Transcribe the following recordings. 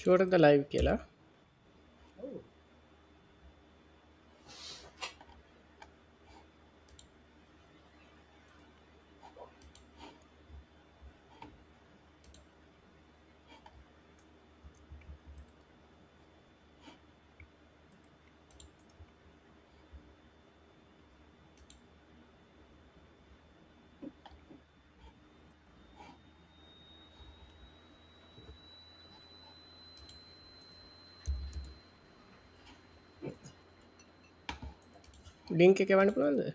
Shorten the live killer. ලිංක එක වන්න පුළන්ද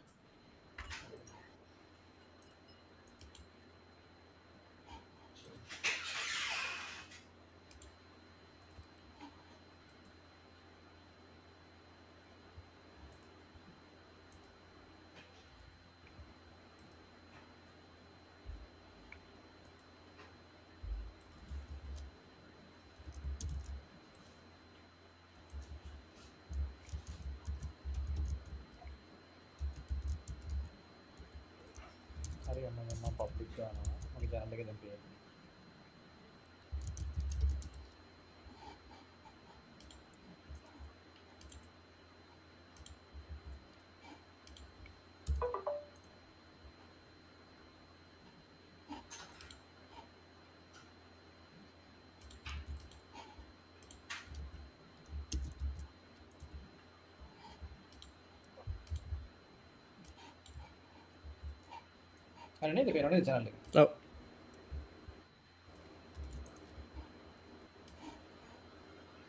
හරි ඔන්න මම පබ්ලික් කරනවා මගේ channel එකේ දැන් පේන්නේ හරි නේද පේනවනේ channel එක? ඔව්.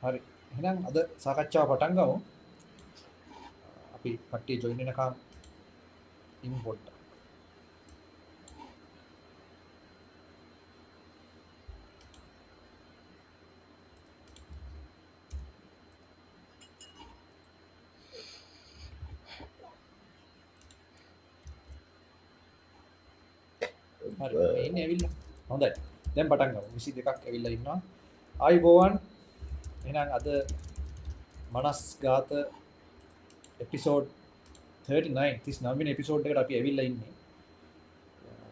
හරි. එහෙනම් අද සාකච්ඡාව පටන් ගමු. අපි කට්ටිය ජොයින් වෙනකම් ඉමු පොඩ්ඩක් හරි මේ ඉන්නේ ඇවිල්ලා හොඳයි. දැන් පටන් ගමු. 22ක් ඇවිල්ලා ඉන්නවා. ආයිබෝවන් එහෙනම් අද මනස් ගාත එපිසෝඩ් 39 39 වෙනි එපිසෝඩ් එකට අපි ඇවිල්ලා ඉන්නේ.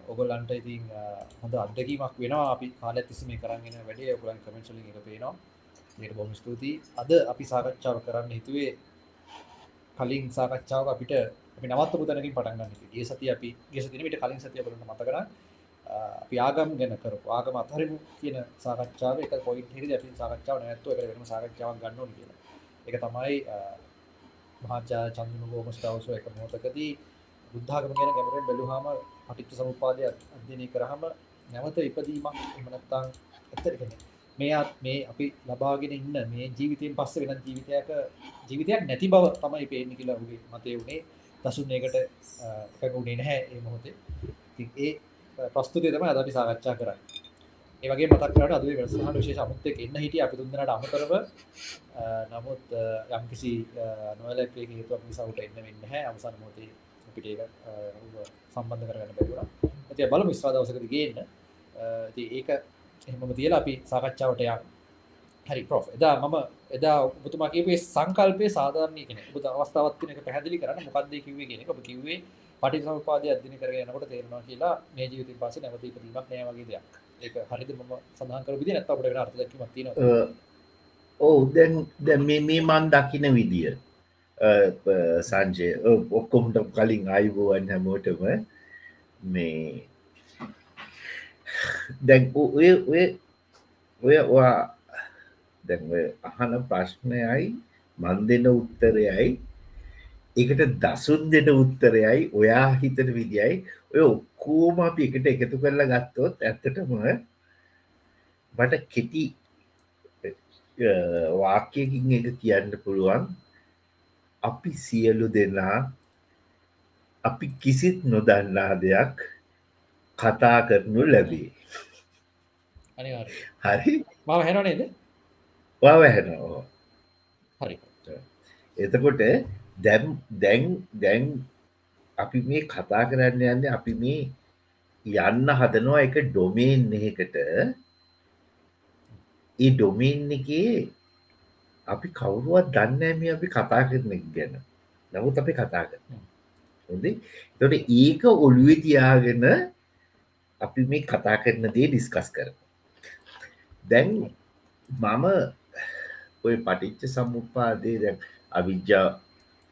ඔගොල්ලන්ට ඉතින් අ, හොඳ අත්දැකීමක් වෙනවා. අපි කාලයක් තිස්සේ මේ කරන් එන වැඩේ ඔයගොල්ලන් කමෙන්ට්ස් වලින් එක පේනවා ඒකට බොහොම ස්තුතියි. අද අපි සාකච්ඡාව කරන්න හිතුවේ කලින් සාකච්ඡාවක අපිට අපි නවත්තපු තැනකින් පටන් ගන්න හිතුවේ. ගිය සතිය අපි ගිය සතියේ නෙමෙයි කලින් සතිය බලන්න මතක නම් අ, අපි ආගම් ගැන කරපු ආගම අතහරිමු කියන සාකච්ඡාව එක පොයින්ට් එකකදී අපි සාකච්ඡාව නැවැත්තුවා ඒකට වෙනම සාකච්ඡාවක් ගන්න ඕනේ කියලා. ඒක තමයි අ, මහාචාර්ය චන්දිම ගෝමස්ටාවසෝ එක මොහොතකදී බුද්ධාගම ගැන ගැඹුරින් බැලුවාම පටිච්ච සමුප්පාදය අධ්‍යයනය කරාම නැවත ඉපදීමක් එහෙම නැත්නම් ඇත්තට කියන්නේ මේ ආත්- මේ අපි ලබාගෙන ඉන්න මේ ජීවිතයෙන් පස්සේ වෙනත් ජීවිතයක ජීවිතයක් නැති බව තමයි පේන්නේ කියලා ඔහුගේ මතය උනේ දසුන් ඒකට අ, එකඟ උනේ නැහැ ඒ මොහොතේ. ඉතින් ඒ ප්‍රස්තුතිය තමයි අද අපි සාකච්ඡා කරන්නේ. ඒ වගේ මතක් කරලා අද මේ වැඩසටහන විශේෂ අමුත් එක්ක එන්න හිටියේ අපි තුන්දෙනාට අමතරව අ, නමුත් අ, යම්කිසි අ, නොයලැප්පේ හේතුවක් නිසා උට එන්න වෙන්නේ නැහැ. අවසාන මොහොතේ අපිට ඒක අ, ඌව සම්බන්ධ කරගන්න බැරි වුණා. ඉතින් බලමු ඉස්සා දවසකදී ගේන්න. අ, ඉතින් ඒක එහෙමම තියලා අපි සාකච්ඡාවට යමු. හරි ප්‍රොෆ්. එදා මම එදා ඔබතුමා කියපු ඒ සංකල්පයේ සාධාරණීය කෙනෙක්. ඔබ අවස්ථාවක් තියෙන එක පැහැදිලි කරන්න මොකක්ද ඒ කිව්වේ කියන එක. ඔබ කිව්වේ පටිච්චසමුප්පාදය අධ්‍යයනය කරගෙන යනකොට තේරෙනවා කියලා මේ ජීවිතයෙන් පස්සේ නැවත ඉපදීමක් නෑ වගේ දෙයක්. ඒක හරිද මම සඳහන් කරපු විදිහ නැත්නම් අපිට වෙන අර්ථ දැක්වීමක් තියෙනවා. ඕ දැන් දැ මේ මේ මන් දකින විදිිය සංජය ඔක්කොමට කලින් අයිබෝවන් හැමෝටම මේ දැන් ඔය ඔය ඔය ඔයා දැන් ඔය අහන ප්‍රශ්නයයි මන් දෙන උත්තරයයි එකට දසුන් දෙන උත්තරයයි ඔයා හිතන විදියි ඔය ඔක්කෝම අපි එකට එකතු කරලා ගත්තොත් ඇත්තටම මට කෙටි වාක්‍යකින් එක කියන්න පුළුවන් අපි සියලු දෙනා අපි කිසිත් නොදන්නා දෙයක් කතා කරනු ලැබේ. හරි මම හෙනව නේද? වවැහෙනවා හරි. එතකොට දැම් දැන් දැන් අපි මේ කතා කරන්න යන්න අපි මේ යන්න හදනවා එක ඩොමේන් එකට ඒ ඩොමේන් එකේ අපි කවුරුවත් දන්නෑම අපි කතා කරන එක ගැන. නමුත් අපි කතා කරන හොඳ තොට ඒක ඔළුවේ තියාගෙන අපි මේ කතා කරන දේ ඩිස්කස් කර දැන් මම ඔය පටිච්ච සමුපාදේ දැන් අවිද්‍යා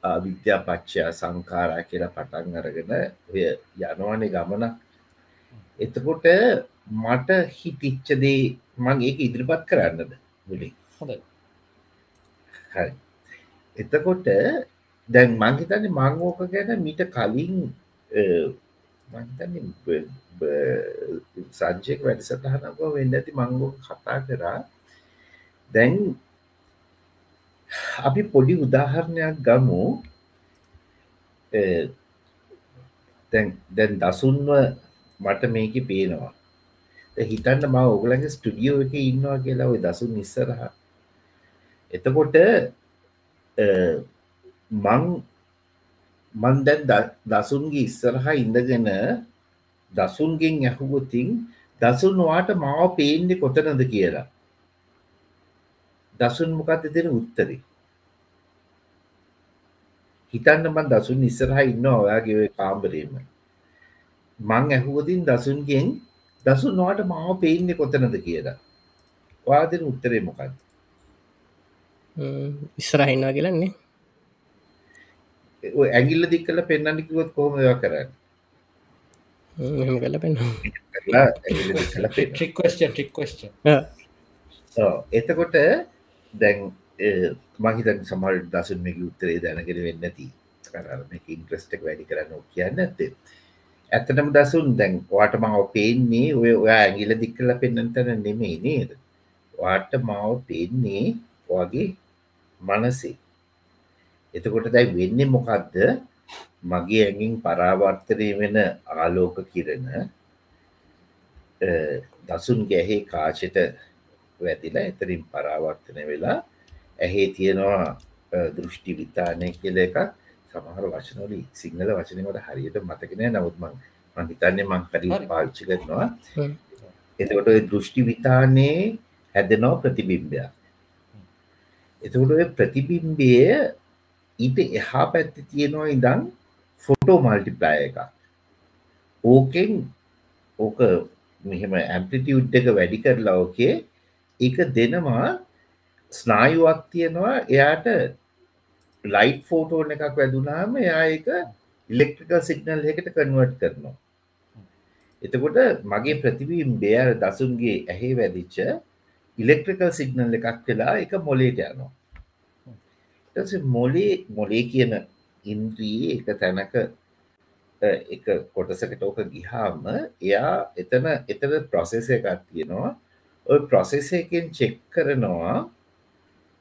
අවිද්‍යා පච්චා සංකාරා කියලා පටන් අරගෙන ඔය යනවනේ ගමන එතකොට මට හිතිච්චදේ මං ඒක ඉදිරිපත් කරන්නද? මුලින්. හොඳයි. හරි. එතකොට දැන් මංහිතන්න මංෝක ගැන මිට කලින් සංජයක වැඩසටහනක වෙන්න ඇති මංගෝ කතා කරා. දැන් අපි පොඩි උදාහරණයක් ගමු. දැන් දසුන්ව මට මේක පේනවා. හිතන්න ම ඔගලගේ ස්ටඩියෝ එක ඉන්නවා කියලා ඔය දසුන් නිස්සරහ එතකොට මං මන් දැන් දසුන්ගේ ඉස්සරහා ඉඳගෙන දසුන්ගෙන් ඇහුවතින් දසුන්වාට මාව පේන්නේ කොතනද කියලා. දසුන් මොකක්ද දෙන උත්තරේ? හිතන්න මන් දසුන් ඉස්සරහා ඉන්න ඔයාගේ කාම්බරේම මං ඇහුවතින් දසුන්ගෙන් දසුන්වාට මාව පේන්නේ කොතනද කියලා? වාදෙන උත්තරේ මොකක්ද? ඉස්සරහින්වා කියලන්නේ ඇගිල්ල දික් කල පෙන්න්නනිකුවත් කොහොම කරන්න? මෙම කල පෙන්න ට්‍රික් ක්වස්ටන් එතකොට දැන් මහිතන් සමල් දසුන් මේක උත්තරේ දැනගෙන වෙන්න ඇති කරම ඉන්ට්‍රස්ටක් වැඩි කරන්න කියන්න ඇත්තේ ඇත්තටම දසුන් දැන් වාට මාව පේන්නේ ඔය ඔයා ඇගිල දික් කල පෙන්න්නතන නෙමේ නේද? වාට මාව පේන්නේ වගේ මනසේ. එතකොට දැයි වෙන්න මොකක්ද මගේ ඇඟින් පරාවර්තනය වෙන ආලෝක කිරණ දසුන් ගැහේ කාශයට වැතිලා එතරින් පරාවර්තනය වෙලා ඇහේ තියෙනවා දෘෂ්ටි විතානය කියල එක සමහර වශනොල සිංහල වචනකට හරියට මතකෙන නවත්මං මහිතන්නේ මං කරි පාච්චි කරනවා. එතකොට දෘෂ්ටි විතානයේ හැදනෝ ප්‍රතිබිම්බයක්. එතකොට ප්‍රතිබිම්බය ඊට එහා පැත්ති තියෙනවා ඉදන් ෆොටෝ මල්ටිප්ලය එකක්. ඕකෙන් ඕක මෙහෙම ඇම්පලිටියුඩ් එක වැඩි කරලා ඕකේ එක දෙනවා ස්නායුවක් තියෙනවා එයාට ලයිට් ෆෝටෝන එකක් වැදුනාම එයා එක ඉලෙක්ට්‍රිකල් සිගනල් එකට කන්වර්ට් කරනවා. එතකොට මගේ ප්‍රතිබීම් බේර දසුන්ගේ ඇහේ වැදිච්ච ඉලෙක්ට්‍රිකල් සිගනල් එකක් වෙලා එක මොලේට යනවා. මොලේ මොලේ කියන ඉන්ද්‍රී එක තැනක එක කොටසකට ඕක ගිහාම එයා එතන එතන ප්‍රොසෙස එකක් තියෙනවා. ඔය ප්‍රොසෙස එකෙන් චෙක් කරනවා.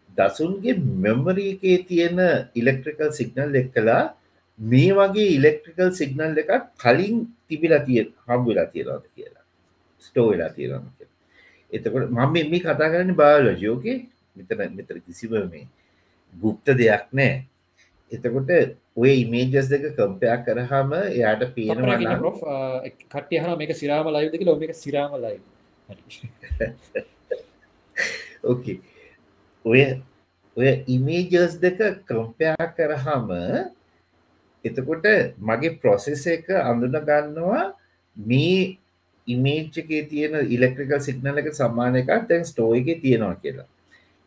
දසුන්ගේ මෙමරී එකේ තියෙන ඉලෙක්ට්‍රිකල් සිගනල් එක්කලා මේ වගේ ඉලෙක්ට්‍රිකල් සිගනල් එකක් කලින් තිබිලා තිය හම්බුලා තියෙනවාද කියලා. ස්ටෝ වෙලා තියෙනවා එතකොට මම මේ කතා කරන්න බාලෝජයෝකේ මෙතන මෙතර කිසිව මේ ගුප්ත දෙයක් නෑ එතකොට ඔය ඉමේජස් දෙක කම්පයක් කරහම එයාට පේනවා කට්ටිය හන මේක සිරාම ලයිද ලෝ මේක සිරාම ලයි ඕකේ ඔය ඔය ඉමේජස් දෙක කම්පයා කරහම එතකොට මගේ ප්‍රොසෙස එක අඳුන ගන්නවා මේ ඉමේජ්කේ තියෙන ඉලෙක්ට්‍රිකල් සිගනල එක සමාන එකක් තැන් ස්ටෝ එක තියෙනවා කියලා.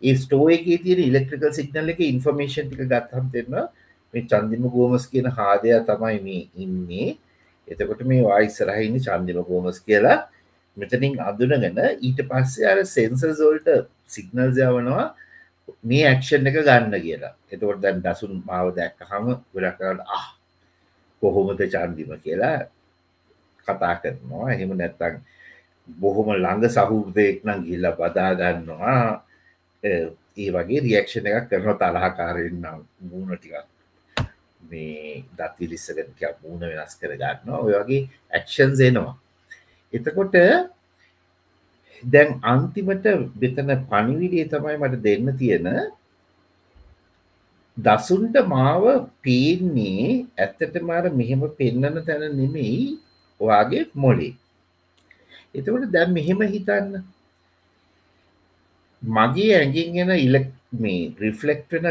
ඒ ස්ටෝ එක තියෙන ඉලෙක්ට්‍රිකල් සිගනල එක ඉන්ෆර්මේෂන් ටික ගත්හම් දෙන්නවා මේ චන්දිම ගෝමස් කියන හාදය තමයි මේ ඉන්නේ. එතකොට මේ වායිසරහයින්න චන්දිම ගෝමස් කියලා. මෙතනින් අඳුනගෙන ඊට පස්සේ අර සෙන්සර්සෝල්ට සිගනල් යවනවා මේ ඇක්ෂන් එක ගන්න කියලා. එතකොට දැන් දසුන් මාව දැක්ක හම ගොඩක් කරන්න අහ කොහොමද චන්දිම? කියලා කතා කරනවා. එහෙම නැත්තං බොහොම ළඟ සහෘදයෙක් නම් ගිල්ල බදාගන්නවා ඒ වගේ රියක්ෂණ එකක් කරන තරහකාරයෙන් නම්. මූුණ ටිකක් මේ දත්විලිස්සගෙන මූුණ වෙනස් කර ගන්නවා. ඔය වගේ ඇක්ෂන් එනවා. එතකොට දැන් අන්තිමට බෙතන පණිවිඩේ තමයි මට දෙන්න තියෙන. දසුන්ට මාව පේන්නේ ඇත්තට මාර මෙහෙම පෙන්නන තැන නෙමෙයි ඔයාගේ මොලේ. එතකොට දැන් මෙහෙම හිතන්න. මගේ ඇගින් එන ඉලෙක් මේ රිෆලෙක්ටන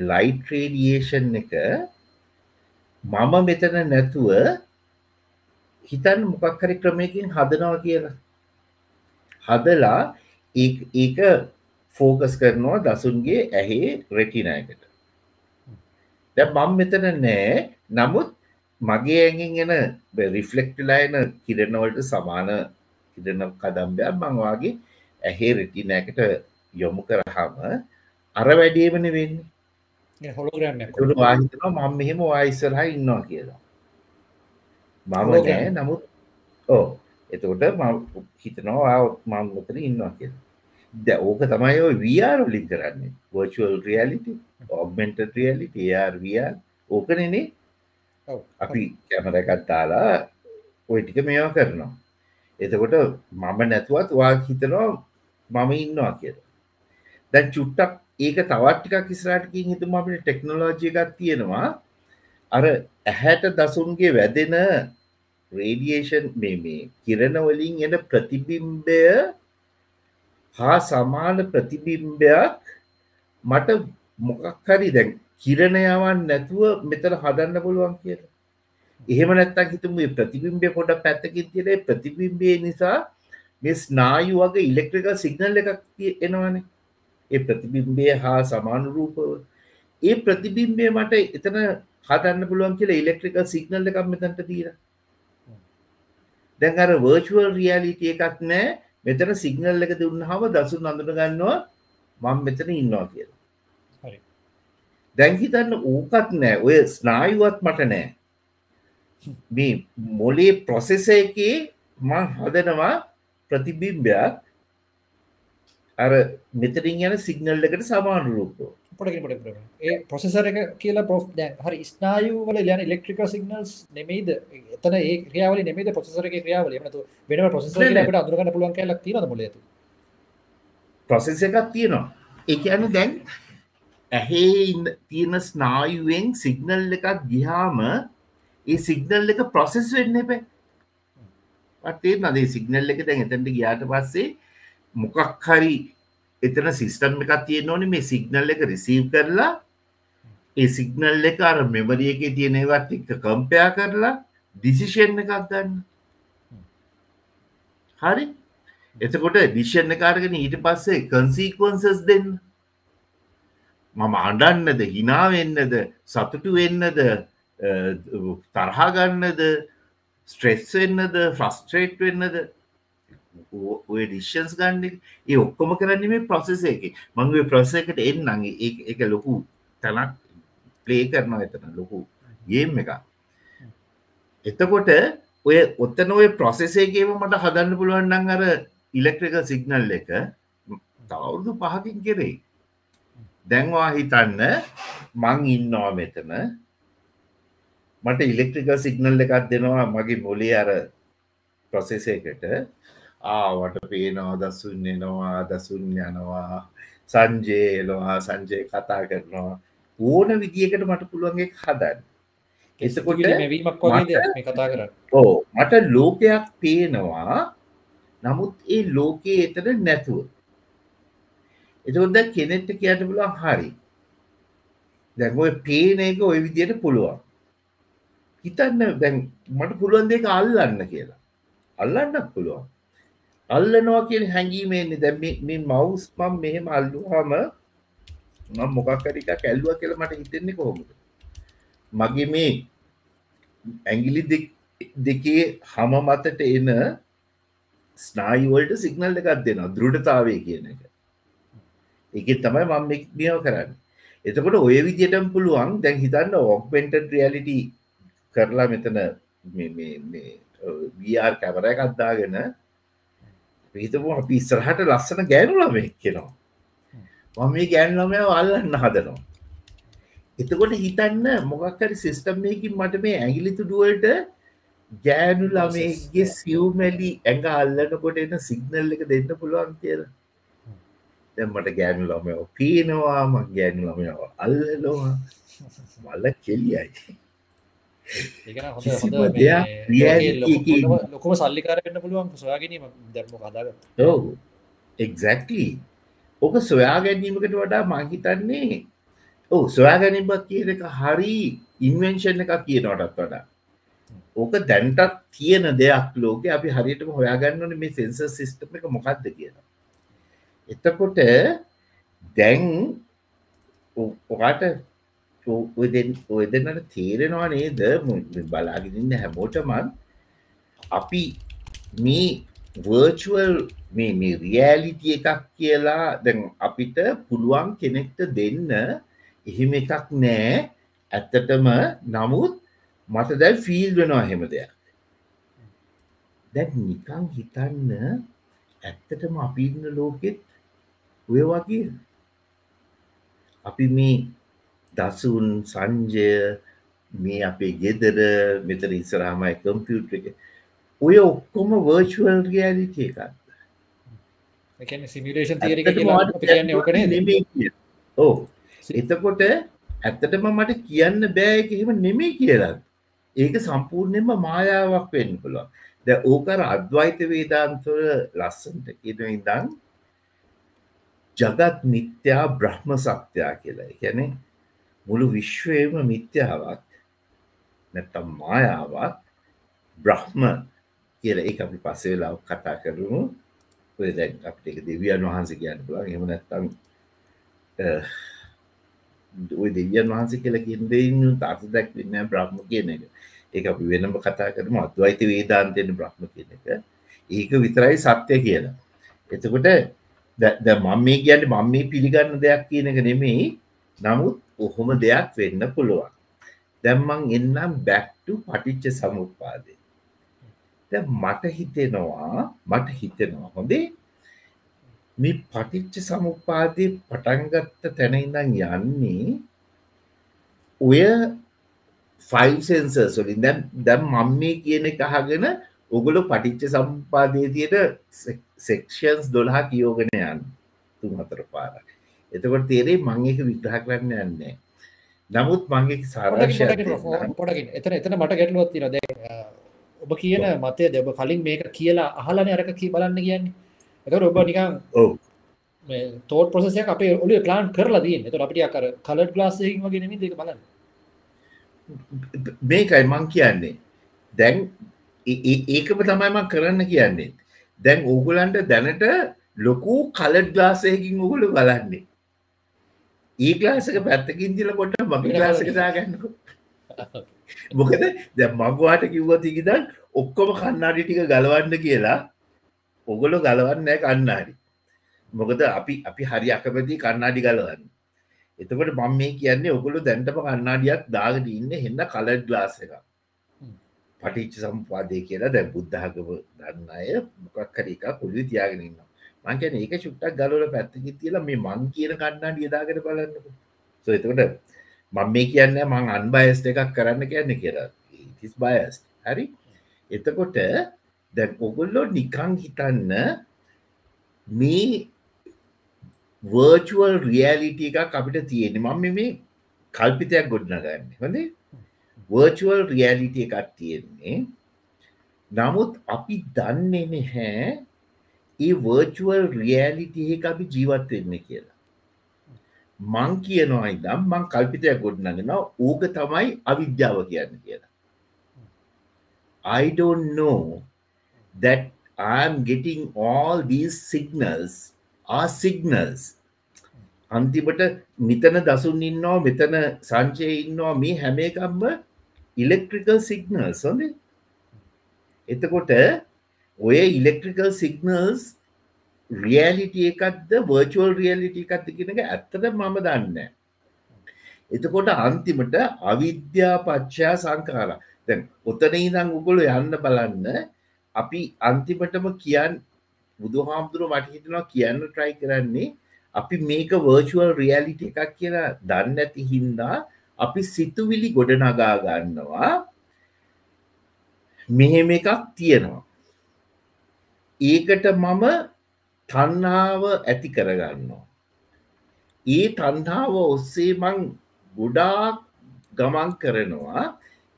ලයිට් රේඩියේෂන් එක මම මෙතන නැතුව හිතන් මොකක් හරි ක්‍රමයකින් හදනවා කියලා. හදලා ඒක ෆෝකස් කරනවා දසුන්ගේ ඇහේ රෙටිනයකට දැ මම් මෙතන නෑ. නමුත් මගේ ඇඟින් එන රිෆලෙක්ටලායන කිරණවලට සමාන කිරණ කදම්බයක් මංවාගේ ඇහේ රෙටිනෑකට යොමු කරහම අර වැඩියමන වෙන්නේ හොලෝග්‍රෑම් තුළ වාහිතනවා මම මෙහෙම වායිස්සරහ ඉන්නවා කියලා මම නෑ. නමුත් ඕ එතකොට ම හිතනවා මං මෙතන ඉන්නවා කියලා. ද ඕක තමයි ඔය වර් ලින් කරන්නේ. වර්චුවල් රියලිටි ඔගමෙන්ට රියලිටි ආර්වර් ඕකනනේ අපි කැමර එකත්තාලා ඔය ටික මේවා කරනවා. එතකොට මම නැතුවත් වා හිතනවා මම ඉන්නවා කියලා. දැන් චුට්ටක් ඒක තවට්ටිකක් ඉස්රාටකින් හිතුම අපට ටෙක්නොලෝජය එකක් තියෙනවා. අර ඇහැට දසුන්ගේ වැදෙන රේඩියේෂන් මේ මේ කිරණවලින් එන ප්‍රතිබිම්බය හා සමාන ප්‍රතිබිම්බයක් මට මොකක් හරි දැන් කිරණයවන් නැතුව මෙතන හදන්න පුළුවන් කියලා. එහෙම නැත්තක් හිතුම ප්‍රතිබිම්බය පොඩ පැත්තකින් තියනේ ප්‍රතිබිම්බය නිසා මේ ස්නායු වගේ ඉලෙක්ට්‍රික සිගනල් එකක් එනවානේ. ඒ ප්‍රතිබිම්බය හා සමානුරූපව ඒ ප්‍රතිබිම්බය මට එතන හදන්න පුළුවන් කියලා ඉලෙක්ට්‍රික සිගනල් එකක් මෙතැන්ට දීර දැන් අර වර්චුවල් රියලිටිය එකක් නෑ. මෙතන සිගනල් එක දුන්නහම දසුන් අඳුන ගන්නවා මං මෙතන ඉන්නවා කියලා. දැන් හිතන්න ඕකත් නෑ. ඔය ස්නායුවත් මට නෑ. මේ මොලේ ප්‍රොසෙස එකේ මං හදනවා ප්‍රතිබිම්බයක්. අර මෙතරින් යන සිගනල් එකට සමාන රූපෝ පොටකට ඒ පොසෙසර එක කියලා පොෆ් දැන් හරි ස්නායු වල යන ඉලෙක්ට්‍රික සිගනල්ස් නෙමෙයිද? එතන ඒ ක්‍රියාවල නෙමෙයිද? පොසෙසර එක ක්‍රියාවල එමනතු වෙනම පොසෙසර කියලා අපිට අඳුරගන්න පුළුවන් කියලා තියෙනවද මොලේ ඇතුළේ? ප්‍රොසෙස් එකක් තියෙනවා. ඒ කියන්නේ දැන් ඇහේ තියෙන ස්නායුවෙන් සිගනල් එකක් ගියාම ඒ සිගනල් එක ප්‍රොසෙස් වෙන්න එපේ. පටේ නදේ සිගනල් එක දැන් එතැන්ට ගියාට පස්සේ මොකක් හරි එතන සිිස්ටම් එකක් තියෙන ඕනි මේ සිගනල් එක රිසීව් කරලා ඒ සිගනල් එක අර මෙමරිය එක තියෙනවත් එක කම්පයා කරලා ඩිසිෂන් එකක් ගන්න හරි එතකොට ඩිෂන් කාරගෙන ඊට පස්සේ කන්සීකවන්සස් දෙන්න මම අඩන්නද හිනාවෙන්නද සතුටු වෙන්නද තරහාගන්නද ස්ට්‍රෙස් වෙන්නද ෆ්‍රස්ට්‍රේට් වෙන්නද ඔය ඩිෂන්ස් ගන්න ඒ ඔක්කොම කරන්න මේ ප්‍රොසෙස එක. මංගේ ප්‍රොස එකට එන්නම්. එක ලොකු තැනක් ප්ලේ කරනවා එතන ලොකු ගේම් එක එතකොට ඔය ඔත්තන ඔය ප්‍රොසෙසේගේම මට හදන්න පුළුවන්ඩන් අර ඉලෙක්ට්‍රික සිගනල් එක තවුරුදු පහකින් කෙරෙයි. දැන්වා හිතන්න මං ඉන්නවා මෙතන. මට ඉලෙක්ට්‍රික සිගනල් එකක් දෙනවා මගේ මොලේ අර ප්‍රොසෙසේකට ආවට පේනවා දසුන් එනවා දසුන් යනවා සංජයලවා සංජය කතා කරනවා. ඕන විදිකට මට පුළුවන්ගේ හදන්න. එසකොට මැවීමක් කතා කර ඕ මට ලෝකයක් පේනවා. නමුත් ඒ ලෝකයේ එතන නැතුව. එතකොද කෙනෙට්ට කියන්න පුලන් හරි. දැන්ඔය පේන එක ඔය විදියට පුළුවන්. හිතන්න දැන් මට පුළුවන් දෙක අල්ලන්න කියලා. අල්ලන්නක් පුළුවන් අල්ලනවා කිය හැඟීමේන්නේ දැ මේ මවස් මම් මෙහෙම අල්ලුහම නම් මොකක්කරික කැල්ලුව කියල මට හිතෙන්නේ කොහොමද? මගේ මේ ඇගිලි දෙකේ හම මතට එන ස්නායිවල්ට සිගනල් එකක් දෙනවා. දෘඩතාවය කියන එක. එක තමයි මම මියව කරන්න. එතකොට ඔය විදිටම් පුළුවන් දැන් හිතන්න ඔක්පෙන්ට රියලිටි කරලා මෙතන වර් කැමර එකත්දාගෙන පිහිතපු අපි ඉස්සරහට ලස්සන ගෑනු ළමෙක් කෙනවා මම මේ ගෑන් ළමය අල්ලන්න හදනවා. එතකොට හිතන්න මොකක්කරි සිිස්ටම්මයකින් මට මේ ඇගිලිතු ඩුවල්ට ගෑනු ළමේගේ සිව්මැලි ඇඟ අල්ලනකොට එන සිගනල් එක දෙන්න පුළුවන් කියලා. දැම්මට ගෑනු ළමයෝ පීනවා ම ගෑනු ළමයෝ අල්ලනවා. මල්ල කෙලියයි ලොකම සල්ලිකාර වෙන්න පුළුවන් සොයාගැනීම දැම කදාග එක්ලි ඕක සොයා ගැනීමකට වඩා මහිතන්නේ ඕ සොයා ගැනීමත් කියන එක හරි ඉන්වෙන්ෂන් එක කියනවටත් වඩා. ඕක දැන්ටත් තියෙන දෙයක් ලෝක අපි හරියටම හොයාගන්නන මේ සෙන්ස සිිස්ටම එක මොකක්ද කියන එතකොට දැන් ඔකාට ඔය දෙන්නට තේරෙනවා නේද? බලාගෙනන්න හැමෝටමන් අපි මේ වර්චුවල් මේ මේ රියලිටිය එකක් කියලා දැන් අපිට පුළුවන් කෙනෙක්ට දෙන්න එහෙම එකක් නෑ. ඇත්තටම නමුත් මට දැල් ෆිල් වෙනවා හෙම දෙයක්. දැන් නිකං හිතන්න ඇත්තටම අපි ඉන්න ලෝකෙත් ඔය වගේ. අපි මේ දසුන් සංජය මේ අපේ ගෙදර මෙතර ඉස්සරහමයි කම්පියුට් එක. ඔය ඔක්කොම තේරක කියන්න ඕකනේ ඕ එතකොට ඇත්තටම මට කියන්න බෑ එහෙම නෙමේ කියලත් ඒක සම්පූර්ණයෙන්ම මායාවක් වෙන්න පුළුවන්. ද ඕකර අද්වයිත වේදාන්තුර ලස්සන්ට කියන ඉදන් ජගත් මිත්‍යා බ්‍රහ්ම සත්‍යයා කියලා. ගැන මුළු විශ්වයම මිත්‍යාවක් නැත්තම් මායාවක් බ්‍රහ්ම කියල ඒ අපි පස්සේ වෙලාව කතා කරනු ඔය දැන් අපට එක දෙවියන් වහන්සේ කියන්න පුළන් එම නැත්තම් ඔය දෙවියන් වහන්සේ කියලා කියෙන්දන්න තාත දැක් වෙන්න බ්‍රහ්ම කියන එක. ඒ අපි වෙනම කතා කරම. අත්වයිත වේදාන්තයෙන් බ්‍රහ්ම කියන එක. ඒක විතරයි සත්‍ය කියලා. එතකොට ද මම මේ කියන්න මම මේ පිළිගන්න දෙයක් කියන එක නෙමෙයි. නමුත් ඔහොම දෙයක් වෙන්න පුළුවන්. දැම්මං එන්නම් බැක්ටු පටිච්ච සමුපාදය මට හිතෙනවා මට හිතෙනවා හොඳේ මේ පටිච්ච සමුපාදය පටන්ගත්ත තැනඉඳම් යන්නේ ඔය ෆයිල් සෙන්සර්ස් වලින්. දැන් දැම් මම මේ කියන එක අහගෙන ඔගොලු පටිච්ච සම්පාදය තියට සෙක්ෂන්ස් දොළහා කියෝගෙන යන්න. තුන් හතර පාර එතකොට තේරේ මං එක විග්‍රහ කරන්න යන්නේ. නමුත් මගේ සාරශ පොඩකින් එතන එතන මට ගැටලුවත් තින දැ ඔබ කියන මතය දෙබ කලින් මේක කියලා අහලන අරක කී බලන්න කියන්නේ. එක ඔබ නිකම් තෝට ප්‍රසයක් අපේ ඔලු ප්ලාන් කරලා දී එත අපිට කර කලට ගලාසයකින් වගේ නෙමි දෙක බලන්න? මේකයි මං කියන්නේ. දැන් ඒකම තමයිම කරන්න කියන්නේ. දැන් ඕගුලන්ට දැනට ලොකු කලට් ගලාසයකින් ඔගුල බලන්නේ ඒ ලාසක පැත්තකින් තිල කොට මගේ ලාසක දාගන්නක. මොකද දැ මගවාට කිව්වතිකිදන් ඔක්කොම කන්නාඩි ටික ගලවන්න කියලා ඔගොලො ගලවන්න කන්නාඩි මොකද අපි අපි හරි අකපති කන්නාඩි ගලවන්න. එතකොට මං මේ කියන්නේ ඔගොලු දැන්ටම කන්නාඩියක් දාගට ඉන්න හෙන්න කලඩ් ගලාස එක පටිච්ච සම්පාදය කියලා දැ බුද්ධහගම දන්න අය මොකක් කර එක පුළි තියාගෙනන්න මංකැන ඒක ශුට්ටක් ගලවල පැත්තකි තියලා මේ මං කියන කන්නාඩිය දාගට බලන්නක. සෝ එතකොට මං මේ කියන්න මං අන්බයස් එකක් කරන්න කියන්න කියලා. ඉතිස් බයස් හරි? එතකොට දැන් ඔගොල්ලෝ නිකං හිතන්න මේ වර්චුවල් රියලිට එකක් අපිට තියෙන මම මේ කල්පිතයක් ගොඩනගන්න. හොඳේ? වර්චුවල් රියලිට එකක් තියෙන්නේ. නමුත් අපි දන්නේ නැහැ ඒ වර්චුවල් රියලිටි එක අපි ජීවත් වෙන්න කියලා මං කියනවා ඉදම් මං කල්පිතයක් ගොඩනගෙන ඕක තමයි අවිද්‍යාව කියන්න කියලා I don't know that I'm getting all these signals are signals. අන්තිමට මෙතන දසුන් ඉන්නවා මෙතන සංචය ඉන්නවා මේ හැම එකම්ම ඉලෙක්ට්‍රිකල් සිගනල්ස් හොඳ එතකොට ඔය ඉලෙක්ට්‍රිකල් සිගනල්ස් රියලිටිය එකක්ද වර්චුවල් රියලිටි එකක්ද කියනක ඇත්තට මම දන්න එතකොට අන්තිමට අවිද්‍යා පච්චා සංකාර දැන් ඔතන ඉදං උගොලු යන්න බලන්න අපි අන්තිමටම කියන් බුදු හාමුදුරුව මට හිතනවා කියන්න ට්‍රයි කරන්නේ අපි මේක වර්චුවල් රියලිට එකක් කියලා දන්න ඇති හින්දා අපි සිතුවිලි ගොඩනගා ගන්නවා. මෙහෙම එකක් තියෙනවා. ඒකට මම තන්නාව ඇති කරගන්නවා. ඒ තන්හාව ඔස්සේ මං ගොඩාක් ගමන් කරනවා.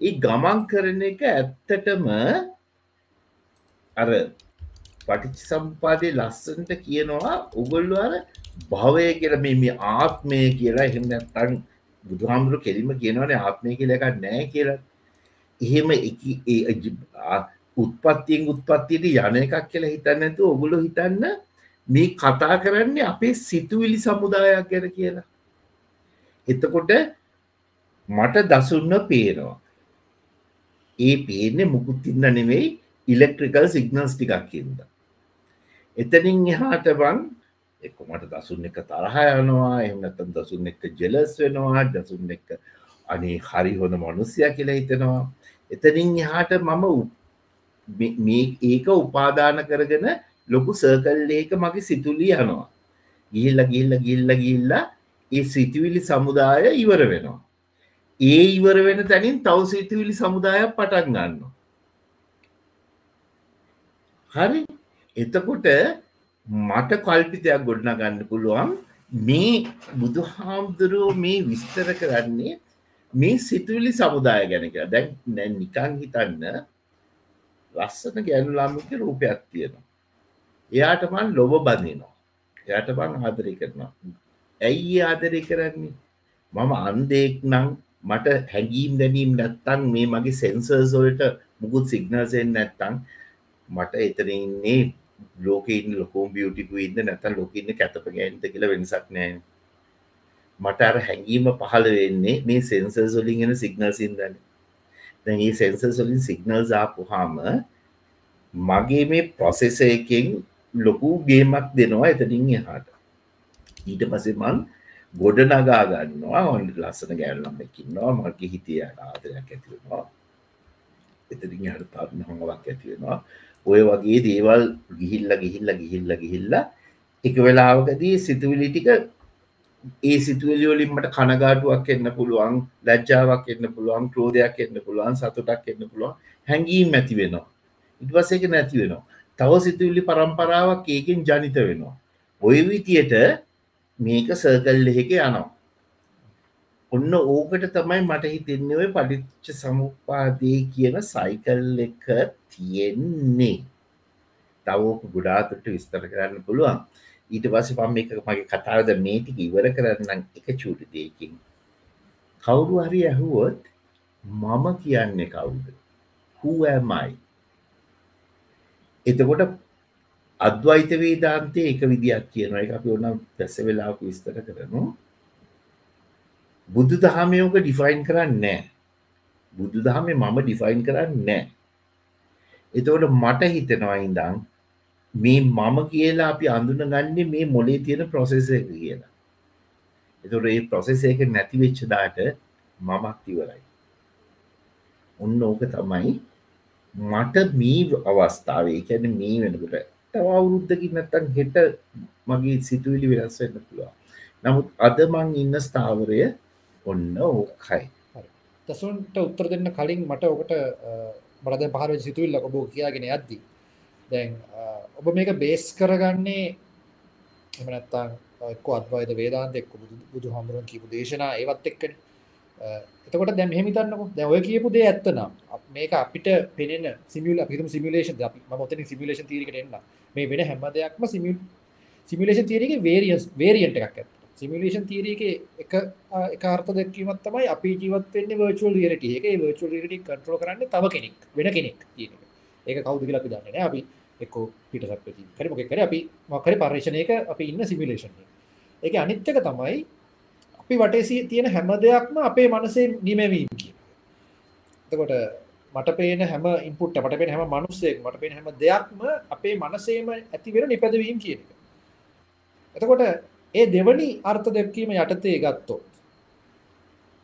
ඒ ගමන් කරන එක ඇත්තටම අර පටිච සම්පාදය ලස්සන්ට කියනවා උගොල්ලු අර භවය කියල මේ ආත්මය කියලා. එහෙම නැත්තන් බුදුහාමුදුරු කෙලිම කියනවනේ ආත්මය කියල එකක් නෑ කියලා. එහෙම උත්පත්තියෙන් උත්පත්තියට යන එකක් කියලා හිතන්න ඇතු ඔගුලු හිතන්න මේ කතා කරන්නේ අපේ සිතුවිලි සමුදායක් ගැන කියලා. එතකොට මට දසුන්න පේනවා. ඒ පේන්නේ මුකුත්තින්න නෙවෙයි ඉලෙක්ට්‍රිකල් සිගනල්ස් ටිකක් කියද එතනින් එහාට බං එක්ක මට දසුන් එක තරහ යනවා එහමනතන් දසුන් එක ජෙලස් වෙනවා දසුන් එක අනේ හරි හොඳ මනුස්්‍යය කියලා හිතෙනවා. එතනින් එහාට මම මේ ඒක උපාදාන කරගෙන ලොකු සර්කල් ඒක මගේ සිතුලි යනවා. ගිල්ල ගිල්ල ගිල්ල ගිල්ල ඒ සිතිවිලි සමුදාය ඉවර වෙනවා. ඒ ඉවර වෙන තැනින් තව සිතිවිලි සමුදායක් පටන් ගන්න හරි? එතකොට මට කල්පිතයක් ගොඩන ගන්න පුළුවන් මේ බුදු හාමුදුරුවෝ මේ විස්තර කරන්නේ මේ සිතුවිලි සමුදාය ගැන කියලා. දැන් නැන් නිකං හිතන්න ලස්සන ගැනු ලාමික රූපයක් තියෙනවා. එයාට මන් ලොබ බඳනවා. එයට බං ආදරය කරනවා. ඇයි ආදරය කරන්නේ? මම අන්දෙක් නං මට හැඟීම් දැනීම් නැත්තන් මේ මගේ සෙන්සර්සෝල්ට මුකුත් සිගනසෙන් නැත්තං මට එතරන්නේ ලෝකන්න ලොකෝම් බියටිකු ඉන්න නැත ලෝකන්න කැතප ගැන්ත කියල වෙනසක් නෑ මට අර හැඟීම පහළ වෙන්නේ මේ සෙන්සර් සොලින් එෙන සිගනල් සින්දන්න දැ ඒ සෙන්සර් සොලින් සිගනල් ආපුහාම මගේ මේ ප්‍රොසෙසයකින් ලොකු ගේමක් දෙනවා එතනින් එහාට. ඊට පසේ මන් ගොඩ නගා ගන්නවා ඔොන් ලස්සන ගෑල්ලම්මකින්නවා මගේ හිතිය ආදරයක් ඇතිවෙනවා එතරින් හට තාත්න හොඟවක් ඇතිවෙනවා ඔය වගේ දේවල් ගිහිල්ල ගිහිල්ල ගිහිල්ල ගිහිල්ල එක වෙලාවකදී සිතුවිලි ටික ඒ සිතුවලියෝලින්මට කනගාටුවක් එන්න පුළුවන් ලැජ්ජාවක් එන්න පුළුවන් ක්‍රෝධයක් එන්න පුළුවන් සතුටක් එන්න පුළුවන් හැඟීම් ඇති වෙනවා. ඉටවස එක නැති වෙනවා. තව සිතුවිලි පරම්පරාවක් ඒකෙන් ජනිත වෙනවා. ඔය විතියට මේක සර්කල් එහෙක යනවා. ඔන්න ඕකට තමයි මට හිතෙන්නේ ඔය පටිච්ච සමුපාදය කියන සයිකල් එක තියෙන්නේ. තවෝක ගුඩාතුට විස්තර කරන්න පුළුවන්. ඊට පස පම් එක මගේ කතාවද මේටික ඉවර කරන්න එක චූටි දෙයකින්. කවුරු හරි ඇහුවොත් මම කියන්නේ කවුද? හූඇමයි එතකොට අද්වයිත වේදාන්තය එක විදියක් කියන එක අපි ඔන්න පැස වෙලාක විස්තර කරනු බුදු දහමයෝක ඩිෆයින් කරන්න නෑ බුදු දහමේ මම ඩිෆයින් කරන්න නෑ එතවට මට හිතෙනවා ඉඳං මේ මම කියලා අපි අඳුන ගන්නේ මේ මොලේ තියෙන ප්‍රොසෙස එක කියලා. එතුට ඒ ප්‍රොසෙස එක නැතිවෙච්චදාට මමක් ඉවරයි. ඔන්න ඕක තමයි මට මේ අවස්ථාවේ කැන මේ වෙනකට. තව අවුරුද්ධකින් නැත්තන් හෙට මගේ සිතුවිලි වෙනස් වෙන්න පුළුවන්. නමුත් අද මං ඉන්න ස්ථාවරය ඔන්න ඕකයි. තසුන්ට උත්තර දෙන්න කලින් මට ඔකට බරද පහර සිතුවිල්ල ඔබ කියාගෙන යද්දී දැන් ඔබ මේක බේස් කරගන්නේ එමනත්තං එක්ක අත්වායද වේදාන්ත එක්ක බුදු හමුරුවන් කීපු දේශනා ඒවත් එක්කන. එතකොට දැම් හෙමිතන්නක දැව කියපු දේ ඇත්තනම් මේක අපිට පෙනෙන සිමියල පිතුම සිමිලේෂන් අපි මොතන සිමිලේෂන් තීරකට එන්න මේ වෙන හැම දෙයක්ම සිමිල් සිමිලේෂන් තීරගේ වේරියස් වේරියන්ට එකක් ඇත් සිමිලේෂන් තීරක එක එකර්ත දැක්වීමත් තමයි අපි ජීවත්වන්නේ වර්චුවල් රියට එක. වර්චුවල් රිට කටරෝ කරන්න තව කෙනෙක් වෙන කෙනෙක් තියෙන ඒක කවුද කියලා අපි දන්නේ අපි එක්ක පිටසක් කර මොක කර? අපි මකර පර්ේෂණයක අපි ඉන්න සිමිලේෂන් එක. අනිත්තක තමයි අපි වටේ තියෙන හැම දෙයක්ම අපේ මනසේ නිමැවීම කිය එතකොට මට පේන හැම ඉන්පුට් මට පෙන හැම මනුස්සෙක් මට පෙන හැම දෙයක්ම අපේ මනසේම ඇතිවෙන නිපැදවීම් කියන එක. එතකොට ඒ දෙවනි අර්ථ දැක්වීම යටතේ ගත්තොත්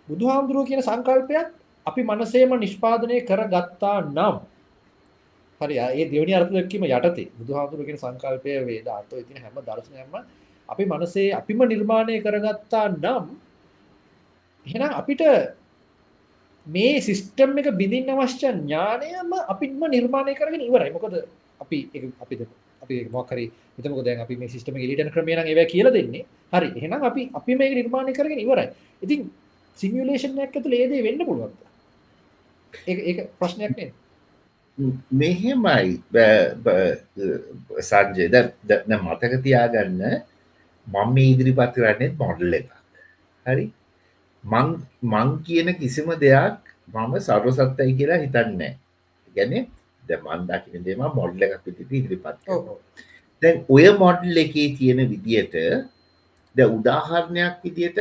බුදුහාමුදුරුව කියන සංකල්පයක් අපි මනසේම නිෂ්පාදනය කර ගත්තා නම් හරි ඒ දෙවනි අර්ථ දැක්වීම යටතේ බුදුහාමුදුරුව කියන සංකල්පය වේදාර්ථ ඉතින් හැම දර්ශනයක්ම අපි මනසේ අපිම නිර්මාණය කරගත්තා නම් එහෙනම් අපිට මේ සිස්ටම් එක බිඳින්න අවශ්‍ය ඥානයම අපිම නිර්මාණය කරගෙන ඉවරයි. මොකද අපි අපි අපි මොකරි එතමක දැන් අපි මේ සිස්ටම ලිටන ක්‍රමයන ඒව කියල දෙන්නේ. හරි එහෙනම් අපි අපි මේ නිර්මාණය කරගෙන ඉවරයි. ඉතින් සිමියලේෂන්යක් ඇතු ලේදේ වෙන්න පුළුවන්ද? ඒ ප්‍රශ්නයක් නේ මෙහෙමයි. සංජයද මතක තියාගන්න මම ඉදිරිපත් කරන්නේ මොඩල් එක හරි? මං කියන කිසිම දෙයක් මම සර්ව සත්තයි කියලා හිතන්නේ ගැන ද මන්දාකින දෙම මොඩ්ල එකක් විටි ඉදිරිපත් දැන් ඔය මොඩල් එකේ තියෙන විදියට ද උදාහරණයක් විදියට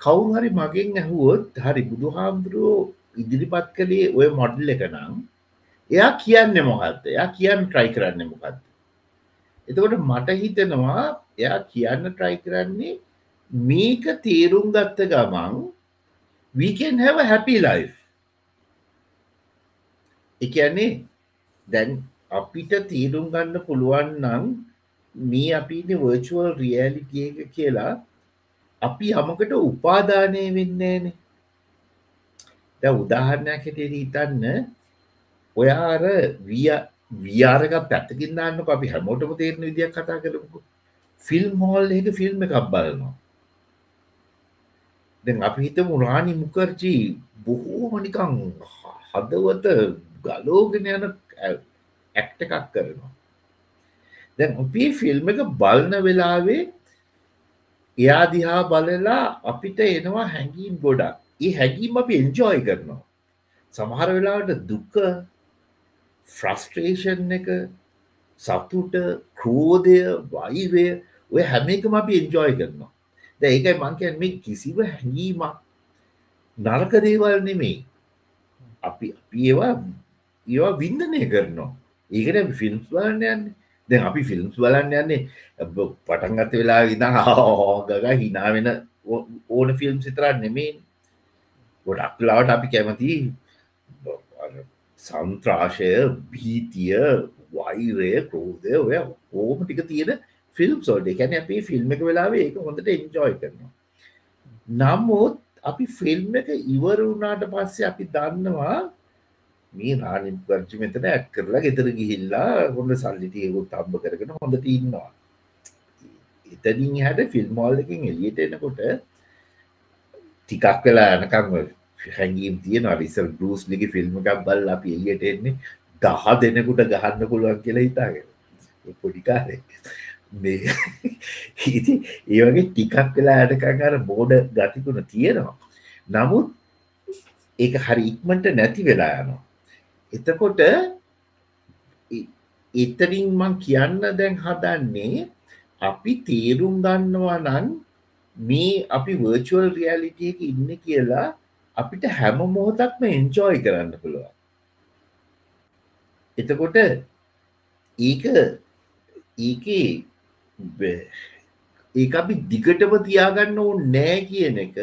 කවුරු හරි මගෙන් ඇහුවොත් හරි බුදු හාමුදුරුවෝ ඉදිරිපත් කළේ ඔය මොඩල් එක නම් එයා කියන්න මොකක්ද එයා කියන්න ට්‍රයි කරන්න මොකක්ද එතකොට මට හිතනවා එයා කියන්න ට්‍රයි කරන්නේ මේක තේරුම් ගත්ත ගමන් වීකන් හැව හැපි ලයි් එකන්නේ දැන් අපිට තීරුම් ගන්න පුළුවන් නම් මේ අපිට වර්චුවල් රියලිටිය එක කියලා අපි යමකට උපාදානය වෙන්නේන ද උදාහරණයක් හැටියට හිතන්න ඔයාර වියාරක පැත්තකින් දාන්නක. අපි හැමෝටම තේරණ විදියක් කතා කරමුකු. ෆිල්ම් හෝල් එක ෆිල්ම් එකක් බලනවා. දැන් අපි හිත මුරාණි මුකර්ජී බොහෝමනිකං හදවත ගලෝගෙන යන ඇක්ට එකක් කරනවා. දැන් අපි ෆිල්ම් එක බලන වෙලාවේ එයා දිහා බලලා අපිට එනවා හැඟීම් ගොඩක්. ඒ හැඟීම් අපි එන්ජෝයි කරනවා. සමහර වෙලාවට දුක ෆ්‍රස්ට්‍රේෂන් එක සතුට ක්‍රෝධය වයිවය ඔය හැම එකම අපි එන්ජෝයි කරනවා. ද ඒකයි මංකයන් මේ කිසිව හැඟීමක් නරක දේවල් නෙමෙයි. අපි අපි ඒවා ඒවා වින්දනය කරනවා. ඒකට ෆිල්ම්ස් බලන්න යන්න. දැන් අපි ෆිල්ම්ස් බලන්න යන්නේ පටන්ගත වෙලා වින හෝගග හිනා වෙන ඕන ෆිල්ම් සිතරන්න නෙමේ ගොඩක් ලාවට අපි කැමති සන්ත්‍රාශය භීතිය වෛරය ක්‍රෝධය ඔය ඕම ටික තියෙන ෆිල්ම් සෝල්ඩ කැන අපේ ෆිල්ම් එක වෙලාවේ ඒක හොඳට එන්ජෝයි කරනවා. නමුත් අපි ෆිල්ම් එක ඉවර වුණාට පස්සේ අපි දන්නවා මේ රානිම් කරජි මෙතන ඇත් කරලා ගෙතර ගිහිල්ලා හොඳ සල්ලිටියකුත් අම්බ කරගෙන හොඳට ඉන්නවා. එතනින් හැට ෆිල්ම්මෝල් එකින් එලියට එනකොට ටිකක් වෙලා යනකම් හැඟීම් තියෙන අරිසල් බරුස් ලිග ෆිල්ම් එකක් බල් අපි එලියට එන්නේ දහ දෙනෙකුට ගහන්න පුළුවන් කියලා හිතාගෙන. පොඩිකාරය මේ හිති ඒවගේ ටිකක් වෙලා ඇටකං අර බෝඩ ගතිකුණ තියෙනවා. නමුත් ඒක හරි ඉක්මට නැති වෙලා යනවා. එතකොට එතරින් මං කියන්න දැන් හදන්නේ අපි තේරුම් ගන්නවා නන් මේ අපි වර්චුවල් රියලිටියක ඉන්න කියලා අපිට හැම මොහොතක්ම එන්ජෝයි කරන්න පුළුවන්. එතකොට ඒක ඒක ඒ අපි දිගටම තියාගන්න ඕන් නෑ කියන එක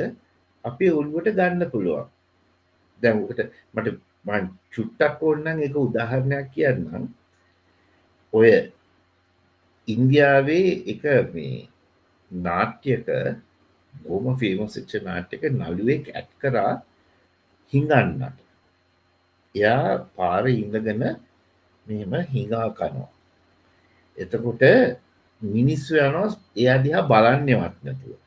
අපේ ඔල්ුවට ගන්න පුළුවන්. දැන්කට මට මන් චුට්ටක් ඕන්නම් එක උදාහරණයක් කියන්නම්. ඔය ඉන්දියාවේ එක මේ නාට්‍යක බෝම ෆේම සිච්ච නාට්‍යක නළුවෙක් ඇත් කරා හිඟන්නට. එයා පාර ඉඳගෙන මෙම හිඟා කනවා. එතකොට මිනිස්සු යනෝ එයා දිහා බලන්නවත් නැතුව.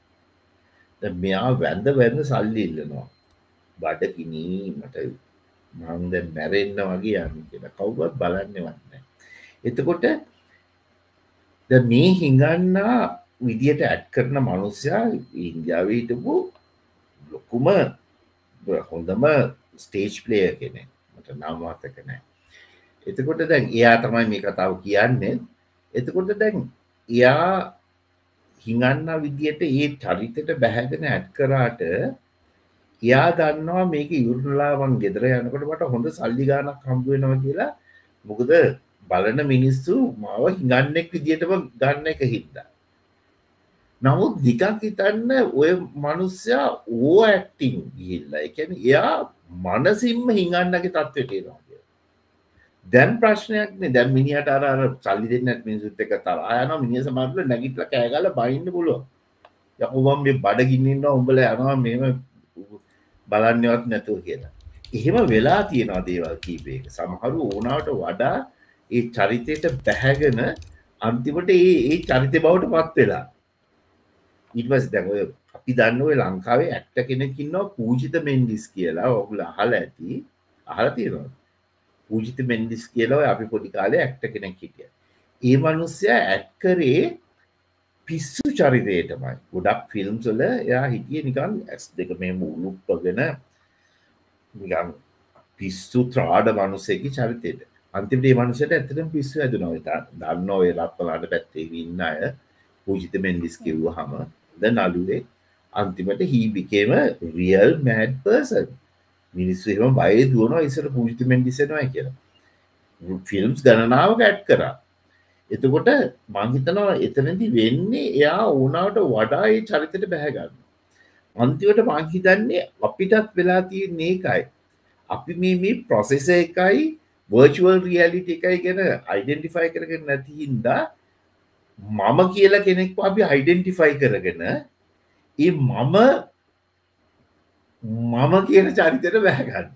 මෙයා වැඳ වැඳ සල්ලි ඉල්ලනවා. බඩකිනී මට මන්ද මැරෙන්න්න වගේ යන්න කියලා. කවුවත් බලන්නවන්න එතකොට ද මේ හිඟන්නා විදියට ඇඩ් කරන මනුස්්‍යයා ඉන්දියාවීටපු ලොකුම හොඳම ස්ටේජ් ප්ලේය කෙනෙ මට නම්වාතක නෑ එතකොට දැන් එයා තමයි මේ කතාව කියන්නේ. එතකොට දැන් එයා හිඟන්න විදියට ඒ චරිතට බැහැගෙන ඇඩ් කරාට එයා දන්නවා මේක ඉවරලාවන් ගෙදර යනකොට මට හොඳ සල්ලි ගානක් හම්බුවෙනවා කියලා. මොකද බලන මිනිස්සු මාව හිඟන්නෙක් විදිටම ගන්න එක හින්දා. නමුත් දිකක් හිතන්න ඔය මනුස්්‍යයා ඕ ඇක්ටිං ගිහිල්ල. එකැන එයා මනසිම්ම හිඟන්නගේ තත්වටේනවා දැන් ප්‍රශ්නයක්න දැම් මිනිට අර සල්ලි දෙන්නත් මිනිසුත් එක තර අයන මිනි සමටල නැගිටල කෑගල බයින්න පුළුව යකුවම් මේ බඩගින්නන්න උඹල යනවා මෙම බලන්නවත් නැතුව කියලා. එහෙම වෙලා තියෙනවා දේවල් කීපයක සමහරු ඕනාවට වඩා ඒ චරිතයට බැහැගෙන අන්තිමට ඒ ඒ චරිත බවට පත් වෙලා ඉටවස් දැන්ඔය අපි දන්න ඔය ලංකාවේ ඇක්ට කෙනෙකින්නවා පූජිත මෙන්ඩිස් කියලා. ඔගුල අහල ඇති. අහල තියෙනවා. පූජිත මෙන්ඩිස් කියලා අපි පොඩි කාලේ ඇක්ට කෙනෙක් හිටිය. ඒ මනුස්්‍යය ඇත්කරේ පිස්සු චරිතයටමයි. ගොඩක් ෆිල්ම්සොල එයා හිටිය නිකන් ඇස් දෙක මේ මුළුප්පගෙන නිකම් පිස්සු ත්‍රාඩ මනුස්සයකි චරිතයට. අන්තිමට මනුසට ඇතටම පිස්සු ඇදනොව දන්න ඔය රත්වලාට පැත්තේ ඉන්න අය පූජිත මෙන්ඩිස් කිව්ව හම ද නලුවේ අන්තිමට හීබිකේම රියල් මෑඩ් පර්සන් මිනිස්සුම බය දුවන ඉසර පූජිත මෙන්ඩිසනවා කියලා. ෆිල්ම්ස් ගණනාව ඇට් කරා. එතකොට මංහිතනවා එතනදි වෙන්නේ එයා ඕනාවට වඩා ඒ චරිතට බැහැගන්න අන්තිවට මංහිතන්නේ අපිටත් වෙලා තියෙන් ඒකයි. අපි මේ මේ ප්‍රොසෙස එකයි වර්චුවල් රියලිට එකයි ගැන අයිඩෙන්ටිෆයි කරගෙන නැති හින්දා මම කියලා කෙනෙක් අපි අයිඩෙන්ටිෆයි කරගෙන ඒ මම මම කියන චරිතයට බැහගන්න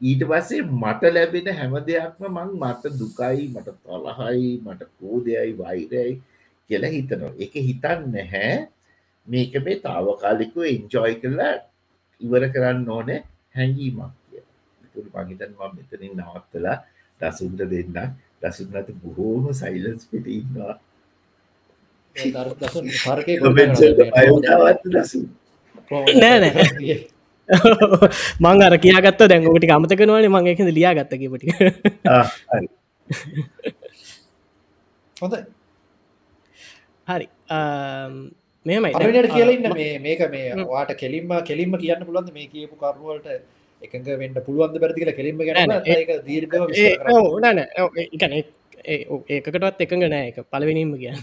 ඊට පස්සේ මට ලැබෙන හැම දෙයක්ම මං මට දුකයි මට තලහයි මට කෝදයයි වෛරයයි කියලා හිතනවා. එක හිතන්න නැහැ. මේක මේ තාවකාලිකව එන්ජෝයි කරලා ඉවර කරන්න ඕනේ හැඟීමක් කිය මහිතන් ම මෙතනින් නවත්තලා දසුන්ට දෙන්න දසුන්නට බොහෝම සයිලන්ස් පිට ඉන්නවා. පරකය අයතාවත් දසු නෑ නෑ. මං අර කියාගත්ත දැන්ගකට අමතකනවන මං එකද ලියා ගත්තකපටි හොඳ හරි. මෙමයි පරට කියලන්න මේ මේක මේ වාට කෙලින්ම කෙලින්ම කියන්න පුළන්ද මේ කියපු කරුවලට එකඟ වෙන්න පුළුවන්ද පැරදි කියලා කෙලින්ම ගැන දීර්ග නන එකන ඒකටත් එකඟ නෑ එක පලවෙනින්ම කියන්න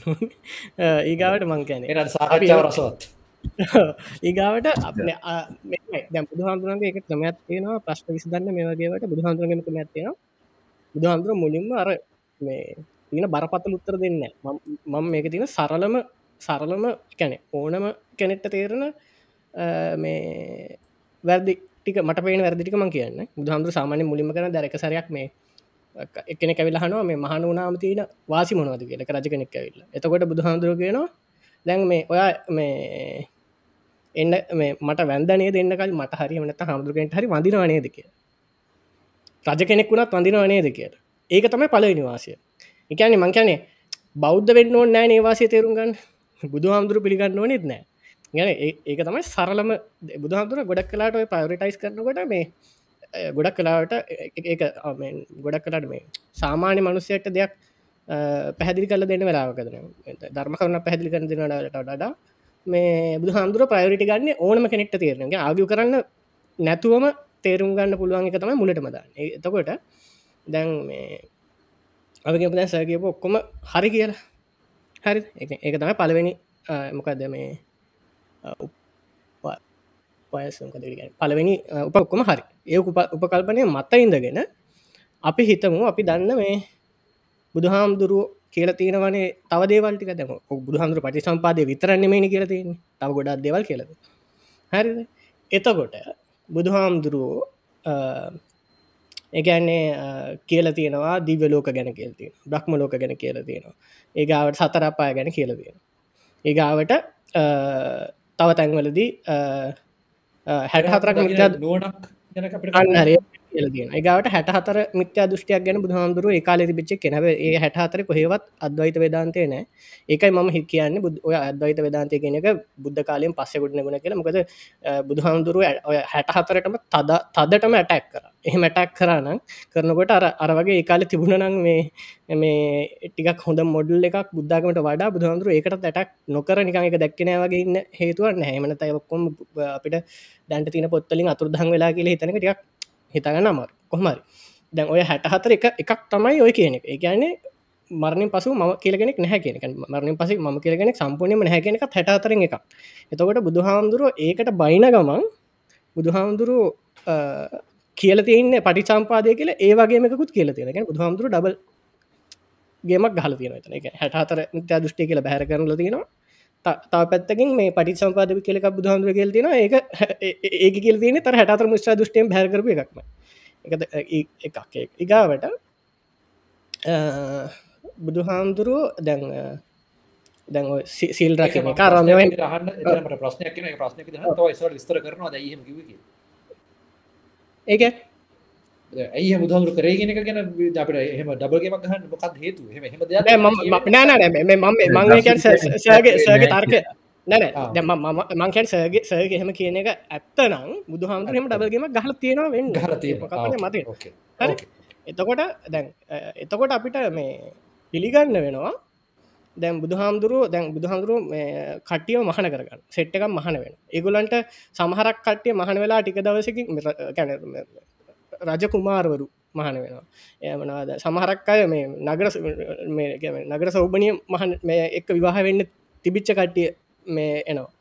ඒගාවට මං කැන සාකච්ඡාව රසවත්. ඒගාවට දැම් බුදුහන්දුරන්ගේ එක ක්‍රමයක් තියෙනවා. ප්‍රශ්න විසදන්න මේ වගේට බුදුහන්දුරගම ක්‍රමයක් තියෙනවා. බුදුහන්දුර මුලින්ම අර මේ තියෙන බරපතල උත්තර දෙන්න මම මේක තියෙන සරලම සරලම කැනෙ ඕනම කෙනෙට්ට තේරණ මේ වැරදි ටික මට පේන වැරදිටික මං කියන්න. බුදුහන්දුර සාමාන්‍ය මුලිම කරන දැරක සරයක් මේ එකන කැවිල හනුව මේ මහන වනාම තියෙන වාසි මොනවද කියලක රජ කෙනෙක් ඇවිල්ල. එතකොට බුදුහන්දුර කියනවා දැන් මේ ඔයා මේ එන්න මේ මට වැන්දනේ දෙන්නකල් මට හරි මනත හමුදුරගෙන්ට හරි වඳිනවානේද කිය රජ කෙනෙක් වුණත් වඳිනවානේද කියලා. ඒක තමයි පලවෙනි වාසය. එකන්නේ මංකයනේ බෞද්ධ වෙන්න ඕන්න නෑ නේවාසය තේරුම් ගන්න. බුදු හාමුදුරු පිළිගන්න ඕනෙත් නෑ ගැන ඒක තමයි සරලම බුදුහාදුර ගොඩක් කලාට ඔය පවරිටයිස් කරනකොට මේ ගොඩක් කලාට ඒ ගොඩක් කලාට මේ සාමාන්‍ය මනුස්සයට දෙයක් පැහදිලි කල දෙන්න වෙලාවකදන ධර්ම කරන පැහදිලි කර දෙනට ඩා මේ බුදු හාමුදුර ප්‍රයෝරිටි ගන්න ඕනම කෙනෙක්ට තේරනගේ ආගිය කරන්න නැතුවම තේරුම් ගන්න පුළුවන් එක තමයි මුලට මදන්න එතකොට දැන් මේ අපගේ දැන් සැකප ඔක්කොම හරි කියලා. හරි ඒක තමයි පලවෙනි මොකක්ද මේ පයසකදග පලවෙනි උපක්කොම හරි. ඒ උපකල්පනය මත ඉඳගෙන අපි හිතමු අපි දන්න මේ බුදුහාමුදුරුව කියල තියෙනවනේ තව දේවල්ටික දැම බුදුහන්දුර පටි සම්පාදය විතරන්න මේනි කියල තියෙන තව ගොඩක් දෙවල් කියලද හරි එතකොට බුදුහාමුදුරුවෝ ඒගැන්නේ කියල තියෙනවා දිවලෝක ගැන කියල්තිය බ්‍රහ්ම ලෝක ගැන කියල තියෙනවා. ඒගාවට සතරපාය ගැන කියල තියෙන ඒගාවට තව තැන්වලදී හැට හතරක් නුවනක් ඒගවට හැට හතර මිත්‍ය දෘෂ්ටියක් ගැන බුදුහාමුදුරුව ඒකාලෙ බිච්ච කෙනව ඒ හැට හතර කොහෙවත් අද්වයිත වේදාන්තය නෑ. ඒකයි මම හි කියන්න බුද් ඔය අද්වයිත වේදාන්තය කෙනක බුද්ධ කාලයෙන් පස්සෙ ගුඩන ගුණ කියලා. මොකද බුදුහාමුදුරුව ඔය හැට හතරටම තද තදටම ඇටැක් කර. එහෙම ඇටැක් කරනම් කරනකොට අර අර වගේ ඒකාල තිබුණනං මේ මේ ටික් හොඳ මොඩල් එකක් බුද්ධගමට වඩා බුදුහන්දුර ඒකට තැටක් නොකර නිකං එක දැක්කනෑ වගේ ඉන්න හේතුවන්න හැමන තයකොම් අපිට දැන්ට තින පොත්තලින් අතුරදහන් වෙලා කියල හිතනක ටියක් හිතගන්න අමර කොහමරි දැන් ඔය හැට හතර එක එකක් තමයි ඔය කියන එක ඒගැන්නේ මරණින් පසු ම කියලගෙනෙක් නැහැ කියෙනෙක මරණින් පස ම කියලගෙනෙක් සම්පූර්ණයම නැහැගෙනක හැට අතරෙන් එක එතකොට බුදුහාමුදුරුව ඒකට බයින ගමන් බුදුහාමුදුරුව කියල තියන්න පටි සම්පාදය කියල ඒ වගේමකුත් කියල තියෙන බුදුහාමුදුරු ඩබල් ගේමක් ගහල තියෙන එතන. එක හැට හතර නිත්‍යා දෘෂ්ටි කියල බැහර කරල තියෙනවා. තා පැත්තකින් මේ පටි සම්පාද කියලක බුදුහන්දුර කියල් තියෙන ඒක කියල තියෙන තර හැටතර මුස්්‍ර දෘෂ්ටියෙන් හැකරපු එකක්ම එක එකක්. ඉගාවට බුදුහාමුදුරුව දැන් දැන් සිල් රකින කාරම ප්‍රශ්නයක් ප්‍රශ්නක ස්තර කරනවා. දහම ඒක ඇයි මුදහුරු කරේගෙනක ගැන අපට එහම ඩබගේමක් ගහන්න මොකක් හේතු නෑනෑ මම මංගේ සගේ තර්ක නැන මංකැන් සගේ සගේ හෙම කියන එක ඇත්තනම් බුදුහාමුදුරම ඩබගේම ගහල තියෙනවා වෙන් ගහල මත එතකොට දැන් එතකොට අපිට මේ පිළිගන්න වෙනවා. දැන් බුදුහාමුදුරුව දැන් බුදුහාමුදුරුව කටියව මහන කරගන්න. සෙට් එකක් මහන වෙන ඒගොලන්ට සමහරක් කට්ටිය මහන වෙලා ටික දවසකින් කැන රජ කුමාරවරු මහන වෙනවා. එමනාද සමහරක් අය මේ නගර නගර සෞබනය මහන් මේ එක් විවාහ වෙන්න තිබිච්ච කට්ටිය මේ එනවා.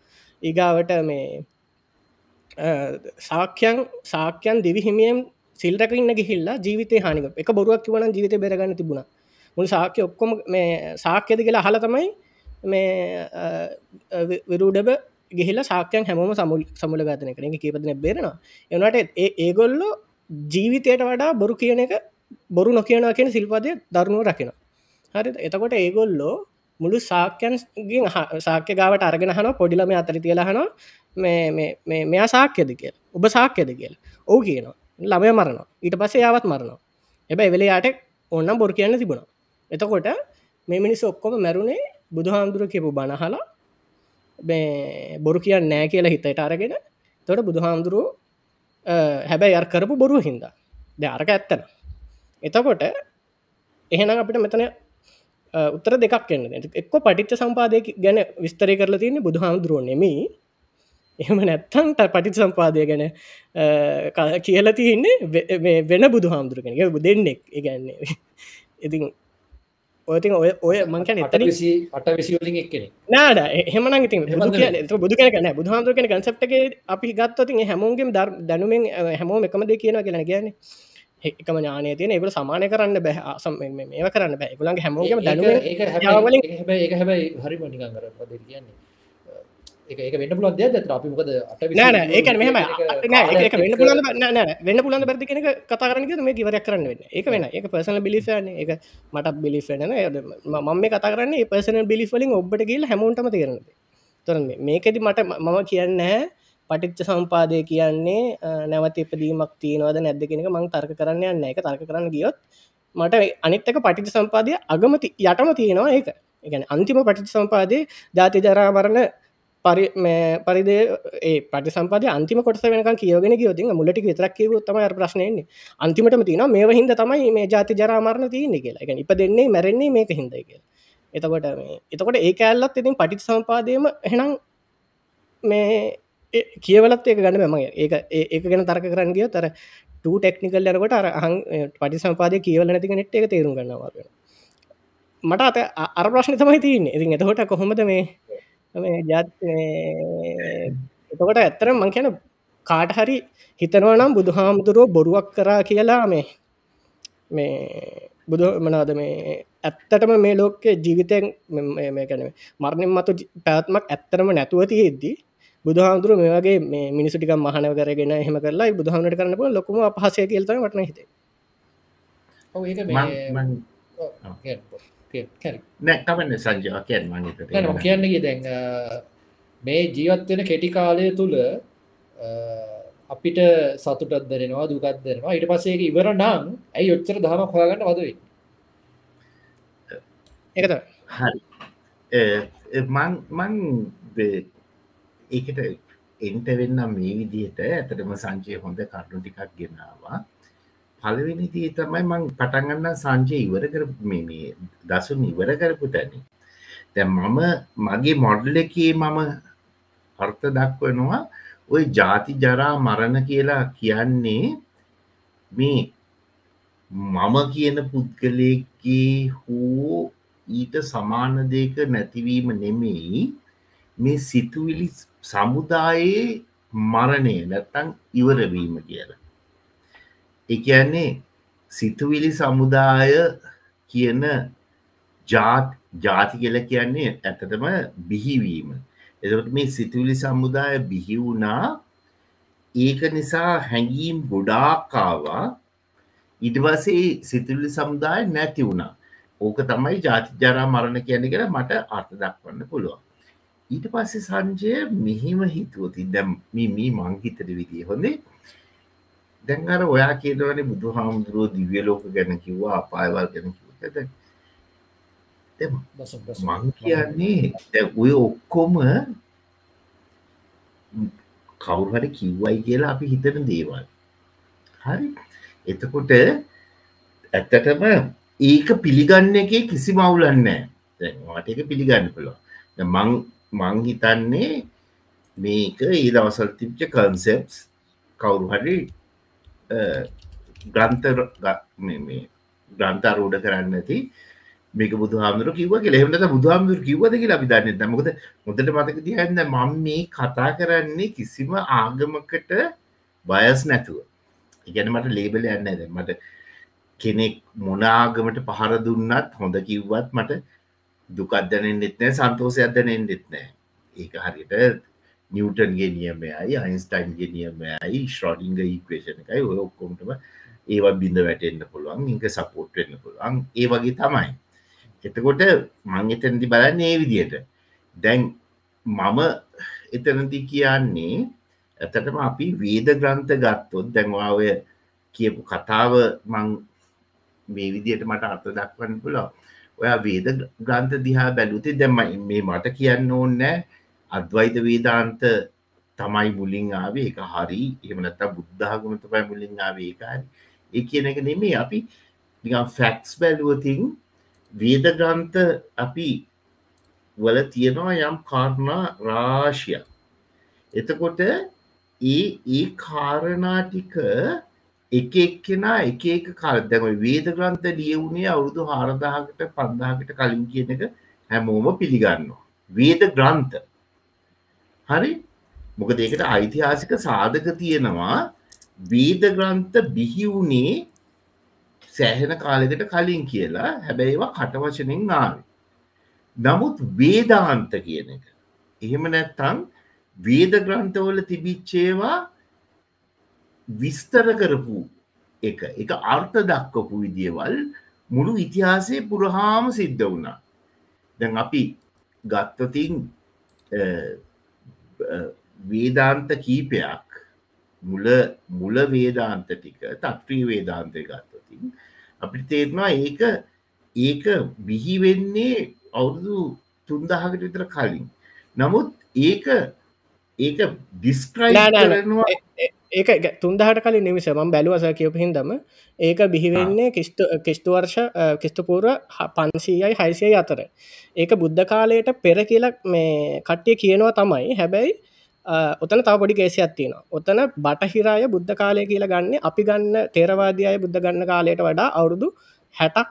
ඒගාවට මේ සාක්‍යයන් සාක්‍යයන් දෙවි හිමියම් සිල්රකඉන්න ගිහිල්ලා ජීවිතය හනික එක බොරුවක් කිවන ජීවිත බෙරගන්න තිබුණ. මුල් සාක්‍ය ඔක්කොම මේ සාක්‍යද කියලා හල තමයි මේ විරුඩබ ගෙහිල සාක්‍යයන් හැමෝම සමුල් සමුල ගතන කරන කීපදන බේරෙනවා. එනට ඒගොල්ලෝ ජීවිතයට වඩා බොරු කියන එක බොරු නොකියනවා කියන සිල්පදය දරුණුව රකින හරි එතකොට ඒගොල්ලෝ මුළු සාක්‍යයන්ගේ සාක්‍ය ගාවට අරගෙන හන පොඩිලම අතරි තියලහන මේ මෙයා සාක්‍යද කියල? ඔබ සාක්‍යද කියල? ඕ කියනවා. ළමය මරනවා. ඊට පස්සේ යාවත් මරනවා. එබැයි වෙලයාට ඔන්නම් බොර කියන්න තිබුණා. එතකොට මේ මිනිස් ඔක්කොම මැරුණේ බුදුහාමුදුර කියපු බණහලා බොරු කියන්න නෑ කියලා හිතට අරගෙන. තොට බුදුහාමුදුරුව හැබැයි අර් කරපු බොරුව හින්දා. ද අරක ඇත්තන. එතකොට එහෙනම් අපිට මෙතන උත්තර දෙකක් එන්න එක්ක පටිච්ච සම්පාදය ගැන විස්තරය කරලා තියන්නේ බුදුහාමුදුරුව නෙමී එහෙම නැත්තන්ට පටිච සම්පාදය ගැන කියල තියන්නේ වෙන බුදු හාමුදුරගෙන දෙන්නෙක් ඉගන්නේ ඉතින් ඔයති ඔය ඔය මංකන එතන අට විසිවලින් එක්කෙන නාඩ හෙමන ඉතින් බුදු කියන බුදුහන්දුර කෙන කන්සප්ටක අපි ගත්තතින් හැමෝන්ගේ දර් දැනුමෙන් හැමෝම එකම දෙ කියන කියලා ගැන එකම ඥානය තියෙන ඒකල සමානය කරන්න බැහ අසම් මේ කරන්න බෑ. ගුලන්ගේ හැමෝගම දැනුව ඒ හැබැයි හරි මනිකන් කර පද කියන්නේ ඒක වෙන්න පුලන් දෙයක් අපි මොකද අට නෑන ඒක මෙහම ඒක වෙන්න පුලන් නෑ වෙන්න පුලන් බැති කෙනෙ කතාරන මේ කිවරක් කරන්න වෙන්න. ඒක වෙන එක පර්සන බිලිසන එක මටත් බිලිෆෙන මම මේ කතාරන්නේ පර්සන බිලිෆලින් ඔබට කියල හැමෝටම තේරන තොර මේකෙති මට මම කියන්න පටිච්ච සම්පාදය කියන්නේ නැවත ඉපදීමක් තියනවද නැද්ද කෙනෙක මං තර්ක කරන්න යන්න එක තර්ක කරන්න ගියොත් මට අනිත්තක පටිච සම්පාදය අගමති යටම තියෙනවා ඒක. එකන අන්තිම පටිච සම්පාදය ජාති ජරාමරණ පරි පරිදේ ඒ පටි සම්පාද අන්තිම කොටස වෙනක කියගෙන යෝති මුලටි විතරක් කිව තම ප්‍රශ්නයන්නේ අන්තිමටම තින මේ හිද තමයි මේ ජාති ජරාමරණ තියන්නේ කියලා. එක ඉප දෙන්නේ මැරෙන්නේ මේක හිද කිය එතකොට එතකොට ඒ ඇල්ලත් ඉතින් පටිත් සම්පාදයම හෙනම් මේ කියවලත් ඒක ගන්න මම ඒක ඒක ගැන තර්ක කරන්න ගිය තර ටෙක්නිකල් යනකොට අර හං පටි සම්පාදය කියවල නැතික නෙට් එක තේරුම් ගන්නවා මට අත අර ප්‍රශ්න තමයි තියන්නේ. ඉතින් එතකොට කොහොමද මේ ජත් එතකොට ඇත්තර මං කියන කාට හරි හිතනවා නම් බුදු හාමුදුරුව බොරුවක් කරා කියලා මේ මේ බුදු මනාද මේ ඇත්තටම මේ ලෝකෙ ජීවිතයෙන් මේ කැන මරණින් මතු පැත්මක් ඇත්තරම නැතුව තියෙද්දී බුදුහාමුදුරුව මේ වගේ මේ මිනිසු ටික මහනව කරගෙන එහෙම කරලා බුදුහාමුදුරට කරන්න පුළුවන් ලොකුම අපහාසය කියලා තමයි මට හිතෙන්නේ. ඔව් ඒක මේ නෑ කමන්න සංජය කියන්න මං කියන්නේ දැන් මේ ජීවත්වෙන කෙටි කාලය තුළ අපිට සතුටත් දෙරෙනවා දුකත් දෙෙනවා ඉට පසේ ඉවර නම් ඇයි ඔච්චර දහම හොයාගන්න වදවෙයි එකත හරි. මං ඒකට එන්ට වෙන්න මේ විදිහට. ඇතටම සංචය හොඳ කරුණු ටිකක් ගෙනවා පලවෙනි දී තමයි මං පටන්ගන්න සංජය ඉවර කර මේ දසුන් ඉවර කරපු තැන දැ මම මගේ මොඩල් එකේ මම අර්ථ දක්වනවා ඔය ජාති ජරා මරණ කියලා කියන්නේ මේ මම කියන පුද්ගලයගේ හෝ ඊට සමාන දෙක නැතිවීම නෙමෙයි මේ සිතුවිලි සමුදායේ මරණය නැත්තං ඉවරවීම කියලා. එකන්නේ සිතුවිලි සමුදාය කියන ජාති කියල කියන්නේ ඇතටම බිහිවීම. එකට මේ සිතුවිලි සමුදාය බිහි වුණා. ඒක නිසා හැඟීම් ගොඩාකාවා ඉඩවසේ සිතුවිලි සමුදාය නැති වුණා. ඕක තමයි ජාති ජරා මරණ කියන කර මට අර්ථ දක්වන්න පුළුවන්. ඊට පස්සේ සංජය මෙහිම හිතුවති දැම් මී මංහිතට විදිිය හොඳේ දැන් අර ඔයා කියනවන බුදු හාමුදුරුව දිවිය ලෝක ගැන කිව්වා අපායවල් ගැන කිව්ද මං කියන්නේ ඔය ඔක්කොම කවුහරි කිව්වයි කියලා අපි හිතන දේවල්. හරි. එතකොට ඇත්තටම ඒක පිළිගන්න එක කිසි මවුලන්නෑ මට එක පිළිගන්න පුළො මං මං හිතන්නේ මේක ඒ දවසල් තිච්ච කන්සෙප්ස් කවුරු හරි ග්‍රන්ත ග්‍රන්තාරූඩ කරන්න ඇති මේක බුදු හාමුදුර කිව කෙලෙමට බුදුහාමුදුර කිවද කියලා අපි දන්න තමකද මුොදට මතක තියන්න මං මේ කතා කරන්නේ කිසිම ආගමකට බයස් නැතුව. ඉගැන මට ලේබල යන්න ඇද මට කෙනෙක් මොනාගමට පහර දුන්නත් හොඳ කිව්වත් මට දුකක්දනෙන් නෙත්නෑ සන්තෝසයක් දනෙන් නෙත්නෑ ඒක හරියට නිියවටන්ගේ නියමයයි අයින්ස්ටයින්ගේ නියමයයි ශ්‍රෝඩිංග ඉක්වේෂණ එකයි ඔය ඔක්කොමටම ඒවා බිඳ වැටෙන්න්න පුළුවන් ඉක සපෝට් වෙන්න පුළුවන්. ඒ වගේ තමයි. එතකොට මං එතැනති බලන්න ඒ විදියට. දැන් මම එතනති කියන්නේ ඇතටම අපි වේද ග්‍රන්ථ ගත්තොත් දැන්වාය කියපු කතාව මං මේ විදියට මට අත දක්වන්න පුළා ඔයා වේද ග්‍රන්ථ දිහා බැලුති දැම්මයි මේ මට කියන්න ඕන්නෑ අද්වයිත වේදාන්ත තමයි මුලින් ආවේ. එක හරි. එමනත්ත බුද්ධාගම තමයි මුලින් ආවේ. ඒකාරි ඒ කියන එක නෙමේ අපි ෆැක්ස් බැලුවතින් වේද ග්‍රන්ථ අපි වල තියෙනවා යම් කාරණා රාශිය එතකොට ඒ ඒ කාරණාටික එක එක්කෙනා එක එක කාල දැම වේද ග්‍රන්ථ ලියවුණේ අවුරුදු හාරදාහකට පන්දාහකට කලින් කියන එක හැමෝම පිළිගන්නවා. වේද ග්‍රන්ථ. හරි? මොකද ඒකට ඓතිහාසික සාධක තියෙනවා. වේද ග්‍රන්ථ බිහිවුණේ සෑහෙන කාලෙකට කලින් කියලා. හැබැයිවා කටවචනෙන් ආවේ. නමුත් වේදාන්ත කියන එක. එහෙම නැත්තං වේද ග්‍රන්ථවල තිබිච්චේවා විස්තර කරපු එක. එක අර්ථ දක්වපු විදිියවල් මුළු ඉතිහාසය පුරහාම සිද්ධ වුණා. දැන් අපි ගත්තතින් වේදාන්ත කීපයක් මුල මුල වේදාන්ත ටික තත්්‍රී වේදාන්තය ගත්තතින් අපිට තේරවා ඒක ඒක බිහිවෙන්නේ අවුරුදු තුන්දහකට විතර කලින්. නමුත් ඒක ඒක ඩිස්ක්‍රයි කරනවා. ඒක තුන්දහට කලින් නිමිස ම බැලුවස කියප හිදම ඒක බිහිවෙන්නේ කිස්තු කිස්තු වර්ෂ කිස්තුපූර පන්සීයයි හයිසිය අතර. ඒක බුද්ධ කාලයට පෙර කියලක් මේ කට්ටිය කියනවා තමයි. හැබැයි ඔතන තව පොඩි කේසියක් තියෙනවා. ඔතන බටහිරාය බුද්ධ කාලය කියලා ගන්න අපි ගන්න තේරවාදයය බුද්ධ ගන්න කාලයට වඩා අවුරුදු හැටක්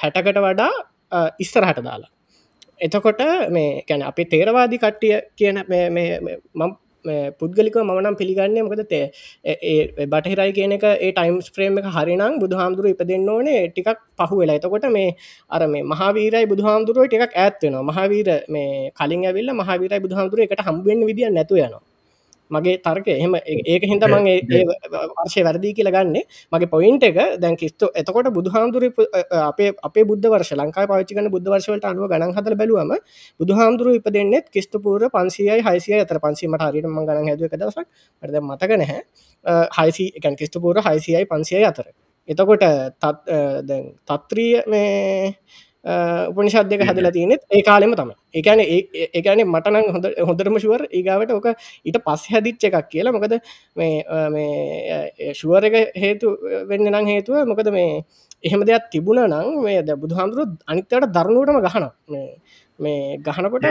හැටකට වඩා ඉස්තරහට දාලා එතකොට මේ ගැන අපි තේරවාදි කට්ටිය කියන මම පුද්ගලික මනම් පිළිගන්නේ මොකද තේ බටහිරයි කියන එක ඒ ටයිම්ස් ්‍රේම් එක හරිනම් බුදුහාමුදුරු ඉප දෙන්න ඕනේ ටිකක් පහු වෙලා. එතකොට මේ අර මේ මහවීරයි බුදුහාමුදුරුව ටිකක් ඇත්වෙනවා මහවීර මේ කලින් ඇවිල්ල මහවීරයි බුදුහාමුදුරුව එකට හම්බුවෙන් විදිිය නැතු යනවා. මගේ තර්ක එහෙම ඒක හිද මං වර්ශය වැරදි කියලා ගන්න. මගේ පොයින්ට එක දැන් කිස්තු එතකොට බුදුහාමුදුර අපේ අපේ බුද්ධ වර්ෂ ලංකා පාචිකන බුද්ධ වර්ශවලට අනුව ගණන් හතල බැලුවම බුදුහාමුදුරු ඉප දෙන්නෙත් කිස්තුපූර පන්සියයි හයිසිය අතර. පන්සීමට හරිටම ගණන් හැදුව එක දවසක්. ට මතක නැහැ. හයිසි එකන් කිස්තුපූර හයිසියයි පන්සියයි අතර. එතකොට තත්ත්‍රිය මේ උපනිශත් දෙක හැදලා තියනෙත් ඒ කාලෙම තම එකන ඒකන මටනං හොඳ හොඳරම ශුවර් ඒගාවට ඕක ඊට පස් හැදිච්ච එකක් කියලා. මොකද මේ ශුවර එක හේතු වෙන්න නං හේතුව මොකද මේ එහෙම දෙයක් තිබුණ නං මේ ද බුදුහාමුදුරු අනිත්තයට දරනුවටම ගහන මේ ගහනකොට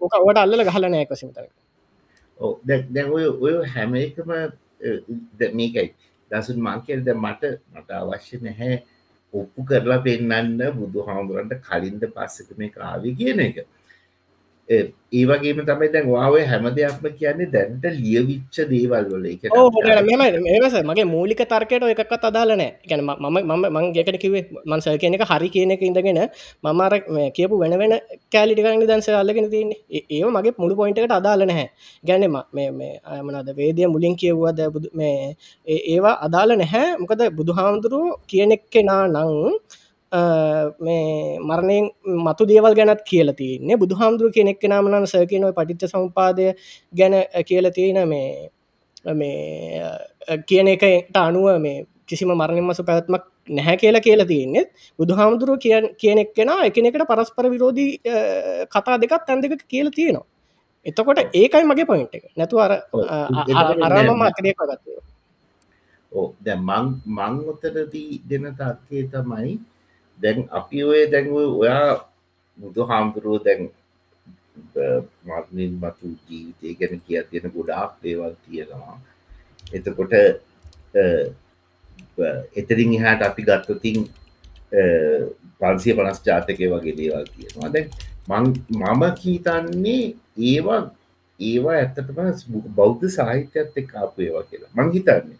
ඕක ඔවට අල්ල ගහල නෑක සිතර දැ ඔය ඔය හැම එකම මේකයි. දසුන් මාකෙල්ද මට මට අවශ්‍ය නැහැ ඔප්පු කරලා පෙන්න්න බුදු හාමුදුරන්ට කලින්ද පස්සක මේ කාවි කියන එක. ඒ වගේම තමයි දැන් වාව හැම දෙයක්ම කියන්නේ දැන්ට ලියවිච්ච දේවල් වල. එක මේස මගේ මූලික තර්කයට එකත් අදාලනෑ ගැන මම මං ගැකට කිවේ මන්ස කියන එක හරි කියන එක ඉඳගෙන මමාර කියපු වෙන වෙන කෑලිටිකරන්න දැන්ස අල්ලගෙන තියන්නේ. ඒ මගේ මුළු පොයින්ටකට අදාල නැහැ. ගැනම මේ අයමනද වේදය මුලින් කියව්වද මේ ඒවා අදාල නැහැ. මොකද බුදු හාමුදුරුව කියනෙක් කෙනා නං මේ මරණයෙන් මතු දේවල් ගැනත් කියල තියන්නේ. බුදු හාමුදුරුව කෙනෙක් නාමනන් සකනව පටිච්ච සම්පාදය ගැන කියල තියෙන මේ මේ කියන එකට අනුව මේ කිසිම මරණින් මස පැත්මක් නැහැ කියලා කියලා තියන්නේ. බුදු හාමුදුරුව කිය කියනෙක් කෙන එකනෙකට පරස්පර විරෝධී කතා දෙකත් ඇන් දෙක කියල තියෙනවා. එතකොට ඒකයි මගේ පොයින්ට එක. නැතු අර අරම මාතරය පගත්ව ඕ දැ මං මං ඔතරදී දෙන තත්කේ තමයි දැන් අපි ඔය දැන්ව ඔයා මුදු හාමුදුරුව දැන් මර්නින් මතු ජීවිතය ගැන කිය තියෙන ගොඩාක් දේවල් තියෙනවා. එතකොට එතරින් එහාට අපි ගත්තතින් පන්සිය පනස් ජාතකය වගේ දේවල් තියෙනවා. දැන් මම කීතන්නේ ඒවා ඒවා ඇත්තටම බෞද්ධ සාහිත්‍යත් එක් ආපු ඒවා කියලා. මං හිතන්නේ.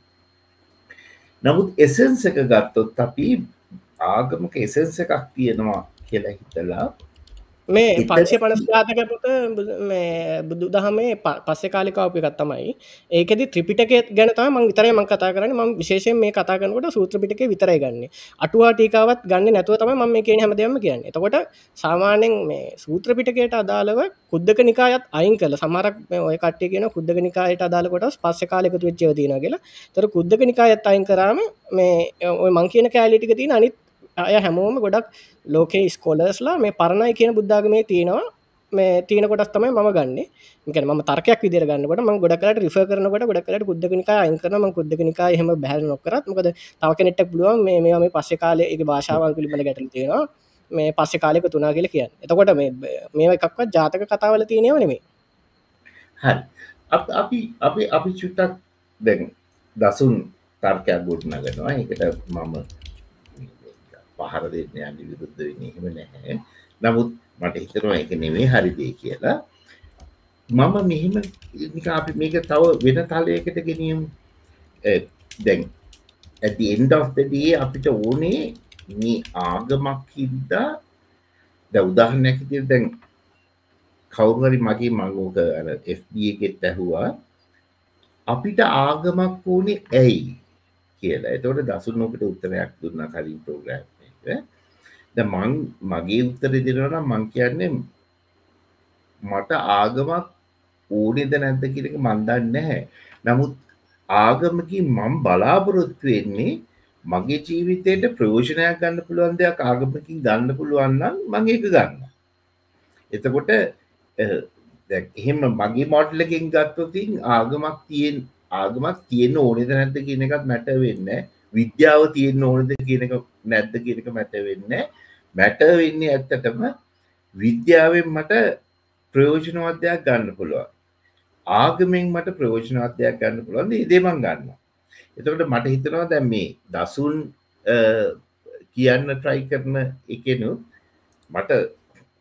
නමුත් එසන්ස එක ගත්තොත් අපි ආගමක එසන්ස එකක් තියෙනවා කියලා හිතලා මේ පංශය පනස් ජාතක පොත බුදු දහමේ පස්සෙ කාලිකාවපි එකත්තමයි ඒකෙද ත්‍රිපිටක ගැන තම විතර ම කතා කරන ම විශේෂයෙන් මේ කතා කරනකොට සූත්‍රපිටක විතරයි ගන්න. අටුවා ටීකාවත් ගන්න නැතුව තම ම මේ කියන හැමදම කියන්න. එතකොට සාමානෙන් මේ සූත්‍රපිටකයට අදාළව කුද්දක නිකායත් අයින් කල සමරක් ඔය කට්ටිය කියන කුද්දක නිකායට අදාලකොට පස්ස කාලෙකතු වෙච්චව තින කියලා. තර කුද්දක නිකායත් අයින් කරාම මේ ඔය මං කියන කෑලිටික තින අනිත් අය හැමෝම ගොඩක් ලෝකේ ස්කෝලස්ලා මේ පරණයි කියන බුද්ධාගමේ තියෙනවා. මේ තියන කොටස් තමයි ම ගන්න. මේක ම තර්කයක් විදිර ගන්නකට ම ගොඩකට රිෆ කරනකට ගොඩකට කුද්දකනික අයකරම කුද්දකනික හම බැහ නොකරත්. මොකද තව කෙනෙට්ට පුළුවන් මේ මේ පස්සේ කාලය එක භාෂාවන් පිළිබඳ ගැටල තියෙනවා. මේ පස්සෙ කාලෙක තුනා කියල කියන්න. එතකොට මේ මේ එකක්වත් ජාතක කතාවල තියෙනව නෙමේ හ අපි අපි අපි චුට්ටක් දැන් දසුන් තර්කයක් ගොඩ නගනවා එකට මම පහර දෙන්න යන්න විරුද්ධ වෙන එහෙම නැහැ. නමුත් මට හිතනවා එක නෙවේ හරිදේ කියලා. මම මෙහෙම අපි මේක තව වෙන තලයකට ගෙනියම්. දැන් ඇති එන්ඩ ඔ්දඩිය අපිට ඕනේ මේ ආගමක් හිද්දා ද උදාහරණැකිතිර දැන් කවුරුහරි මගේ මංගෝක අර FBගෙත් ඇහුවා. අපිට ආගමක් වූනේ ඇයි කියලා. එතවට දසුනෝකට උත්තරයක් දුන්න කලින් ප්‍රෝග්‍රම් ද මං මගේ උත්තර දෙනවන මං කියන්නේ මට ආගමක් ඕනෙද නැද්ද කියලක මන්දන්න නැහැ. නමුත් ආගමකින් මං බලාපොරොත්තු වෙන්නේ මගේ ජීවිතයට ප්‍රයෝජනයක් ගන්න පුළුවන් දෙයක් ආගමකින් ගන්න පුළුවන්නම් මං ඒක ගන්න එතකොට එහෙම මගේ මොඩ්ලකින් ගත්තතින් ආගමක් තියෙන් ආගමක් තියෙන ඕනෙද නැද්ද කියන එකත් මැට වෙන්න විද්‍යාව තියෙන්න්න ඕනද කියනක නැද්ද කියනක මැට වෙන්න මැට වෙන්නේ ඇත්තටම විද්‍යාවෙන් මට ප්‍රයෝජනවත්දයක් ගන්න පුළුවන්. ආගමෙන් මට ප්‍රයෝජනවත්දයක් ගන්න පුළුවන්. ඉදේමන් ගන්න එතකට මට හිතනවා දැම් මේ දසුන් කියන්න ට්‍රයි කරන එකනු මට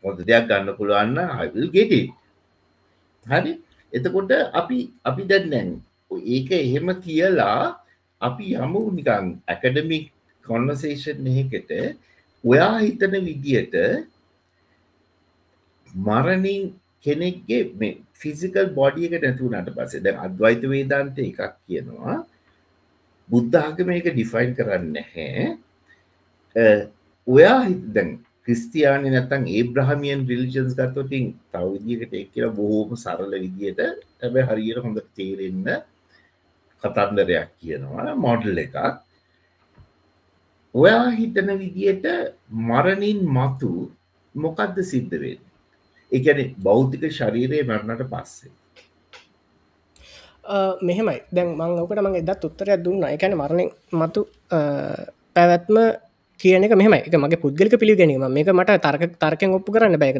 හොඳ දෙයක් ගන්න පුළුවන්න අවිල් ගෙට හරි? එතකොට අපි අපි දැන්නැන් ඒක එහෙම කියලා අපි යමු නිකං ඇකඩමික් කොන්වසේෂන් එහෙකට ඔයා හිතන විදියට මරණින් කෙනෙක්ගේ මේ ෆිසිකල් බොඩියක නැතුවනට පසේ දැන් අද්වයිත වේදාන්ත එකක් කියනවා. බුද්ධාගම එක ඩිෆයින් කරන්න නැහැ. ඔයා හිතදැන් ක්‍රිස්තියානි නැතන් ඒ බ්‍රහමියන් රිලිජන්ස් ගත්තොතින් තවවිදිකට එක් කියලා බොහෝම සරල විදියට ඇබ හරියට හොඳ තේරෙන්න කතන්දරයක් කියනවා මොඩල් එකක්. ඔයා හිතන විදියට මරණින් මතු මොකක්ද සිද්ධවෙන් එකන බෞතික ශරීරය මරණට පස්සේ. මෙහෙමයි. දැන් මං ඕකට මං එදත් උත්තරයක් දුන්න. එකන මරණය මතු පැවැත්ම කියන මෙම එක මගේ පුද්ගලික පිළිගැනීම මේක මට තර්ක තර්ක ඔප කරන්න බැක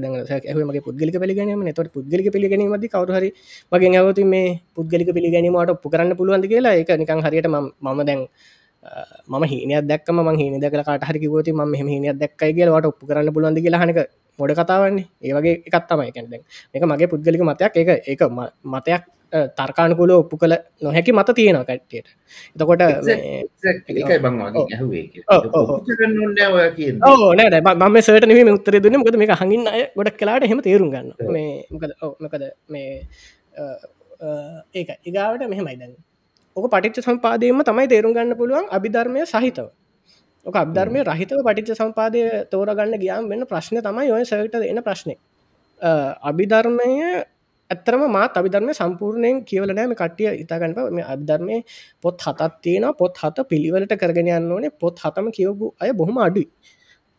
මගේ පුද්ගලික පිළිගැනීම තොට පුද්ගලික පිළිගැනීමද කවරුහරි මගේ නැවති මේ පුද්ගලික පිළිගැනීමට ඔප්පු කරන්න පුළුවන්ද කියලා එක නිකං හරියට මම දැන් මම හිනයක් දක්ම ම හින දක කාටහරි ගෝති ම මෙම හිනයක් දක්කයි කියලවට ඔප්පු කරන්න පුළුවන්ද කියලා හනක මොඩ කතාවන්නේ. ඒවගේ එකත්තමයි කැනෙ එක මගේ පුද්ගලික මතයක්. එක ඒක මතයක් තර්කානකුල ඔප්පු කළ නොහැකි මත තියෙන කට්ටියට. එතකොට මම සට නීම උත්තර දුන්න. මොකද මේ හඟින් අය ගොඩක් කලාට හෙම තේරුම් ගන්න මේ මොකද මොකද මේ ඒක ඉගාවට මෙහෙමයි දැන් ඕක පටිච්ච සම්පාදයම තමයි තේරුම් ගන්න පුළුවන් අභිධර්මය සහිතව. ඕක අබධර්මය රහිතව පටිච්ච සම්පාදය තෝරගන්න ගියාම් වෙන්න ප්‍රශ්න තමයි ඔය සට එන ප්‍රශ්නය අභිධර්මය ඇත්තරම මාත් අභිධර්ම සම්පූර්ණයෙන් කියවලනෑම කට්ටිය ඉතාගන්නප මේ අභිධර්මය පොත් හතත් තියෙන පොත් හත පිළිවලට කරගෙන යන්න ඕනේ. පොත් හතම කියවපු අය බොහොම අඩුයි.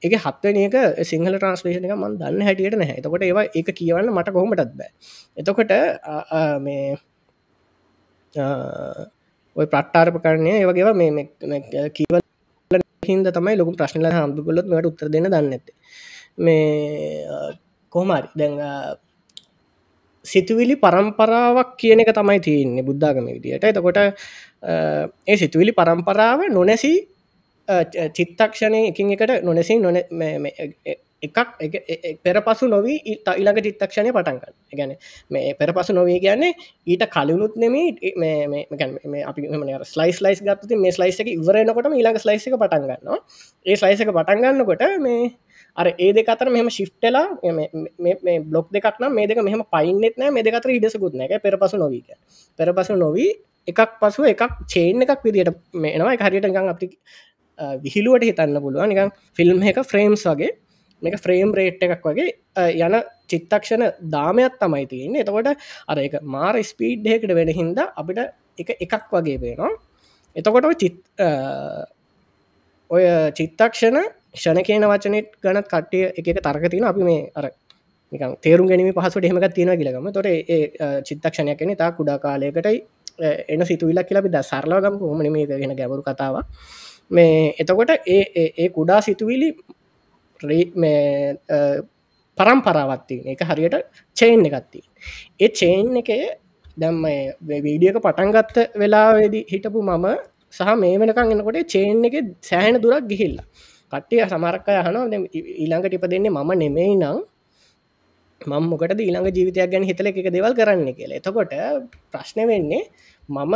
එක හත්වනක සිංහල ට්‍රන්ස්ලේෂන එක මන් දන්න හැටියට නැහැ. එතකොට ඒවා එක කියවන්න මට කොහොමටත් බෑ. එතකොට මේ ඔය ප්‍රට්ටාර්ප කරණය ඒවගේව මේ කීවල හින්ද තමයි ලොකු ප්‍රශ්නල හම්දුකොලොත් මට උත්තර දෙන්න දන්න ඇත මේ කොහමරි දැන් සිතුවිලි පරම්පරාවක් කියන එක තමයි තියන්නේ බුද්ධාගම විදියට. එතකොට ඒ සිතුවිලි පරම්පරාව නොනැසී චිත්තක්ෂණය එකින් එකට නොනැසි නොන එකක් පෙර පසු නොවී ඉළඟ චිත්තක්ෂණය පටන්ගන්න ගැන මේ පෙර පසු නොවී කියන්නේ ඊට කලිනුත් නෙමේ අපි ස්ලයිස් ලයිස් ගත්ති මේ ස්ලයිස් එක ඉවරනකොට ඊළඟ ස්ලයිස් එක පටන්ගන්න ඒ ස්ලයිස් එක පටන්ගන්නකොට මේ අර ඒ දෙකතර මෙම ශිෆ්ටලා මේ බ්ලොක් දෙකක්න මේ දෙක මෙහම පයින්නෙත් නෑ මේ දෙකතර ඉඩසකුත් නැක පෙර පසු නොවීක පෙර පසු නොවී එකක් පසු එකක් චේන් එකක් විදිට මේනවා එක හරියට ගං අපි විහිලුවට හිතන්න පුළුවන්. නිකම් ෆිල්ම් එක ෆ්‍රේම්ස් වගේ. මේක ෆ්‍රේම් රේට් එකක් වගේ යන චිත්තක්ෂණ දාමයක් තමයි තියන්නේ. එතකොට අර එක මාර ස්පීඩ්හකට වෙන හින්ද අපිට එක එකක් වගේ පේනවා එතකොට චිත් ඔය චිත්තක්ෂණ ෂණ කියන වචනට ගනත් කට්ටිය එක තර්කතින අපි මේ අර තේරුම් ගැනීම පහසුට එහෙමක් තියෙන කියලගම තොට ඒ චිත්තක්ෂණයක් කෙන තා කුඩා කාලයකටයි එන සිතුවිලක් කියලබි ද සරලාගම් හොමන මේ ගෙන ගැවරු කතාවක්. මේ එතකොට ඒ ඒ කුඩා සිතුවිලි පරම්පරාවත්ති එක හරියට චේන් එකත්ති ඒ චේන් එක දැම්ම වීඩියක පටන්ගත්ත වෙලාවෙදි හිටපු මම සහ මේ වෙනකං එනකොට චේන් එක සෑහන දුරක් ගිහිල්ලා. කට්ටිය සමරක්ක යහන ඊළඟට ඉප දෙන්නේ මම නෙමෙයි නම් මම මොකට ඊළඟ ජීවිතයක් ගැන හිතල එක දෙවල් කරන්න කියලා. එතකොට ප්‍රශ්න වෙන්නේ මම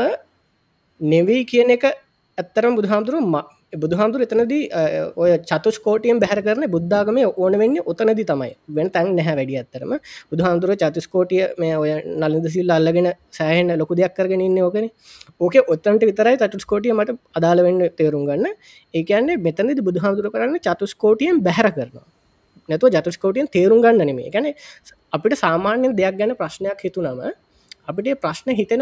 නෙවී කියන එක ඇත්තරම් බුදුහාමුදුරු බුදුහාමුදුර එතනදී ඔය චතුස්කෝටියෙන් බැහර කරන බුද්ධාගම ඕන වෙන්න ඔතනදි තමයි. වෙන තැන් නැහැ වැඩි ඇත්තරම බුදුහාමුදුර චතුස්කෝටිය මේ ඔය නලින්ද සිල් අල්ලගෙන සෑහෙන් ලොකු දෙයක් කරගෙන ඉන්න ඕකන. ඕක ඔත්තන්ට විතරයි චතුස්කෝටිය මට අදාළ වෙන්න තේරුම් ගන්න. ඒකන්නේ මෙතනදි බුදුහාමුදුර කරන්න චතුස්කෝටියෙන් බැහර කරනවා. නැතුව ජතුස්කෝටියෙන් තේරුම් ගන්න නෙමේ ගැන අපිට සාමාන්‍යෙන් දෙයක් ගැන ප්‍රශ්නයක් හිතුනම අපිට ප්‍රශ්න හිතෙන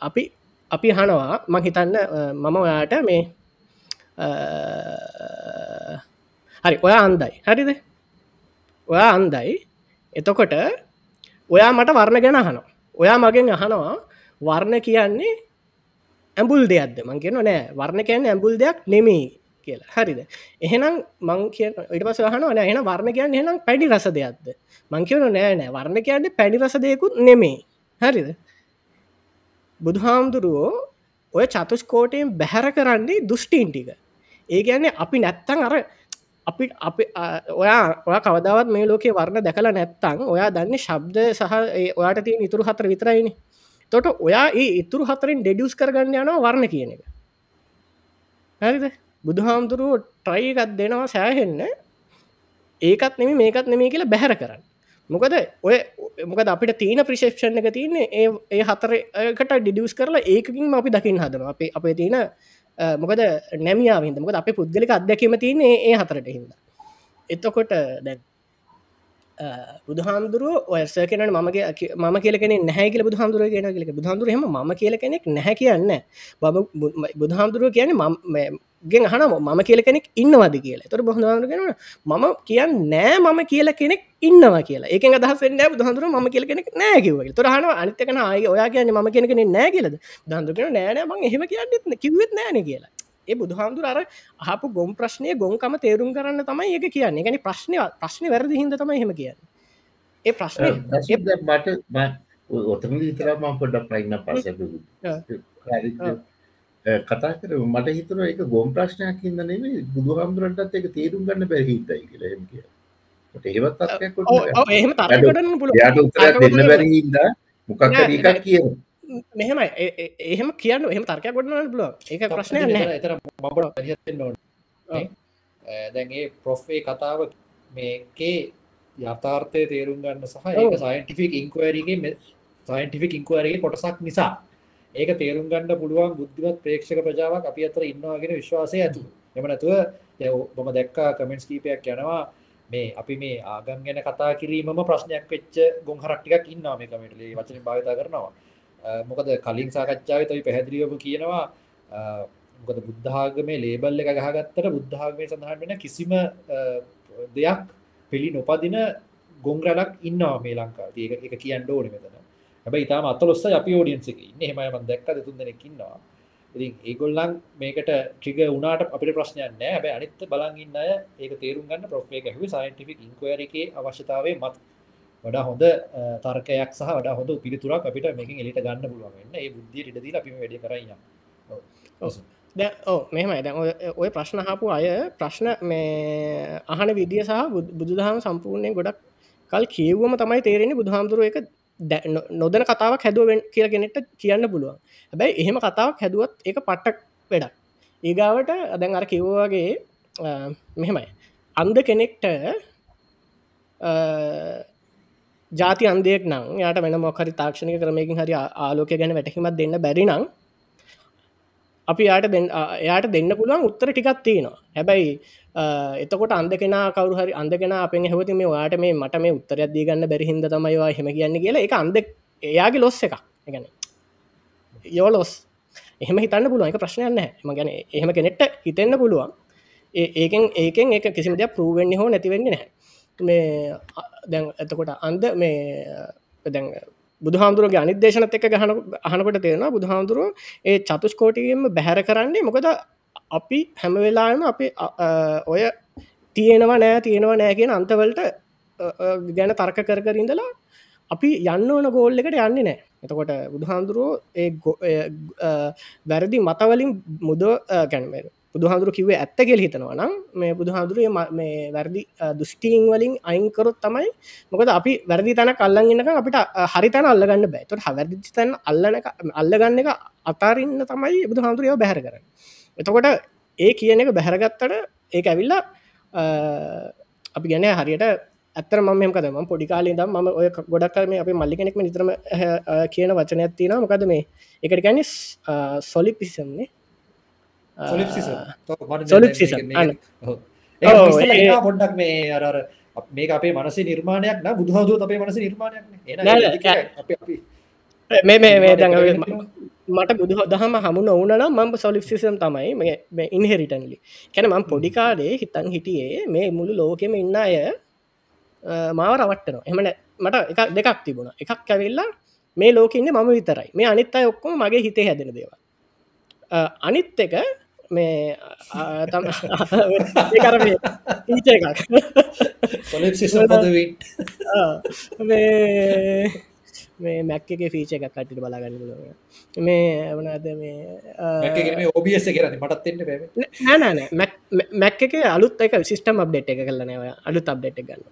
අපි අපි හනවා මං හිතන්න මම ඔයාට මේ Uh, හරි ඔයා අන්දයි. හරිද? ඔයා අන්දයි. එතකොට ඔයා මට වර්ණ ගැන අහනවා. ඔයා මගෙන් අහනවා වර්ණ කියන්නේ ඇඹුල් දෙයක්ද? මං කියන නෑ. වර්ණ කියන්න ඇඹුල් දෙයක් නෙමේ කියලා. හරිද? එහෙනම් මං කිය ඉට පස හනවා නෑ. එන වර්ණ කියන්න එහෙනම් පැඩි රස දෙයක්ද? මං කියවන නෑ නෑ. වර්ණ කියන්න පැඩි රස දෙයකුත් නෙමේ හරිද? බුදුහාමුදුරුවෝ ඔය චතුස්කෝටයෙන් බැහැර කරන්නේ දුෂ්ටීන් ටික. ඒ ගැන්නේ අපි නැත්තං අර අපි අපි ඔයා ඔය කවදාවත් මේ ලෝකේ වර්ණ දැකලා නැත්තං ඔයා දන්න ශබ්ද සහ ඔයාට තිය ඉතුරු හතර විතරයිනි. තොට ඔයා ඒ ඉතුරු හතරින් ඩෙඩියස් කරගන්න යනවා වර්ණ කියන එක. හරිද? බුදුහාමුදුරුව ට්‍රයිකත් දෙනවා සෑහෙන්න. ඒකත් නෙම මේකත් නෙමේ කියලා බැහැර කරන්න. මොකද ඔය මොකද අපිට තියන ප්‍රිශේෂණ එක තියන්නේ ඒ ඒ හතරකට ඩිඩියස් කරලා ඒකින් අපි දකිින් හදන අපේ අපේ තියෙන මොකද නැමියාවින්ද මොකද අප පුද්ගලික අත්දැකීම තියන්නේ ඒ හතරට හිද එතකොට දැන් බුදුහාමුදුරුව ඔයස කෙන මගේ ම කියලෙන නැහැ කියල බුදුහාමුදුරුව කියන කියලක බුදුහාමුදුරහම ම කියල කෙනෙක් නැහැ කියන්න බම බුදුහාමුදුරුව කියන ගෙන් හන මම කියල කෙනෙක් ඉන්නවාද කියලා? තොර බොහදුරගෙන මම කියන්න නෑ මම කියල කෙනෙක් ඉන්නවා කියලා. ඒක අදහස් නෑ බුදුහාමුදුරුව ම කියල කෙනෙක් නෑ කිව තොරහන අනිතකන ආය ඔයා කියන්න ම කෙනෙ නෑ කියලද? දන්දුකෙන නෑනෑ මං එහෙම කියන්නෙත් කිවත් නෑන කියලා. ඒ බුදුහාමුදුර අර අහපු ගොම් ප්‍රශ්නය ගොන්කම තේරුම් කරන්න තමයි ඒක කියන්නේ. ගැනි ප්‍රශ්නය ප්‍රශ්න වැරදි හිද තමයි හෙම කියන්න. ඒ ප්‍රශ්නය මට ඔතම විතරම පොඩක් ප්‍රයින්න පස කතා කර මට හිතන එක ගොම් ප්‍රශ්නයක් හිද නෙේ බුදුහාමුදුරන්ටත් එක තේරුම් ගන්න බැහිතයි කියලහෙම කිය ඒවත් එහෙම තරන්න පුල දෙන්න බැරිහිද මොකක් එකක් කියනවා. මෙහෙමයි. එහෙම කියන්න එහම තර්කයක් ගොඩන බ්ලො ඒක ප්‍රශ්නය එතර මබට දැන්ගේ ප්‍රොෆ්ේ කතාව මේකේ යථාර්ථය තේරුම් ගන්න සහ ඒක සයින්ටිෆික් ඉංකවරගේ සයින්ටිෆික් ඉංකවරගේ කොටසක් නිසා ඒක තේරුම් ගන්න පුළුවන් බුද්ධිමත් ප්‍රේක්ෂක ප්‍රජාවක් අපි අතර ඉන්නවාගෙන විශ්වාසය ඇතු. එම නැතුව බොම දැක්කා කමෙන්ටස් කීපයක් යනවා. මේ අපි මේ ආගම් ගැන කතා කිරීමම ප්‍රශ්නයක් වෙච්ච ගොහරක්ටික් ඉන්නවා මේ කමටලේ වචන භාවිතා කරනවා. මොකද කලින් සාකච්ඡාව තොයි පැහැදිලියපු කියනවා. මොකද බුද්ධාගමේ ලේබල් එක ගහගත්තට බුද්ධාගමය සඳහන් වෙන කිසිම දෙයක් පිළි නොපදින ගොංග්‍රලක් ඉන්නවා මේ ලංකා ඒක එක කියන්න ඕන මෙතන. හැබ ඉතාම අතලොස්ස අපි ෝඩියන්ස ඉන්න. හෙමයම දැක්ක තුන් දෙනෙක් ඉන්නවා. ඉතින් ඒගොල්ලන් මේකට ට්‍රිග වුණට අපිට ප්‍රශ්නයන් නෑ හැබැ අනිත්ත බලගන්න අය ඒක තේරුම් ගන්න ප්‍රොෆේ ගැහුව සයින්ටිෆික් ඉන්කවරගේ අවශ්‍යතාවේ මත්. වඩා හොඳ තර්කයක් සහ වඩා හොඳ පිළිතුරක් අපිට මේකින් එලිට ගන්න පුළුවන්න්න ඒ බුද්ධිය ඉඩදී අපි වැඩ කරන්න දැ ඕ මෙහම දැ ඔය ප්‍රශ්න හපු අය ප්‍රශ්න මේ අහන විදිිය සහ බුදුදහම සම්පූර්ණය ගොඩක් කල් කියවම තමයි තේරෙන බුදුහාමුදුරුව එක නොදන කතාවක් හැදුවෙන් කියලගෙනෙට කියන්න පුළුවන්. හැබැයි එහෙම කතාවක් හැදුවත් ඒක පට්ටක් වැඩක්. ඒගාවට අදැන් අර කිව්වාගේ මෙහෙමයි. අන්ද කෙනෙක්ට ජාති අන්දයෙක් නම් යාට වෙන මොකරි තාක්ෂණය කරමයකින් හරි ආලෝකය ගැන වැටහිමත් දෙන්න බැරි නම් අපි යාට එයාට දෙන්න පුළුවන් උත්තර ටිකක් තියෙනවා. හැබැයි එතකොට අන්ද කෙනා කවරු හරි අන්දගෙන අපෙන් හවති මේ වාට මේ මට මේ උත්තරයක් දී ගන්න බැරිහින්ද තමයිවා හෙම කියන්න කියලා. එක අන්ද එයාගේ ලොස් එක ගැන යෝ ලොස් එහෙම හිතන්න පුළුවන්. එක ප්‍රශ්නයන්න එම ගැන එහෙම කෙනෙට්ට හිතෙන්න්න පුළුවන්. ඒකෙන් ඒකෙන් ඒක කිසිම දෙයක් පරුවෙන්නේ හෝ නැතිවෙන්නේ නැහැ. මේ දැන් එතකොට අන්ද මේ දැන් බුදුහාමුදුරුවගේ අනිදේශනත් එක ගහන අහනකොට තියෙනවා බුදුහාමුදුරුව ඒ චතුස්කෝටියෙන්ම බැහැර කරන්නේ මොකද අපි හැම වෙලාම අපි ඔය තියෙනවා නෑ තියෙනවා නෑ කියන අන්තවලට ගැන තර්ක කරකරින්දලා අපි යන්න ඕන ගෝල් එකට යන්නේ නෑ. එතකොට බුදුහාන්දුරුවෝ ඒ වැරදි මතවලින් මුද ගැන්වෙන බුදුහාදුරු කිවේ ඇත්ත කෙල් හිතනවා නම් මේ බුදුහාදුරුව මේ වැරදි දුෂ්ටීන් වලින් අයින්කරොත් තමයි මොකද අපි වැරදි තැන කල්ලගන්නක අපිට හරිතන අල්ලගන්න බෑතුට හවැරදි තැන් අල්ලන අල්ලගන්න එක අතාරන්න තමයි බුදුහාදුරුවෝ බැහර කරන්න. එතකොට ඒ කියන එක බැහැරගත්තට ඒක ඇවිල්ලා අපි ගැන හරියට ඇත්තර මම කද ම පොඩිකාලේ දම් ම ඔය ගොඩක් කරම අප මල්ලි කෙනෙක්ම නිතරම කියන වචනයක් තියෙන මොකද මේ? එකට ගැන සොලි පිසන්නේ පොඩ්ඩක් මේ අර මේ අපේ මනස නිර්මාණයක් න. බුදුහදුව අපේ මනස නිර්මාණයක් මේ මේ දැ මට බුදු දහම හමු නොවනන මම සොලික්සිසම් තමයි මේ ඉන්හෙරිටන්ලි කැන මම පොඩිකාඩේ හිතන් හිටියේ මේ මුළු ලෝකෙම ඉන්න අය මාව රවට්ටනවා. එමන මට එක දෙකක් තිබුණ. එකක් කැවෙල්ලා මේ ලෝකඉන්න මම විතරයි. මේ අනිත් අය ඔක්කොම මගේ හිතේ හැදෙන දේව අනිත් එක මේ කර ඊච එකක්. මේ මේ මැක් එක ෆීච එකක් කටිට බලාගන්න පුලුව මේ වනද මේ ඔබියස කරන්න මටත්න්න පැ නෑනෑ මැක් එක අලුත් එක සිිස්ටම් අප්ඩේට් එක කරලනව අලුත් අප්ඩේට් ගන්න.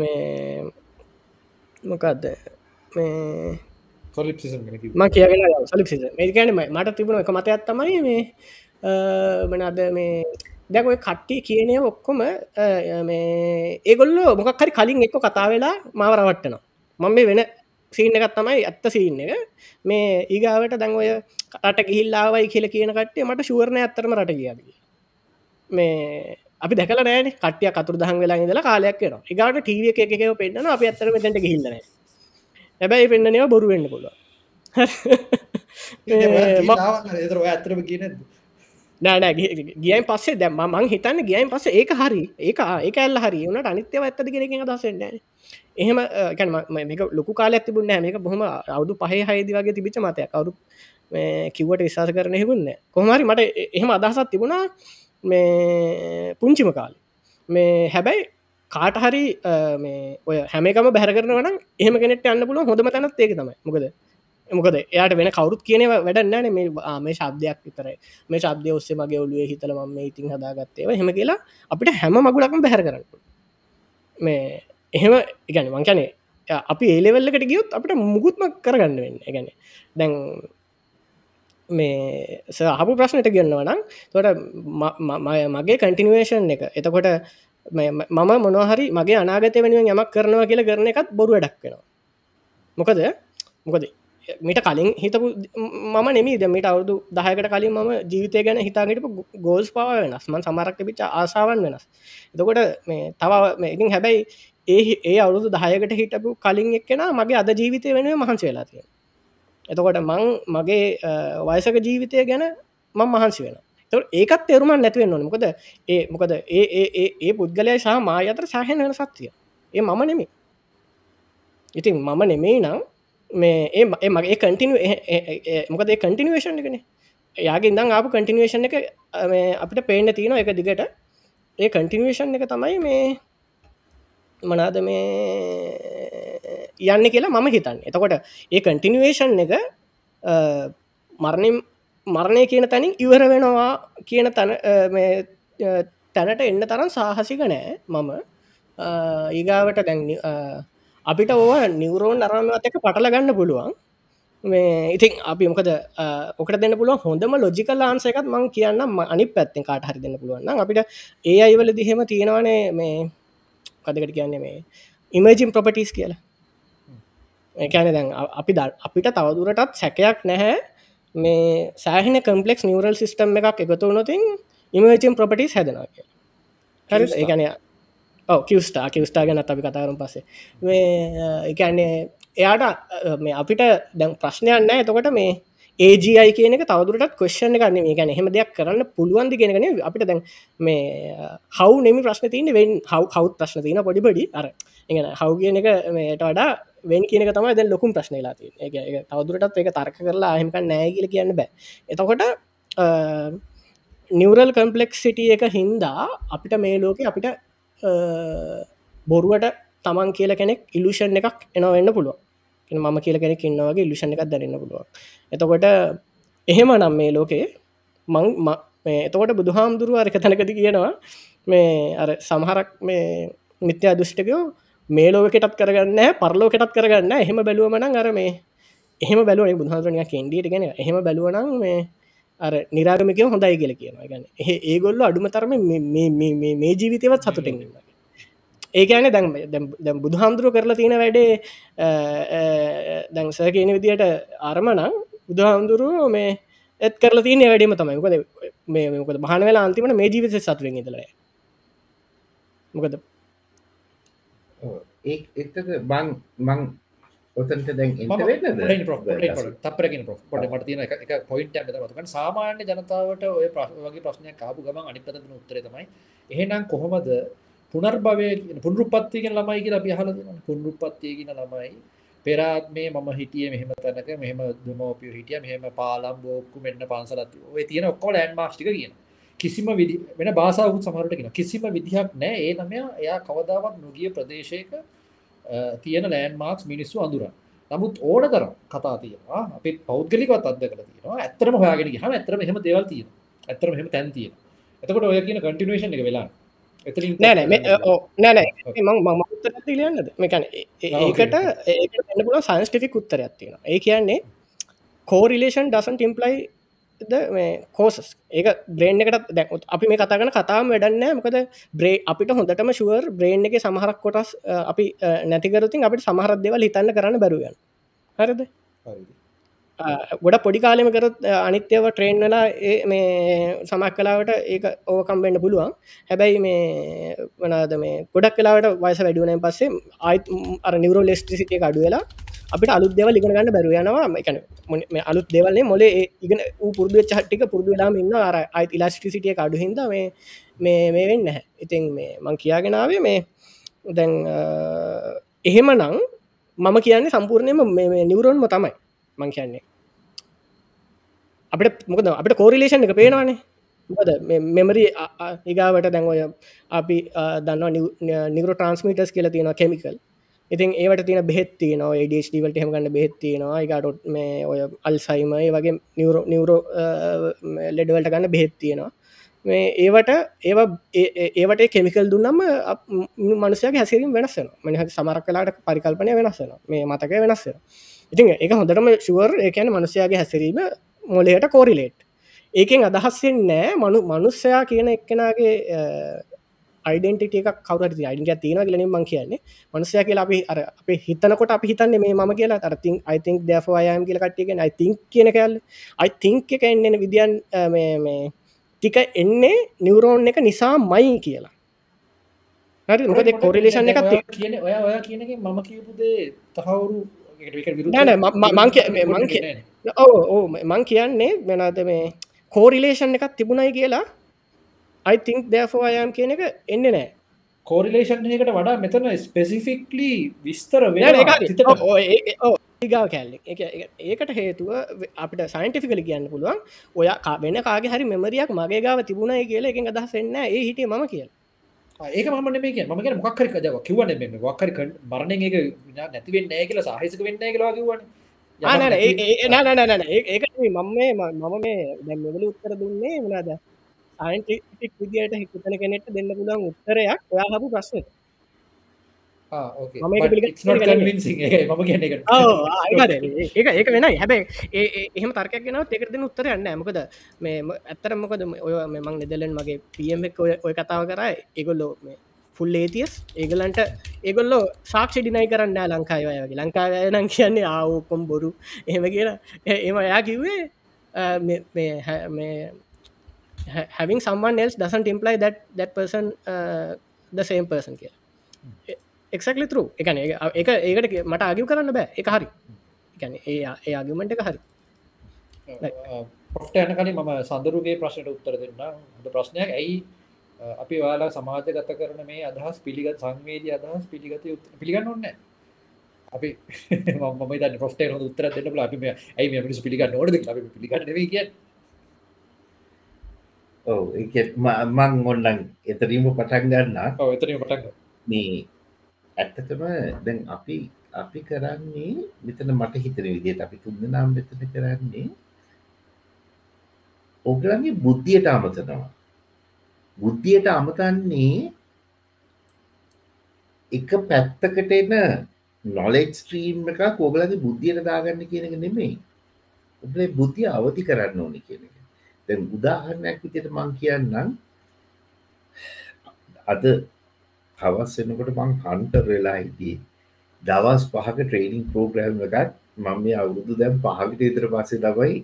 මේ මොකක්ද මේ ම කියගෙන සලිප්සි මේ ගැන මට තිබුණ එක මතයක් තමයි මේ මනද මේ දැක ඔය කට්ටි කියනය ඔක්කොම මේ ඒගොල්ල මොකක්හරි කලින් එක්ක කතා වෙලා මාවරවට්ටනවා මම මේ වෙන සීන එකත් තමයි ඇත්ත සීන්න එක. මේ ඒගාවට දැන් ඔය කට ගිහිල්ලාවයි කියල කියන කට්ටේ මට ශුවරණය ඇත්තරම රට කියාද මේ අපි දැකල නෑන. කටිය කතුර දහන් වෙලා ඉදලා කාලයක් න ඒගට ටීවිය එකකව පෙන්න්න අප ඇත්තර මෙතැට ගහිල්ලන හැබැයි පෙන්න්නනවා බොරු වෙන්න පුළුව ඇතරම කියන නෑනෑ ගියන් පස්සේ දැම මං හිතන්න ගියන් පස ඒක හරි. ඒක ඒක ඇල්ල හරි. වනට අනිත්‍යව ඇත්තද කෙනෙ දසෙන්න්න එහෙම මේක ලොකු කාලයක් තිබුණ මේක බොහම අවුදු පහහි හයිදි වගේ තිබිච මතයක්. කවරු කිව්වට විශවාස කරන හෙබුන්න කොහමරි මට එහෙම අදහසත් තිබුණා මේ පුංචිම කාලි. මේ හැබැයි කාට හරි ඔය හැමකම බැර කරනවන එහම කෙනෙට අන්න පුල හොඳම තැනත් ඒක තමයි. මොකද මොකද එයාට වෙන කවරුත් කියනව වැඩන්නන මේ මේ ශබ්දයක් විතරයි. මේ ශබ්දය ඔස්සේ මගේ ඔලුවේ හිතල ම ඉතින් හදාගත්තේව හෙම කියලා අපිට හැම මගුලක්ම බැහර කරන්න මේ එහෙම ඉගැන මංකැනේ අපි ඒලෙවල්ලකට ගියොත් අපිට මුකුත්ම කරගන්න වෙන්න. ගැන දැන් මේ සහපු ප්‍රශ්නයට ගන්නවා නම් තොට මගේ කටිනවේෂන් එක. එතකොට මම මොනහරි මගේ අනාගත වෙනුවෙන් යමක් කරනවා කියලා කරන එකත් බොරු වැඩක් වෙනවා. මොකද? මොකද මිට කලින් හිතපු මම නෙමී දමට අවුදු දහයකට කලින් මම ජීවිතය ගැන හිතාගට ගෝල්ස් පව වෙනස්. මන් සමරක්ට පිච ආසාවන් වෙනස්. එතකොට මේ තව ඉතින් හැබැයි ඒ ඒ අවුදු දහයකට හිටපු කලින් එක්කෙන මගේ අද ජීවිතය වෙනුව මහන්සි වෙලා තියෙන එතකොට මං මගේ වයසක ජීවිතය ගැන මං මහන්සි වෙන ඒකත් තෙරුමන් නැතිවෙන්න ඕන. මොකද ඒ මොකද ඒ ඒ පුද්ගලය සහ මා අතර සාහන වෙන සත්තිය ඒ මම නෙමේ ඉතින් මම නෙමෙයි නම් මේ ඒ ම- ඒ මගේ කටින මොකද කටිනවේෂන් එකන. යාගේ ඉදම් ආපු කටිනවේෂන් එක අ, මේ අපිට පේන්න තියෙන එක දිගට. ඒ කටිනවේෂන් එක තමයි මේ මනාද මේ යන්න කියලා මම හිතන්න. එතකොට ඒ කටිනවේෂන් එක අ, මරණින් මරණය කියන තැනින් ඉවර වෙනවා කියන තැන අ, මේ අ, තැනට එන්න තරම් සාහසික නෑ මම. අ, ඊගාවට දැන් අපිට ඕව නිවරෝන් අරමත් එක පටල ගන්න පුළුවන්. මේ ඉතින් අපි මොකද ඔකට දෙන්න පුළුව හොඳම ලොජිකල් ආන්සයකත් මං කියන්න අනි පැත්තෙන් කාට හරි දෙන්න පුළුවන්. අපිට ඒ අයිවල දිහෙම තියෙනවනේ මේ කදකට කියන්නේ මේ ඉමජිම් ප්‍රපටිස් කියලා. ඒකන දැන් අ- අපි ද අපිට තවදුරටත් සැකයක් නැහැ. මේ සෑහින කම්පලෙක්ස් නිවරල් සිිස්ටම් එකක් එකතු වනොතින් ඉමජිම් ප්‍රපටිස් හැදෙනවා කිය හරි? ඔව කිවස්ටා කිවස්ටා ගැන අපි කතාරම් පසේ මේ එකන්නේ එයාට මේ අපිට දැන් ප්‍රශ්නයන්න එතකොට මේ ඒජයි කියන තවදුරට කොශ්ෂණ ගන්න මේ ගැන එහෙම දෙයක් කරන්න පුළුවන්දි ගෙනගෙන අපිට දැන් මේ හව නෙමි ප්‍රශ්න තියන වෙන් හව කවුත් ප්‍රශ්න තියන පොඩිපඩි අර ඉගෙන හව කියන එක මේට වඩා වෙන් කියන තමයි දැ ලොකුම් ප්‍රශ්නලා ති තවදුරටත් එක තර්ක කරලා අහමක නෑගල කියන්න බෑ. එතකොට නිවරල් කම්පලෙක් සිටිය එක හින්දා අපිට මේ ලෝක අපිට අ, බොරුවට තමන් කියල කෙනෙක් ඉලුෂන් එකක් එනව වෙන්න පුළුව මම කියල කෙනෙක් ඉන්නවගේ ඉලුෂන් එකක් දරන්න පුළුව එතකොට එහෙම නම් මේ ලෝකේ මං ම- මේ එතකොට බුදුහාමුදුරුව අරක තැනකති කියනවා මේ අර සමහරක් මේ මිත්‍යා දෘෂ්ටිකයෝ මේ ලෝකෙටත් කරගන්න පරලෝකෙටත් කරගන්න එහෙම බැලුවමනං අර මේ එහෙම බැලුව බුදුහාදුරනය කෙන්ඩියට ගෙන එහෙම බැලුවනං මේ අර නිරාගමිකය හොඳයි කියල කියනවා. ගැන ඒ ඒගොල්ල අඩුම තරම මේ- මේ- මේ- මේ- මේ ජීවිතවත් සතුටෙන් ඒකන දැන් දැම් බුදුහාමුදුරුව කරලා තියෙන වැඩේ දැන්ස කියන විදියට අරමනං බුදුහාමුදුරුව මේ එත් කරලා තියන වැඩීම තමයි. මොකද මේ මොකද බහන වෙලා අන්තිමට මේ ජීවිත සතුරෙන් ඉදල මොකද ඒ එතක බං මං ඔතන්ට දැන් තපරගෙන පොට මට තියන එක පොයින්ට මතකන් සාමාන්‍ය ජනතාවට ඔය ප්‍රශ් වගේ ප්‍රශ්නයක් කාපු ගම අනිපතන උත්තර තමයි එහෙනම් කොහොමද පුනර්භවය පුනරුපත්තියගෙන ළමයි කියලා පිහල පුනරුපත්තියගෙන ළමයි පෙරාත් මේ මම හිටිය මෙහම තැනක මෙහම දමෝපිය හිටිය මෙහම පාලම් බෝක්කු මෙන්න පන්සලත් ඔය තියෙන ඔක්කො ලෑන් මාස්ටික කියන කිසිම විදි වෙන බාසාාවත් සමහරට කියෙන කිසිම විදිහක් නෑ ඒ නමය එයා කවදාවත් නොගිය ප්‍රදේශයක තියෙන ලෑන් මාක්ස් මිනිස්සු අඳුරන්. නමුත් ඕන තරම් කතා තියෙනවා. අපි පෞද්ගලිකවත් අද කළ තියෙනවා. ඇත්තරම හොයාගෙන හම ඇතරම හෙම දේවල් තියෙන ඇතරම හෙම තැන් තියෙන එතකොට ඔය කියන කටිනේෂන් එක වෙලා. නෑනෑ මම ලියන්නද මේකන ඒකට ඒකට පුල සයින්ස්ටිෆික් උත්තරයක් තියෙන ඒ කියන්නේ කෝරිලේෂන් ඩසන් ටිම්පලයි කෝසස් ඒක බ්‍රේන් එකට දැ අපි මේ කතාගන කතාම වැඩන්න මොකද බ්‍රේ අපිට හොඳටම ශුවර් බ්‍රේන් එක සමහරක් කොටස් අපි නැතිකරතින් අපිට සමහරත් දෙවල් හිතන්න කරන්න බැරුවයන් හරිද? ගොඩ පොඩි කාලෙම කරත් අනිත්‍යව ට්‍රේන්නලා ඒ මේ සමක් කලාවට ඒක ඕකම් වෙන්න පුළුවන්. හැබැයි මේ වනාද මේ ගොඩක් කලාවට වයස වැඩුවනය පස්සේ ආයිත් අර නිවරෝ ලෙස්ටිසිටිය අඩු වෙලා අපිට අලුත් දෙවල් ඉගෙන ගන්න බැරුව යනවා. එකන මේ අලුත් දෙවල්න්නේ මොලේ ඒ ඉගෙන ඌ පුරදු චට්ටික පුරදු වෙලාම ඉන්න අර අයිත් ඉලාස්ටිසිටිය අඩු හිද මේ මේ මේ වෙන්න හැ ඉතින් මේ මං කියාගෙනාවේ මේ දැන් අ, එහෙම නං මම කියන්නේ සම්පූර්ණයම මේ නිවරෝන්ම තමයි මං කියන්නේ. අපිට මොකද අපිට කෝරිලේෂන් එක පේනවානේ. මොකද මෙමරි ඒගාවට දැන් ඔය අපි අ, දන්නවා නිවර ට්‍රන්ස්මිටස් කියල තියෙන කෙමිකල් ඉතින් ඒවට තින බෙත්ති න ඩස්ටවලට හමගන්න බෙත්ති නවා එකටොත් මේ ඔය අල්සයිම ඒ වගේ නිවරෝ නිවරෝ ලෙඩවලට ගන්න බෙත්තියෙනවා මේ ඒවට ඒව ඒවට කෙමිකල් දුන්නම මනුසයගේ හැසිරින් වෙනස්සෙන මනිහ සමරක් කලාට පරිකල්පනය වෙනස්සෙන මේ මතක වෙනස්සෙන ඉතින් එක හොඳටම ශුවර් ඒකන මනුසයාගේ හැසිරීම මොලයට කෝරිලේට් ඒකෙන් අදහස්සෙන් නෑ. මනු මනුස්සයා කියන එක්කෙනගේ අයිඩෙන්ටිට එක කවර අයිඩ තියෙන ගලනින් මං කියන්නේ. මනුසය කියලා අපි අර අප හිතනකොට අපි හිතන්නේ මේ ම කියලා. අරතින් අයිතින් දෑෆයම් කියල කට්ටියගෙන අයිතින් කියන කැල් අයිතිංක එක එන්නන විදිියන් මේ ටික එන්නේ නිවරෝන් එක නිසා මයි කියලා. හරි? කොරිලේෂන් තියෙනවා. කියන ඔය ඔය කියනක මම කියපුදේ තහවුරු ම- ඕ මං කියන්නේ වෙනද මේ කෝරිලේෂන් එකක් තිබුණයි කියලා අයිතිංක් දෑෆෝයම් කියන එක එන්න නෑ. කෝරිලේෂන් එකට වඩා මෙතන ස්පෙසිෆික්ලි විස්තර ඒ- ඒ-. ගාව කැල්ලෙ ඒකට හේතුව අපිට සයින්ටිෆිකලි කියන්න පුළුවන් ඔය වෙන කාගේ හරි මෙමරියක් මගේ ගාව තිබුණයි කියලා එක අදහසෙන්න ඒ හිටිය මම කියල. ඒක මම මේ ම ම මොක්කර කජව කිවන මෙ වක්කර බරණ එක නැතිවෙන්න ඒ කියලා සාහිසක වෙන්න කියලා කිවන ඒක මම මේ මම මේ දැම් මෙවල උත්තර දුන්නේ මනාද සයින්ටික් විදියට හිතන කෙනෙට දෙන්න පුළන් උත්තරයක් ඔයා හපු ප්‍රශ්නට. ඒක වෙන හැබැයි එහම තර්කයක්ගෙන ඒකට දෙන උත්තර යන්න මොකද මේ ඇත්තර මොකද ඔය මෙමං නෙදලෙන් මගේ පියම් එක ඔය කතාව කරා. ඒගොල්ලෝ මේ ෆුල් ඒතියස් ඒගලන්ට ඒගොල්ලෝ සාක්ෂ ඩිනයි කරන්න ලංකායි වගේ. ලංකාව නම් කියන්නේ ආවකොම් බොරු. එහෙම කියලා. එම එයා කිව්වේ මේ having someone else doesn't imply that that person uh, the same person කියලා එක්සක්ලි තරු එකන එක ඒකට මට අගිව කරන්න බෑ. එක හරි. එකන ඒ ඒ අගිමට එක හරි. පොට්ට යන කලින් මම සඳරුගේ ප්‍රශ්නයට උත්තර දෙන්න. හොඳ ප්‍රශ්නයක්. ඇයි අපි වාලා සමාජ ගත කරන මේ අදහස් පිළිගත් සංවේදී අදහස් පිළිගත පිළිගන්න ඔන්න අපි මම ද පොට උත්තර දෙන්න අපි ඇයි මිනිස් පිළිගන්න නොද පිළිගන්න කිය ඔව මං ඔන්නන් එතරීම පටන් ගන්න. එතරීම පටන් මේ ඇත්තටම දැන් අපි අපි කරන්නේ මෙතන මට හිතන විදිහට අපි තුන් දෙනාම මෙතන කරන්නේ ඔගලගේ බුද්ධියට අමතනවා. බුද්ධියට අමතන්නේ එක පැත්තකට එන නොලෙජ් ස්ට්‍රීම් එක කෝගලගේ බුද්ධියට දාගන්න කියන එක නෙමෙයි. ඔබේ බුද්ධිය අවධි කරන්න ඕනි කියන එක දැන් උදාහරණයක් විදිහට මං කියන්නම්. අද හවස් වෙනකොට මං හන්ට වෙලා හිටියේ. දවස් පහක ට්‍රේනිං පෝග්‍රෑම් එකත් මම මේ අවුරුදු දැම් පහකට ඉතර පස්සේ තමයි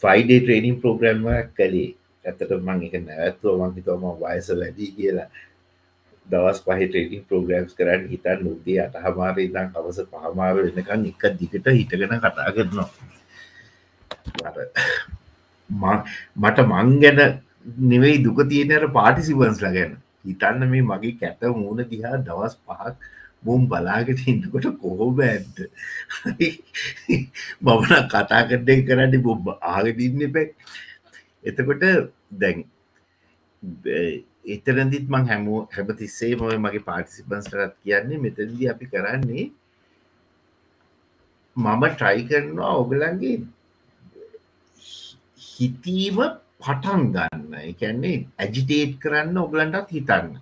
ෆයිඩේ ට්‍රේනිං පෝග්‍රෑම්මක් කළේ. ඇතට මං එක නැවත්තුව. මංහිතවම වයස වැඩී කියලා. දවස් පහ ට්‍රේනිං පෝග්‍රම්ස් කරන්න හිතන් උදේ අට හමාර ඉදම් අවස පහමාර වෙනකං එක දිගට හිටගෙන කතා කරනවා. මට මං ගැන නෙවෙයි දුක තියෙනර පාටිසිබන්ස් ලගැන හිතන්න මේ මගේ කැත මූුණ දිහා දවස් පහක් මුම් බලාගෙන ඉන්නකොට කොහොම ඇත්ද මමන කතා කරඩය කරන්න බොබ්බ ආගදින්න පැක් එතකොට දැන් එතරදිත් මං හැමෝ හැම තිස්සේ මොය මගේ පාටිසිපන්ස්ටරත් කියන්නේ මෙතැදි අපි කරන්නේ මම ට්‍රයි කරනවා ඔගලන්ගේ හිතීම පටන් ගන්න. එකන්නේ ඇජිටේට් කරන්න ඔගලන්ටත් හිතන්න.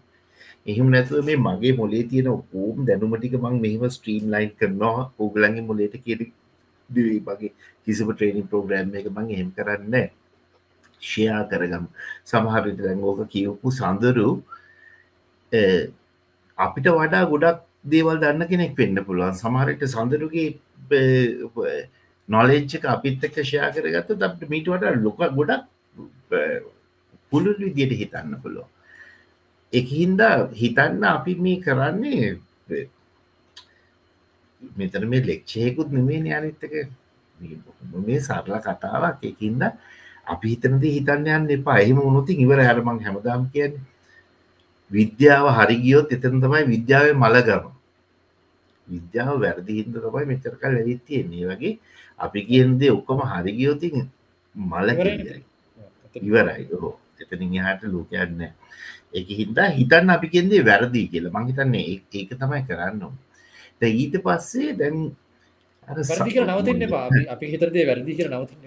එහෙම නැතුව මේ මගේ මොලේ තියෙන ඕම් දැනුමටික මං මෙහම ස්ට්‍රීම් ලයින් කරනවා. ඕගලන්ගේ මොලේට කියෙ දිවේ මගේ කිසිම ට්‍රේනිින් ප්‍රෝග්‍රෑම් එක මං එහෙම කරන්න ෂයා කරගම්. සමහරට දැංගෝක කියවපු සඳරු අපිට වඩා ගොඩක් දේවල් දන්න කෙනෙක් වෙන්න පුළුවන්. සමහරට සඳරුගේ නොලෙච්චක අපිත් එක්ක ෂයා කරගත්ත අපට මීට වට ලොක ගොඩක් පුළුල් විදියට හිතන්න පුළුව එකහින්ද හිතන්න අපි මේ කරන්නේ මෙතන මේ ලෙක්ෂයකුත් නෙමේ අනිත්තක මේ සරල කතාවක්. එකින්ද අපි හිතනද හිතන්න යන්න එපා. එහෙම උනුතින් ඉවර හැරමං හැමදාම් කියන්නේ. විද්‍යාව හරිගියොත් එතන තමයි විද්‍යාව මළගම. විද්‍යාව වැරදිහින්ද තමයි මෙචරකල් ඇවිත් තියෙන්නේ. වගේ අපි කියන්දේ ඔක්කොම හරිගියෝතින් මල ඉවරයි. හෝ එතනින් හට ලෝකයන්න එක හින්දා හිතන්න අපි කෙන්දේ වැරදිී කියල. මං හිතන්නේ ඒක තමයි කරන්න ද ඊට පස්සේ දැන් නවතින්න අපි හිතරදේ වැරදි කර නවතින්න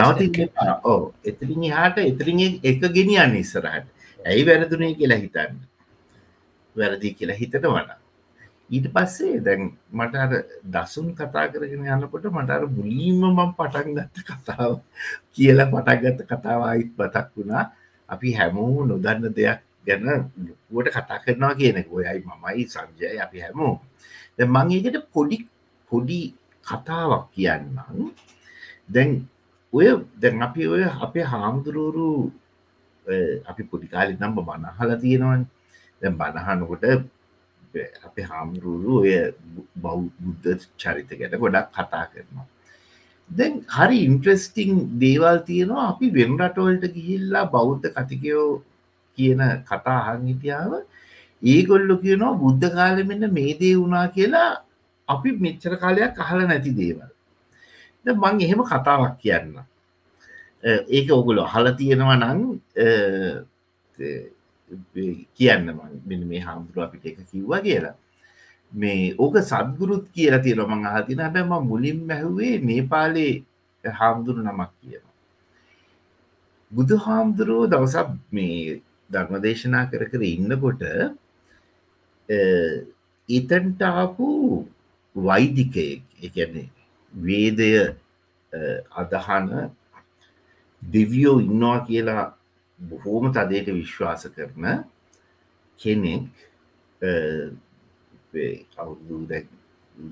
නවති ඕ එතරින් හාට එතරින් එක ගෙනියන්න ඉස්සරහට. ඇයි වැරදුනේ කියලා හිතන්න? වැරදි කියලා හිතට වඩා ඊට පස්සේ දැන් මට දසුන් කතා කරගෙන යන්නකොට මටර මුලීම මම් පටන් ගත්ත කතාව කියලා පටක්ගත්ත කතාව අයිත් බතක් වුණා. අපි හැමෝ නොදන්න දෙයක් ගැන ලොකුවට කතා කරනවා කියනෙක ඔයයි මමයි සංජය අපි හැමෝ ද මං ඒකට පොඩි පොඩි කතාවක් කියන්නම්. දැන් ඔය දැන් අපි ඔය අපේ හාමුදුරුවරු අපි පොඩිකාලි නම්බ මනහල තියෙනවන්. දැන් බණහනකොට අප හාමුරුරු ඔය බෞද්ධ චරිත ගැට ගොඩක් කතා කරනවා. දැන් හරි ඉන්ට්‍රස්ටිං දේවල් තියෙනවා. අපි වෙන රටවලට ගිහිල්ලා බෞද්ධ කතිකයෝ කියන කතා අහන් හිටියාව ඒගොල්ලු කියනවා බුද්ධ කාලෙ මෙන්න මේ දේ වුණා කියලා අපි මෙච්චර කාලයක් අහල නැති දේවල්. ද මං එහෙම කතාවක් කියන්න ඒක ඔගුල අහල තියෙනවා නං කියන්න මෙ මේ හාමුදුරුව අපිට එක කිව්වා කියලා. මේ ඕක සද්ගුරුත් කියලා තියෙන මං අහතින හැබැම මුලින් මැහුවේ මේ පාලේ හාමුදුරු නමක් කියනවා බුදු හාමුදුරුවෝ දවසක් මේ ධර්මදේශනා කර කර ඉන්නකොට ඉතන්ට ආපු වෛදිකයෙක් එකන්නේ වේදය අදහන දෙවියෝ ඉන්නවා කියලා බොහෝම තදයට විශ්වාස කරන කෙනෙක් අවුදු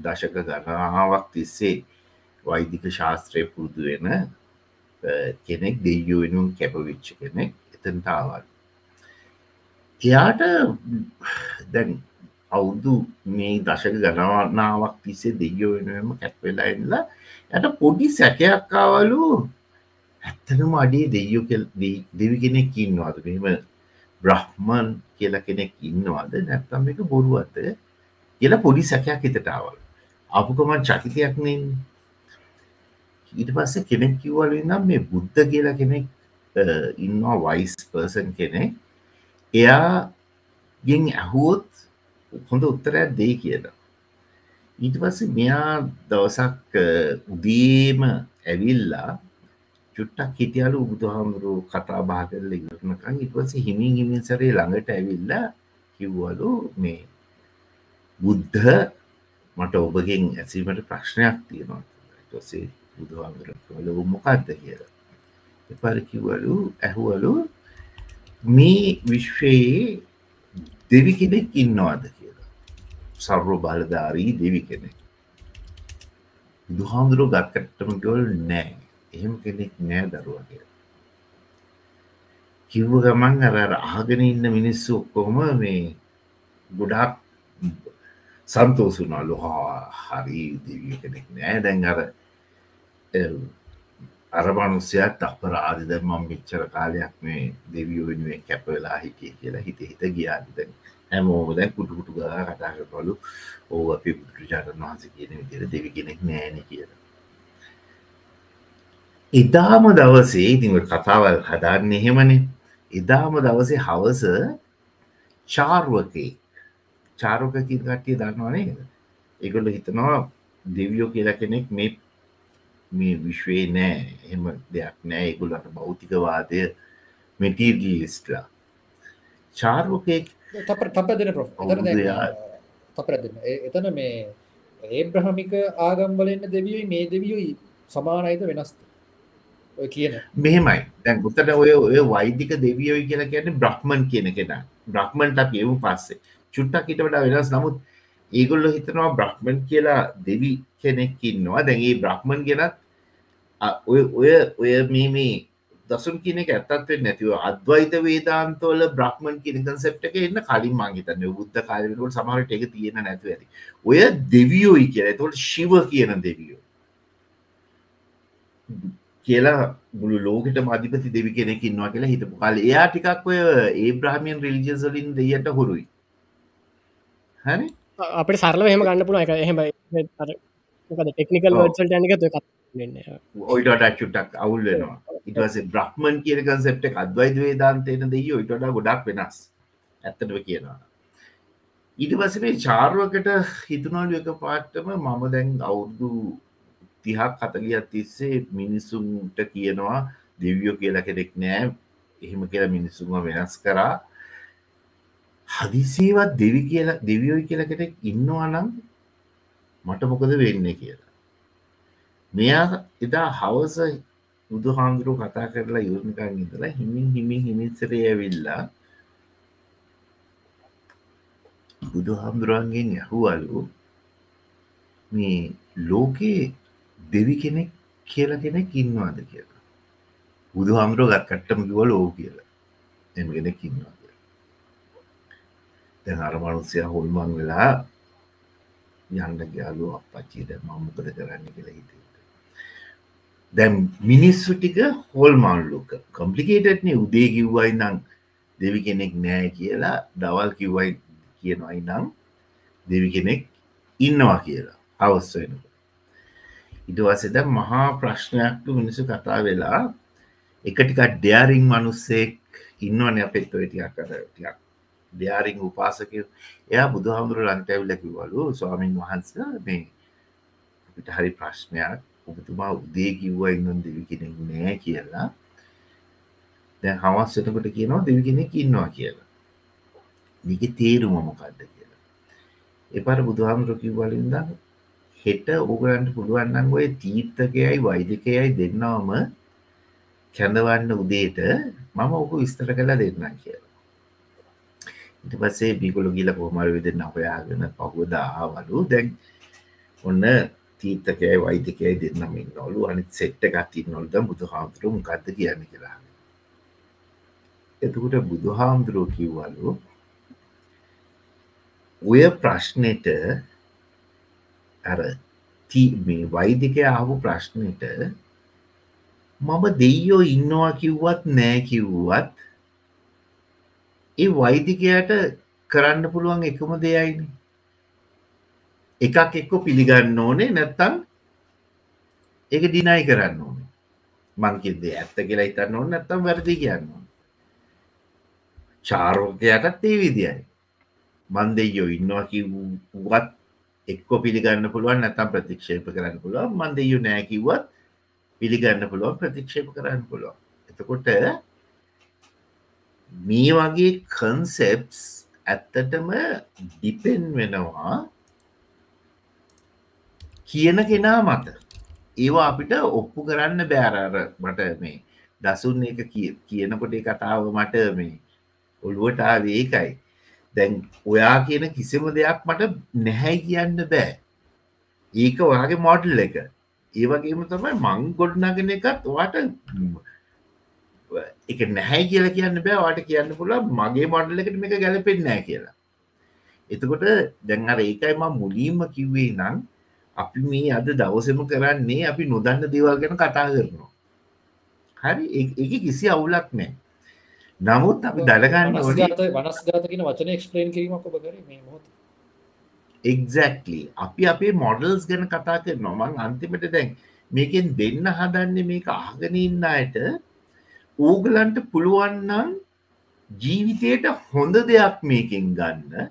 දශක ගණනාවක් තිස්සේ වෛදික ශාස්ත්‍රය පුරුදු වෙන කෙනෙක් දෙයෝ වෙනුම් කැපවිච්ච කෙනෙක් එතන්ටාවල් එයාට දැන් අවුදු මේ දශක ගණනාවක් තිස්සේ දෙයෝ වෙනුවම කැප්වෙලා එන්නලා යට පොඩි සැකයක්කාවලු ඇත්තනම අඩේ දෙයෝ දෙවි කෙනෙක් ඉන්නවාද? මෙම බ්‍රහ්මන් කියල කෙනෙක් ඉන්නවාද? නැත්තම් එක බොරුවත්ද කියලා පොඩි සැකයක් හිතටාවල් අපකමන් චකිතයක් නන්නේ. ඊට පස්සේ කෙනෙක් කිව්වල නම් මේ බුද්ධ කියලා කෙනෙක් ඉන්නවා වයිස් පර්සන් කෙනෙක්. එයා ගෙන් ඇහුවොත් හොඳ උත්තරයක් දෙයි කියලා. ඊට පස්සේ මෙයා දවසක් උදේම ඇවිල්ලා චුට්ටක් හිටියලු බුදුහාමුරු කතා බා කරල ඉවරනකං ඉටවස හිමින් හිමින් සරේ ළඟට ඇවිල්ලා කිව්වලු මේ බුද්ධ මට ඔබගෙන් ඇසීමට ප්‍රශ්නයක් තියෙනවා ටසේ බුදුහාමුදුරවල මොකක්ද කියලා. එපර කිව්වලු ඇහුවලු මේ විශ්වයේ දෙවි කෙනෙක් ඉන්නවාද? කියලා. සර්ව බලධාරී දෙවි කෙනෙක්. බුදුහාමුදුරුව ගත්කටම ගොල් නෑ. එහෙම කෙනෙක් නෑ දරුව කිය කිව්ව ගමන් අර අහගෙන ඉන්න මිනිස්සු ඔක්කොම මේ ගොඩක් සන්තෝසුනාලු හා හරි දෙවිය කෙනෙක් නෑ. දැන් අර අරමනුස්‍යයත් අපරාධද මං මිච්චර කාලයක් මේ දෙවියෝ වෙනුවෙන් කැපවෙලා හිටිය කියලා හිත හිත ගියාදිද හැමෝම දැන් කුටුකුටු ගා කතාකරලු ඕ අපි බුදුරජාණන් වහන්ස කියන විදිර දෙවි කෙනෙක් නෑන කියලා. එදාම දවසේ ඉතිම කතාවල් හදාන්න එහෙමනේ. එදාම දවසේ හවස චාර්ුවකේ. චාරෝක කිරකට්ටිය දන්නවනේද එකොල්ල හිතනවා දෙවියෝ කියලා කෙනෙක් මේ මේ විශ්වේ නෑ. එම දෙයක් නෑ. එකුලට භෞතිකවාදය මෙටීර්ගිලිස්ටලා චාර්ෝකෙක් තප තප දෙන ප්‍ර තපර දෙන්න එතන මේ ඒබ්‍රහමික ආගම්වලන්න දෙවියයි මේ දෙවියයි සමානයිත වෙනස්ත කියන. මෙහෙමයි. දැන් ගුතට ඔය ඔය වෛදික දෙවියෝයි කියලා කියන බ්‍රහ්මන් කියන කෙන. බ්‍රහ්මන්ට යවු පස්සේ. චුට්ටක් හිට වඩා වෙනස්. නමුත් ඒගොල්ල හිතනවා බ්‍රහ්මන් කියලා දෙවි කෙනෙක් ඉන්නවා. දැන්ගේ බ්‍රහ්මන් ගෙනත් ඔය ඔය ඔය මේ මේ දසුන් කියන එක ඇත්තත්වෙන් නැතිව අද්වයිත වේදාන්තවල බ්‍රහ්මන් කියන කන්සෙප්ට එක එන්න කලින් මංහිතන්න බුද්ධ කාලකට සමහරට එක තියෙන නැතු ඇති. ඔය දෙවියෝයි කියලා. තොට ශිව කියන දෙවියෝ කියලා මුළු ලෝකට මධිපති දෙවි කෙනෙක් ඉන්නවා කියලා හිටපු කාල. එයා ටිකක් ඔය ඒ බ්‍රහමියන් රිලිජසලින් දෙයට හොරුයි. හරි? අපට සරල හෙම ගන්න පුළ එක එහෙම ටෙක්නිකල් වර්සල් ටනික ඔයිට චුට්ටක් අවුල් වෙනවා. ඉටවස බ්‍රහ්මන් කියන කන්සෙප්ට අද්වයිද වේදාන්තයන දෙය ඔයිටඩ ගොඩක් වෙනස්. ඇත්තටව කියනවා. ඊට පස මේ චාර්ුවකට හිතුනාලු එක පාට්ටම මම දැන් අවුද්දු තිහක් කතලියත් තිස්සේ මිනිස්සුන්ට කියනවා දෙවියෝ කියලා කෙනෙක් නෑ. එහෙම කියලා මිනිස්සුම වෙනස් කරා. හදිසේවත් දෙවි කියලා දෙවියෝයි කියලා කෙනෙක් ඉන්නවා නම් මට මොකද වෙන්න කියලා. මෙයා එදා හවස බුදු හාමුදුරුව කතා කරලා යුරණකන් ඉඳලා හිමින් හිමින් හිමිසරය ඇවිල්ලා බුදු හාමුදුරුවන්ගෙන් ඇහුවලු මේ ලෝකයේ දෙවි කෙනෙක් කියල කෙනෙක් ඉන්නවාද කියලා. බුදු හාමුදුරුව ගත් කට්ටම කිවල ඕ කියලා. එම කෙනෙක් ඉන්නවා දැන් අර මනුස්සය හොල්මන් වෙලා යන්න ගයාලු අපච්චි දැ මම්මකද කරන්න? කියලා හිතේ දැම් මිනිස්සු ටික හොල්මන්ලුක කම්පලිකේටන උදේ කිව්වයි නං දෙවි කෙනෙක් නෑ කියලා දවල් කිව්වයි කියනවයි නම් දෙවි කෙනෙක් ඉන්නවා කියලා. අවස් වෙනකොට. ඉටවසද මහා ප්‍රශ්නයක් මිනිසු කතා වෙලා එක ටිකක් ඩයාරිං මනුස්සෙක් ඉන්නවන අපෙත් ඔය ටියක් කර ටියක් ඩයාරිං උපාසකය. එයා බුදු හාමුදුර ලන්ට ඇවිලකිවලු ස්වාමීන් වහන්ස මේ අපිට හරි ප්‍රශ්නයක්. ඔබතුමා උදේ කිව්වා ඉන්න දෙවි කෙනෙක් නෑ කියලා. දැ හවස් වෙනකොට කියනවා දෙවි කෙනෙක් ඉන්නවා කියලා. දික තේරුම මොකක්ද කියලා. එපට බුදුහාමුදුර කිව්වලින්ද හෙට ඕගලන්ට පුළුවන්නන් ඔය තීර්ථකයයි වෛදකයයි දෙන්නවම කැඳවන්න උදේට මම ඕක විස්තර කලා දෙන්නම් කියලා. ඉට පස්සේ බිකුල ගිල කොහමර විදන්න හොයාගෙන පහුවදා වලු දැන් ඔන්න තීර්ථකයයි වෛදකයයි දෙන්නමින් නොලු අනිත් සෙට්ට ගත්ති නොල්ද බුදු හාමුදුරු මොකක්ද කියන්න කියලා එතකොට බුදු හාමුදුරුව කිව්වලු ඔය ප්‍රශ්නයට අර මේ වෛදිකය ආපු ප්‍රශ්නයට මම දෙයියෝ ඉන්නවා කිව්වත් නෑ කිව්වත් ඒ වෛදිකයට කරන්න පුළුවන් එකම දෙයයින. එකක් එක්කො පිළිගන්න ඕනේ නැත්තම් ඒක ඩිනයි කරන්න ඕනේ. මංකිද ඇත්ත කියලා හිතන්න ඕන නැත්තම් වැරදි කියන්න ඕන. චාරෝකයටත් ඒ විදියි මන් දෙයෝ ඉන්නවා කිව්වත් එක්කො පිළිගන්න පුළුවන් නැතම් ප්‍රතික්ෂේප කරන්න පුළුවන්. මන්ද යු නෑකිවත් පිළිගන්න පුළුවන් ප්‍රතික්ෂේප කරන්න පුළුවන්. එතකොට මේ වගේ කන්සෙප්ස් ඇත්තටම ඩිපෙන් වෙනවා කියන කෙනා මත. ඒවා අපිට ඔප්පු කරන්න බෑරර මට මේ දසුන් එක කියනකොට කතාව මට මේ ඔළුවටාව ඒකයි. දැන් ඔයා කියන කිසිම දෙයක් මට නැහැයි කියන්න බෑ. ඒක ඔයාගේ මොඩල් එක. ඒවගේම තමයි මං ගොඩ්නගෙන එකත් වාට එක නැහැ කියල කියන්න බෑ. වාට කියන්න පුළ මගේ මොඩල් එකට මේක ගැලපෙන්නෑ කියලා. එතකොට දැන්ර ඒකයි ම මුලීම කිව්වේ නම් අපි මේ අද දවසම කරන්නේ අපි නොදන්න දේවල් ගැන කතා කරනවා. හරි? ඒ කිසි අවුලක් නෑ නමුත් අපි දළගන්න වනස්ගාතකෙන වචන එක්ස්පලේන් කිරීමක් ඔබ කර මේ මොත් එක්ලි අපි අපේ මොඩල්ස් ගැන කතා කර නොමන් අන්තිමට දැන් මේකෙන් දෙන්න හදන්නේ මේක ආගනඉන්න අයට ඕගලන්ට පුළුවන්නන් ජීවිතයට හොඳ දෙයක් මේකෙන් ගන්න.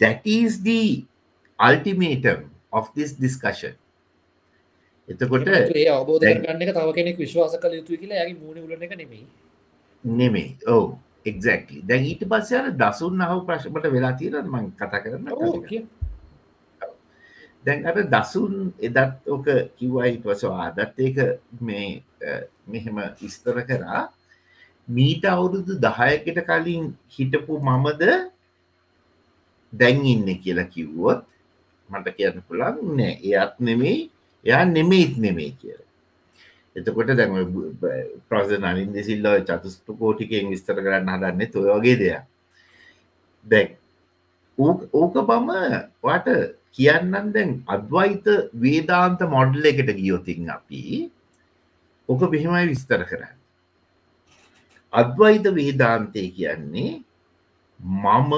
That is the ultimatum of this discussion. එතකොට ඒ අවබෝධ ගන්න තව කෙනෙක් විශ්වාස කළ යුතු කියලා ඇගේ මූුණ ලන එක නෙමේ නෙමේ ඕ එක්ලි දැන් ඊට පස්ස අර දසුන් අහු ප්‍රශ්මට වෙලා තියෙන මං කතා කරන්න දැන් අට දසුන් එදත් ඕක කිව්වයි පසවා අදත් ඒක මේ මෙහෙම විස්තර කරා. මීට අවුරුදු දහයකට කලින් හිටපු මමද දැන් ඉන්න කියලා කිව්වොත් මට කියන්න පුළන් නෑ. එයත් නෙමෙයි එයා නෙමෙයිත් නෙමෙයි කියලා එතකොට දැම ප්‍රසන අලින් දෙසිල්ල චතුස්තු කෝටිකෙන් විස්තර කරන්න හදන්න තොය වගේ දෙයක්. දැක් ඕක බම වාට කියන්නන් දැන් අද්වයිත වේදාන්ත මොඩ්ල එකට ගියෝතින් අපි ඕක බෙහෙමයි විස්තර කරන්න. අද්වයිත වේදාන්තය කියන්නේ මම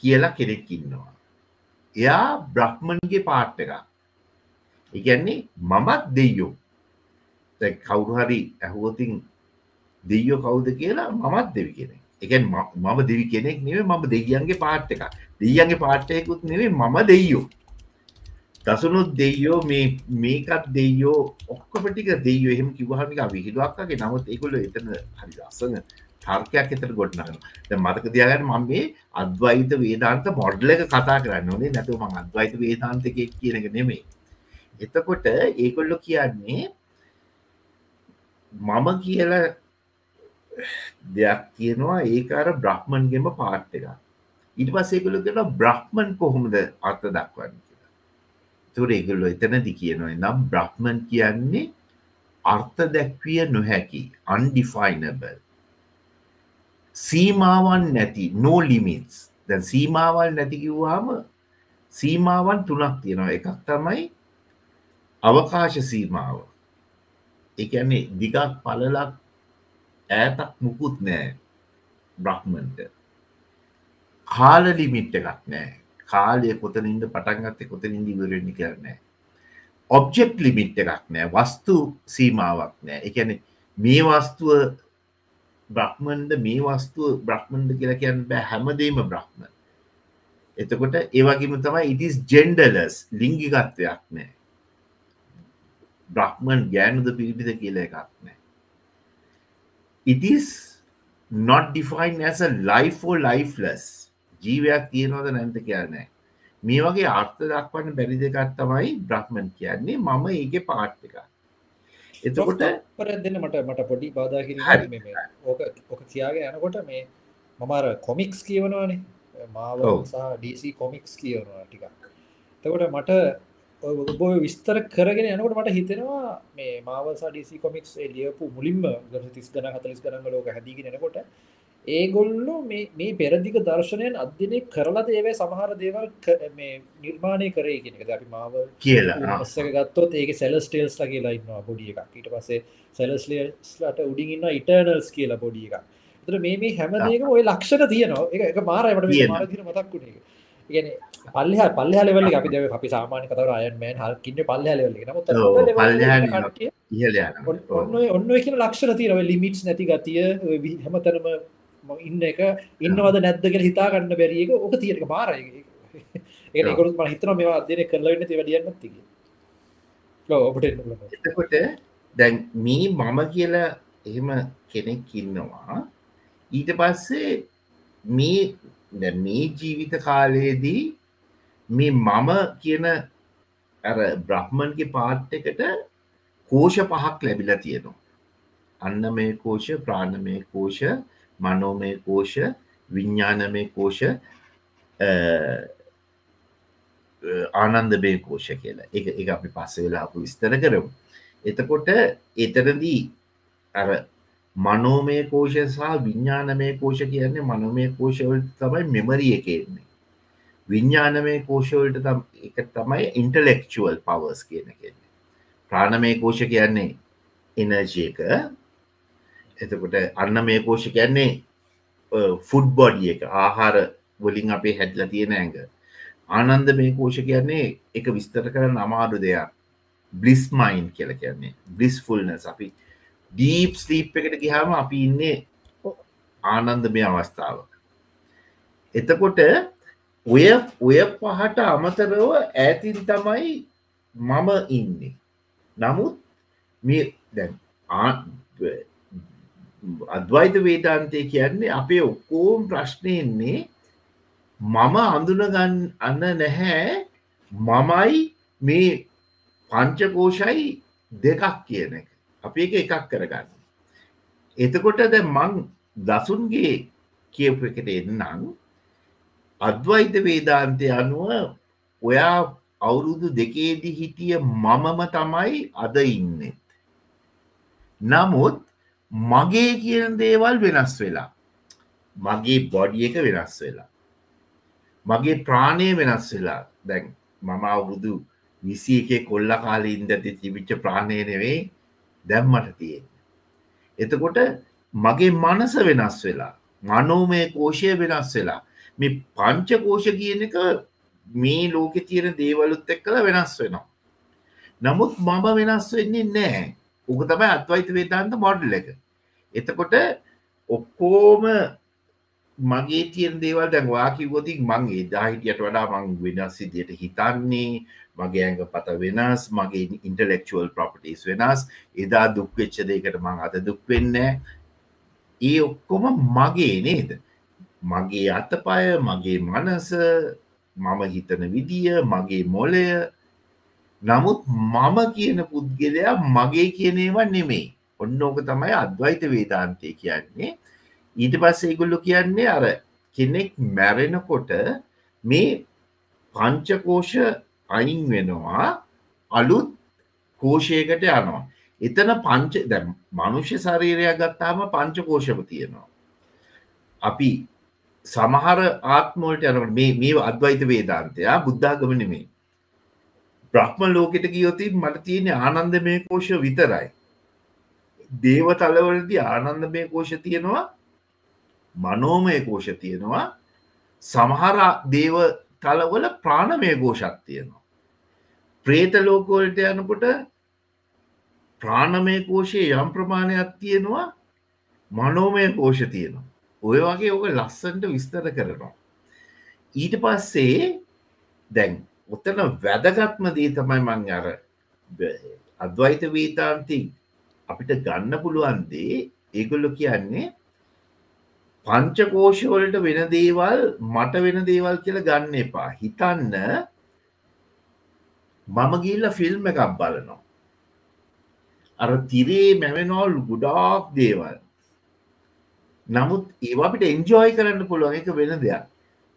කියලා කෙනෙක් ඉන්නවා. එයා බ්‍රහ්මන්ගේ පාට්ට එක ඉගැන්නේ මමත් දෙයෝ කවුරු හරි ඇහුවතින් දෙයෝ කවුද කියලා මමත් දෙවි කෙනෙක්. එකන් මම දෙවි කෙනෙක් නෙවේ මම දෙයියන්ගේ පාට් එක දෙයියන්ගේ පාට්ටයකුත් නෙවේ මම දෙයෝ දසුනුත් දෙයෝ මේ මේකත් දෙයෝ ඔක්කොපටික දෙයෝ එහෙම කිවහමික විහිදුවක්කගේ නමුත් ඒකුල එතන හරි ලස්සන තර්කයක් එතට ගොඩ්නගන මතක දයාගන්න මම මේ අද්වයිත වේදාන්ත මොඩ්ල එක කතා කරන්න ඕනේ. නැතුව ම අද්වයිත වේදාන්තක කියනක නෙමේ එතකොට ඒකොල්ලො කියන්නේ මම කියල දෙයක් කියනවා ඒකාර බ්‍රහ්මන්ගෙම පාට් එක ඉට පස්සේකළු කියෙන බ්‍රහ්මන් කොහොමද අර්ථ දක්වන්න කියලා. තුර ඒගල්ලො එතනදි කියනවා නම් බ්‍රහ්මන් කියන්නේ අර්ථ දැක්විය නොහැකි අන්ඩිෆයිනබල් සීමාවන් නැති නෝ ලිමිටස් දැ සීමාවල් නැතිකිව්වාම සීමාවන් තුනක් තියෙනවා. එකක් තමයි අවකාශ සීමාව. එකන්නේ දිගක් පලලක් ඈතක් මුකුත් නෑ බ්‍රහ්මන්ට. කාල ලිමිට් එකක් නෑ කාලය කොතනින්ද පටන්ගත්තේ කොතනින්ද ඉවරෙන්ඩි කරනෑ ඔබ්ජෙක්් ලිමිට් එකක් නෑ වස්තු සීමාවක් නෑ එකන මේ වස්තුව බ්‍රහ්මන්ඩ මේ වස්තුව බ්‍රහ්මන්ඩ කියලා කියන්න බෑ. හැමදීම බ්‍රහ්ම. එතකොට ඒවගේම තමයි ඉටිස් ජෙන්ඩලස් ලිංගිකත්වයක් නෑ බ්‍රහ්මන් ගෑනුද පිරිපිද කියල එකක් නෑ. ඉටිස් not defined as a life or lifeless. ජීවයක් තියෙනවද නැන්ත කියනෑ මේ වගේ අර්ථ දක්වන්න බැරි දෙකත් තමයි බ්‍රහ්මන් කියන්නේ. මම ඒක පාට් එක එතකොට පර දෙන්න මට මට පොඩි. කිරීම ඕක ඕක තියාගේ යනකොට මේ මමර කොමික්ස් කියවනවානේ. මාව ඩීසි කොමික්ස් කියවනවා ටික තකොට මට බො විස්තර කරගෙන යනකොට මට හිතෙනවා මේ මාවසා ඩීසි කොමික්ස් ලියපු මුලින්ම ගස තිස් ගන හතලිස් කරන්න ලෝක හැදිගෙන එනකොට ඒගොල්ලු මේ පෙරදික දර්ශනයෙන් අධ්‍යනය කරලද ඒවයි සමහර දේවල් නිර්මාණය කරේ කෙනෙක අපි මාව කියලා ස්සක ගත්තොත් ඒක සැලස්ටේල්ස් කියලා ඉන්නවා බොඩිය එකක්. ඊට පස්සේ සැලස්ලට උඩින් ඉන්න ඉටර්නල්ස් කියලා බොඩිය එකක්. තර මේ මේ හැමදේක ඔය ලක්ෂණ තියනවා. එක එක මාරයමට තියෙනවා. ගැන පල්ලහ පල්ල ලෙවල අපි දෙව අපි සාමාන කතර අයන්මෑන් හල් කින්න පල්ල ලෙවල ඔන්න ඔන්න කියන ලක්ෂණ තියනව ලිමිටස් නැති ගතිය ඔය වි- හැමතැනම ම- ඉන්න එක ඉන්නවද නැද්දගෙන හිතාගන්න බැරික ඕක තියක මාරය ඒ ඔව්. ගොත් ම හිතන මේවා අදන කරලන්න ති වැඩියන්න තික ඔබට එතකොට දැන් මේ මම කියලා එහෙම කෙනෙක් ඉන්නවා ඊට පස්සේ මේ මේ ජීවිත කාලයේදී මේ මම කියන අර බ්‍රහ්මන්ගේ පාට් එකට කෝෂ පහක් ලැබිලා තියෙනවා. අන්න මේ කෝෂ ප්‍රාණමය කෝෂ මනෝමය කෝෂ විඤ්ඥානමය කෝෂ ආනන්දබේ කෝෂ කියලා. එක එක අපි පස්ස වෙලාපු විස්තර කරමු. එතකොට එතරදී අර මනෝමය කෝෂ සහ විඤ්ඥානමය කෝෂ කියන්නේ මනෝමය කෝෂවලට තමයි මෙමරිය එකෙන්නේ විඤ්ඥානමය කෝෂවලට තම් එක තමයි ඉන්ටලෙක්චුවල් පවර්ස් කියන කියන්නේ ප්‍රාණමය කෝෂ කියන්නේ එනර්ජය එක. එතකොට අන්න මේ කෝෂ කියන්නේ ෆුඩ් බොඩිය එක. ආහාර වලින් අපේ හැඩල තියෙන ඇඟ. ආනන්ද මේ කෝෂ කියන්නේ එක විස්තර කරන්න අමාරු දෙයක්. බ්ලිස් මයින් කියල කියන්නේ. බ්ලිස් ෆුල්නස් අපි ඩීප් ස්ලීප් එකට ගිහාම අපි ඉන්නේ ආනන්ද මේ අවස්ථාව. එතකොට ඔය ඔය පහට අමතරව ඇතින් තමයි මම ඉන්නේ. නමුත් මේ දැන් ආ- අද්වයිත වේදාන්තය කියන්නේ අපේ ඔක්කෝම් ප්‍රශ්නයන්නේ මම අඳුනගන්න අන්න නැහැ මමයි මේ පංචකෝෂයි දෙකක් කියන එක. අපි එක එකක් කරගන්න. එතකොට ද මං දසුන්ගේ කියපු එකට එන්නම් අද්වයිත වේදාන්තය අනුව ඔයා අවුරුදු දෙකේදි හිටිය මමම තමයි අද ඉන්නෙත් නමුත් මගේ කියන දේවල් වෙනස් වෙලා මගේ බොඩිය එක වෙනස් වෙලා මගේ ප්‍රාණය වෙනස් වෙලා දැන් මම අවුරුදු විසි එකේ කොල්ල කාලින්ද තිබිච්ච ප්‍රාණය නෙවෙයි. දැම්මට තියෙන් එතකොට මගේ මනස වෙනස් වෙලා මනෝමය කෝෂය වෙනස් වෙලා මේ පංච කෝෂ කියන එක මේ ලෝකෙ තියෙන දේවලුත් එක් කළ වෙනස් වෙනවා. නමුත් මම වෙනස් වෙන්නේ නෑ උක තමයි අත්වයිත වේතාන්ත මොඩල් එක. එතකොට ඔක්කෝම මගේ තියෙන් දේවල් දැන් වාකිවොතික් මං එදා හිටියට වඩා මං වෙනස් සිදියට හිතන්නේ මගේ ඇඟ පත වෙනස් මගේ ඉන්ටලෙක්චුවල් ප්‍රොපටස් වෙනස්. එදා දුක්වෙච්ච දෙකට මං අත දුක්වෙන්න ඒ ඔක්කොම මගේ නේද? මගේ අතපය මගේ මනස මම හිතන විදිය මගේ මොලය නමුත් මම කියන පුද්ගලයා මගේ කියනේව නෙමෙයි. ඔන්න ඕක තමයි අද්වයිත වේදාන්තය කියන්නේ. ඊට පස්සේ ඒගොල්ලු කියන්නේ අර කෙනෙක් මැරෙනකොට මේ පංචකෝෂ අයින් වෙනවා අලුත් කෝෂයකට යනවා. එතන පංච දැ මනුෂ්‍ය ශරීරයක් ගත්තාම පංචකෝෂම තියෙනවා. අපි සමහර ආත්මෝල්ට යනට මේ මේ අද්වයිත වේදාන්තයා බුද්ධාගම නෙමේ බ්‍රහ්ම ලෝකෙට ගියොතින් මට තියෙන ආනන්ද මේ කෝෂ විතරයි. දේව තලවලදී ආනන්ද මේ කෝෂ තියෙනවා මනෝමය කෝෂ තියෙනවා. සමහර දේව තලවල ප්‍රාණමය ගෝෂත් තියෙනවා. ප්‍රේත ලෝකෝල්ට යනකොට ප්‍රාණමය කෝෂය යම් ප්‍රමාණයක් තියෙනවා මනෝමය කෝෂ තියෙනවා. ඔය වගේ ඕක ලස්සන්ට විස්තර කරනවා. ඊට පස්සේ දැන් ඔත්තන වැදගත්ම දී තමයි මං අර අද්වයිත වීතාන්ති අපිට ගන්න පුළුවන්දේ ඒගොල්ලො කියන්නේ පංචකෝෂවලට වෙන දේවල් මට වෙන දේවල් කියල ගන්න එපා. හිතන්න මම ගිල්ල ෆිල්ම් එකක් බලනවා. අර තිරේ මැවෙනෝල් ගුඩාක් දේවල්. නමුත් ඒවාපිට එන්ජෝයි කරන්න පුළුවන්. එක වෙන දෙයක්.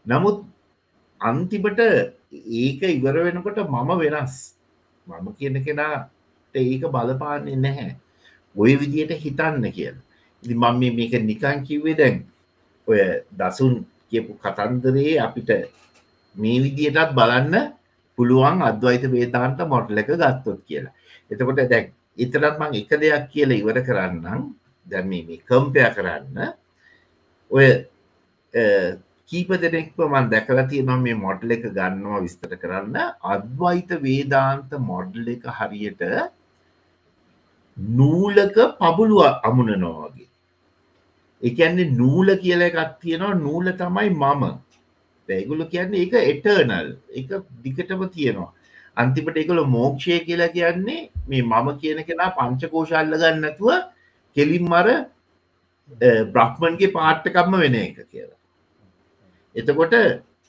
නමුත් අන්තිමට ඒක ඉවර වෙනකොට මම වෙනස්. මම කියන කෙනාට ඒක බලපාන්නේ නැහැ. ඔය විදියට හිතන්න කියල. ඉදි මම මේක නිකන් කිව්වේ දැන් ඔය දසුන් කියපු කතන්දරේ අපිට මේ විදියටත් බලන්න පුළුවන් අද්වයිත වේතාන්ට මොටල එක ගත්තොත් කියලා. එතකොට දැක් එතරත් මං එක දෙයක් කියල ඉවර කරන්නම්. දැම මේ කම්පය කරන්න. ඔය කීප දෙනෙක්ව මන් දැකලා තියෙනවා මේ මොඩල් එක ගන්නවා විස්තර කරන්න. අද්වයිත වේදාන්ත මොඩල් එක හරියට නූලක පබුලුව අමුණනවාගේ එකන්නේ නූල කියල එකක් තියෙනවා. නූල තමයි මම. දැගුල කියන්නේ එක එටර්නල් එක දිගටම තියෙනවා. අන්තිපට එකල මෝක්ෂය කියලා කියන්නේ මේ මම කියන කෙනා පංචකෝෂල්ල ගන්නතුව කෙලින් මර බ්‍රහ්මන්ගේ පාට්ටකම්ම වෙන එක කියලා. එතකොට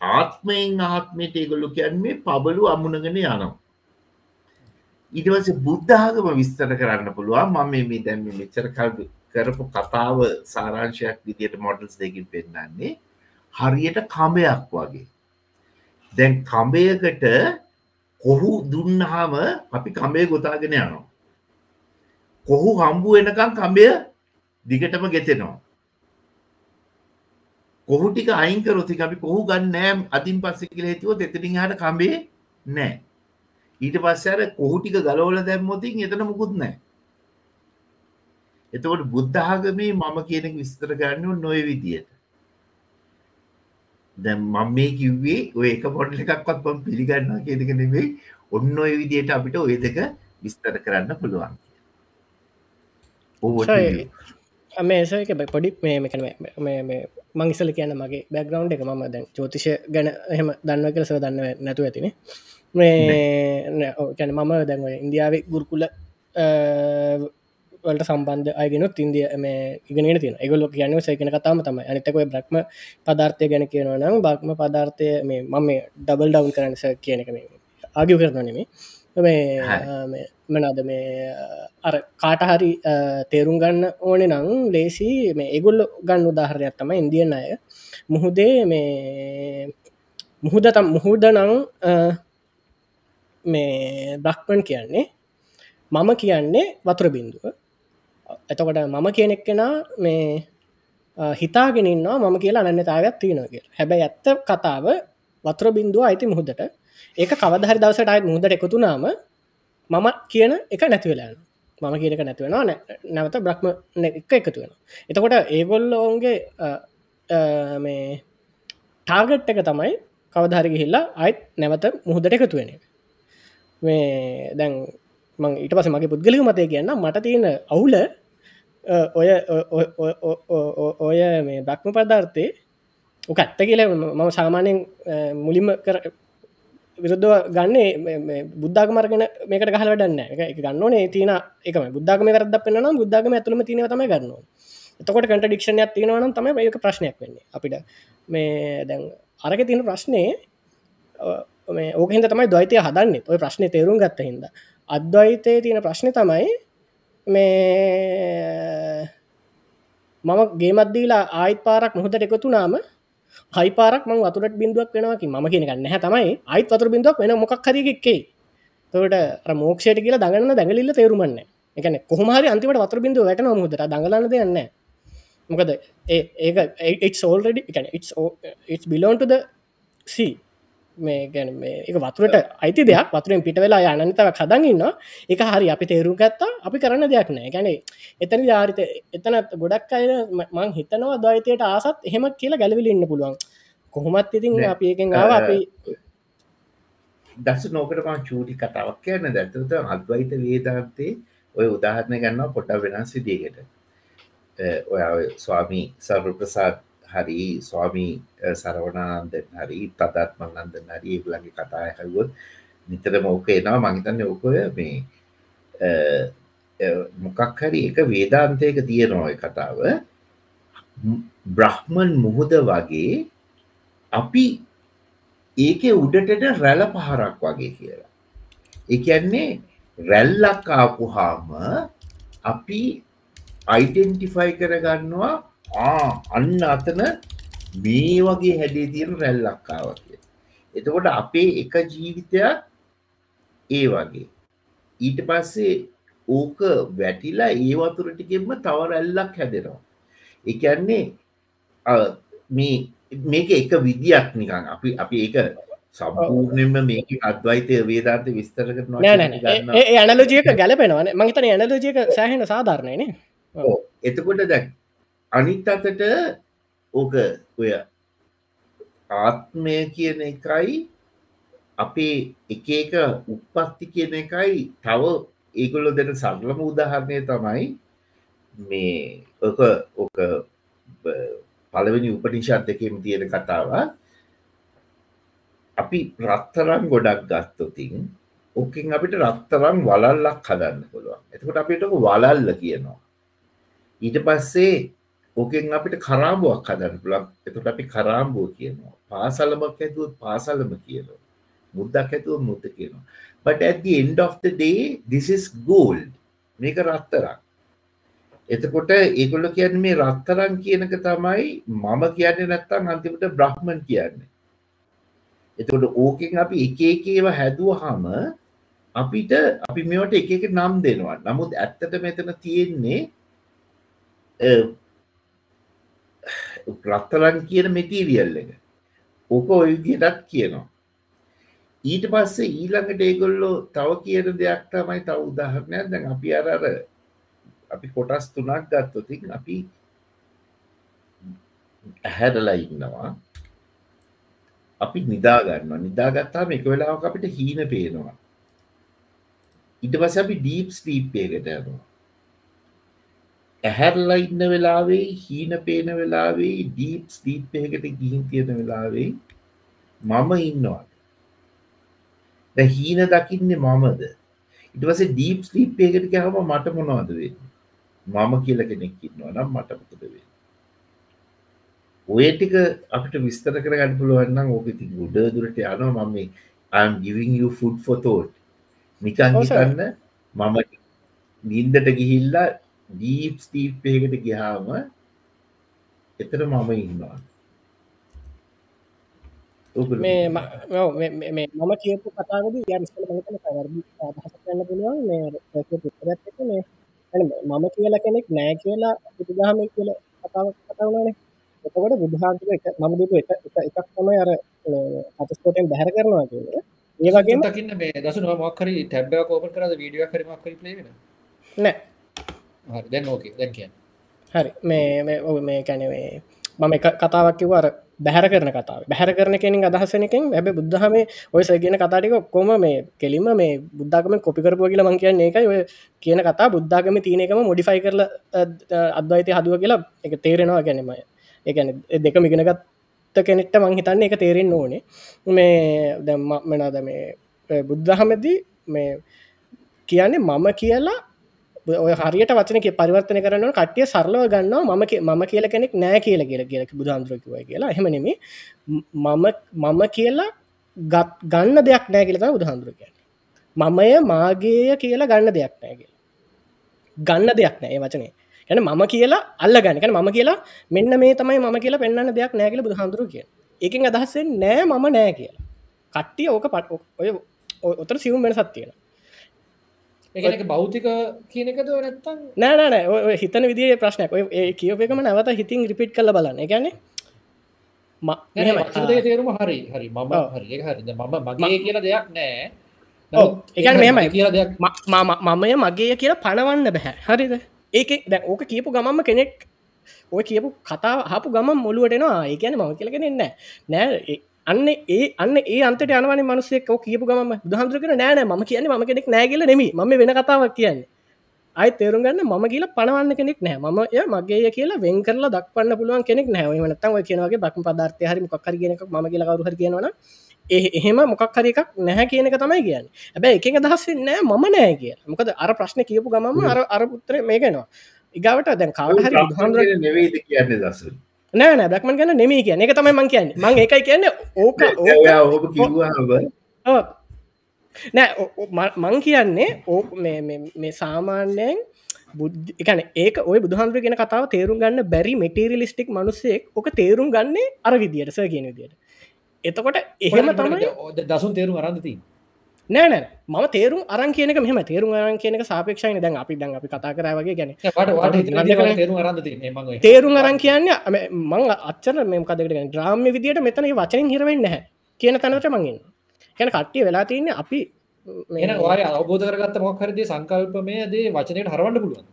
ආත්මයෙන් ආත්මයට ඒගොල්ලු කියන්නේ පබලු අමුණගෙන යනවා. ඉටවස බුද්ධාගම විස්තර කරන්න පුළුවන්. මම මේ දැම මෙච්චර කල් කරපු කතාව සාරංශයක් විදියට මොඩල්ස් දෙකින් පෙන්න්නන්නේ හරියට කඹයක් වගේ. දැන් කඹයකට කොහු දුන්නහාම අපි කඹය ගොතාගෙන යනවා. කොහු හම්බු වෙනකම් කඹය දිගටම ගෙතෙනවා. කොහු ටික අයිංකරොති අපි කොහු ගන්න නෑම් අතින් පස්සෙ කියල හිතුව එතටින් හට කඹේ නෑ. ඊට පස්සර කොහු ටික ගලෝල දැම්මොතින් එතන මුකුත් නෑ. එතකොට බුද්ධාගමේ මම කියනෙක් විස්තර ගන්න නොය විදියට. දැ මම මේ කිව්වේ එක පොඩ්ල එකක්වත් පම් පිළිගන්න කියනක නෙවෙයි ඔන්න ඔය විදියට අපිට ඔය දෙක විස්තර කරන්න පුළුවන් මේසක පොඩි මෙකන මංගිසල කියන මගේ බැග්‍රවන්් එක ම දැන් චෝතිෂ ගැන එහෙම දන්න කලසව දන්න නැතු ඇතින. මේ කැන මම දැන්ව ඉන්දියාව ගුරුකුල වලට සම්බන්ධ අයගෙනුත් ඉන්දිය මේ ඉගෙන තින එකගොල කියන සයකන කතාම තම අනිතකොය බ්‍රක්්ම පදාර්ථය ගැන කියනවා නම් බක්ම පදාර්ථය මේ මම ඩබල් ඩවන් කරන්නස කියනක මේ ආගිය කරන නෙමේ මනද මේ අර කාටහරි තේරුම් ගන්න ඕනෙ නං ලේසි මේ ඒගොල්ල ගන්න උදාහරයක් තම ඉන්දියන් අය. මුහුදේ මේ මුහුද තම් මුහුද නං මේ බ්‍රක්්මන් කියන්නේ මම කියන්නේ වතුර බින්දුව එතකොට මම කියනෙක් කෙනා මේ හිතාගෙනන්නවා මම කියලා අනන්නතාවයක් තියෙනගේ හැබැයි ඇත්ත කතාව වතුර බින්දුව අයිති මුහුදට. ඒක කවදහරි දවසට අයි මුහදට එකතුනාම මම කියන එක නැතිවෙලාන මම කියනක නැතිවෙනවා නැවත බ්‍රහ්ම එක එකතු වෙන එතකොට ඒගොල්ලෝන්ගේ මේ ටාගට් එක තමයි කවධාරි හිල්ලා අයිත් නැවත මුහදට එකතු වෙන මේ දැන් මං ඊට පස මගේ පුද්ගලික මතය කියන්න මට තියෙන අවුල ඔය ඔය මේ බ්‍රක්්ම පදාර්ථය ඕක ඇත්ත කියල මම සාමානයෙන් මුලින්ම කර විරුද්ධව ගන්න බුද්ධාගමරගෙන මේකට ගහල වඩන්න එක ගන්නනේ තින එක බුද්ධාගම කරද පෙන්නම් බුද්ධාගම ඇතුළම තිනව තම ගන්න එතකොට කට ඩික්ෂණයක් තියෙනවනම් තම ඒක ප්‍රශ්නයක් වෙන්නේ. අපිට මේ දැන් අරක තියෙන ප්‍රශ්නය මේ ඕකහිද තමයි දයිතය හදන්න. ඔය ප්‍රශ්නය තේරුම් ගත්ත හිද අද්වයිතය තියෙන ප්‍රශ්නය තමයි මේ මම ගේමත්දීලා ආයිත් පාරක් මුහදට එකතු නාම හයිපාරක් මං වතුරට බිඳුවක් වෙනවාකි ම කියන ගන්න හැ තමයි. අයිත් වතුර බිඳුවක් වෙන මොක් හරිගෙක්කේ තකට මෝක්ෂයට කියලා දගන්න දැඟලිල්ල තේරුමන්න එකන කොහමහරි අන්තිමට වතුර බිඳුව වැට නොමුදර දඟලන්න දෙන්න මොකද ඒක සෝල්ඩ බිලෝන්ටද සී මේ ගැන එක වතුරට අයිති දෙයක්. වතුරෙන් පිට වෙලා යනතව කදගන්න එක හරි අපි තේරු ගත්තා. අපි කරන්න දෙයක් නෑ. ගැනේ එතන ධාරිත එතනත් ගොඩක් අය මං හිතනවා දයිතයට ආසත් එහෙම කියලා ගැලවිල ඉන්න පුළුවන්. කොහොමත් ඉතින්. අපි එකෙන් ආව අපි දස නෝකට මා චූටි කතාවක් කියන්න. දැතුත අද්වයිත වේදාන්තේ ඔය උදාහරණය ගන්නවා පොට වෙනස් විදිකට ඔය ස්වාමී සර්ප්‍රසාත් හරි ස්වාමී සරවනාන්දෙන් හරි තදත්මනන්දන් හරි ඒගලගේ කතා හැවොත් නිතරම ඕක එනවා. මහිතන්න ඕකොය මේ අ, අ, මොකක් හරි එක වේදාන්තයක තියෙනවා ඔය කතාව. ම්- බ්‍රහ්මන් මුහුද වගේ අපි ඒක උඩටට රැල පහරක් වගේ කියලා. එකන්නේ රැල්ලක් ආපුහාම අපි අයිඩෙන්ටිෆයි කරගන්නවා ආ අන්න අතන මේ වගේ හැඩේ තියෙන රැල්ලක්කාව කිය එතකොට අපේ එක ජීවිතයක් ඒ වගේ. ඊට පස්සේ ඕක වැටිලා ඒ වතුරටිකෙන්ම තව රැල්ලක් හැදෙනවා. එකන්නේ මේ මේක එක විදියක් නිකන්. අපි අපි ඒක සම්පූර්ණයෙන්ම මේක අද්වයිතය වේදාන්ත විස්තර කරනවා ඇනලෝජියක ගැලපෙනවන. මහිතන ඇනලෝජියක සෑහෙන සාධාරණයන. එතකොට දැන් අනිත් අතට ඕක ඔය ආත්මය කියන එකයි අපේ එක එක උප්පත්ති කියන එකයි තව ඒගොල්ලො දෙන සරලම උදාහරණය තමයි මේ ඕක ඕක බ- පළවෙනි උපනිෂත් දෙකෙම තියෙන කතාව. අපි රත්තරම් ගොඩක් ගත්තොතින් ඕකින් අපිට රත්තරම් වලල්ලක් හදන්න පුළුවන්. එතකොට අපිට ඕක වලල්ල කියනවා. ඊට පස්සේ ඕකෙන් අපිට කරාම්බුවක් හදන්න පුළන් එතට අපි කරාම්බෝ කියනවා. පාසලමක් ඇතුවත් පාසලම කියනවා. මුද්දක් ඇතුව මුද්ද කියනවා. But at the end of the day this is gold. මේක රත්තරක් එතකොට ඒගොල්ල කියන්න මේ රත්තරන් කියනක තමයි මම කියන්න නැත්තම් අන්තිමට බ්‍රහ්මන් කියන්නේ. එතකොට ඕකෙන් අපි එක එක ඒවා හැදුවහම අපිට අපි මේවට එක එක නම් දෙනවා. නමුත් ඇත්තට මෙතන තියෙන්නේ අ, රත්තරන් කියන මෙටීරියල් එක. ඕක ඔය විදිහටත් කියනවා. ඊට පස්සේ ඊළඟට ඒගොල්ලෝ තව කියන දෙයක් තමයි තව උදාහරණයක්. දැන් අපි අර අර අපි කොටස් තුනක් ගත්තොතින් අපි ඇහැරලා ඉන්නවා. අපි නිදාගන්න නිදාගත්තාම එක වෙලාවක අපිට හීන පේනවා. ඉට පස අපි ඩීප් ස්ටීප්යකට යනවා. ඇහැරලා ඉන්න වෙලාවේ හීන පේන වෙලාවේ ඩීප් ස්ටීප්යකට ගිහින් තියෙන වෙලාවේ මම ඉන්නවා. දැ හීන දකින්නේ මමද? ඉට පස ඩීප් ස්ලීප්යකට ගැහම මට මොනවද වෙන්න? මම කියල කෙනෙක් ඉන්නවා නම් මට මොකද වෙන්න? ඔය ටික අපිට විස්තර කර ගන්න පුළුවන්නම් ඕක ති ගුඩ දුරට යනවා. මම I'm giving you food for thought. නිකන්. හිතන්න මම නින්දට ගිහිල්ලා ඩීප් ස්ටීප්යකට ගිහාම එතර මම ඉන්නවා. මේ මම කියපු කතාවද ය ස්කල මතන පැවැරදි අදහස කරන්න පුළුවන්. මේ පුත්තරත් එක මේ මම කියලා කෙනෙක් නෑ කියලා බුදුදහම කියල කතාවක් කතාවනේ එතකොට බුදුහන්තුර එක මම දීපු එක එක- එකක් තමයි අර අතස්කෝටෙන් බැහැර කරනවා කියල. ඒ වගේම දකින්න මේ දසු මොක්කරි ටැබ්බ කෝපන් කරද වීඩිය කරීමක් කරි පලේෙන නෑ හරි දැන් ඕකේ දැන් කියන්න. හරි මේ මේ ඔව මේ කැනවේ මම එක කතාවක් කිව අර බැහර කරන කතාව. බැහර කරන කෙනින් අදහසනකින් ඇබ බුද්ධහම ඔය සගෙන කතාටික කොම මේ කෙලිම මේ බුද්ධකම කොපිකරපුව කියලා මං කියන්න එකයි ඔය කියන කතා බුද්ධාගම තියනකම මොඩිෆයි කරල අද්වයිතය හදුව කියලා එක තේරෙනවා ගැනීමය එකන දෙක මිගෙනගත්ත කෙනෙක්ට මං හිතන්න එක තේරෙන් ඕනේ. මේ දැම් මෙනාද මේ බුද්ධහමදී මේ කියන්නේ මම කියලා ඔය හරියට වචනක පරිවර්තන කරන කටිය සරලව ගන්නවා මම කිය- මම කියල කෙනෙක් නෑ කියල කියල කියල බුදුහන්දුරකිව කියලා. එහෙම නෙමේ මම මම කියලා ගත් ගන්න දෙයක් නෑ කියලත බුදුහන්දුර කියන්නේ. මමය මාගේය කියලා ගන්න දෙයක් නෑ කියලා. ගන්න දෙයක් නෑ ඒ වචනේ. ගැන මම කියලා අල්ල ගන්නකන මම කියලා මෙන්න මේ තමයි මම කියලා පෙන්න්න දෙයක් නෑ කියල බුදුහන්දුර කිය එකින් අදහස්සෙන් නෑ මම නෑ කියලා. කට්ටිය ඕක පට ඔය ඔය- ඔතර සිවුම් වෙන සත්තියෙන එක බෞතික කියනකද නැත්තන් නෑනෑ ඔය හිතන විදිේ ප්‍රශ්නයක්. ඔය ඒ කියවපකම නැවත හිතින් රිපිට් කල බලන්න. ගැන තේරුම හරි හරි. මම. හරි හරි. මම මගේ කියලා දෙයක් නෑ. කියලා දෙයක් මමය මගේ කියලා පණවන්න බැහැ හරිද? ඒක දැ ඕක කියපු ගමම්ම කෙනෙක් ඔය කියපු කතා හපු ගම මොළුවටෙනවා ඒ කියන මම කියලගෙන එන්න නෑ අන්න ඒ අන්න ඒ අන්ට යනවන මනුසෙක් කියපු ගම දහන්දුරකන නෑන ම කියන්නේ ම කෙනෙක් නෑගල නෙම ම වෙන කතාවක් කියන්නේ. අයි තේරුම් ගන්න මම කියලා පනවන්න කෙනෙක් නෑ. ම ය මගේ කියලා වෙන් කරලා දක්වන්න පුළුවන් කෙනෙක් නෑ. නත්තම කියනගේ බක් පදාර්ථය හරි මොක්කර කියනක ම කියලා කවරු කියනවන එහෙම මොකක් හරි එකක් නැහැ කියනක තමයි කියන්න. ඇබැ එක දහස් නෑ මම නෑ කිය මොකද අර ප්‍රශ්න කියපු ගමම අර අර පුත්‍ර මේගෙනවා ඉගවට දැන් කාවට හරි හාමුදුර නෙවෙයිද කියන්නේ දසුන් නෑ නෑ බ්ලක්මන් ගන්න නෙමේ කියන එක තමයි මං කියන්න. මං එකයි කියන්න ඕක නෑ මං කියන්නේ ඕ මේ සාමාන්‍යයෙන් බුද්ධ එකන ඒක ඔය බුදුහන්දුර ගෙන කතාව තේරුම් ගන්න බැරි මෙටේරිලිස්ටික් මනුස්සෙක් ඕක තේරුම් ගන්නේ අර විදියට ස කියන විදියට. එතකොට එහෙම තමයි දසුන් තේරුම් අරන්දති නෑන ම තේරුම් අරන් කියනක මෙහම තේරුම් අරන් කියනක සාපේක්ෂයි දැන් අපි දැන් අපි කතා කරවගේ ගැන තේරුම් අරන් කියන්න මං අච්චර මෙම කදකට ්‍රාම්‍ය විදියට මෙතන වචනින් හිරවෙන්න හැ කියන තැනට මඟින් කැන කට්ටිය වෙලා තියන්නේ අපි එන වාය අවබෝධ කරගත්ත මොක්හරදේ සංකල්පමය දේ වචනයට හරවන්න පුළුවන්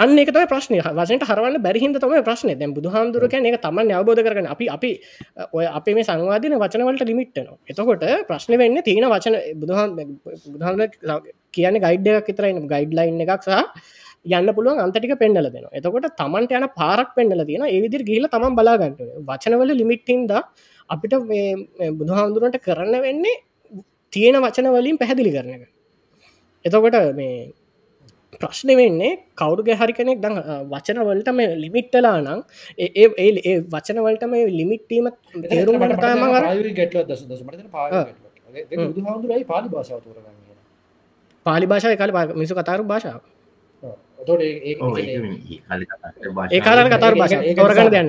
අන්න එක තම ප්‍රශ්නය වසට හරවන්න බැරිහිද තම ප්‍රශ්නය දැන් බුදුහාමුදුරක එක තම අවබෝධ කරන අපි අපි ඔය අපේ මේ සංවාධන වචනවලට ලිමිට්ටනවා එතකොට ප්‍රශ්න වෙන්න තියෙන වචන බුදුහන් බුදුහාම කියන ගයිඩ් එකක් විතරයි ගයිඩ් ලයින් එකක් සහ යන්න පුළුවන් අන්තටික පෙන්ඩල දෙන එතකොට තමන්ට යන පාරක් පෙන්ඩල තියෙන ඒවිදිර ගිල තම බලාගන්නට වචනවල ලිමිට්ටින්ද අපිට බුදුහාමුදුරන්ට කරන්න වෙන්නේ තියෙන වචන වලින් පැහැදිලි කරන එක. එතකොට මේ ප්‍රශ්න වෙන්නේ කවුරු ගැහරි කෙනෙක් දං වචන වලට මේ ලිමිට්ටලා නම් ඒ ඒ වචන වලට මේ ලිමිට්ටීම තේරුම්ට තම ගැටල දස දස බුදුහාමුදුරයි පාලි භාෂාව තෝරගන්න පාලි භාෂාව කාල මිසු කතාරු භාෂාව. ඒ කාල කතාර භාෂා තෝරගන්න දන්න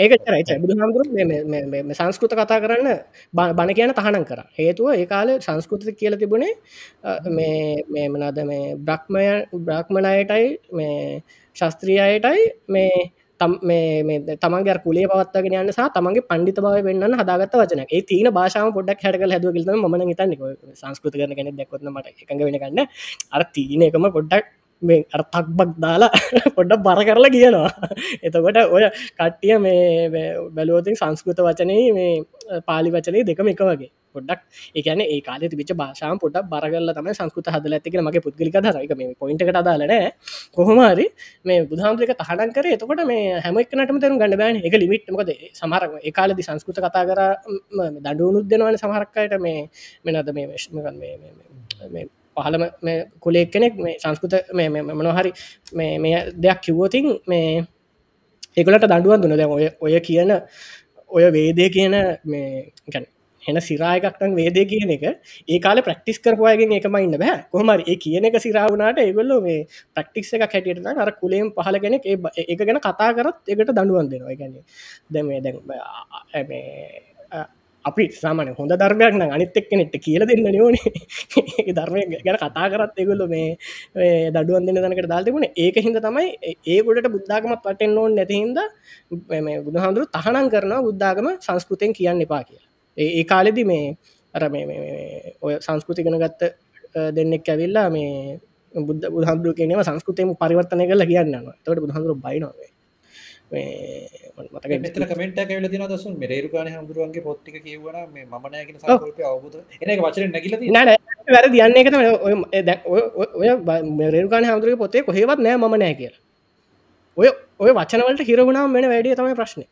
ඒක චරයි බුදු හාමුදුරු සංස්කෘත කතා කරන්න බණ කියන තහනම් කර. හේතුව ඒ කාල සංස්කෘති කියල තිබුණේ මේ මනාද මේ බ්‍රක්්මය බ්‍රාක්්මණයටයි මේ ශස්ත්‍රියයටයි මේ තමන්ගේ කුලේ පවත්වගෙන යන්න සහ තමන්ගේ පණ්ඩිත බව වෙන්න හදාගත් වචන ඒ තින භාෂාව පොඩක් හැටක හැදුව කිලම ම හිතන්න. සංස්කෘත කරන කෙනෙ දෙකොත්න මට එකඟ වෙනගන්න අර තිීන එකම පොඩ්ඩක් මේ අර තක්බක් දාලා පොඩ්ඩ බර කරලා කියනවා එතකොට ඔය කට්ටිය මේ බැලුවතින් සංස්කෘත වචනය මේ පාලි වචනය දෙකම එක වගේ. පොඩක් ඒකන ඒ කාල තිබිච භාෂාම පොඩක් බරගල තම සංස්කෘත හදල ඇතික මගේ පුද්ගලික දරක මේ පොයින්ට අදාලන කොහොමරි මේ බුදුහාමුදුරක තහඩන් කර. එතකොට මේ හැමක්නටම තරු ගන්න බෑන. එක ලිමිට්මකද සමහර ඒකාලදි සංස්කෘත කතා කර දඩුවනුත් දෙනවන සමහරක්කයට මේ මෙනද මේ වේශ්මකන් මේ පහළම කුලෙක් කෙනෙක් මේ සංස්කෘත මනොහරි මේ දෙයක් කිව්වෝතින් මේ ඒකලට දඩුවන් දුන දැ ඔය ඔය කියන ඔය වේදය කියන මේ ගැන හෙන සිරායකක්ටන් වේදය කියන එක ඒ කාල ප්‍රක්ටිස් කරපුවාගෙන් එකම ඉන්න බෑ. කොහමරි ඒ කියන එක සිරාවනාට ඒගොල්ල මේ ප්‍රක්ටික්ස එක හැටියට අර කුලේම් පහල කෙනෙක් ඒ ගැන කතා කරත් එකට දඩුවන් දෙනවා. ගැන දැමේ දැන් අපි සාමන හොඳ ධර්මයක් න අනිත් එක් කෙනෙට කියල දෙන්න නියෝනේ ධර්මය ගැන කතා කරත් එගොල්ල මේ දඩුවන් දෙන්න දනකට දාල්තිබුණ ඒක හිද තමයි ඒගොඩට බුද්ධාගමත් පටෙන් ඕන් නැතිහින්ද බුදුහාදුරු තහනම් කරනවා බුද්ධාගම සංස්කෘතයෙන් කියන්න එපා කිය ඒ කාලෙදි මේ අර ඔය සංස්කෘතිකන ගත්ත දෙන්නෙක් ඇවිල්ලා මේ බුද්ධ බුහන්දුර කියනව සංස්කෘතයම පරිවර්තනය කල කියන්නවා තොට බුදුහන්දුරු බයිනොවේ. මතක මෙතන කමෙන්ට් ඇවිල්ලා තියෙනවා දසුන් මේ රේරුකාණ හඳුරුවන්ගේ පොත් ටික කියවුවා නම් මේ මම නෑ කියන සංකල්පය අවබෝධ එන එක වචනෙන් නැගිලා තියෙනවා නෑ නෑ. වැරදි. යන්නේ ඒක තමයි ඔය දැන් රේරුකාණ හඳුරුවන්ගේ පොතේ කොහෙවත් නෑ මම නෑ කියලා. ඔය ඔය වචන වලට හිර වුණාම වෙන වැඩේ තමයි ප්‍රශ්නේ.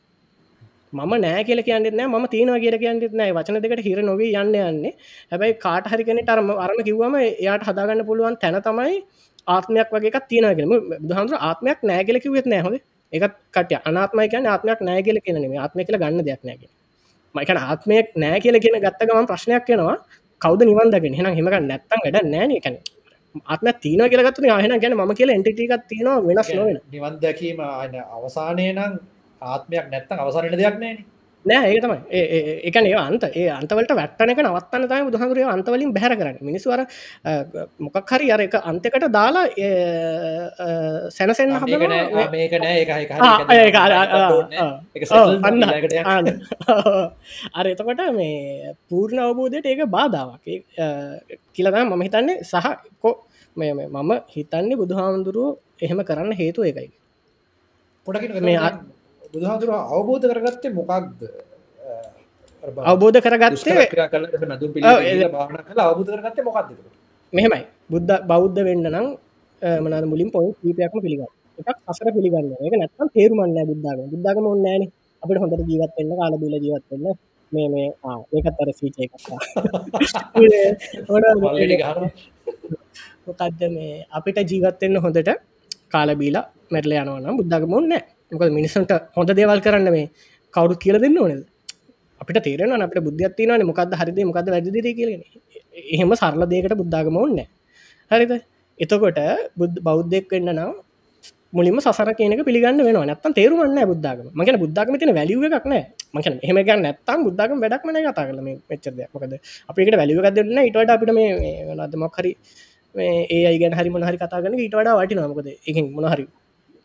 මම නෑ කියල කියන්නෙත් නෑ ම තියෙනවා කියල කියන්නෙත් නෑ. වචන දෙකට හිර නොවී යන්න යන්නේ. හැබැයි කාට හරි කෙනෙට අරම අරම කිව්වම එයාට හදාගන්න පුළුවන් තැන තමයි ආත්මයක් වගේ තියනගෙන බුදුහන්දුර ආත්මයක් නෑගල කිවෙත් නෑහොද එකත් කට අනාත්මය කියන ආත්මයක් නෑ කියල කියනෙම ආත්මය කියල ගන්න දෙයක් නෑක මයිකන ආත්මයක් නෑ කියල කියෙන ගත්ත ගමන් ප්‍රශ්නයක් කෙනවා කවද නිවන්දගෙන හෙන හෙමක නැත්තන් වැඩ නෑන කැන ආත්ම තින කියලගත්තු හන ගැන ම කියල එන්ටිකක් තියනවා වෙනස් නොවෙන. නිවන්දකීම අවසානය නම් ආත්මයක් නැත්තන් අවසානට දෙයක් නෑනේ නෑ ඒ තමයි. ඒකන ඒ අන්ත ඒ අන්තවලට වැට්ටනක නවත්තන්න තයි බුදුහදුරය අන්තවලින් බැහර කරන්න. මිනිස්වර මොකක් හරි අර එක අන්තකට දාලා සැනසෙන් නෑ. අර එතකොට මේ පූර්ණ අවබෝධයට ඒක බාධාවක්. කියලදා මම හිතන්නේ සහ කො මම හිතන්නේ බුදුහාමුදුරුව එහෙම කරන්න හේතු එකයි පොටකින මේ බුදුහාදුර අවබෝධ කරගත්තේ මොකක්ද? අවබෝධ කරගත්තේ කල කල අවබෝධ කරගත්තේ මොකක්ද මෙහෙමයි. බුද්ධ බෞද්ධ වෙන්න නම් මනද මුලින් පොයි කීපයක්ම පිළිගන්න. එකක් අසර පිළිගන්න. එක නැත්තම් තේරුමන්න බුද්ධාගම. බුද්ධාගම ඔන්නෑන අපිට හොඳට ජීවත්වෙන්න කාල බිල ජීවත්වෙන්න මේ මේ ආ, ඒකත් අර පල්ලට ගහන මොකක්ද මේ? අපිට ජීවත්වෙන්න හොඳට කාලබීලා මැටල යනවනම් බුද්ධගම ඔන්න මොක මිනිසන්ට හොඳ දේවල් කරන්න මේ කවුරු කියල දෙන්න ඕනද? අපිට තේරෙන අපට බුද්ධත්තිනන මොකක්ද හරිද මොකද වැදදිර කියලෙන එහෙම සරල දේකට බුද්ධාගම ඔන්න හරිද? එතකොට බුද් බෞද්ධෙක් වෙන්න නම් මුලින්ම සසර කියනක පිළිගන්න වෙන නැත්තන් තේරුමන්න බුද්ධාගම. මගෙන බුද්ධාගම තින වැලිුව එකක් නෑ මකන එහම ගන්න නැත්තම් බුද්ධාගම වැඩක් මන කතා කල මේ මෙච්චද මොකද අපිට වැලිුව එකක් දෙන්න ඉටට අපිට මේ නදමක් හරි මේ ඒ අයිගැන හරි මොනහරි කතාගන ඊට වඩා වටි නොමකද එක මොනහරි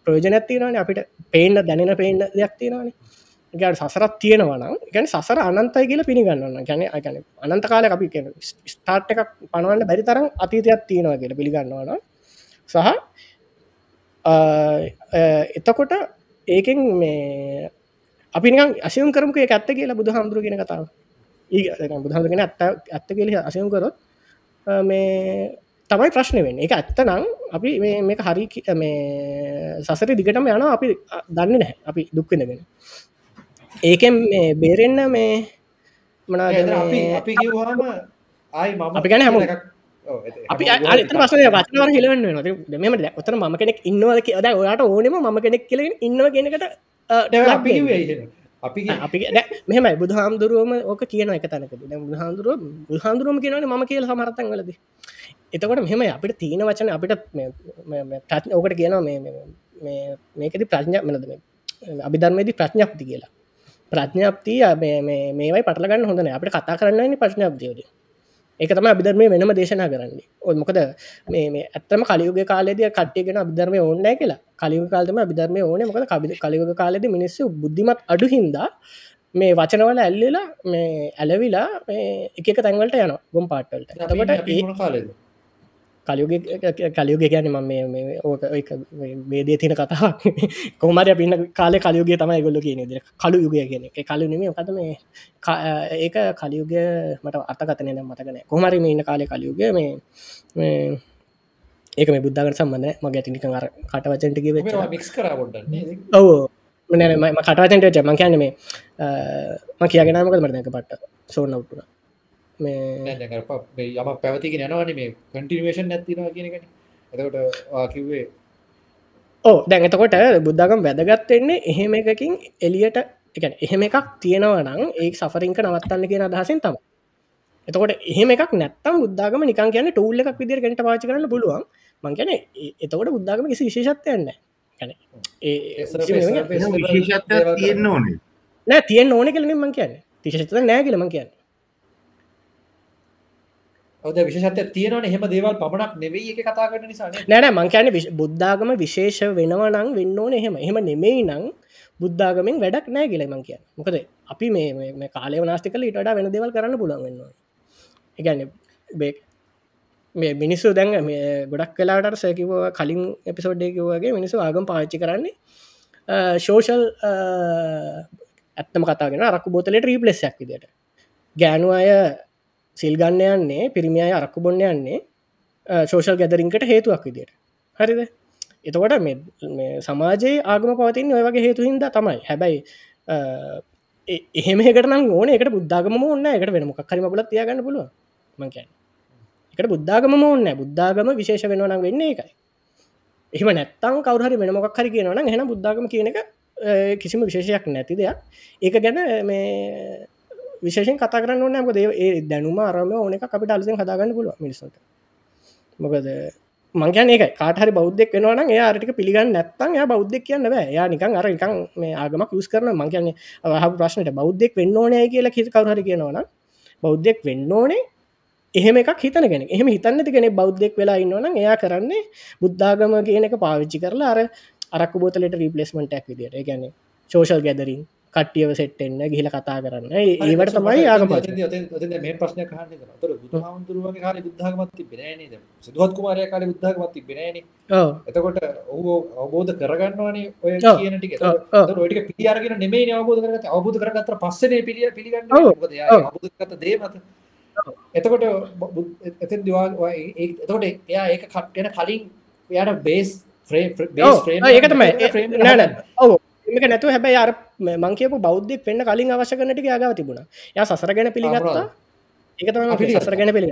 ප්‍රයෝජනැත්තිනවාන අපිට පේන්න දැනෙන පේන්න දෙයක් තියෙනවානේ. ගැට සසරත් තියෙනවනම් ගැන සසර අනන්තයි කියල පිළිගන්නන්න ගැන ගැන අනන්ත කාල අපි ස්ටාර්ට් එකක් පනවන්න බැරි තරම් අතීතයක් තියෙනවා කියල පිළිගන්නවන සහ එතකොට ඒකෙන් මේ අපි අසයම් කරමක ඇත්ත කියලා බුදු හාමුදුරු කියෙන කතාව. ඒ බුදුහාදුරගෙන ඇත්ත ඇත්ත කියල අසයම් කරොත් මේ තමයි ප්‍රශ්න වෙන්න. එක ඇත්ත නම් අපි මේක හරි මේ සසර දිගටම යන අපි දන්න නැහැ. අපි දුක්වෙනගෙන ඒකෙන් මේ බේරෙන්න මේ මනාද අපි ගැන. කියලා එත- අපි පස වචනවර හිලවන්න මෙම ඔතන ම කෙනෙක් ඉන්නවද කියද ඔයාට ඕනෙම ම කෙනෙක් කියලෙන ඉන්නව කෙනකට අපි කිව්වේ එහෙම. අපි කිව්වේ- අපි මෙහමයි බුදු හාමුදුරුවම ඕක කියන එක තැනක බුදුහාමුදුරුව බුදුහාමුදුරුවම කියනවන ම කියල සමරතන් වලද එතකොට මෙහම අපිට තියෙන වචන අපිට ප්‍රඥ ඕකට කියනවා මේ මේ- මේ මේකති ප්‍රඥ මනද අභිධර්මයේදී ප්‍රඥප්ති කියලා. ප්‍රඥප්තිය මේවයි පටලගන්න හොඳන අපට කතා කරන්න ප්‍රශ්නප්තියෝද ඒක තම අභිධර්මය වෙනම දේශනා කරන්නේ. ඔය මොකද මේ ඇත්තම කලියුග කාලෙදිය කට්ටියගෙන අභිධර්මය ඕන්න කියලා. කලියු කාලම අභිධර්මය ඕන. මොකද කබි කලියුග කාලෙද මිනිස්සු බුද්ධිමත් අඩු හින්දා මේ වචනවල ඇල්ලලා මේ ඇලවිලා එක තැන්වලට යන ගොම් පාට්වලට අපි තකට අපි මොන කාලෙද? කලියුග කලියුග කියන ම වේදේ තින කතා කොමර පින්න කාල කලියුගේ තමයි ගොල්ල කියන ද කලු යුගය කියන එක කලු නම කත මේ කා- ඒක කලියුග මට අර්ථකතනය නම් මතකන කොමරි මේ ඉන්න කාලය කලියුග මේ ඒක මේ බුද්ධගට සම්බඳ මගේ ඇතිනික අර කටවචන්ටගේ? ඔව. මනම කටවචන්ට ජමන් කියන්න මේ ම කියගෙනමක මරදක පට්ට? සෝන උට්ටුන මේ නෑ දැන් අර ප- මේ යමක් පැවතිගෙන යනවනේ මේ කන්ටිනියුේෂන් නැති වෙනවා කියන එකනේ. එතකොට ඔයා කිව්වේ ඕ දැන් එතකොට බුද්ධගම් වැදගත්වෙන්නේ එහෙම එකකින් එලියට එක එහෙම එකක් තියෙනවනම් ඒ සෆරිංක නවත්තන්න කියන අදහසෙන් තම එතකොට එහෙම එකක් නැත්තම් බුද්ධගම නිකන් කියන ටූල්ල එකක් විදිර ගෙන්ට පාච කරන්න පුළුවන්. මං කියන එතකොට බුද්ධගම කිසි විශේෂත්වයන්න ඒ ඒ surface- කිසිම surface එහෙම level විශේෂත්වයක් දේවල් තියෙන්න ඕනේ. නෑ තියෙන් ඕන කලන මං කියන්න. තිශත නෑ කියලම කියන්න ඔව් දැන් විශේෂත්වයක් තියෙනවනේ. එහෙම දේවල් පමණක් නෙවෙයි එක කතා කරන නිසා නේ. නෑන මං කියන බුද්ධාගම විශේෂ වෙනවනං වෙන්න ඕන එහෙම. එහෙම නෙමෙයි නං බුද්ධාගමෙන් වැඩක් නෑ කියල මං කිය මොකද අපි මේ මේ- මේ කාලය වනාස්තිකල ඉට වෙන දෙවල් කරන්න පුළන් වෙන්නවා එකන්න බේ මේ මිනිස්සු දැන් මේ ගොඩක් කලාට සැකිව කලින් එපිසෝඩ්ඩයකිවගේ මිනිසු ආගම් පාච්චි කරන්නේ ශෝෂල් ඇත්තම කතාගෙන අරක්කු බෝතලට රීපලෙස්සයක් විදිට ගෑනු අය සිල් ගන්න යන්නේ පිරිමියය අරක්කු බොන්න යන්නේ ශෝෂල් ගැදරින්කට හේතුවක් විදියට. හරිද? එතකොට මේ මේ සමාජයේ ආගම පවතින් ඔය වගේ හේතු හින්ද තමයි. හැබැයි අ, එ- එහෙමකට නම් ඕන. එකට බුද්ධාගම ඕන්න එකට වෙන මොක් හරිම පුලත් තියගන්න පුළුව මංකයි එකට බුද්ධාගම ඕන්න බුද්ධාගම විශේෂ වෙනවනම් වෙන්න එකයි එහම නැත්තං කවරහරි වෙන මොක් හරි කියනවන හෙන බුද්ධාගම කියන එක අ, කිසිම විශේෂයක් නැති දෙයක්. ඒක ගැන මේ විශේෂෙන් කතා කරන්න ඕනෑ මොකද ඒ- ඒ දැනුම අරම ඕන එක අපිට අලුසෙන් හදාගන්න පුළුව මිනිසට මොකද මංගන එක කාටහරි බෞද්ධෙක් වෙනවන ඒ අරටික පිළිගන්න නැත්තන් ය බෞද්ධෙක් කියන්න බෑ. යා නිකන් අර නිකන් මේ ආගමක් යස් කරන මංගන්න හ ප්‍රශ්නට බෞද්ධෙක් වෙන්න ඕනෑ කියලා හිත කවරහරි කියනවන බෞද්ධෙක් වෙන්න ඕනේ. එහෙම එකක් හිතන කෙන එහම හිතන්න කෙනෙ බෞද්ධෙක් වෙලා ඉන්නවන එයා කරන්නේ බුද්ධාගම කියන එක පාවිච්චි කරලා අර අරක් බෝතලට රිපලස්මට ක් විදිට ගැන සෝෂල් ගැදරින් කට්ටියව සෙට්ටෙන්න ගිහිල කතා කරන්න. ඒවට තමයි ආගම මේ ප්‍රශ්නය කහන්න තොර බුදු හාමුදුරුවගේ කාල බුද්ධාගමත් තිබෙනේද සිදුවත් කුමාරය කාල බුද්ධාගමත් තිබෙනන ඕ එතකොට ඔහු අවබෝධ කරගන්නවානේ ඔය ඔව්. කියන ටික. ඔව්, ඔව්. ටික පියාරගෙන නෙමේ අවබෝධ කරගත අවබෝධ කරගත්තර පස්සනේ පිළිය පිළිගන්න. ඔව්, මොකද එයා ඔව්. අවබෝධ දේ මත. එතකොට එතන් දවා එතකොට එයා ඒක කට්ටෙන කලින් එයාට බේස් ෆ්‍රේ ඔව්, ඒක තමයි. ඒ- නෑ, නෑ. ඔව එමක නැතු හැබැයි අර මංකයපු බෞද්ධෙක් වෙන්න කලින් අවශ්‍ය කනට යාගව තිබුණ ය සසර ගැන පිළිගත්තා ඒක තම පිළිගත්තා. සසර ගැන පිළි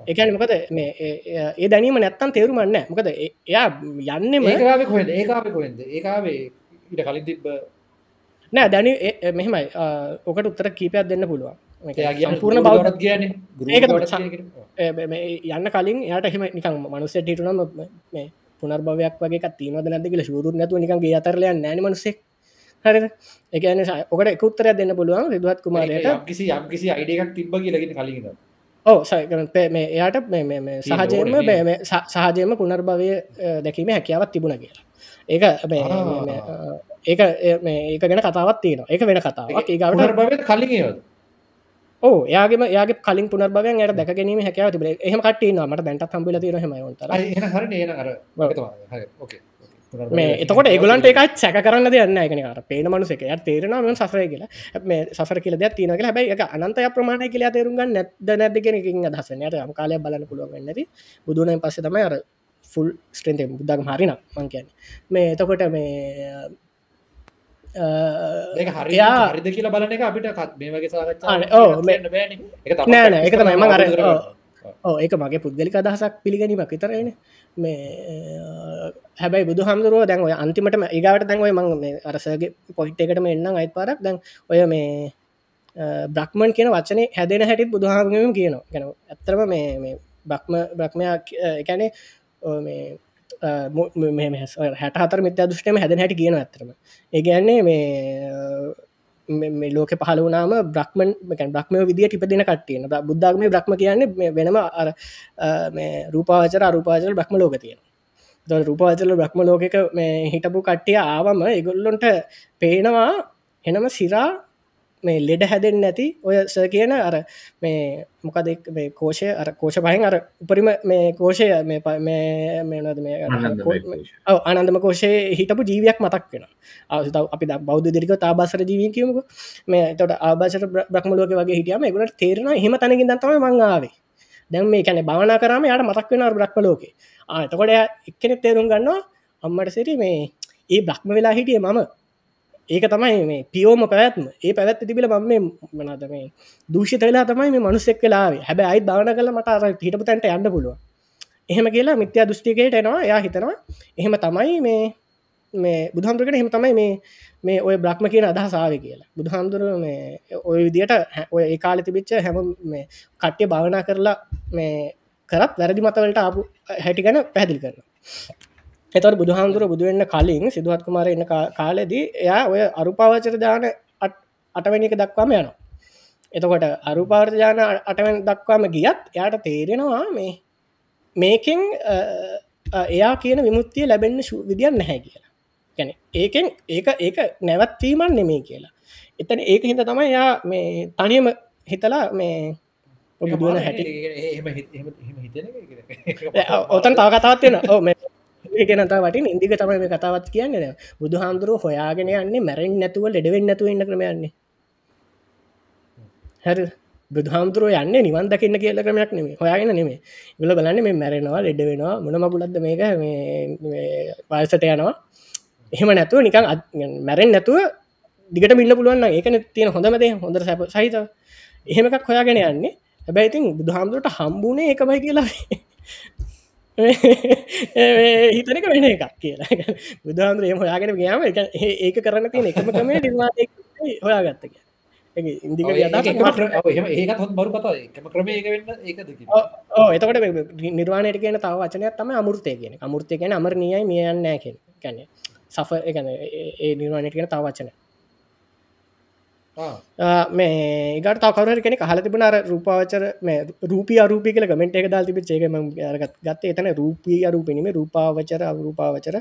එකන මොකද මේ ඒ- ඒ- ඒ දැනීම නැත්තන් තේරුමන්න මොකද ඒ- එයා යන්නෙම ඒකාව කොහෙද ඒකාව කොහෙද ඒකාවේ ඊට කලින් තිබ්බ නෑ දැනි මෙහෙමයි ඔකට උත්තර කීපයක් දෙන්න පුළුවන් මේක එයා කියන ඒක තමයි. ඒ මේ යන්න කලින් යට එහෙම නිකන් මනුස්සට හිටුනම මේ පුනර්භවයක් වගේ තිීනවද නැද කියල ශූරු නැතුව නිකන්ගේ අතරලය නෑන මනුසෙක් හරි එකන ඔකට එකුත්තරයක් දෙන්න පුළුවන් රිදුවත් කුමාරයට. කිසි යම් කිසි අයිඩයක් තිබ්බ කියලගෙන කලින් ඕ මේ එයාට මේ- තියෙන සහජයම ඕනේ මේ- මේ සහ- සහජයම පුනර්භවය දැකීම හැකියාවත් තිබුණ කියලා. ඒක ඒක ඒ- ඒක ගැන කතාවත් තියෙන ඒක වෙන කතාවක්. ඒකට භව කලින් ඕ යාගේ යාගේ කලින් පුනර්භවයන් යට දැක ගැනීම හැකව තිබේ එහෙම කට්ටේ මට දැන්ට හම්බිල තියෙන හෙම මේ එතකොට ඒගලන්ට එකයි සැක කරන්න දෙයන්න එකන කර පේන මනුසක තේරෙන ම සසරය කියලා. මේ සසර කියල දෙයක් තියනක හැබයි එක අනන්තය ප්‍රමාණය කියලා තේරුගන්න නැද නැද කෙනකින් අදහසනයට යම් කාලය බලන්න පුළුවන් නැති. බුදුනයි පස්ස තමයි අර ෆුල් ස්ට්‍රෙන්ත බුද්ධක් හරින මං කියන්න. මේ එතකොට මේ හරි හරිද? කියලා බලන එක අපිට කත් මේ වගේ සාකච්ඡා අනේ, ඔව්, මේ- නෑ, නෑ, ඒක තමයි මම අර- ඒක මගේ පුද්ගලික අදහසක් පිළිගැනීමක් විතරයින මේ හැබැයි බුදු හමුදුරුව දැන් ඔය අන්තිමටම ඒගවට දැන් ඔය මං අරසගේ පොයිට් එකටම එන්නම් අයි පාරක්. දැන් ඔය මේ බ්‍රක්්මන් කියන වචනේ හැදෙන හැටිත් බුදුහාගම කියනවා. ගැන ඇත්තරම මේ මේ බ්‍රක්්ම බ්‍රක්්මයක් එකැනේ මෙ හැට හතර මිත්‍ය දෘෂ්ටම හැදෙන හැටි කියන ඇතරම ඒගැන්නේ මේ මේ- මේ ලෝක පහල වනාම බ්‍රක්්මන් බ්‍රක්්ම විදිිය ටිපදින කට්ටියන බුද්ධාගම බ්‍රක්්ම කියන්නේ මේ වෙනම අර අ, මේ රූපාචර අරූපාචල බ්‍රක්්ම ලෝක තියෙන ද රූපාචල බ්‍රක්්ම ලෝකක මේ හිටපු කට්ටිය ආවම ඉගොල්ලොන්ට පේනවා හෙනම සිරා මේ ලෙඩ හැදෙන් නැති ඔය ස කියන අර මේ මොකද මේ කෝෂය අර කෝෂ පහෙන් අර උපරිම මේ කෝෂය මේ මේනද මේ ආනන්දම කෝෂයේ හිටපු ජීවියක් මතක් වෙන අවස්ථාව අපි බෞද්ධ දිරික තාබාසර ජීවී කියමුක. මේ තොට ආභාෂට බ්‍රහ්මලෝක වගේ හිටියම එගුණට තේරෙන හිම තනකින් දත්තම මංආවේ දැන් මේ කැන භවනා කරම යට මතක් වෙන බ්‍රහ්ම ලෝක ආතකොට එක්කෙනෙ තේරුම් ගන්නවා අම්මට සිරි මේ ඒ බ්‍රහ්ම වෙලා හිටිය මම ඒක තමයි මේ පියෝම පැවැත්ම. ඒ පැවැත්ත තිබිල මම මේ මනද මේ දූෂිත වෙලා තමයි මේ මනුස්සෙක් වෙලාවේ හැබැ අයි භාවන කල මට අර හිටපු තැන්ට යන්න පුළුව එහෙම කියලා මිත්‍යා දෘෂ්ටිකයට එනවා. යා හිතනවා එහෙම තමයි මේ මේ බුදුහාමුදුරකට එහෙම තමයි මේ මේ ඔය බ්‍රහ්ම කියන අදහසාාව කියලා. බුදුහාමුදුර මේ ඔය විදියට හැ- ඔය ඒ කාලෙ තිබිච්ච හැම මේ කට්්‍යය භාවනා කරලා මේ කරත් වැරදි මතවලට ආපු හැටි ගැන පැදිල් කරන එතවට බුදුහාමුදුර බුදුවෙන්න කලින් සිදුවත් කුමාර එන්න කාලෙදී එයා ඔය අරුපාවචර දාන අටවැනි එක දක්වාම යනවා. එතකොට අරුපාර්ජාන අටවැන් දක්වාම ගියත් එයාට තේරෙනවා මේ මේකෙන් එයා කියන විමුත්තිය ලැබෙන්න්න විදිියන් නැහැ කියලා. ගැන ඒකෙන් ඒක ඒක නැවත්වීමන් නෙමේ කියලා. එතන ඒක හිත තමයි යා මේ තනියම හිතලා මේ බුදුවන හැටි ඔතන් තව කතාවත් තියෙන ඕ ඒකනතා වටින් ඉදික තමයි මේ කතාවත් කියන්නේ බුදු හාමුදුරුව හොයාගෙන යන්නේ මැරෙන් නැතුව ලෙඩවෙන් නැතුව ඉන්න ක්‍රමයන්නේ. හැර. බුදුහාමුදුරුව යන්න නිවන් දකින්න කියල ක්‍රමයක් නෙමේ හොයාගෙන නෙමේ ගල බලන්න මේ මැරෙනවා ලෙඩ වෙනවා මොන මගුලක්ද මේක? වයසට යනවා. එහෙම නැතුව නිකන් අත්- මැරෙන් නැතුව දිගට මින්න පුළුවන් ඒකන තියෙන හොඳමදේ හොඳ සැප සහිත එහෙමකක් හොයාගෙන යන්නේ. හැබැයි ඉතින් බුදුහාමුදුරට හම්බුණේ එකමයි කියලා හිතනක වෙන එකක් කියලා. බුදුහාන්දුර හොයාගෙන ගයාම එක ඒක කරන්න තියෙන එකම ක්‍රමේ නිර්මාණය හොයාගත්තක ඉදික ඒකත් හොත් බරු කතා එකම ක්‍රමයක වෙන්න ඒකද එතකට නිර්වාණයට කියන තව වචනයක් තම අමුෘතය කියන අමුෘතය කියන අමරණයයි මියන්නෑ කිය කැන සෆ එකන ඒ නිර්වාණයට කියන තව වචන මේ ඒකට තවකර කෙනෙ හල තිබන අර රූපාවචර මේ රූපී අරූපි කල ගමෙන්ට එක දල් තිබ චේක ගත් ගත්ත එතන රූපී අරූපිනිම රූපාවචර අවරූපාවචර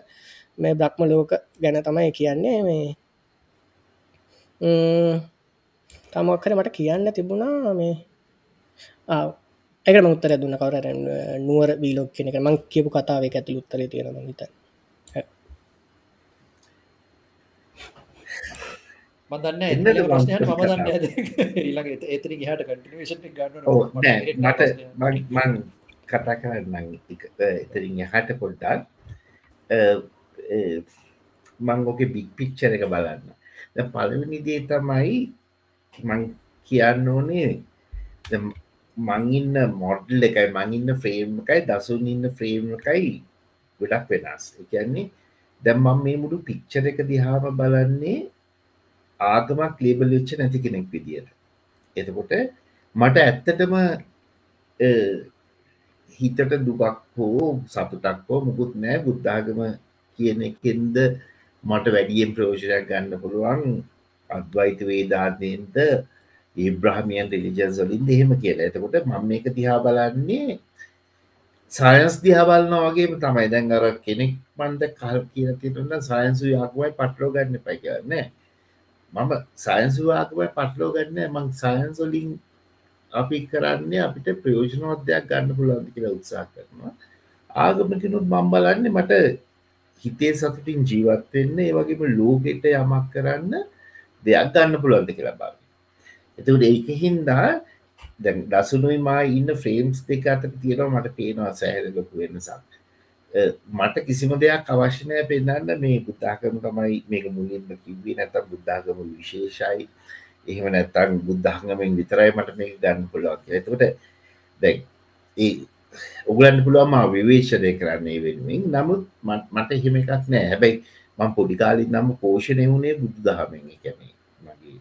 මේ බ්‍රක්්ම ලෝක ගැන තමයි කියන්නේ මේ. තමක්කර මට කියන්න තිබුණා මේ. එක මුත්තර දුන්න. කවර නුවර බීලොක් කෙනෙක මං කියපු කතාවේ ඇතුළ උත්තර තියෙන හිත මදන්න මං ප්‍රශ්නයට කතා. දන්න ඊළඟ එතරින් හට කටිනේෂන් ඔව්, නෑ, මට මං මං කතා කරන්න එතරින් එහට පොඩ්ඩක් මං ඕක බික් පික්චර එක බලන්න. දැන් පළවෙනි දේ තමයි මං කියන්න ඕනේ දැන් මං ඉන්න මොඩල් එකයි මං ඉන්න ෆ්‍රේම් එකයි දසුන් ඉන්න ෆ්‍රේම් එකයි ගොඩක් වෙනස්. කියන්නේ දැන් මම මේ මුළු පික්චර එක දිහාම බලන්නේ ආගමක් ලේබල් වෙච්ච නැති කෙනෙක් විදියට. එතකොට මට ඇත්තටම අ, හිතට දුකක් හෝ සතුටක් හෝ මුකුත් නෑ බුද්ධාගම කියන එකෙන්ද මට වැඩියෙන් ප්‍රෝෂණයක් ගන්න පුළුවන් අද්වයිත වේදාදයෙන්ද ඒබ්‍රහමියන් රිලිජන්ස් වලින් එහෙම කියලා. එතකොට මම මේක දිහා බලන්නේ සයන්ස් දිහාබලන වගේම තමයි. දැන් අර කෙනෙක් මන්ද කල් කියන තිරන්න සයන්සු යාකුවයි පටලෝ ගන්න පයි කියන්න මම සයන්සු යාකුවයි පටලෝ ගන්න මං සයන්ස්වලින් අපි කරන්නේ අපිට ප්‍රයෝජනෝත්දයක් ගන්න පුළුවන්දි කියලා උත්සා කරනවා. ආගමකිනුත් මම් බලන්නේ මට හිතේ සතුටින් ජීවත් වෙන්න ඒ වගේම ලෝකෙට යමක් කරන්න දෙයක් ගන්න පුළුවන්ද කියලා බව එතකට ඒක හින්දා දැන් දසුනුයි මා ඉන්න ෆ්‍රේම්ස් දෙක අතර තියෙනවා මට පේනවා සෑහලකු වෙනසක්. මට කිසිම දෙයක් අවශ්‍යනය පෙන්න්න මේ බුද්ධාකම තමයි මේක මුලින්ම කිව්වේ. නැත බුද්ධාගම විශේෂයි. එහෙම නැත්තන් බුද්ධහඟමෙන් විතරයි මට මේ ගන්න පුළුවන් කියලා. එතකොට දැන් ඒ ඔගලන්ට පුළුවන් මා විවේචනය කරන්නේ වෙනුවෙන්. නමුත් මට- මට එහෙම එකක් නෑ. හැබැයි මම පොඩි කාලෙත් නම් පෝෂණය වුණේ බුදු දහමෙන් ඒ කියන්නේ මගේ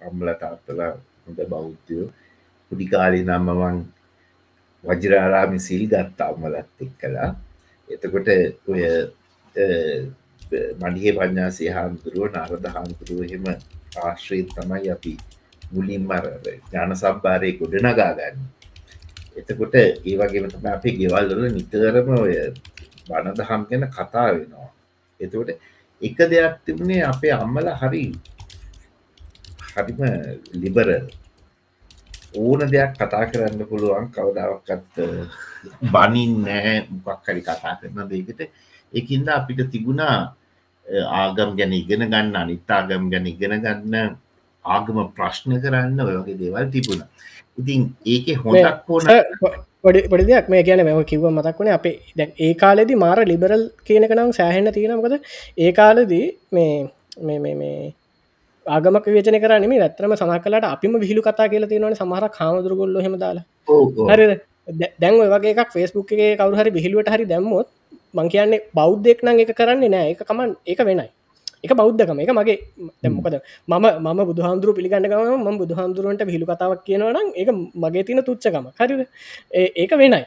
අම්ල තාත්තලා හොඳ බෞද්ධයෝ. පොඩි කාලේ නම් මං වජරාරාමි සිල් ගත්තා අම්මලත් එක්කලා. එතකොට ඔය මඩිය පඥාසේ හාමුදුරුව නරද හාමුදුරුව එහෙම ආශ්‍රයෙන් තමයි අපි මුලින්ම අර ඥාන සම්භාරය ගොඩනගා ගන්න. එතකොට ඒ වගේම තම අපේ ගෙවල්වල නිතරම ඔය බණ දහම් ගැන කතා වෙනවා. එතකොට එක දෙයක් තිබුණේ අපේ අම්මල හරි හරිම ලිබරල්. ඕන දෙයක් කතා කරන්න පුළුවන් කවදාවක්කත් බනින් නෑ මොකක් හරි කතා කරන දෙකට එකින්ද අපිට තිබුණා අ, ආගම් ගැන ඉගෙන ගන්න අනිත් ආගම් ගැන ඉගෙන ගන්න ආගම ප්‍රශ්න කරන්න ඔය වගේ දේවල් තිබුණ. ඉතින් ඒක හොඳක් ඕන පොඩි පොඩි දෙයක්. මේ කියන මෙම කිව මතක් වුණේ අපේ දැන් ඒ කාලෙදි මාර ලිබරල් කියනක නම් සෑහෙන්න තියෙනමකද ඒ කාලදී මේ මේ මේ මේ ආගමක් විචන කරනම ඇත්‍රම සනකලට අපිම විහිලු කතා කියලා තියෙනවන සමහර කාමදුරගොල්ල හෙම දාලා. ඕ, ඕ. හරි දැන් වගේ ෆෙස්බුක් එක කවරු හරි බිහිලුවට හරි දැම්මොත් මං කියන්නේ බෞද්ධෙක් නම් එක කරන්නේ නෑ. එක කමන් ඒක වෙනයි. එක බෞද්ධකම. එක මගේ දැන් මොකද? මම මම බුදුහන්දුරු පිළිගන්නගම ම බුදුහන්දුරුවන්ට විහිලු කතාවක් කියනවනම් ඒක මගේ තින තුච්චකම හරිද? ඒ- ඒක වෙනයි.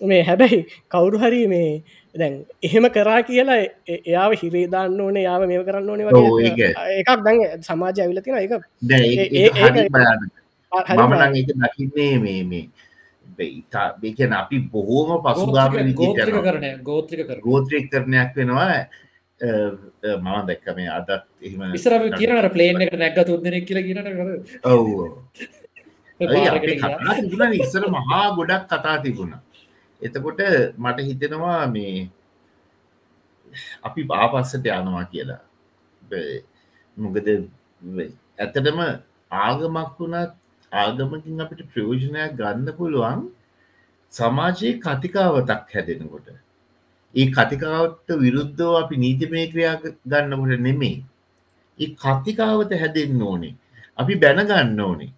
මේ හැබැයි කවුරු හරි මේ දැන් එහෙම කරා කියලා එයාව හිරේදාන්න ඕනේ යාව මේ කරන්න ඕනේ ඔව්, වගේ. එකක්. දැන් සමාජය ඇවිල තින එක දැන් ඒ- ඒ- ඒක ඒ- හරි ඒක- භයානක. හරි මම නම් ඒක දකින්නේ මේ මේ බේකන අපි බොහෝම පසුගාම විදිහට ගෝත්‍රික ගෝත්‍රික කර ගෝත්‍රික කරණයක් වෙනවා මම දැක්ක මේ අදත් එහෙම ඉස්සර කියනට පලේන් එකට නැක්ග තුන්දෙනෙක් කියල කියනට ඔව්. කතා තිබුණ ඉස්සර මහා ගොඩක් කතා තිබුණ එතකොට මට හිතෙනවා මේ අපි බාපස්සට යනවා කියලා. බ- මොකද වෙ- ඇත්තටම ආගමක් වුණත් ආගමකින් අපිට ප්‍රයෝජනයක් ගන්න පුළුවන් සමාජයේ කතිකාවතක් හැදෙනකොට. ඒ කතිකාවට විරුද්ධව අපි නීතිමය ක්‍රියා ගන්නකොට නෙමෙයි. ඒ කතිකාවත හැදෙන්න ඕනේ. අපි බැනගන්න ඕනේ.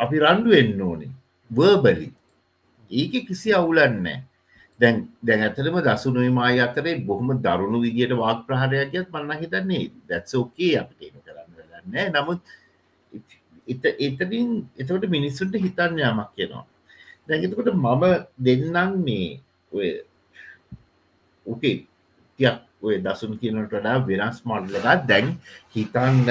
අපි රණ්ඩු වෙන්න ඕනේ. වර්බලි ඒක කිසි අවුලන්න දැන් දැන් ඇතරම දසුනුයි මාය අතරේ බොහොම දරුණු විදියට වාක් ප්‍රහාරයක්යත් මන්න හිතන්නේ දැත්ස ඕකේ අපිට එම කරන්න දන්න නමුත් එත එතරින් එතකට මිනිස්සුන්ට හිතන්න යමක් කියනවා දැගතකොට මම දෙන්නම් මේ ඔය ඕකේ තියක් ඔය දසුන් කියනට වඩා වෙනස් මල්ලලා දැන් හිතන්න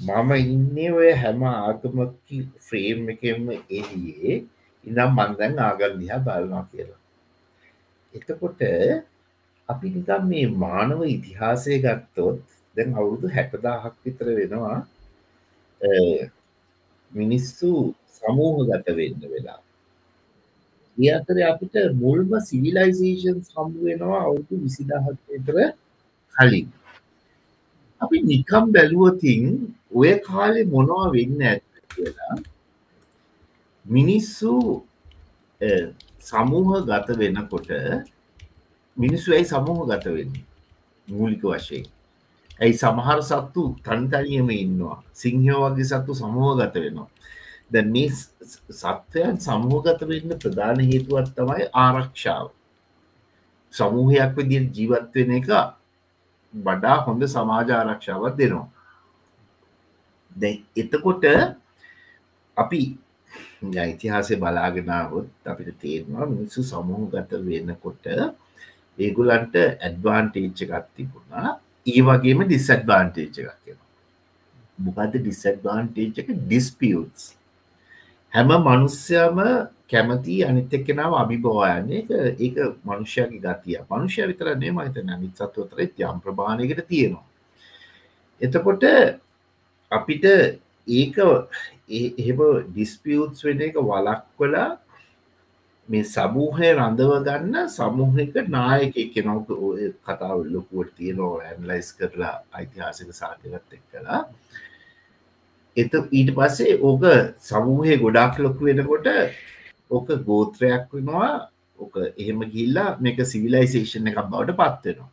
මම ඉන්නේ ඔය හැම ආගමක ෆ්‍රේම් එකම එලියේ ඉනම් මන්දැන් ආගන්දිහා බලනවා කියලා. එතකොට අපි නිකම් මේ මානව ඉතිහාසය ගත්තොත් දැන් අවුරුදු හැටදාහක් විතර වෙනවා අ, මිනිස්සු සමූහ ගත වෙන්න වෙලා. ඒ අතර අපිට මුල්ම සිවිලයිසේෂන් සම්බ වෙනවා අවුරුදු විසිදහක් විතර කලින්. අපි නිකම් බැලුවතින් ඔය කාලෙ මොනවා වෙන්න ඇත් කියලා මිනිස්සු අ, සමූහ ගත වෙනකොට මිනිස්සු ඇයි සමූහ ගත වෙන්නේ? මූලික වශයෙන්. ඇයි සමහර සත්තු තනිතනියම ඉන්නවා? සිංහෝ වගේ සත්තු සමූහ ගත වෙනවා. දැ මේ ස්- ස්- සත්වයන් සමූහගත වෙන්න ප්‍රධාන හේතුවත් තමයි ආරක්ෂාව. සමූහයක් විදිර ජීවත් වෙන එක වඩා හොඳ සමාජ ආරක්ෂාවත් දෙනවා. දැ එතකොට අපි ඉතිහාසය බලාගෙනාවොත් අපිට තේරවා මිනිස්සු සමූහ ගත වෙනකොට ඒගුලන්ට ඇඩ්වාන්ටේච්ච එකක් තිබුණා. ඒ වගේම ඩිස්ඇඩ්වාන්ටේජ් එකක් කියෙන මොකද ඩිස්ඇඩ්වාන්ටේජ් එක? ඩිස්පියස් හැම මනුස්්‍යයම කැමති අනිත එක්කෙනාව අභිබවායන්නේ ඒක මනුෂ්‍යයාගේ ගතිය මනුෂ්‍ය විතරන්නේ මහිත නමිත් සත්වතර යම් ප්‍රභාණයකට තියෙනවා. එතකොට අපිට ඒක ඒ- එහෙම ඩිස්පියුත්ස් වෙන එක වලක් කලා මේ සමූහය රඳව ගන්න සමූහක නායක කෙනවක ඔය කතාව ලොකුවට තියනෝ ඇන්ලයිස් කරලා ඓතිහාසික සාධකත් එක් කලා එත ඊට පස්සේ ඕක සමූහය ගොඩක් ලොකු වෙනකොට ඕක ගෝත්‍රයක් වෙනවා. ඕක එහෙම ගිල්ලා මේක සිවිලයිසේෂන් එකක් බවට පත්වෙනවා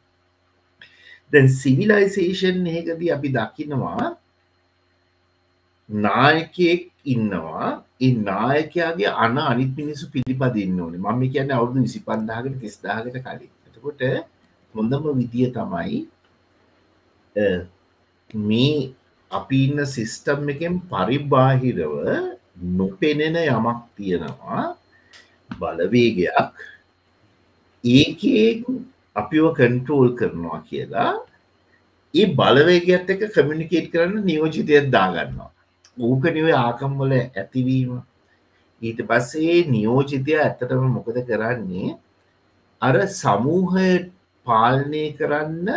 දැන් සිවිලයිසේෂන් එකදී අපි දකිනවා නායකයෙක් ඉන්නවා. ඒ නායකයාගේ අන අනිත් මිනිසු පිළිපදින්න ඕනේ. මම කියන්න අවුදු විසි පන්දාහකට තිස්දාහකට කලින්. එතකොට හොඳම විදිය තමයි අ, මේ අපි ඉන්න සිිස්ටම් එකෙන් පරිබාහිරව නොපෙනෙන යමක් තියෙනවා. බලවේගයක්. ඒකෙන් අපිව කන්ට්‍රෝල් කරනවා කියලා. ඒ බලවේගත් එක කමියනිකේට් කරන්න නියෝජිතයක් දාගන්නවා. ඌකනිව ආකම්වල ඇතිවීම. ඊට පස්සේ නියෝජිතය ඇත්තටම මොකද කරන්නේ? අර සමූහය පාලනය කරන්න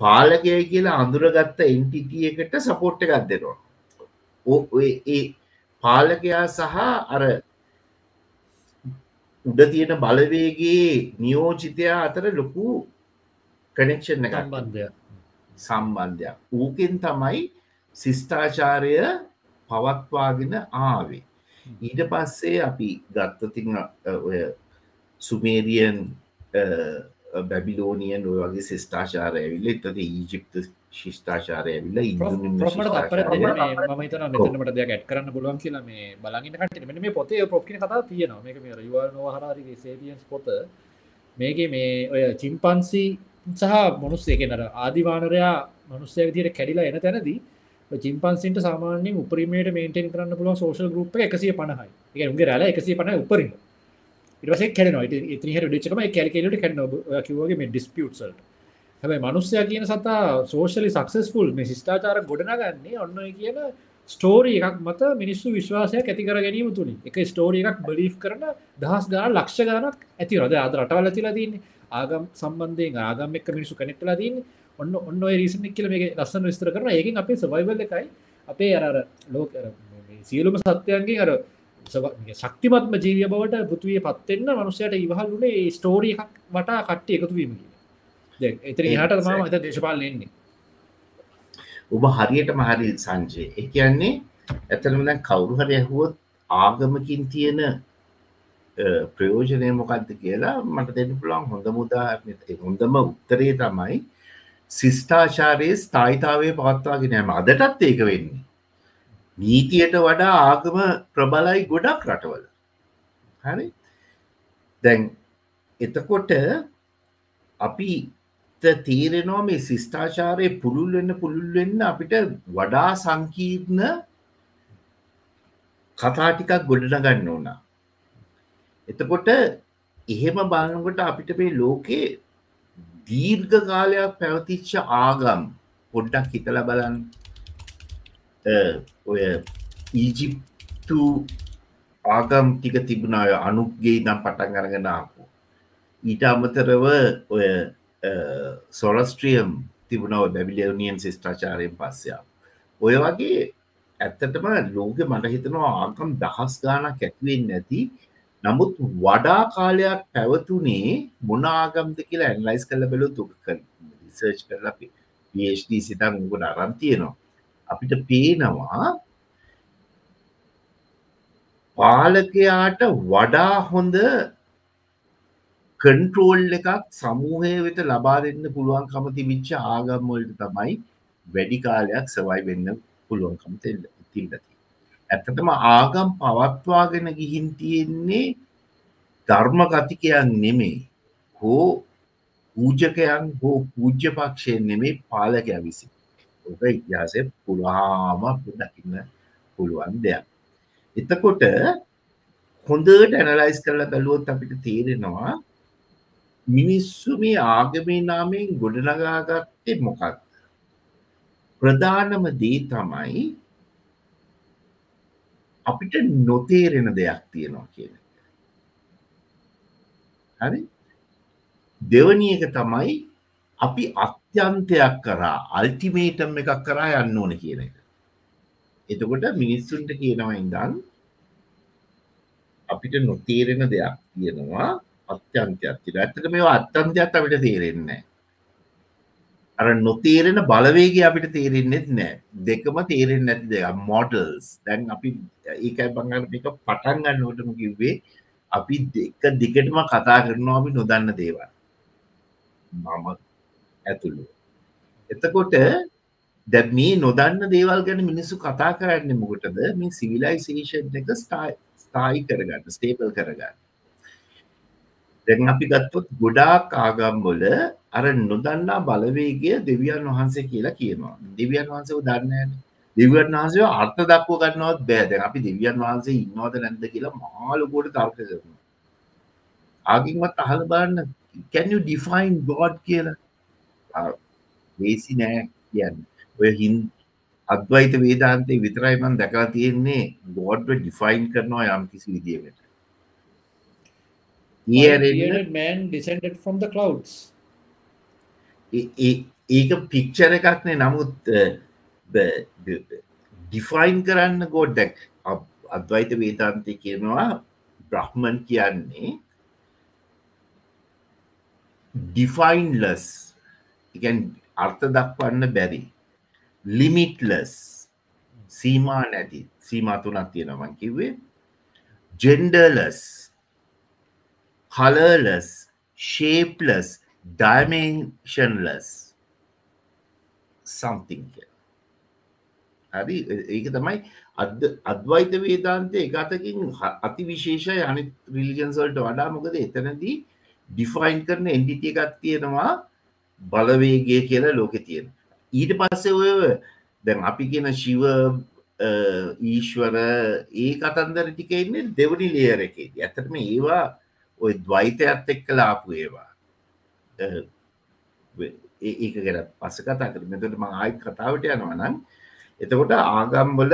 පාලකය කියලා අඳුරගත්ත එන්ටිටිය එකට සපෝට් එකක් දෙනවා. ඒ පාලකයා සහ අර උඩ තියෙන බලවේගේ නියෝජිතයා අතර ලොකු කනෙක්ෂන් එක සම්බන්ධය සම්බන්ධයක්. ඌකෙන් තමයි සිිස්ටාචාරය පවත්වාගෙන ආවේ. ඊට පස්සේ අපි ගත්තතින් ඔය සුමේරියන් බැබිලෝනියන් ඔය වගේ සිිස්ටාචාරය ඇවිල්ල එතද ඊජිප්ත ශිෂ්ඨාචාරය ඇවිල්ල ප්‍රොෆ්මට අපර ම හිතන මෙතනට දෙයක් ඇත් කරන්න පුළුවන් කියලා මේ බලගන්න කට මෙ පොතේ පොක්්න කතා තියෙනවා. මේක මේ රිවල් නොහරගේ සේපියන්ස් පොත. මේක මේ ඔය චිම්පන්සි සහ මොනුස්සේ කෙනට ආදිවානරයා මනුස්සය විදියට කැඩිලා එන තැනදී චිම්පන්සිට සාමාන්‍යෙන් උපරීමට මේටෙන් කරන්න පුළුව සෝෂල් ගරුප් එකසිය පණහයි එක උගේ රැල එකසිය පන උපරිම. ඉටස කැන ඉතිහ ඩිචකම කැලකලට කැන කිවගේ ඩිස්පියට්සල්ට හැබයි මනුස්්‍යය කියන සතා සෝෂලි සක්සස්ෆුල් මේ ශිෂ්ඨාචාර ගොඩනගන්නේ ඔන්න කියන ස්ටෝරී එකක් මත මිනිස්සු විශ්වාසයක් ඇතිකර ගැනීම තුළි එක ස්ටෝරිය එකක් බලි් කරන දහස් ගා ලක්ෂ ගනක් ඇති රද අද රටවල තිලා තින්නේ ආගම් සම්බන්ධයෙන් ආගම් එක්ක මිනිසු කනෙක්ටලා තින්නේ ඔන්න ඔන්න රීසන කියල මේ ලස්සන විස්තර කරන ඒකින් අපේ සවයිවල් එකයි. අපේ අර ලෝක සියලුම සත්‍යයන්ගේ අර ශක්තිමත්ම ජීවිය බවට පෘතුවිය පත්වෙන්න මනුසයට ඉවහල් වුණේ ස්ටෝරිය එකක් වටා කට්ටි එකතුවීම එතර හට ම ඇත දේශපාල එන්නේ. ඔබ හරියට මහරි සංජය. ඒ කියන්නේ ඇතනම දැන් කවුරු හරි ඇහුවොත් ආගමකින් තියෙන අ, ප්‍රයෝජනය මොකක්ද කියලා මට දෙන්න පුළන් හොඳ මුදා හොඳම උත්තරේ තමයි සිිස්ටාචාරයේ ස්ථායිතාවය පවත්වාගෙන ඇම අදටත් ඒක වෙන්නේ. නීතියට වඩා ආගම ප්‍රබලයි ගොඩක් රටවල. හරි? දැන් එතකොට අපි තීරෙනවා මේ ශිෂ්ඨාචාරය පුළුල් වෙන්න පුළුල් වෙන්න අපිට වඩා සංකීර්ණ කතා ටිකක් ගොඩනගන්න ඕන. එතකොට එහෙම බලනකොට අපිට මේ ලෝකේ දීර්ඝ කාලයක් පැවතිච්ච ආගම් පොඩ්ඩක් හිතල බලන් ඔය ඊජිප්තු ආගම් ටික තිබුණාය අනුක්ගේ නම් පටන් අරගෙන ආපු. ඊට අමතරව ඔය සොලස්ට්‍රියම් තිබුණව බැබිලියනියන් ශිෂ්ඨාචාරයෙන් පස්සයා ඔය වගේ ඇත්තටම ලෝක මට හිතනවා ආකම් දහස් ගානක් ඇතිවෙන් නැති නමුත් වඩා කාලයක් පැවතුනේ මොනාගම්ද කියලා ඇන්ලයිස් කල බැලු තුක සර්ච් කරලා PhD සිතන් උගට අරන්තියනවා අපිට පේනවා පාලකයාට වඩා හොඳ කන්ට්‍රෝල් එකක් සමූහය වෙත ලබා දෙන්න පුළුවන්කම තිබිච්ච ආගම්වලට තමයි වැඩි කාලයක් සවයි වෙන්න පුළුවන්කම තිල්ලති. ඇත්තටම ආගම් පවත්වාගෙන ගිහින් තියෙන්නේ ධර්ම කතිකයන් නෙමේ හෝ පූජකයන් හෝ පූජ්‍ය පක්ෂයෙන් නෙමේ පාලකය විසි ඕක ඉතිහාසය පුළහාම දකින්න පුළුවන් දෙයක්. එතකොට හොඳට ඇනලයිස් කරලා බැලුවොත් අපිට තේරෙනවා මිනිස්සු මේ ආගමේ නාමයෙන් ගොඩනගාගත්තේ මොකක්ද? ප්‍රධානම දේ තමයි අපිට නොතේරෙන දෙයක් තියෙනවා කියන හරි? දෙවනි එක තමයි අපි අත්‍යන්තයක් කරා අල්ටිමේටම් එකක් කරා යන්න ඕන කියන එක. එතකොට මිනිස්සුන්ට කියනවා ඉඳන් අපිට නොතේරෙන දෙයක් තියෙනවා අත්‍යන්තයක් තිර ඇත්තට මේ අත්තන්තයක් අපිට තේරෙන්නේ අර නොතේරෙන බලවේග අපිට තේරෙන්නෙත් නෑ දෙකම තේරෙන් නැති දෙක මොඩල්ස් දැන් අපි ඒකයි බංගන්න එක පටන් ගන්නවටම කිව්වේ අපි දෙක දිගටම කතා කරනවා අපි නොදන්න දේවල්. මම ඇතුළු. එතකොට දැ මේ නොදන්න දේවල් ගැන මිනිස්සු කතා කරන්න මොකටද? මේ සිවිලයිසේෂන් එක ස්ථායි කරගන්න ස්ටේපල් කරගන්න. දැන් අපි ගත්තොත් ගොඩාක් ආගම්බොල අර නොදන්නා බලවේගය දෙවියන් වහන්සේ කියලා කියනවා. දෙවියන් වහන්සේ දන්නන දෙවියන් වහන්සේ අර්ථ දක්ව ගන්නවත් බෑද අපි දෙවියන් වහන්සේ ඉන්නවද නැන්ද කියලා මාලුකොට තර්ක කරනවා. ආගින්වත් අහල බන්න කැන් ඩිෆයින් ගෝඩ් කියලා? වේසි නෑ කියන්න. ඔය හින් අද්වයිත වේදාන්තේ විතරයිමන් දැකලා තියෙන්නේ. ගෝඩ්ව ඩිෆයින් කරනවා යම් කිසි විදිියකට. Man descended from the clouds ඒක පික්චර එකක්නේ නමුත් ඩිෆයින් කරන්න ගෝඩ්ඩක් අද්වයිත වේතාන්තය කියනවා බ්‍රහ්මන් කියන්නේ ඩිෆයින්ලස් එකන් අර්ථ දක්වන්න බැරි. ලිමිටලස් සීමා නැති. සීමා තුනක් තියෙනවන් කිව්වේ. ජෙන්ඩර්ලස් colorless, shapeless, dimensionless something හරි? ඒක තමයි අද අද්වයිත වේදාන්තය එකතකින් අති විශේෂය. අනි රිලිජන්සල්ට වඩා මොකද එතනදී ඩිෆයින් කරන එන්ඩිටිය එකත් තියෙනවා බලවේගේ කියලා ලෝකෙ තියෙන. ඊට පස්සේ ඔය දැන් අපි කියන ශිව ඊශ්වර ඒ කතන්දර ටික එන්නේ දෙවනි ලියර එකේදී. ඇතටම ඒවා ඔය දවයිතයත් එක් කලාපු ඒවා. ඒක ගැන පස කතා කර මෙතට ම ආයි කතාවට යනවනම් එතකොට ආගම්බල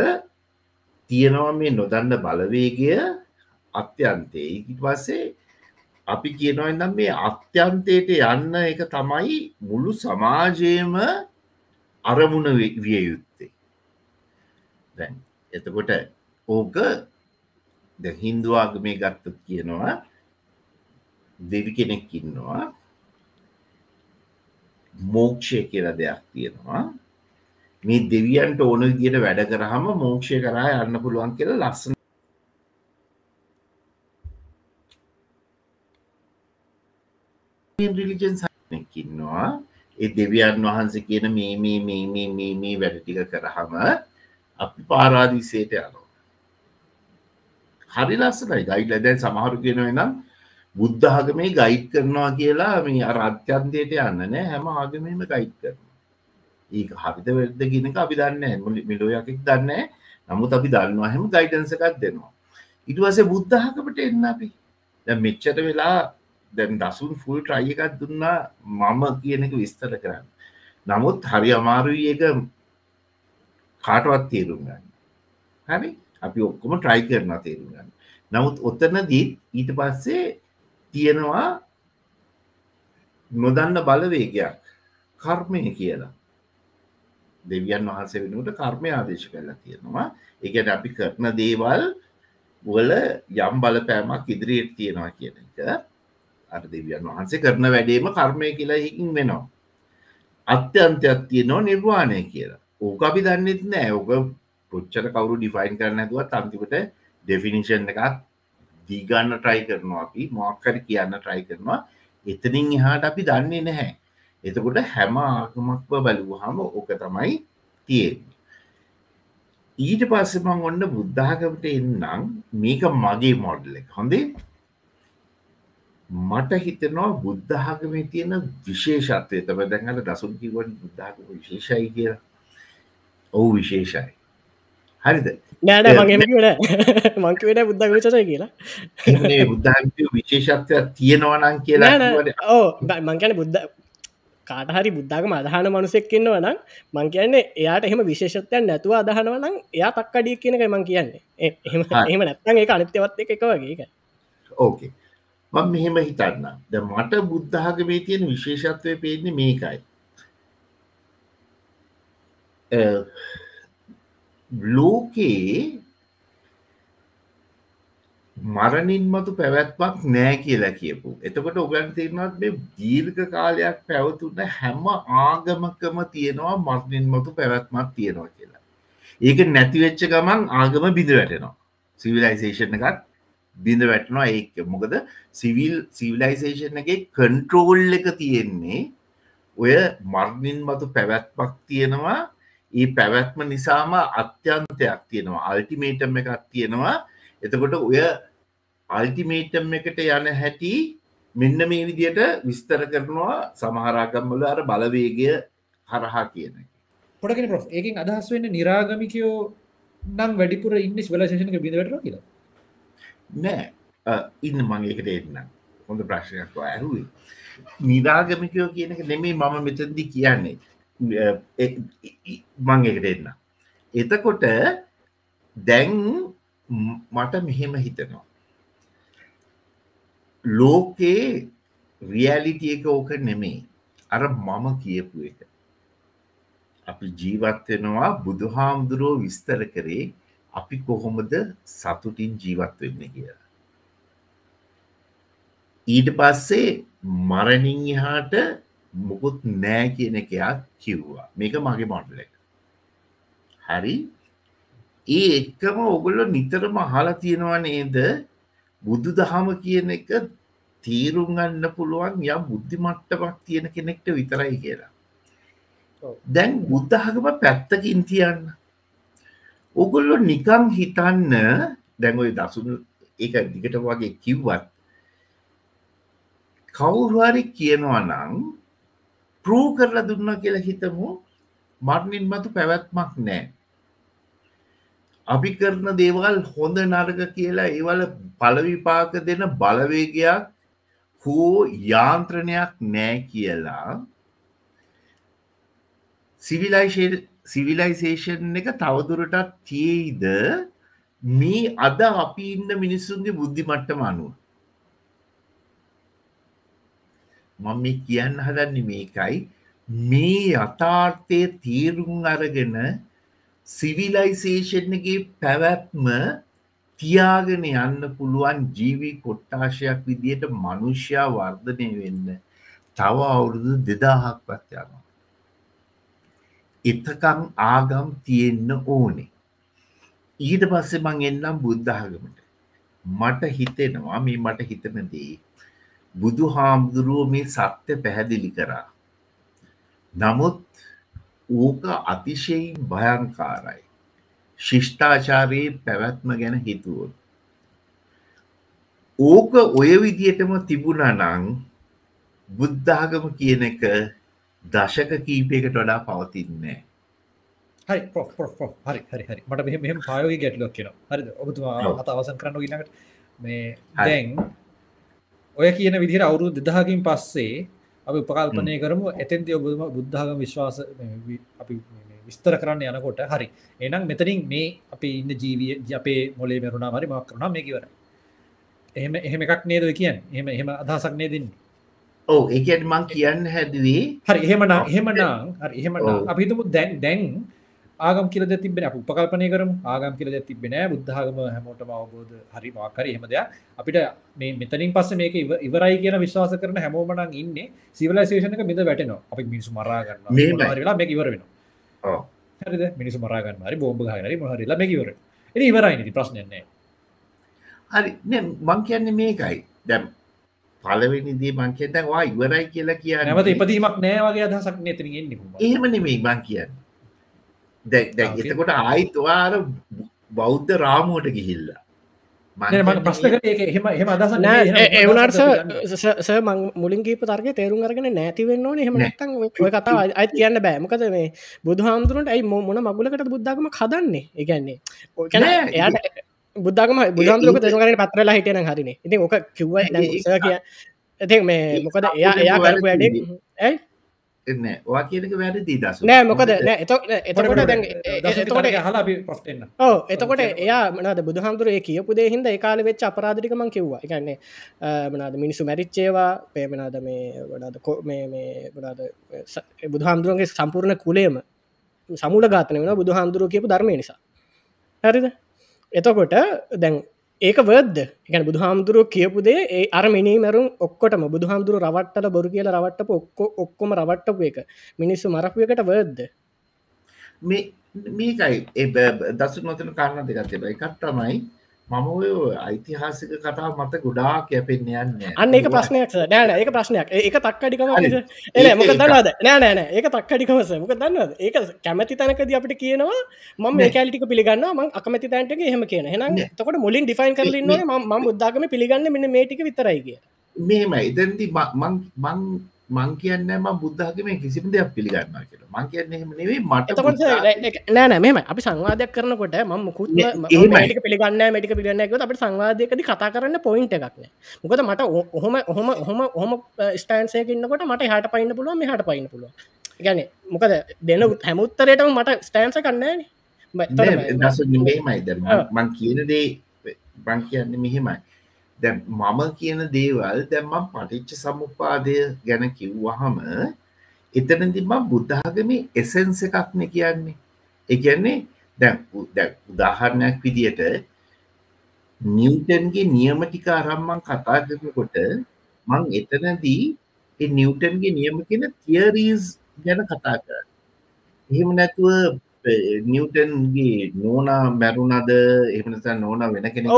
තියෙනවා මේ නොදන්න බලවේගය අත්‍යන්තේ. ඉට පස්සේ අපි කියනව නම් මේ අත්‍යන්තයට යන්න එක තමයි මුළු සමාජයම අරමුණ විය යුත්තේ. දැන් එතකොට ඕක හින්දුවාග මේ ගත්තත් කියනවා දෙවි කෙනෙක් ඉන්නවා. මෝක්ෂය කියලා දෙයක් තියෙනවා. මේ දෙවියන්ට ඕන විදියට වැඩ කරහම මෝක්ෂය කරා යන්න පුළුවන් කියලා ලස්සන රිලිජන් ඉන්නවා. ඒ දෙවියන් වහන්සේ කියන මේ මේ මේ මේ මේ මේ වැඩටික කරහම අපි පාරාදිසයට යනවා. හරි ලස්සනයි. ගයිඩ දැන් සමහරු කියනව නම් බුද්ධ ආගමේ ගයිඩ් කරනවා කියලා මේ අර අත්‍යන්තයට යන්න නෑ. හැම ආගමේම ගයිඩ් කරන ඒක හරිත වෙද්ද ගෙනක අපි දන්න මිලෝ යකෙක් දන්න නමුත් අපි දන්නවා හැම ගයිඩන්ස එකක් දෙනවා. ඉටවසේ බුද්ධහකමට එන්න අපි. දැ මෙච්චට වෙලා දැන් දසුන් ෆුල් ට්‍රයි එකක් දුන්නා මම කියන එක විස්තර කරන්න. නමුත් හරි අමාරුයි එක කාටවත් තේරුම් ගන්න. හරි? අපි ඔක්කොම ට්‍රයි කරන තේරුම් ගන්න. නමුත් ඔත්තන දීත් ඊට පස්සේ තියෙනවා නොදන්න බලවේගයක්. කර්මය කියලා. දෙවියන් වහන්සේ වෙනුවට කර්මය ආදේශ කරලා තියෙනවා. එකන අපි කරන දේවල් වල යම් බලපෑමක් ඉදිරියට තියෙනවා කියන එක අර දෙවියන් වහන්සේ කරන වැඩේම කර්මය කියලා හිකින් වෙනවා. අත්‍යන්තයක් තියෙනවා නිර්වාණය කියලා. ඕක අපි දන්නෙත් නෑ. ඕක පුච්චර කවරු ඩිෆයින් කරන ඇතුවත් අන්තිකට ඩෙෆිනිෂන් එකක් දීගන්න ට්‍රයි කරනවා අපි මොක්කර කියන්න ට්‍රයි කරනවා. එතනින් එහාට අපි දන්නේ නැහැ. එතකොට හැම ආගමක්ව බලූහම ඕක තමයි තියෙන්නේ. ඊට පස්සමං ඔන්න බුද්ධාගමට එන්නම්. මේක මගේ මොඩ්ල එක. හොඳේ? මට හිතනවා බුද්ධාගමේ තියෙන විශේෂත්වය තම දැන්හට දසුන් කිවන් බුද්ධාගම විශේෂයි කියලා. ඔහු විශේෂයි. හරිද? නෑන මගේට මංක වෙන බුද්ධ ගෝචරය කියලා. එමනේ බුද්ධාග විශේෂත්වයක් තියෙනවනං කියලා ඕ මංකැන බුද්ධ කාටහරි බුද්ධාගම අදහන මනුසෙක් ඉන්නව නම් මං කියන්නේ එයාට එහෙම විශේෂත්වයන් නැතුව අදහනව නම් එයා තක්කඩිය කියනක මං කියන්නේ. එහම එහම නැත්තන් ඒ අනිත්‍යවත් එක වගේ ඕකේ. මම මෙහෙම හිතන්න ද මට බුද්ධාගමේ තියෙන විශේෂත්වය පේන්නේ මේකයි ලෝකයේ මරණින් මතු පැවැත්මක් නෑ කියලා කියපු. එතකොට ඔගන් තිරනත් මේ දීර්ඝ කාලයක් පැවතුන්න හැම ආගමකම තියෙනවා මරණින් මතු පැවැත්මක් තියෙනවා කියලා. ඒක නැතිවෙච්ච ගමන් ආගම බිඳ වැටෙනවා. සිවිලයිසේෂන් එකත් බිඳ වැටනවා ඒක මොකද සිවිල් සිවිලයිසේෂන් එක කන්ට්‍රෝල් එක තියෙන්නේ ඔය මර්ණින් මතු පැවැත්මක් තියෙනවා ඒ පැවැත්ම නිසාම අත්‍යන්තයක් තියෙනවා. අල්ටිමේටම් එකක් තියෙනවා. එතකොට ඔය අල්ටිමේටම් එකට යන හැටි මෙන්න මේ විදියට විස්තර කරනවා සමහරාගම්වල අර බලවේගය හරහා කියන පොටගෙන ප්‍ර ඒකින් අදහස් වෙන්න නිරාගමිකයෝ නම් වැඩිපුර ඉන්න ස්වලශේෂනක බිඳවට කියලා. නෑ. ඉන්න මංගේකට එන්න හොඳ ප්‍රශ්නයක් ඇරුවේ නිරාගමිකයෝ කියනක නෙමේ මම මෙතන්දි කියන්නේ මං එකට එන්න එතකොට දැන් මට මෙහෙම හිතනවා. ලෝකේ රියලිටිය එක ඕක නෙමේ අර මම කියපු එක. අපි ජීවත්වෙනවා බුදු හාමුදුරුවෝ විස්තර කරේ අපි කොහොමද සතුටින් ජීවත් වෙන්න කියලා. ඊට පස්සේ මරණින් එහාට මොකුත් නෑ කියන එකයක් කිව්වා. මේක මගේ මොඩල එක. හරි. ඒ එක්කම ඔගොල්ලො නිතරම අහලා තියෙනවා නේද? බුදු දහම කියන එක තීරුම් ගන්න පුළුවන් යම් බුද්ධිමට්ටමක් තියෙන කෙනෙක්ට විතරයි කියලා. දැන් බුද්ධහගම පැත්තකින් තියන්න. ඔගොල්ලො නිකං හිතන්න දැන්ඔය දසුන් එක දිගට වගේ කිව්වත් කවුරුහරි කියනවා නම් ප්‍රූ කරලා දුන්න කියලා හිතමු. මරණින් මතු පැවැත්මක් නෑ අපි කරන දේවල් හොඳ නර්ග කියලා ඒවල පලවිපාක දෙන බලවේගයක් හෝ යාන්ත්‍රණයක් නෑ කියලා. සිවිලයිසේෂන් එක තවදුරටත් තියයිද? මේ අද අපි ඉන්න මිනිස්සුන්ගේ බුද්ධි මට්ටම අනුව. මම මේ කියන්න හදන්නේ මේකයි මේ යථාර්ථය තීරුම් අරගෙන සිවිලයිසේෂන්ගේ පැවැත්ම තියාගෙන යන්න පුළුවන් ජීවී කොට්ටාශයක් විදියට මනුෂ්‍යයා වර්ධනය වෙන්න තව අවුරුදු දෙදාහක් පත් යනවා. එතකම් ආගම් තියෙන්න ඕනේ. ඊට පස්සෙ මං එන්නම් බුද්ධාගමට මට හිතෙනවා මේ මට හිතනදී බුදු හාමුදුරුව මේ සත්‍ය පැහැදිලි කරා. නමුත් ඕක අතිශයෙන් භයංකාරයි. ශිෂ්ඨාචාරයේ පැවැත්ම ගැන හිතුවොත්. ඕක ඔය විදියටම තිබුණ නං බුද්ධාගම කියන එක දශක කීපයකට වඩා පවතින්නේ. හරි හරි හරි හරි මට මෙහම පායෝග ගැටලක් කියෙන හරි ඔබතුමා අත අවසන් කරන්න ඉලට මේ දැන් ඔය කියන විදිහට අවුරු දෙදහකින් පස්සේ අපි උපකල්පනය කරමු එතැන්ති ඔබ බුද්ධාගම විශ්වාස අපි විස්තර කරන්න යනකොට හරි. එනම් මෙතනින් මේ අපි ඉන්න ජීවිය අපේ මොලේ මරුණා මරි මක් කරුණා මේ කිවර එහෙම එහෙම එකක් නේද කියන් එහම එහෙම අදහසක් නේ දෙන්නේ ඔව එකට මං කියන්න හැදවේ හරි එහෙමනම් ඔව්. එහෙමනම් හරි එහෙමනම් ඔව්. අපිතුමු දැන් දැන් ආගම් කියල තිබෙන උපකල්පනය කරම. ආගම් කියල තිබෙන බුද්ධාගම හැමෝටම අවබෝධ හරි මක්කර එහෙම දෙයක්. අපිට මේ මෙතනින් පස්ස මේක ඉව- ඉවරයි කියන විශ්වාස කරන හැමෝමනන් ඉන්න සිවලසේෂනක මිද වැටනවා. අපි මිනිසු මරාගන්න. වෙලා මේ ඉවර වෙන. හරිද? මිනිසු මරාගන්න හරි බෝම්බ හරි මොහරිලා මේ ඉවර එ ඉවරයි ප්‍රශ්නයන්නේ හරි. මං කියන්නේ මේකයි. දැම් පලවෙනිදී මං කියන්න වා ඉවරයි කියලා කියන්න නැවත ඉපදීමක් නෑවගේ අදහසක් නතන එන්නේ එහෙම නෙමේ මං කියන්න එතකොට ආයිතවාර බෞද්ධ රාමුවට ගිහිල්ලා. මට ප්‍රශ්න කියන්නේ කර ඒක එහෙම එහෙම අදහස නෑ එවනට ස මං මුලින් කීප තර්ග තේරුම් අරගෙන නැති වෙන්න ඕන. එහෙම නෑ. නැත්තන් ඔය කතා අයි කියන්න බෑමකද මේ බුදු හාමුදුරන්ට ඇයි මො- මොන මගුලකට බුද්ධගම කදන්නේ එකන්නේ නෑ, එයාට බුද්ධගම බුදුහන්දුරක කරන පත්‍රලා හිටන හරින. ඉතින් ඕක කිව්ව කිය ඇති මේ මොකද එයා එයා කරපු වැඩේ ඇයි වා කියනක වැරදි දස නෑ මොකද නෑ එතකොට එතකොට හලා අපි ප්‍රශ්ටෙන්න්න ඕ එතකොට එයා මනද බුදුහාමුදුරේ කියපු දේහින්ද ඒකාල වෙච් අපරාධිකමං කිව්වා. එකන්නේ මනාද මිනිසු මැරිච්චේවා පේමනාද මේ වඩාද කො මේ මේ වඩාද බුදුහාමුදුරුවන්ගේ සම්පූර්ණ කුලේම සමුල ගාතන වෙන බුදුහාමුදුරුව කියපු ධර්මය නිසා. හරිද? එතකොට දැන් ඒක වර්ද එක බුදුහාමුදුරුව කියපුදේ ඒ අර මිනිමරුම් ඔක්කොටම බුදුහාමුදුරු රවට්ටල බොරු කියල රවට්ට ඔක්කො ඔක්කොම රවට්ටපු එක. මිනිස්සු මරපුයකට වර්ද මේ මේකයි. ඒ බ- බ- දසු නොතන කාරණ දෙකක් තිබ එකත් තමයි මම ඔය යිතිහාසික කතා මත ගොඩා කැපෙන්න යන්න. අන්න ඒක ප්‍රශ්නයක් නෑන ඒක ප්‍රශ්නයක්. ඒක තක්කඩිකම මොක ඒක- දන්නවද? නෑ නෑන ඒක තක්කඩිකමස මොක දන්නවද? ඒක කැමති තැනකද අපිට කියනවා මම මේ නෑ. කෑලිටික පිළිගන්න ම අකමති තැන්ටක එහෙම කියන. හෙන. තකොට මුලින් ඩිෆයින් කරලන්න මේ- ම බුද්ධාගම පිළිගන්න මෙන්න මේටික විතරයි කිය මෙහෙම ඉදැදි මං මං කියන්න ම බුද්ධාගම කිසිම දෙයක් පිළිගන්නා කියලා. මං කියන්න එහෙම නෙවේ මට නෑන මෙම අපි සංවාදයක් කරනකොට ම මුකුත් නේ, එහෙමයි. ටික පිළිගන්න මටික පිළිගන්නක අපට සංවාදයකද කතා කරන්න පොයින්ට එකක්න මොකද මට ඔහොම ඔහොම ඔහොම ඔහොම ස්ටන්සයකන්නකොට මට හට පයින්න පුළුව මේ හට පයින්න පුළුව ගැන මොකද දෙන හැමුත්තරයටම මට ස්ටෑන්ස කන්නන නෑ, දස මෙහෙමයි දැන් මං- ඔව්. මං කියන දේ මං කියන්න මෙහෙමයි දැන් මම කියන දේවල් දැම්මම් පටිච්ච සමුපාදය ගැන කිව්වහම එතනදි මම බුද්ධාගමේ එසෙන්ස එකක්න කියන්නේ. එකන්නේ දැන් උ- දැන් උදාහරණයක් විදියට නිවටන්ගේ නියම ටික අරම්මන් කතා කරනකොට මං එතනදී ඒ නිවටන්ගේ නියම කියන තියරීස් ගැන කතා කර. එහෙම නැතුව නිවටන්ගේ නෝනා මැරුණද? එහමනත නෝන වෙන කෙනෙ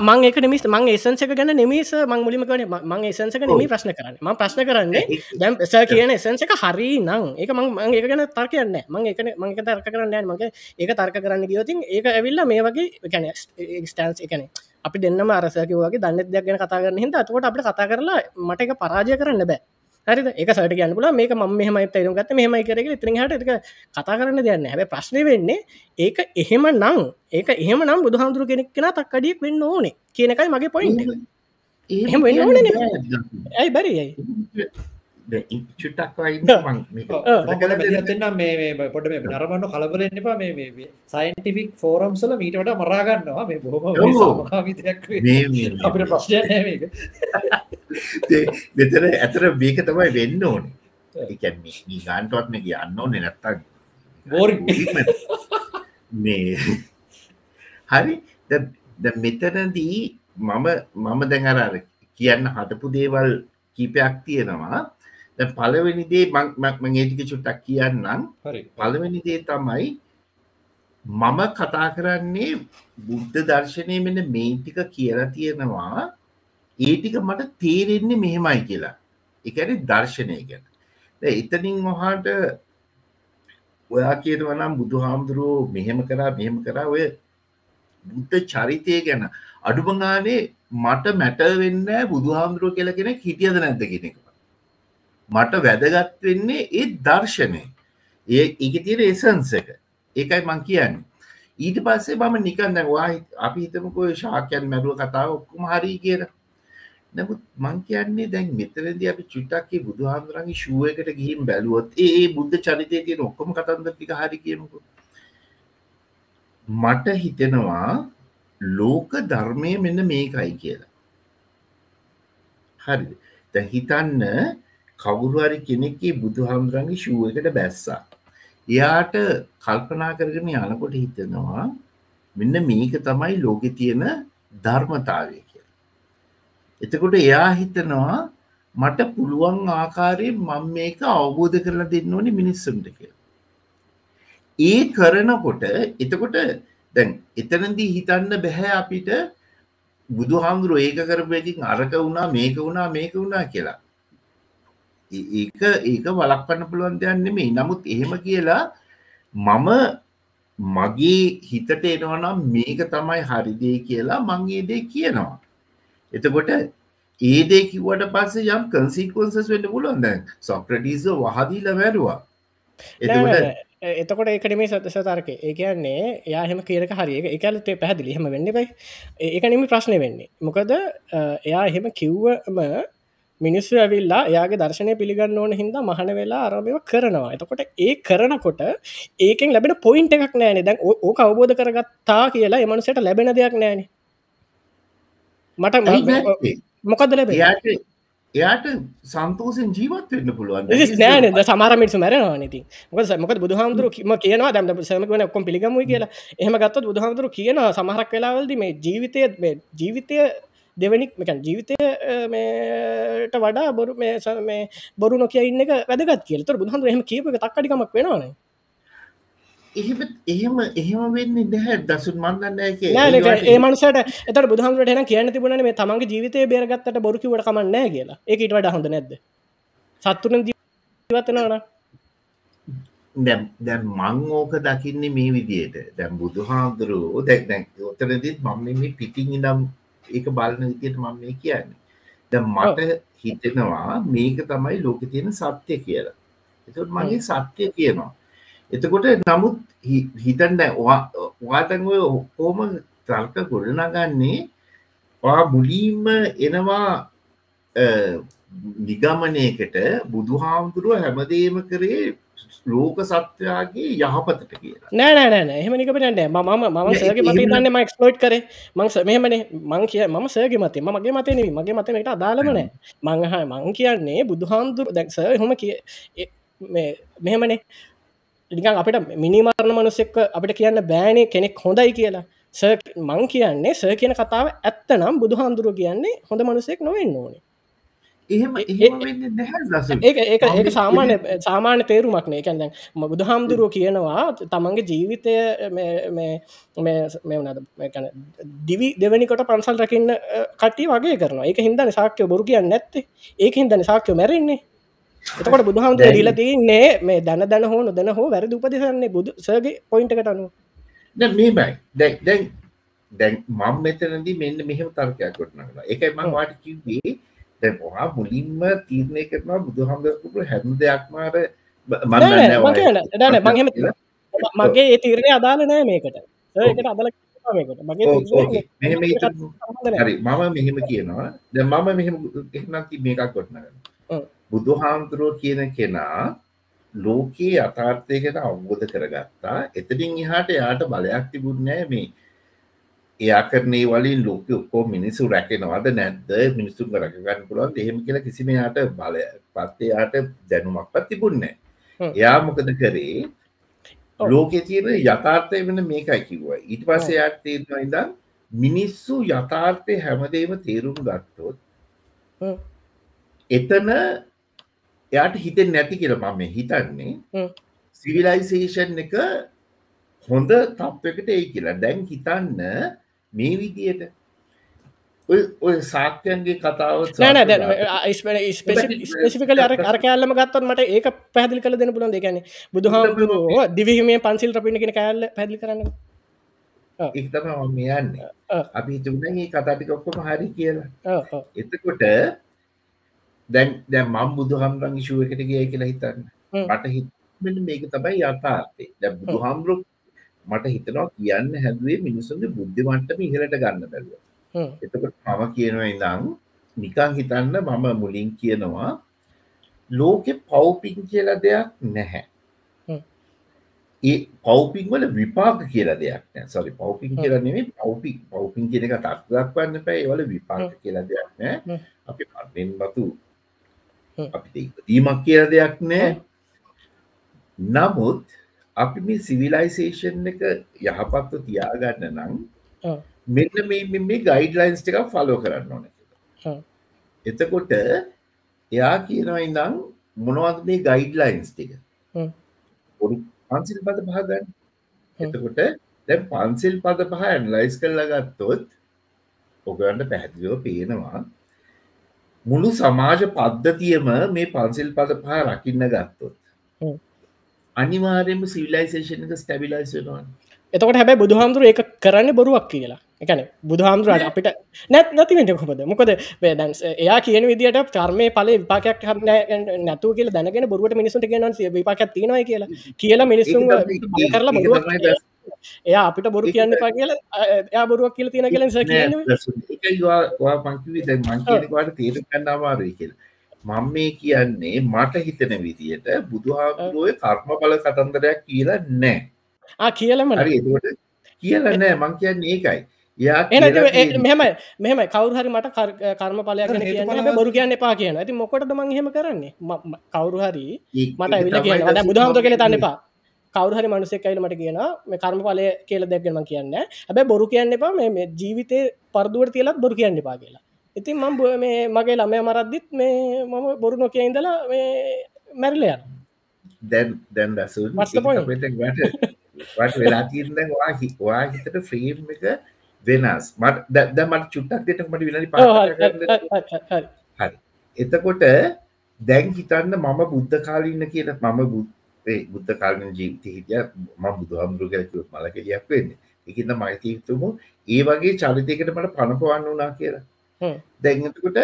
මං එක නිමිස් මං ඒසන්සක ගැන නිමිස මං මුලිම කන මං ඒසන්සක නෙමි ප්‍රශ්න කරන්න. ම ප්‍රශ්න කරන්නේ දැම් එස කියන එසන්ස එක හරි නං ඒක මං මං ඒක ගැන තර්කයන්න මං එක මංක තර්ක කරන්න යන මගේ ඒක තර්ක කරන්න ගියෝතින් ඒක ඇවිල්ල මේ වගේ එකන ස්ටන්ස් එකන අපි දෙන්නම අරසකවගේ දන්න දෙයක් ගැන කතා කරන්න හිද අතකොට අපට කතා කරලා මට එක පරාජය කරන්න බෑ හරි ඒක සට පුල මේක ම මෙහම තේරුම් ගත මෙහමයි කරක ත්‍රිහට එක කතා කරන්න දෙයන්න හැබ ප්‍රශ්නය වෙන්නේ ඒක එහෙම නං ඒක එහෙම නම් බුදුහාමුදුරු කෙනෙක් කෙන තක්කඩියක් වෙන්න ඕනේ කියනකයි මගේ පොයින්ට එහෙම වෙන්න ඕනේ ඇයි බැරි ඇයි? චුටක් වයි න්න මේ පොට මේ නරමන්න කලබලෙන් එපා. මේ සයින්ටිෆික් ෆෝරම්සල මීටට මරාගන්නවා මේ බොහම සාමකාමිතයක් අපිට ප්‍රශ්නය දෙතර ඇතර මේක තමයි වෙන්න ඕනේ. එකන්නේ ගාන්ටුවත්ම කියන්න ඕනේ නැත්තක් බෝරි මේ හරි. මෙතනදී මම මම දැඟරර කියන්න හටපු දේවල් කීපයක් තියෙනවා. ද පලවෙනිදේ මං ඒටික චුට්ටක් කියන්නම්. හරි. පළවෙනි දේ තමයි මම කතා කරන්නේ බුද්ධ දර්ශනය මෙන්න මේ ටික කියලා තියෙනවා ඒ ටික මට තේරෙන්නේ මෙහෙමයි කියලා. එකන දර්ශනය ගැන. දැන් එතනින් මොහාට ඔයා කියනවනම් බුදු හාමුදුරුවෝ මෙහෙම කරා මෙහෙම කරා. ඔය බුද්ධ චරිතය ගැන. අඩුමගානේ මට මැට වෙන්න බුදු හාමුදුරුව කියල කෙනෙක් හිටියද නැද්ද කෙනෙක මට වැදගත් වෙන්නේ ඒ දර්ශනය. ඒ එක තියෙන එසන්ස එක. ඒකයි මං කියන්නේ. ඊට පස්සේ මම නිකන් දැවා අපි හිතමකො ශාකයන් මැරුව කතාව ඔක්කුම හරි කියර නමුත් මං කියන්නේ දැන් මෙතරද අපි චුට්ටක්කේ බුදු හාමුදුරන්ගේ ශුවකට ගිහිම් බැලුවොත් ඒ බුද්ධ චරිතය තියෙන ඔක්කොම කතන්ද ටික හරි කියමුකු. මට හිතෙනවා ලෝක ධර්මය මෙන්න මේකයි කියලා. හරි දැන් හිතන්න කවුරුහරි කෙනෙක්ගේ බුදු හාමුදුරන්ගේ ශූ එකට බැස්සා. එයාට කල්පනා කරගෙන යනකොට හිතනවා මෙන්න මේක තමයි ලෝකෙ තියෙන ධර්මතාවය කිය එතකොට එයා හිතනවා මට පුළුවන් ආකාරයෙන් මං මේක අවබෝධ කරලා දෙන්න ඕනි මිනිස්සුන්ට කියලා. ඒ කරනකොට එතකොට දැන් එතනදී හිතන්න බැහැ අපිට බුදු හාමුදුරුව ඒක කරපයකින් අරක වුණා මේක වුණා මේක වුණා කියලා. ඒක ඒක වලක්වන්න පුළුවන් දෙයක් නෙමෙයි. නමුත් එහෙම කියලා මම මගේ හිතට එනවනම් මේක තමයි හරිදේ කියලා මං ඒ දේ කියනවා. එතකොට ඒ දේ කිව්වට පස්සේ යම් කන්සිකවන්සස් වෙන්න පුළුවන් දැන්. සොක්‍රටිස වහදීල මැරුවා. එතකොට එතකොට ඒකනමේ සතස තර්ක ඒ කියන්නේ එයාහෙම කියරක හරි එකලතේ පැහදිලි. හම වෙන්න බයි ඒක නිමි ප්‍රශ්නය වෙන්නේ. මොකද එයා එහෙම කිව්වම මිනිස්සු ඇවිල්ලා එයාගේ දර්ශනය පිළිගන්න ඕන හින්දා මහන වෙලා අරමව කරනවා. එතකොට ඒ කරනකොට ඒකෙන් ලැබෙන පොයින්ට එකක් නෑන. දැන් ඕ අවබෝධ කරගත්තා කියලා එමනුසට ලැබෙන දෙයක් නෑන මට මොකද ලැබ එයාට සන්තෝසෙන් ජීවත් වෙන්න පුළුවන්. නෑනද සමාර මිනිසු මැරනවා නති මොක මොක බුදුහාමුදුරු ම කියනවා දැම සමකවන ඔක්කොම් පිළිගමුයි කියලා. එහෙම ගත්තත් බුදුහාමුදුරු කියන සමහරක් වෙලාවල්ද මේ ජීවිතය ජීවිතය දෙවනික් මෙකන් ජීවිතයට වඩා බොරු මේ බොරු නොකිය ඉන්න වැදගත් කියලතර බුදුහන්දුර එහෙම කීපක තක්කඩිකමක් වෙනවානේ එහෙම එහෙම එහෙම වෙන්න නැහැ. දසුන් මන්දන්න ඒ මනසට එත බුදුහමට න කියන තිබුණ මේ තමන්ගේ ජීවිතය බේරගත්තට බොරුකිවට කමන්නෑ කියලා. ඒකට වඩ හොඳ නැද්ද? සත්තුන ජීවතනවන දැම් දැම් මං ඕක දකින්නේ මේ විදියට දැම් බුදු හාමුදුරුවෝ දැක් දැක් ඔතනදිත් මම මේ පිටිං ඉනම් ඒක බලන විදියට මම මේ කියන්නේ. ද මට හිතෙනවා මේක තමයි ලෝක තියෙන සත්‍යය කියලා. එතුත් මගේ සත්‍යය කියනවා එතකොට නමුත් හිතන්න වාතන් ඔය ඔක්කෝම තර්ක ගොඩනගන්නේ මුලින්ම එනවා නිගමනයකට බුදුහාමුදුරුව හැමදේම කරේ ලෝක සත්වයාගේ යහපතට කියලා. නෑනෑනෑ එහෙමනිකට නෑ මම ම සගේ මත දන්න ම ක්ස්පලෝට් කර. මං මෙහමන. මං කිය ම සගේ මතේ මගේ මතන මගේ මතනට අදාලමනෑ මංහ මං කියන්නේ බුදුහාමුදුරු දැක්ස හොම කිය මෙහෙමනේ නිකන් අපිට මිනිමාරණ මනුස්සෙක්ක අපිට කියන්න බෑනේ කෙනෙක් හොඳයි කියලා. ස මං කියන්නේ ස කියන කතාව ඇත්ත නම් බුදු හාමුදුරුව කියන්නේ හොඳ මනුසෙක් නොවෙන්න ඕනේ. ඒ සාමාන්‍ය සාමාන්‍ය තේරුමක්න එකැද බුදු හාමුදුරුව කියනවා තමන්ගේ ජීවිතය දිවි දෙවනිකොට පන්සල් රකින්න කටි වගේ කරන එක හින්දන සාක්‍යය බොරු කියන්න නැත්තේ. ඒක හින්දන සාක්‍යය මැරෙන්නේ එතකොට බුදුහාමුදුර දීලා තියන්නේ මේ දැන දැන හෝ නොදැන හෝ වැරදි උපදෙසන්නේ බුදු සගේ පොයින්ටකට අනු මේ බයි දැක් දැන් දැන් මම් මෙතනදී මෙන්න මෙහෙම තර්කයක් කොටනලා එකයි මං වාට කිව්වේ. දැන් ඔහා මුලින්ම තීරණය කරනවා බුදුහාමුදුරුවෝ හැම දෙයක්මාර මගේ ඒ තීරණය අදාළ නෑ මේකට. ඒකට අදල මේකට. මගේ හරි මම මෙහෙම කියනවා. දැ මම මෙහෙම එහනති මේකක් කොටනගන්න බුදු හාමුදුරුව කියන කෙනා ලෝකයේ අතාර්ථයකට අවබෝධ කරගත්තා. එතනින් එහාට යාට බලයක් තිබුණෑ මේ. එයා කරනේ වලින් ලෝක ඔක්කෝ මිනිසු රැකෙනවාද නැද්ද? මිනිසුන් රැකගන්න පුළුවන් එහෙම කියලා කිසිම යාට බලය පත්තයාට දැනුමක් පත් තිබුන්නේ එයා මොකද කරේ? ලෝකෙ තියෙන යථාර්ථය වෙන මේකයි කිව්වා. ඊට පස්සේ යාට තේරෙනවා ඉඳන් මිනිස්සු යථාර්ථය හැමදේම තේරුම් ගත්තොත් එතන එයාට හිතෙන් නැති කියල මම හිතන්නේ. සිවිලයිසේෂන් එක හොඳ තත්වකට ඒ කියලා. දැන් හිතන්න මේ විදියට. ඔය සාක්‍යයන්ගේ කතාව ස්පෙසිිකල අර අරකෑල්ලම ගත්තත් මට ඒක පැදිලි කල දෙන පුළන් දෙකැන බුදුහාමුදුරුවෝ දිවිහිමේ පන්සිල් රපිණගෙන කෑල්ල පැදිලි කරන්න. එතම මම යන්න. අපි තුනගේ කතාටික ඔක්කොම හරි කියලා. එතකොට දැන් දැ මම් බුදු හම්රං ශුව එකට ගිය කියලා හිතන්න. මට හිත මේක තමයි යථාර්ථය. දැ බුදු හාමුදුරු මට හිතනවා කියන්න හැදුවේ මිනිසුන්ගේ බුද්ධි මට්ටම ඉහලට ගන්න බැලුව එතකට මම කියනවා ඉඳං නිකං හිතන්න මම මුලින් කියනවා ලෝකෙ පව්පින් කියලා දෙයක් නැහැ. ඒ පව්පින් වල විපාක කියලා දෙයක් නෑ සොරි පව්පින් කියලා නෙමේ පව්පි පව්පින් කියන එක තක්දක්වන්න පැයි වල විපාක කියලා දෙයක් නෑ අපි පර්ෙන් බතු. අපිට ඉපදීමක් කියල දෙයක් නෑ. නමුත් අපි මේ සිවිලයිසේෂන් එක යහපත්ව තියාගන්න නම්. මෙන්න මේ ගයිඩලයින්ස් එකක් ෆලෝ කරන්න ඕන. එතකොට එයා කියනවා ඉඳම් මොනවද මේ ගයිඩ්ලයින්ස් ටික පන්සිල් පද පහගන්න. එතකොට දැන් පන්සිල් පද පහ ඇන්ලයිස් කරලා ගත්තොත් ඔගන්ට පැහැදිලිව පේනවා මුළු සමාජ පද්ධතියම මේ පන්සිල් පද පහ රකින්න ගත්තොත්. අනිවාර්යම සිවිලයිසේෂන් එක ස්ටැබිලයිසනවා එතකොට හැබැ බුදුහාමුදුර එක කරන්න බොරුවක් කියලා. එකන බුදුහාමුදුරට අපිට නැත් නැතිවෙට කොහොද මොකද වැදන් එයා කියන විදිට කර්මය පල විපාකයක් හම නැතු කියල දැනගෙන බොරුවට මිනිසුට කියන විපාකක් තිනවයි කියලා. කියලා මිනිස්සුන් කරලා එයා අපිට බොරු කියන්න පා කියල එයා බොරුවක් කියල තියෙන කියල ඒවා පංකිවි දැන් මංකීනවාට තේර කන්න අමාරුයි කියල. මං මේ කියන්නේ මට හිතන විදියට බුදුහාමුදුරුවය කර්ම බල කතන්දරයක් කියලා නෑ. කියලම කියලා නෑ. මං කියන්නේ ඒකයි. මෙම මෙම කවරු මට කර්ම පලයක් බොරු කියන්න එපා කියන ඇති මොකට මං හෙම කරන්නේ? ම- ම- කවරු හරි මට ඇවිල කියන බුදුහාමුදුර කියල තන්න එපා කවරුහරි මනුසෙක් කයිල මට කියන මේ කර්ම පලය කියල දැක්ගම කියන්න. හැබැ බොරු කියන්න එපා මේ ජීවිතය පරදුවට තියලත් බොරු කියන්න එපා කියලා. ඉතින් මම් මේ මගේ ළමය මරද්දිත් මේ මම බොරු නොකිය ඉඳලා මේ මැරිලයන් දැන් දැන් point? වට වෙලා තියන්න වා හිවා හිතට ෆ්‍රේම් එක වෙනස්. මට දැ මට චුට්ටක් දෙට මට විලි ප එතකොට දැන් හිතන්න මම බුද්ධ කාලීන්න කියන මම බුද්ධේ බුද්ධ කාලන ජීවිත හිටිය ම බුදුහමුදුර කැලකුත් මල කෙලියක් වෙන්න. එකන්න මයිතීතුමු ඒ වගේ චරිතයකට මට පණපවන්න වනා කියලා. දැන්තකොට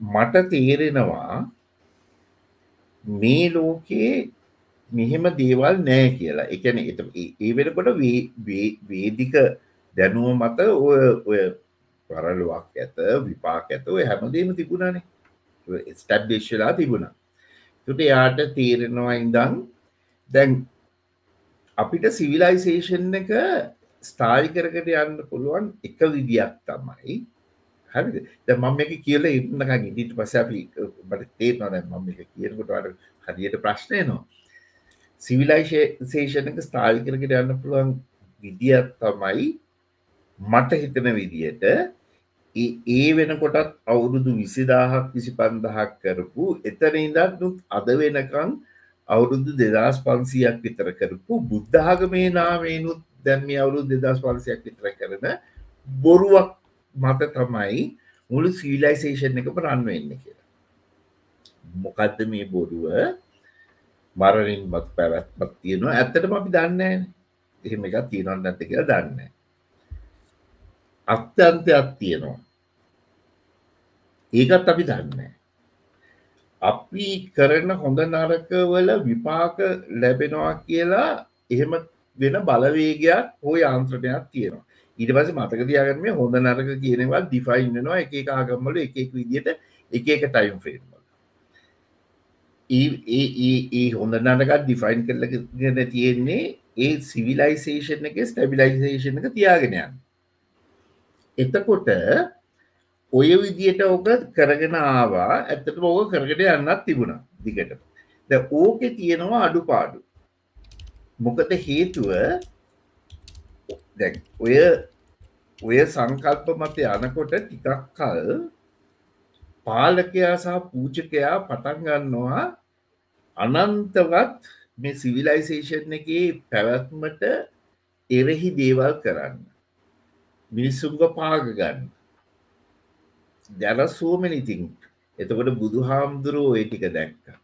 මට තේරෙනවා මේ ලෝකයේ මෙහෙම දේවල් නෑ කියලා. එකන එත ඒ වෙනකොට වේදික දැනුව මත ඔය ඔය පරලුවක් ඇත විපාක ඇත ඔය හැමදීම තිබුණනේ. ස්ටබ්ලිශ්ලා තිබුණා. තුට යාට තේරෙනවා ඉඳං දැන් අපිට සිවිලයිසේෂන් එක ස්ථායි කරකට යන්න පුළුවන් එක විදියක් තමයි. හරි ද මම එක කියල ඉන්නක ඉදිට පස අපි බට තේරනොද මම එක කියනකොට අට හරියට ප්‍රශ්නය නවා සිවිලයිසේෂන එක ස්ථායි කරකට යන්න පුළුවන් විදියක් තමයි මට හිතන විදියට ඒ- ඒ වෙනකොටත් අවුරුදු විසිදාහක් විසි පන්දහක් කරපු එතන ඉදත් නුත් අද වෙනකං අවුරුදු දෙදස් පන්සියක් විතර කරපු බුද්ධාගමේ නාමේනුත් දැන්ම අවුරුදු දෙදස් පන්සියක් විතර කරන බොරුවක් මත තමයි මුළු සීලයිසේෂන් එක රන්වෙන්න කියලා. මොකක්ද මේ බොරුව? මරණින් මත් පැවැත්මක් තියෙනවා. ඇත්තටම අපි දන්න එහෙම එකක් තියෙනවන්න ඇත කියලා දන්න අත්‍යන්තයක් තියෙනවා. ඒකත් අපි දන්න අපි කරන හොඳ නරකවල විපාක ලැබෙනවා කියලා එහෙම වෙන බලවේගයක් හෝ යාන්ත්‍රණයක් තියෙනවා. ඊට පස මතක තියාගන්න මේ හොඳ නරක කියනවා ඩිෆයින්නවා එක එක ආගම්මල එක එක විදිට එක එක ටයිම් ෆ්‍රේම් ඒ හොඳ නරකත් ඩිෆයින් කරලගෙන තියෙන්නේ ඒ සිවිලයිසේෂන් එක ස්ටබිලයිසේෂන් එක තියාගෙනයන් එතකොට ඔය විදියට ඕක කරගෙන ආවා ඇත්තට ඕක කරකට යන්නත් තිබුණා දිගට ද ඕකෙ තියෙනවා අඩු පාඩු මොකද හේතුව දැන් ඔය ඔය සංකල්ප මත යනකොට ටිකක් කල් පාලකයා සහ පූජකයා පටන් ගන්නවා අනන්තවත් මේ සිවිලයිසේෂන් එකේ පැවැත්මට එරෙහි දේවල් කරන්න. මිනිස්සුන්ග පාග ගන්න දැර සෝමනිතින් එතකොට බුදු හාමුදුරුව ඔය ටික දැක්ක.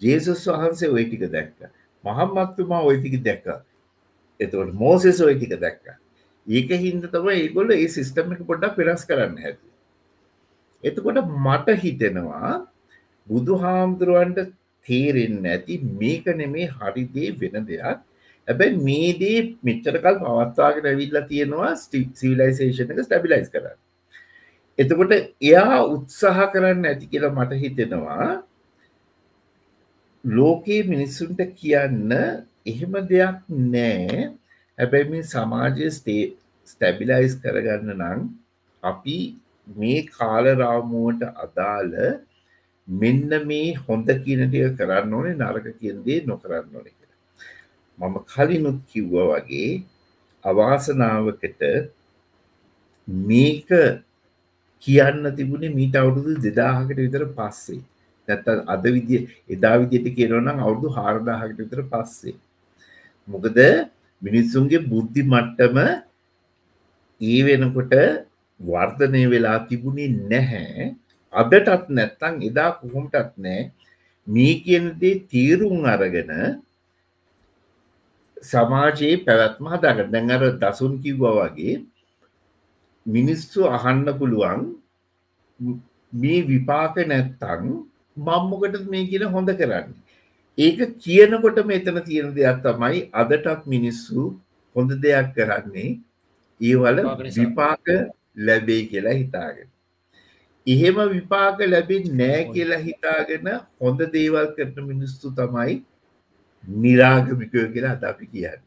ජේසුස් වහන්සේ ඔය ටික දැක්ක. මහම්මත්තුමා ඔය ටික දැක්ක. එතවට මෝසෙස් ඔය ටික දැක්ක. ඒක හින්ද තම ඒගොල්ල ඒ සිිස්ටම් එක පොඩ්ඩක් වෙනස් කරන්න ඇති එතකොට මට හිතෙනවා බුදු හාමුදුරුවන්ට තේරෙන්න ඇති මේක නෙමේ හරිදේ වෙන දෙයක්. ඇබැයි මේදේ මෙච්චරකල් පවත්වාගෙන ඇවිල්ලා තියෙනවා සිවිලයිසේෂන එක ස්ටබිලයිස් කරන්න. එතකොට එයා උත්සාහ කරන්න ඇති කියලා මට හිතෙනවා. ලෝකයේ මිනිස්සුන්ට කියන්න එහෙම දෙයක් නෑ. හැබැයි මේ සමාජය ස්ටේ ස්ටැබිලයිස් කරගන්න නම් අපි මේ කාලරාමුවට අදාළ මෙන්න මේ හොඳ කියනටිය කරන්න ඕනේ නරක කියන්දේ නොකරන්න ඕන කියලා. මම කලිනුත් කිව්ව වගේ අවාසනාවකට මේක කියන්න තිබුණේ මීට අවුරුදු දෙදාහකට විතර පස්සේ. නැත්ත අද විදිිය එදා විදියට කියනවනම් අවුදු හාරදාහකට විතර පස්සේ. මොකද මිනිස්සුන්ගේ බුද්ධි මට්ටම ඒ වෙනකොට වර්ධනය වෙලා තිබුණේ නැහැ. අදටත් නැත්තං එදා කොහොමටත් නෑ මේ කියනදේ තීරුම් අරගෙන සමාජයේ පැවැත්ම හදාගට දැන් අර දසුන් කිව්වා වගේ මිනිස්සු අහන්න පුළුවන් මේ විපාක නැත්තං මම්මොකට මේ කියන හොඳ කරන්න? ඒක කියනකොට මෙතන තියෙන දෙයක් තමයි අදටත් මිනිස්සු හොඳ දෙයක් කරන්නේ ඒවල විපාක ලැබේ කියලා හිතාගෙන. එහෙම විපාක ලැබෙන් නෑ කියලා හිතාගෙන හොඳ දේවල් කරන මිනිස්සු තමයි නිරාගමිකය කියලා අද අපි කියන්න.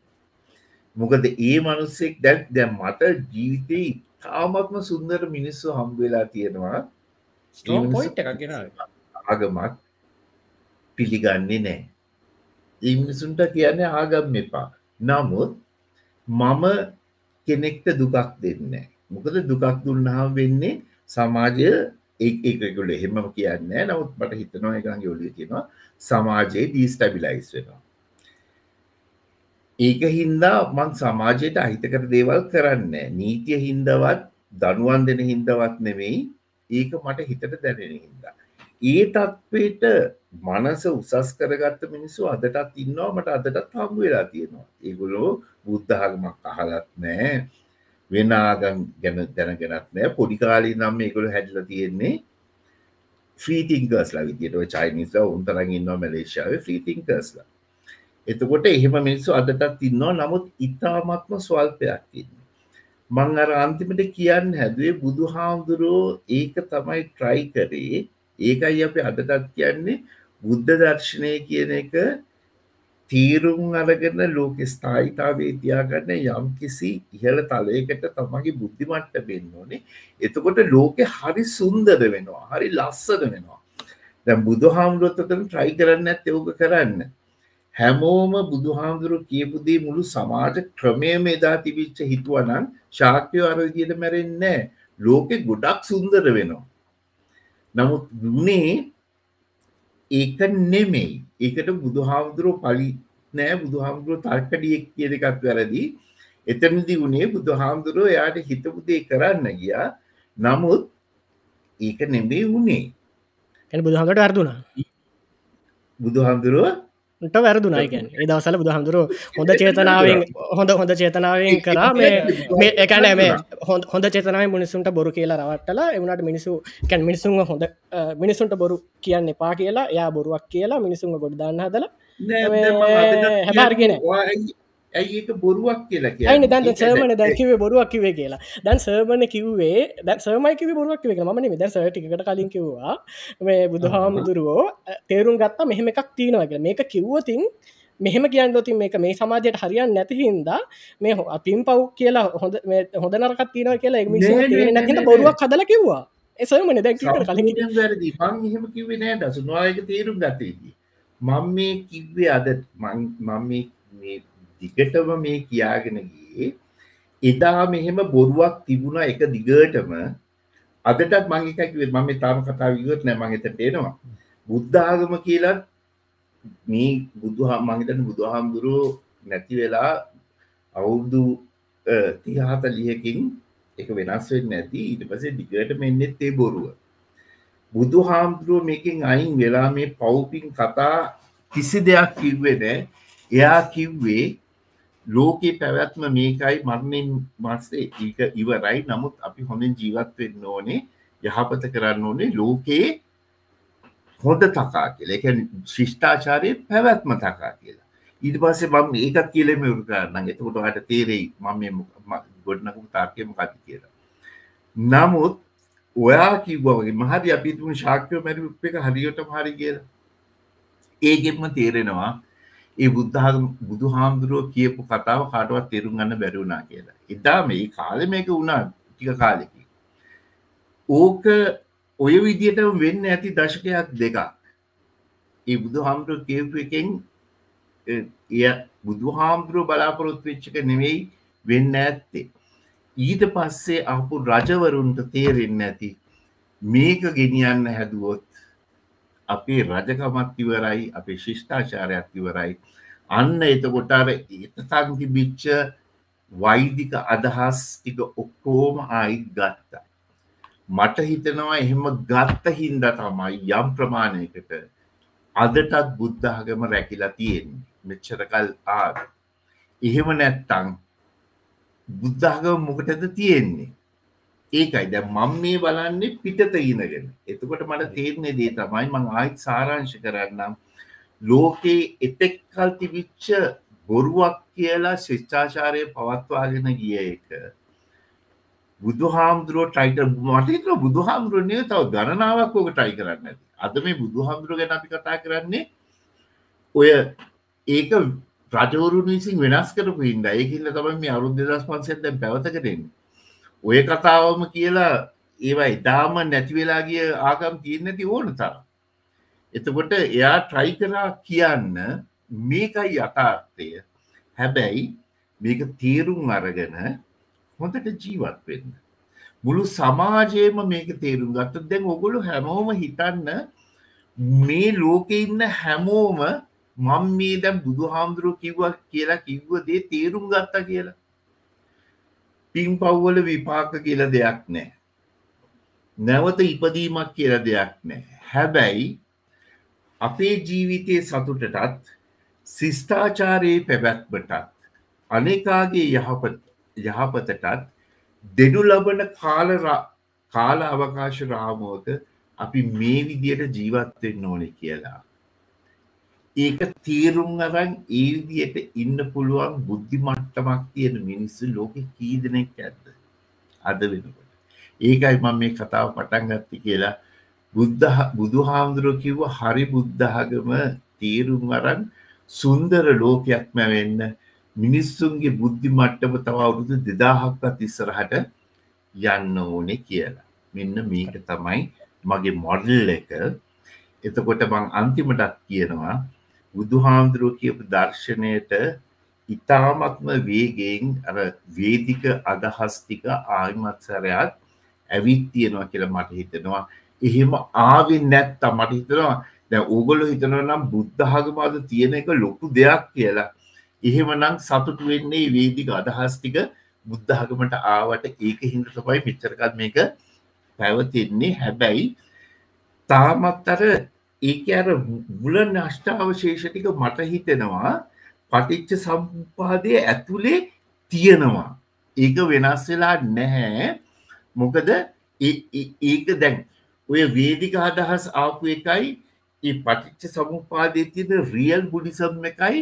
මොකද ඒ මනුස්සෙක් දැක් දැ මට ජීවිතය තාමත්ම සුන්දර මිනිස්සු හම්බවෙලා තියෙනවා. ආගමක් පිළිගන්නේ නෑ ඒ මිනිසුන්ට කියන්නේ ආගම් එපා. නමුත් මම කෙනෙක්ට දුකක් දෙන්න මොකද දුකක් දුන්නාම් වෙන්නේ සමාජය ඒකුල එහෙම කියන්න නවත් මට හිතනවා එකගේ ඔලිය තියෙනවා සමාජයේ ඩීස්ටබිලයිස් වෙනවා ඒක හින්දා මං සමාජයට අහිතකර දේවල් කරන්න නීතිය හින්දවත් දනුවන් දෙන හින්දවත් නෙවෙයි ඒක මට හිතට දැනෙන හින්දා. ඒ තත්වයට මනස උසස් කරගත්ත මිනිස්සු අදටත් ඉන්නවා මට අදටත් හම්බ වෙලා තියෙනවා. ඒගොලෝ බුද්ධාගමක් අහලත් නෑ වෙන ආගම් ගැන දැනගෙනත් නෑ පොඩිකාලී නම් මේකොළ හැඩල තියෙන්නේ ්‍රීතිංකස්ලා විදිට චයිනිස උන්තරන් ඉන්නවා මලේශාව ්‍රීතිංකස්ලා එතකොට එහෙම මිනිස්සු අදටත් ඉන්නවා. නමුත් ඉතාමත්ම ස්වල්පයක් ඉන්න මං අර අන්තිමට කියන්න හැදුවේ බුදු හාමුදුරුවෝ ඒක තමයි ට්‍රයි කරේ. ඒකයි අප අදටත් කියන්නේ බුද්ධ දර්ශනය කියන එක තීරුම් අරගෙන ලෝක ස්ථායිතාවේ තියාගන්න යම් කිසි ඉහළ තලයකට තමගේ බුද්ධිමට්ට වෙන්න ඕනේ. එතකොට ලෝකෙ හරි සුන්දර වෙනවා. හරි ලස්සන වෙනවා. දැම් බුදු හාමුදුරුවත්තතන ට්‍රයි කරන්න ඇත් එවක කරන්න. හැමෝම බුදු හාමුදුරු කියපුදේ මුළු සමාජ ක්‍රමයම එදා තිබිච්ච හිතුවනන් ශාක්‍යය අරදියට මැරෙන්නේ ලෝකෙ ගොඩක් සුන්දර වෙනවා. නමුත් ගුණේ ඒක නෙමෙයි. ඒකට බුදු හාමුදුරුව පලි නෑ. බුදු හාමුදුරුව තර්කඩියෙක් කියන එකත් වැරදි. එතනදි වුණේ බුදු හාමුදුරුව එයාට හිතපුදේ කරන්න ගියා. නමුත් ඒක නෙමේ වුණේ බුදුහඟට අර්දුනා බුදු හාමුදුරුව ට වැරදුනායිකැන් ඒ දවසල බුදු හඳුරු හොඳ චේතනාවෙන් හොඳ හොඳ චේතනාවෙන් කරා මේ එකන මේ හොඳ චේතනාව මිනිසුන්ට බොරු කියලා රවටලා එවනට මිනිසු කැන් මිනිසුන් හොඳ මිනිසුන්ට බොරු කියන්න එපා කියලා යා බොරුවක් කියලා මිනිසුන් ගොඩ්දාන්න හදල හැබාර්ගෙන ඇයිඒක බොරුවක් කියලා ඇයි දැන් සර්මන දැකිවේ බොරුවක් කිවේ කියලා. දැන් සර්මණ කිව්වේ දැ සර්මයිකිව බොරුවක් වේ මන විද සටිකට කලින් කිව්වා. මේ බුදුහාමුදුරුවෝ තේරුම් ගත්තා මෙහෙම එකක් තියෙනවගේ මේක කිව්වතින් මෙහෙම කියන්න ොතින් මේක මේ සමාජයට හරියන් නැතිහින්දා මේ හෝ අපින් පව් කියලා හොඳ හොඳ නරකත් තියෙනව කියලා එ නැතිට බොරුවක් හදල කිව්වා. එසමන දැ කලින් වැරදි. පන් එහෙම කිවේ නෑ දසුනවායක තේරුම් ගතේදී මං මේ කිව්වේ අද මම මේ දිගටම මේ කියාගෙන ගියේ. එදා මෙහෙම බොරුවක් තිබුණ එක දිගටම. අදටත් මංගේකැකිව මම තාම කතා විගත් නෑ මංගතට එනවා. බුද්ධාගම කියලත් මේ බුදුහා මහිතන බුදුහාමුදුරුව නැති වෙලා අවුරුදු තිහාත ලියකින් එක වෙනස් වෙන්න නැති. ඊට පසේ දිගට මෙන්නෙත් ඒ බොරුව. බුදු හාමුදුරුව මේකින් අයින් වෙලා මේ පව්පින් කතා කිසි දෙයක් කිව්වෙ නෑ. එයා කිව්වේ ලෝකයේ පැවැත්ම මේකයි මරණින් මස්සේ ඒක ඉවරයි. නමුත් අපි හොඳින් ජීවත් වෙන්න ඕනේ යහපත කරන්න ඕනේ ලෝකයේ හොඳ තකා කියලා. එක ශිෂ්ඨාචාරය පැවැත්ම තකා කියලා. ඊට පස්සේ මම ඒකත් කියලම උරු කරන්න එතකොට හට තේරෙයි මම ගොඩනකු තාර්කයම කති කියලා. නමුත් ඔයා කිව්වගේ මහරි අපිතුම ශාක්‍යව මැරි එක හරියට හරි කියලා. ඒගෙත්ම තේරෙනවා ඒ බුද්ධාගම බුදු හාමුදුරුව කියපු කතාව කාටවත් තේරුම් ගන්න බැරිවුණා කියලා. එදා මේ කාලෙ මේක වුණා ටික කාලෙකි ඕක ඔය විදියට වෙන්න ඇති දශකයක් දෙකක්. ඒ බුදු හාමුදුරුව කියපු එකෙන් එය බුදු හාමුදුරුව බලාපොරොත්තු වෙච්චක නෙවෙයි වෙන්න ඇත්තේ. ඊට පස්සේ අපපු රජවරුන්ට තේරෙන්න ඇති මේක ගෙනියන්න හැදුවොත් අපේ රජකමත් ඉවරයි අපේ ශිෂ්ඨාචාරයක් ඉවරයි. අන්න එතකොට අර එතතන්ති බිච්ච වෛදික අදහස් ටික ඔක්කෝම ආයිත් ගත්තා. මට හිතනවා එහෙම ගත්ත හින්ද තමයි යම් ප්‍රමාණයකට අදටත් බුද්ධාගම රැකිලා තියෙන්නේ. මෙච්චරකල් ආද එහෙම නැත්තං බුද්ධාගම මොකටද තියෙන්නේ? ඒකයි. දැ මං මේ බලන්නේ පිටත ඉනගෙන එතකොට මට තේරන්නේ දේ තමයි මං ආයිත් සාරංශ කරන්නම්. ලෝකයේ එතෙක්කල් තිබිච්ච බොරුවක් කියලා ශිෂ්ඨාචාරය පවත්වාගෙන ගිය එක බුදු හාමුදුරුව ටයික මටත බුදු හාමුදුරුවනය තව ගණනාවක් ඕක ටයි කරන්න ඇති. අද මේ බුදු හාමුදුරුව ගැන අපි කතා කරන්නේ ඔය ඒක රජවරුන් විසින් වෙනස් කරපු හින්ද. ඒකිල්ල තමයි මේ අරුද් දෙදස් පන්සෙත් දැන් පැවතකරෙන්නේ ඔය කතාවම කියලා ඒවා ඉතාම නැතිවෙලා ගිය ආගම් තියන්න ඇති ඕන තර එතකොට එයා ට්‍රයි කරා කියන්න මේකයි යථාර්ථය. හැබැයි මේක තේරුම් අරගෙන හොඳට ජීවත් වෙන්න. මුළු සමාජයම මේක තේරුම් ගත්ත දැන් ඔගොලු හැමෝම හිතන්න මේ ලෝකෙ ඉන්න හැමෝම මං මේ දැම් බුදු හාමුදුරුව කිව්ව කියලා කිව්ව දේ තේරුම් ගත්තා කියලා. පින් පව්වල විපාක කියල දෙයක් නෑ. නැවත ඉපදීමක් කියල දෙයක් නෑ. හැබැයි අපේ ජීවිතය සතුටටත් සිස්ථාචාරයේ පැවැත්මටත් අනෙකාගේ යහපත් යහපතටත් දෙනු ලබන කාල කාල අවකාශ රාමෝක අපි මේ විදියට ජීවත්වෙන්න ඕනෙ කියලා. ඒක තීරුම් අරන් ඒ විදියට ඉන්න පුළුවන් බුද්ධි මට්ටමක් තියෙන මිනිස්සු ලෝක කීදනෙක් ඇද්ද? අද වෙනකොට. ඒකයි මම මේ කතාව පටන් ගත්ත කියලා බුද්ධ බුදු හාමුදුරුව කිව්ව හරි බුද්ධාගම තීරුම් අරන් සුන්දර ලෝකයක් මැවෙන්න මිනිස්සුන්ගේ බුද්ධි මට්ටම තව අවුරුදු දෙදාහක්වත් ඉස්සරහට යන්න ඕනේ කියලා. මෙන්න මේක තමයි මගේ මොඩල් එක. එතකොට මං අන්තිමටත් කියනවා බුදුහාමුදුරුව කියපු දර්ශනයට ඉතාමත්ම වේගෙන් අර වේදික අදහස් ටික ආයමත්සරයක් ඇවිත් තියෙනවා කියලා මට හිතෙනවා. එහෙම ආවෙන් නැත්තා මට හිතනවා දැ ඕගොල්ල හිතනවා නම් බුද්ධහගමාද තියෙන එක ලොකු දෙයක් කියලා. එහෙම නම් සතුටු වෙන්නේ වේදික අදහස් ටික බුද්ධහගමට ආවට ඒක හින්ද තමයි මෙච්චරකත් මේක පැවතින්නේ. හැබැයි තාමත් අර ඒක අර මුල නෂ්ටාවශේෂ ටික මට හිතෙනවා පටිච්ච සම්පාදය ඇතුළේ තියෙනවා. ඒක වෙනස් වෙලා නැහැ. මොකද ඒක දැන් ඔය වේදික අදහස් ආපු එකයි ඒ පටිච්ච සමුපාදය තියෙන රියල් බුඩිසම් එකයි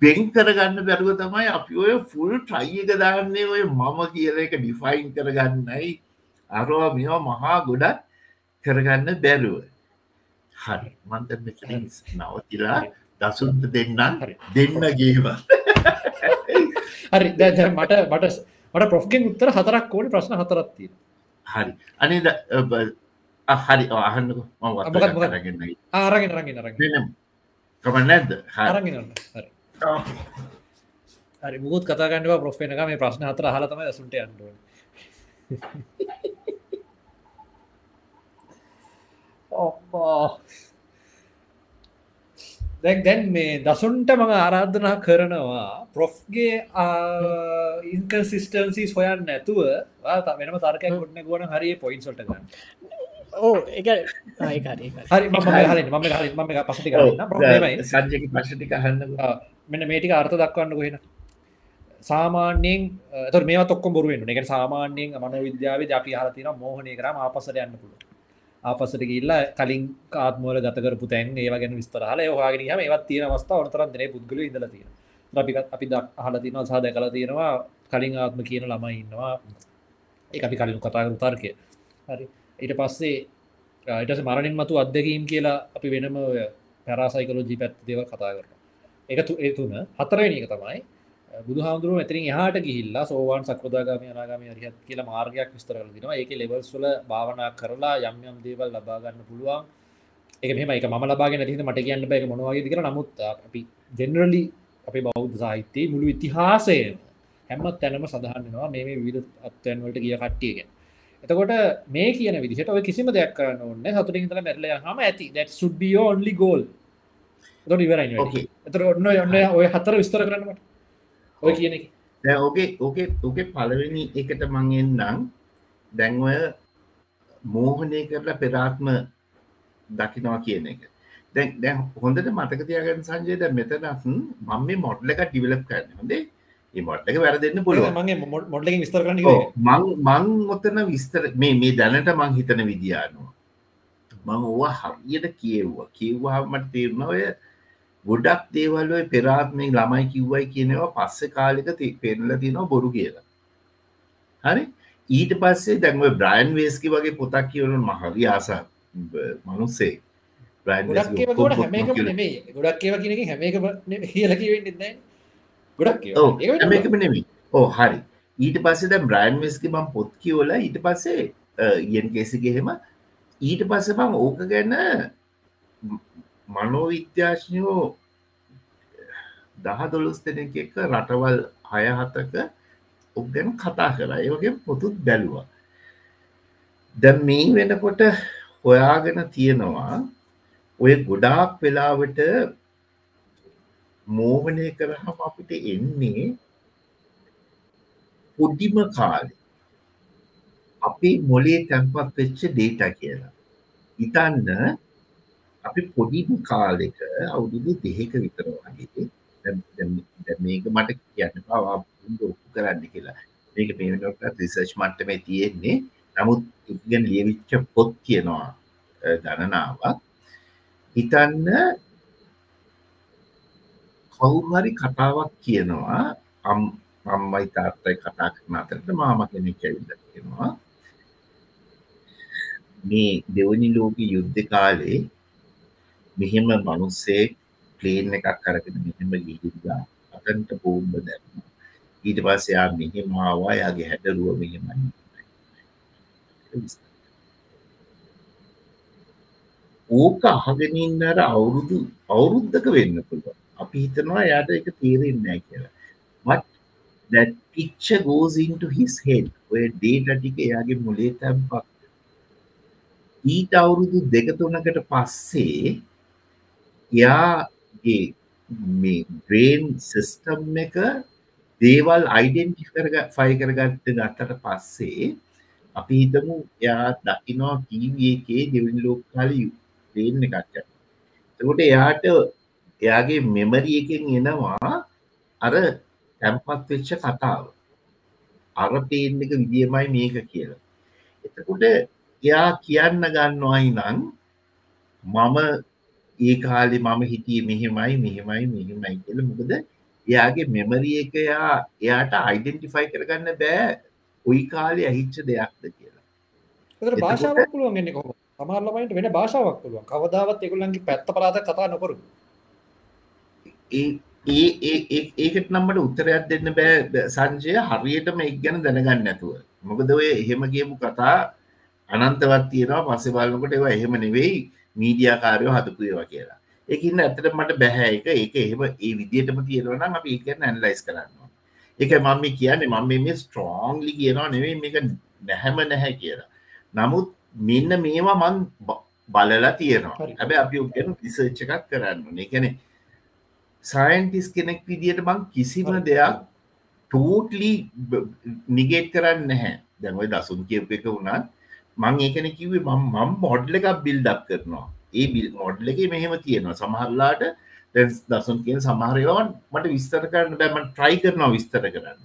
බෙන් කරගන්න බැරුව තමයි අපි ඔය ෆුල් ට්‍රයි එක දාන්නේ ඔය මම කියල එක ඩිෆයින් කරගන්නයි. අරවා මෙවා මහා ගොඩක් කරගන්න බැරුව. හරි. මන්ද මෙතනින් නවතිලා දසුන්ට දෙන්නම් දෙන්න ගේව හරි. දැ මට මට මට ප්‍රොෆ්ගෙන් උත්තර හතරක් ඕන ප්‍රශ්න හතරත්තිය හරි. අනේ හරි. අහන්නක. ආරගෙන රගෙන රගෙන කම නැද්ද? හරගෙන හරි. මුත් කතාගන්නවා ප්‍රොෆ්ෙන එක මේ ප්‍රශ්න හතර හලතම සුන්ට අන්ඩුව දැන් දැන් මේ දසුන්ට මඟ ආරාධනා කරනවා ප්‍රොෆ්ගේ ඉන්කසිස්ටන්සිස් හොයන්න නැතුව වෙනම තර්කය ගොඩන ගොන හරි. පොයින්සොල්ට ගන්න ඕ එක සංජක පශටි කහන්න මෙන්න මේටික අර්ථ දක්වන්න කොහෙන සාමාන්‍යයෙන් ත මේ තොක් බොරුවෙන් එක සාමාන්‍යයෙන් මන විද්‍යාව අපි හලතින මෝහනය කරම ආපසට යන්න පුළුව ආපසට ගිල්ල කලින් කාත්මෝල ගතකරපු තැන් ඒ ගැන විස්තරහල හගෙන ඒවත් තියෙන අවස්ථා වනතරන් දන පුද්ගල ඉදල තියෙන අපිකත් අපි ද හල තිනවා සාද කල තියෙනවා කලින් ආත්ම කියන ළමයි ඉන්නවා. ඒ අපි කලින් කතාකරු තර්කය. හරි. ඊට පස්සේ ඊටස මරණින් මතු අත්දැකීම් කියලා අපි වෙනම පැරාසයිකලෝජී පැත් දේව කතා කරන එකතු ඒ තුන හතරවෙනි එක තමයි බුදු හාමුදුරුව ඇතිරින් එහට ගිහිල්ලා සෝවාන් සකෘදාගම අනාගම රිහත් කියල මාර්ගයක් විස්තර දිනවා. ඒක ලෙවල්ස්වල භාවනා කරලා යම් යම් දේවල් ලබාගන්න පුළුවන්. එක මෙම එක ම ලබාගෙන ති මට කියන්න බැක මොනවාගේ කර නමුත් අපි ජෙනරලි අපේ බෞද්ධ සාහිත්‍යයේ මුළු ඉතිහාසය හැමත් තැනම සඳහන්නවා මේ විධ අත්තැන්වලට ගිය කට්ටියගෙන් එතකොට මේ කියන විදිහට ඔය කිසිම දෙයක් කරන්න ඕන්න සතුරින් තල මැරල හම ඇති. Your only goal. තොට ඉවරයි. එතර ඔන්න ඔන්න ඔය හතර විස්තර කරන්නට ඔය කියන එක. දැ ඕකේ ඕකේ ඕකේ පලවෙනි එකට මංෙන් නම් දැන්වය මෝහනය කරලා පෙරාත්ම දකිනවා කියන එක. දැන් දැන් හොඳට මතක තියාගන්න සංජයද මෙතනත් මම මේ මොඩ්ල එක ඩිවලප් කරන්න. හොඳේ? ඒ මොඩ් එක වැරදන්න පුළුවන්. මගේ මොඩ්ලකින් විස්තර කරන ඔව්, මං මං ඔතන විස්තර මේ මේ දැනට මං හිතන විදියානවා මං ඕවා හරියට කියෙව්වා. කිව්වා මට තේරණ ගොඩක් දේවල්ලොය පෙරාත්මය ළමයි කිව්වයි කියනවා පස්ස කාලික පෙන්ල තිනවා බොරු කියලා. හරි? ඊට පස්සේ දැන්ව බ්‍රයින් වේස්කි වගේ පොතක් කියවනු මහරි ආසා මනුස්සේ ගොඩක් කියන හැමේක කියලකිවෙන්න ගොඩක් නෙමි ඕ හරි. ඊට පස්සේ දැ බ්‍රයින් වෙස්කි බම් පොත් කියවල ඊට පස්සේ යෙන් කෙසිගෙහෙම ඊට පස්ස බං ඕක ගැන්න මනෝවිද්‍යාශනයෝ දහ දොළොස් දෙනෙක් එක රටවල් හය හතක ඔක් ගැන කතා කලා ඒවගේ පොතුත් බැලුවා. ද මේ වෙනකොට හොයාගෙන තියෙනවා ඔය ගොඩාක් වෙලාවට මෝහනය කරහම අපිට එන්නේ පොඩිම කාලෙ. අපි මොලේ තැන්පත් වෙච්ච ඩේට කියලා. ඉතන්න අපි පොඩිම කාලෙක අවුදුදු දෙහෙක විතර වගේ දැන්- දැන්- දැන් මේක මට කියන්න පවා ඔප්පු කරන්න කියලා. මේක මේකට රිසර්ච් මට්ටමේ තියෙන්නේ. නමුත් ඉගෙන ලියවිච්ච පොත් කියනවා අ, ගණනාවක්. හිතන්න කවුහරි කතාවක් කියනවා අම් අම්මයි තාත්තයි කතා කරන අතරට මාම කෙනෙක් ඇවිල්ලා කියනවා. මේ දෙවනි ලෝක යුද්ධ කාලේ මෙහෙම මිනිස්සේ ප්ලේන් එකක් අරගෙන මෙහෙම ගිහිල්ලා අතන්ට බෝම්බ දැම්මා. ඊට පස්සේ යා මෙහෙම ආවා යාගේ හැඩරුව මෙහෙමයි. ඕක අහගෙන ඉන්න අර අවුරුදු අවුරුද්දක වෙන්න පුළුවන්. අපි හිතනවා යාට එක තේරෙන්නේ නැහැ කියලා. But that picture goes into his head. ඔය data ටික එයාගේ මොලේ තැම්පත්. ඊට අවුරුදු දෙක තුනකට පස්සේ එයාගේ මේ බ්‍රේන් සිස්ටම් එක දේවල් අයිඩෙන්ටිෆයි කරගත්ත ගත්තට පස්සේ අපි හිතමු එයා දකිනවා ටීවී එකේ දෙවනි ලෝක කාලේ ප්ලේන් එකක් යනවා. එතකොට එයාට එයාගේ මෙමරි එකෙන් එනවා අර තැම්පත් වෙච්ච කතාව. අර ප්ලේන් එක විදියමයි මේක කියලා. එතකොට එයා කියන්න ගන්නවායි නම් මම ඒ කාලේ මම හිටියේ මෙහෙමයි මෙහෙමයි මෙහෙමයි කියලා. මොකද එයාගේ මෙමරි එක එයා එයාට අයිඩෙන්ටිෆයි කරගන්න බෑ කොයි කාලේ ඇහිච්ච දෙයක්ද කියලා. භාෂාවක් පුළුවන් එන්නේ කොහොම සමහරලමයින්ට වෙන භාෂාවක් පුළුවන්. කවදාවත් එකුල්ලන්ගේ පැත්ත පලාත කතා නොකරු. ඒ ඒකට නම්මට උත්තරයක් දෙන්න බෑ. සංජය හරියටම එක් ගැන දැනගන්න නැතුව. මොකද ඔය එහෙම කියපු කතා අනන්තවත් තියෙනවා. පස්සේ බලනකොට ඒවා එහෙම නෙවෙයි මීඩියාකාරයෝ හදපු ඒවා කියලා. ඒකින්න ඇතට මට බැහැ. එක ඒක එහෙම ඒ විදිටම තියෙනවා නම් අපි ඒකන ඇන්ලයිස් කරන්නවා එක මම කියන්නේ. මම මේ ස්ට්‍රෝන්ලි කියනවා නෙවෙයි මේක නැහැම නැහැ කියලා. නමුත් මෙන්න මේවා මන් බලලා තියෙනවා. හැබැ අපි ගැන රිසර්ච් එකක් කරන්න එකන සයින්ටිස් කෙනෙක් විදියට බං කිසිම. දෙයක් ටෝටලි නිගේට් කරන්න නැහැ. දැන්වයි දසුන් කියප එක වුණත් මං ඒකන කිවේ මම් මම් මොඩ්ල එකක් බිල්ඩක් කරනවා. ඒ බිල් මොඩ්ල එක මෙහෙම තියෙනවා. සමහරලාට දසුන් කියන සමහරයවන් මට විස්තර කරන්න බැම ට්‍රයි කරනවා විස්තර කරන්න.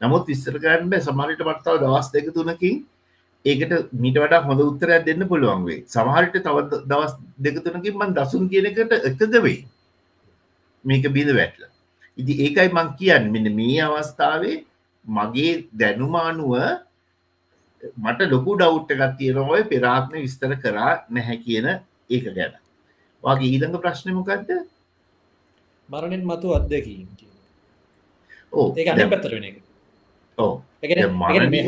නමුත් විස්තර කරන්න බෑ. සමහරිට මටතාව දවස් දෙක තුනකින් ඒකට මිට වඩා හොඳ උත්තරයක් දෙන්න පුළුවන් වේ සමහරිට තව දවස් දෙක තුනකින් මන් දසුන් කියනකට එකද වෙයි. මේක බිඳ වැටල. ඉති ඒකයි මං කියන්න. මෙන්න මේ අවස්ථාවේ මගේ දැනුමානුව මට ලොකු ඩව්ට් එකක් තියෙනවය පෙරාත්ම විස්තර කරා නැහැ කියන ඒක ගැන. වගේ ඊළඟ ප්‍රශ්නමකක්ද මරණෙන් මතු අත්දැකීම් කියන. ඕ ඒක අනි පැත්තර වෙන එක. ඕ ඒ ඒ මරණය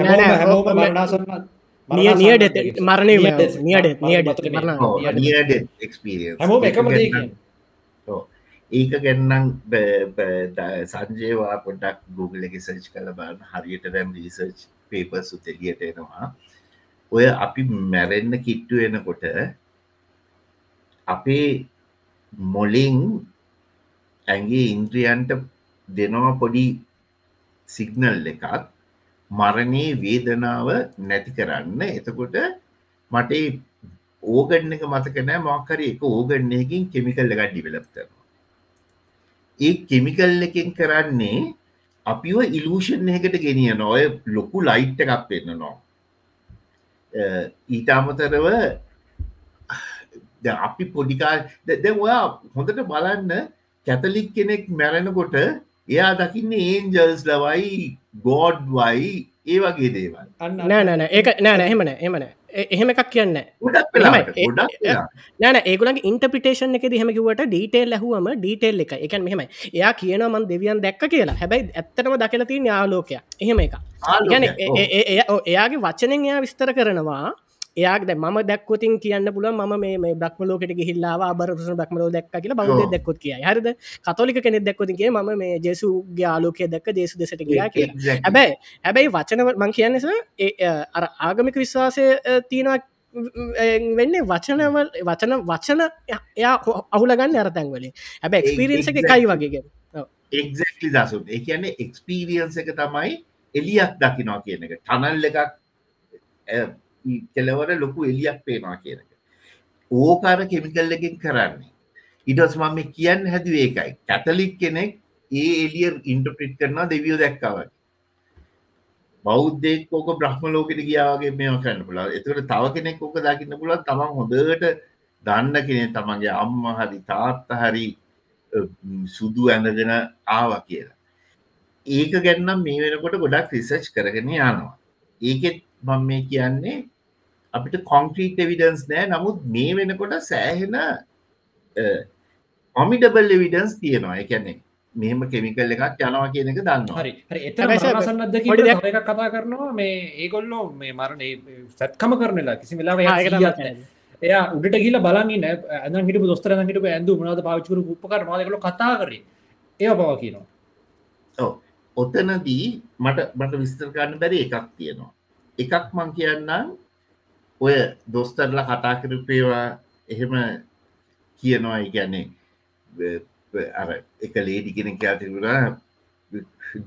මරණ- ඒක ගැන්නම් සංජයවා පොඩක් Google එක සර්ච් කල බලන්න. හරියට දැම් රීසර්ච් පේපර් සුතෙලියට එනවා. ඔය අපි මැරෙන්න කිට්ටු එනකොට අපේ මොලින් ඇගේ ඉන්ද්‍රියන්ට දෙනවා පොඩි සිගනල් එකක් මරණයේ වේදනාව නැති කරන්න. එතකොට මට ඕගන්න එක මතකනෑ මොක්කර එක ඕගන්නයකින් කෙමිකල් එකක් ඩිවලප් කරනවා. ඒ කෙමිකල් එකෙන් කරන්නේ අපිව ඉලූෂන් එකට ගෙනිය නොය ලොකු ලයිට් එකක් පෙන්න්නනවා ඊට අමතරව දැන් අපි පොඩිකා දැ ඔයා හොඳට බලන්න කැතලික් කෙනෙක් මැරෙනකොට එයා දකින්න ඒන්ජල්ස් ලවයි ගෝඩ් වයි ඒ වගේ දේවල්. අන්න නෑ නෑන ඒක නෑ නැහෙමන එමන එහෙම එකක් කියන්න. නෑන ඒගුලන් ඉන්ටපිටේෂන් එක දිහමකිවට ඩීටේල් ලැහුවම ඩීටේල් එක එකන් මෙහෙමයි. එයා කියනමන් දෙවියන් දැක්ක කියලා. හැබැයි ඇත්තටම දකලති යාලෝකය එහෙම එක. එයාගේ වචනෙන් එයා විස්තර කරනවා එයාක් දැ ම දැක්කොතින් කියන්න පුල ම මේ බ්‍රක්ම ලෝකට හිල්ලා බරසන බ්‍රක්මලෝ දැක් කියල ඔව්. දැක්කොත් කිය හරිද? කතොලික කෙනෙ දැක්කොතිගේ ම මේ ජෙසුගේ ආලෝකය දැක්ක දේශු දෙසට කියලා. Exactly. හැබැයි හැබැයි වචන මං කියන්නස අර ආගමික විශ්වාසය තියෙනවා වෙන්න වචනවල් වචන වචන එයා අහුලගන්න අරතැන්වලින් හැබැ එක්ස්පිරියන්ස එක කයි වගේගෙන එක්ලි දසුන්. ඒ කියන්නේ එක්ස්පීරියන්ස එක තමයි එලියක් දකිනවා කියන එක. ටනල් එකක් කෙලවර ලොකු එලියක් පේනවා කියන එක ඕකාර කෙමිකල් එකින් කරන්නේ. ඉඩස් මම මේ කියන්න හැදුව ඒකයි. කැතලික් කෙනෙක් ඒ එලිය ඉන්ටප්‍රිට් කරනවා දෙවියෝ දැක්කවගේ බෞද්ධෙක් ඕක බ්‍රහ්ම ලෝකට ගියාගේ මේ කරන්න පුලා එතකට තව කෙනෙක් ඕක දකින්න පුලත් තමන් හොඳට දන්න කෙනෙ තමන්ගේ අම්ම හරි තාත්ත හරි අ, ම්, සුදු ඇඳගෙන ආව කියලා. ඒක ගැන්නම් මේ වෙනකොට ගොඩක් රිසර්ච් කරගෙන යනවා. ඒකෙත් මම මේ කියන්නේ අපිට කොන්ක්‍රීට එවිඩන්ස් නෑ. නමුත් මේ වෙනකොට සෑහෙන ඔමිඩබල් එවිඩන්ස් තියෙනවා. එකන්නේ මෙහෙම කෙමිකල් එකක් යනවා කියන එක දන්නවා. හරි. දෙයක්- එක කතා කරනවා. මේ ඒගොල්ලෝ මේ මරණ සැත්කම කරනලා කිසි වෙලා එයා උඩට ගිල බලන්න ඇද හිට දොස්තර හිට ඇඳු මනද පාච්චකර උපකර මාදකල කතා කරේ. ඒ පව කියනවා. ඔව්. ඔතනදී මට මට විස්තර කරන්න බැරි එකක් තියෙනවා. එකක් මං කියන්නම් ඔය දොස්තරලා කතා කරපේවා එහෙම කියනවා ඉගැන්නේ අර එක ලේඩි කෙන කෑතිරුණ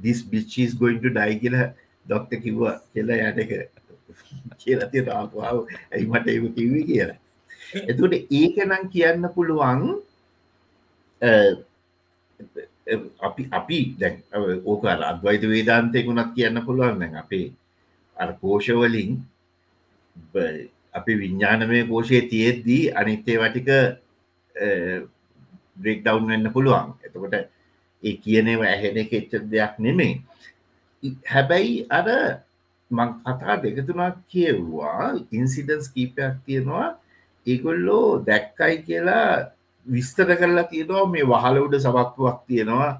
දිස් බිච්චස් ගොයින්ට ඩයි කියල දොක්ට කිව්වා කියලා යට එක කියලති රාපුාව ඇයි මට එම කිව්වි කියලා. එතුට ඒක නම් කියන්න පුළුවන් අ, අපි අපි දැන් ඕක අත්වයිත වේදාන්තයකුණත් කියන්න පුළුවන් දැන් අපේ අර කෝෂවලින් බ- අපි විඤ්ඥානමය කෝෂය තියෙද්දී අනිත්තේ වටික බ්‍රෙක් ඩවන්් වෙන්න පුළුවන්. එතකොට ඒ කියනව ඇහෙන කෙච්ච දෙයක් නෙමේ ඉ- හැබැයි අර මං කතා දෙකතුනක් කියව්වා. ඉන්සිඩන්ස් කීපයක් තියෙනවා. ඒගොල්ලෝ දැක්කයි කියලා විස්තර කරලා තියෙනවා. මේ වහල උඩ සබත්තුවක් තියෙනවා.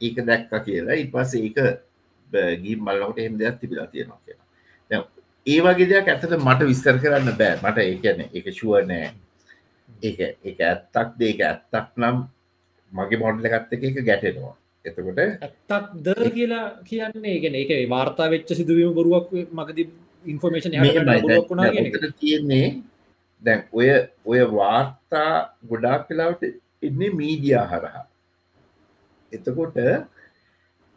ඒක දැක්ක කියලා. ඉ පස ඒක ගී මල්ලකට එහෙම දෙයක් තිබිලා තියෙනවා කියලා. දැන් ඒ වගේ දෙයක් ඇතට මට විස්තර කරන්න බෑ. මට ඒකන එක ශුව නෑ. ඒක එක ඇත්තක් දේක ඇත්තක් නම් මගේ මොඩල ගත්ත එක එක ගැටෙනවා. එතකොට ඇත්තක් ද කියලා කියන්නේ ගෙන ඒක වාර්තා වෙච්ච සිදුවීම බොරුවක් මගද ඉන්ෆර්මේෂන් තියෙන්නේ දැන් ඔය ඔය වාර්තා ගොඩාක් කලාවට එන්නේ මීඩියා හරහා. එතකොට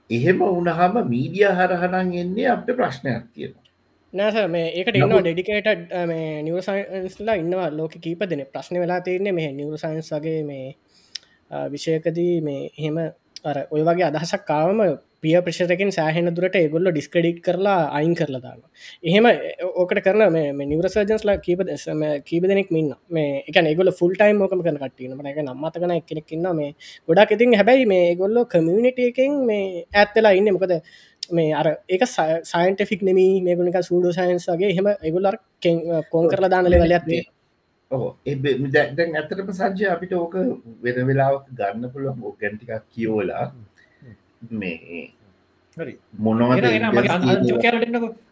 එහෙම උනහම මීඩිය හරහනන් එන්නේ අපට ප්‍රශ්නයක් තියෙනවා නෑස මේ ඒකට ඉන්න ඩෙඩිකේට මේ නිවසයින්ස්ලා ඉන්නවා ලෝක කීප දෙන ප්‍රශ්න වෙලා තියන්නේ මේ නිවසයින්ස් වගේ මේ විෂයකදී මේ එහෙම අර ඔය වගේ අදහසක් කාවම පිය ප්‍රශතකින් සෑහෙන දුරට ඒගොල්ල ඩිස්කඩිට් කරලා අයින් කරලා දාන්න එහෙම ඕකට කරන මේ නිවරසර්ජන්ස්ලා කීප දෙසම කීප දෙනෙක් මින්න මේ එක ඒගොල ෆුල් ටයිම් ෝකම කන කටන එක නම්මතකන එකනෙක් ඉන්න මේ ගොඩක් ඉතින් හැබැයි මේ ගොල්ලො කමියනිට එකෙන් මේ ඇත්තලා ඉන්න. මොකද මේ අර ඒක සයින්ටෆික් නෙමී මේගුණක සූඩෝ සයින්ස් වගේ. එහෙම එගොල්ලර් කෝන් කරලා දාන ලෙවලයක්ේ ඕ දැන් ඇතරම සංජය අපිට ඕක වෙන වෙලාවක් ගන්න පුළුවන්. ඕ ගැන්ටිකක් කියෝලා මේ හරි. මොනවද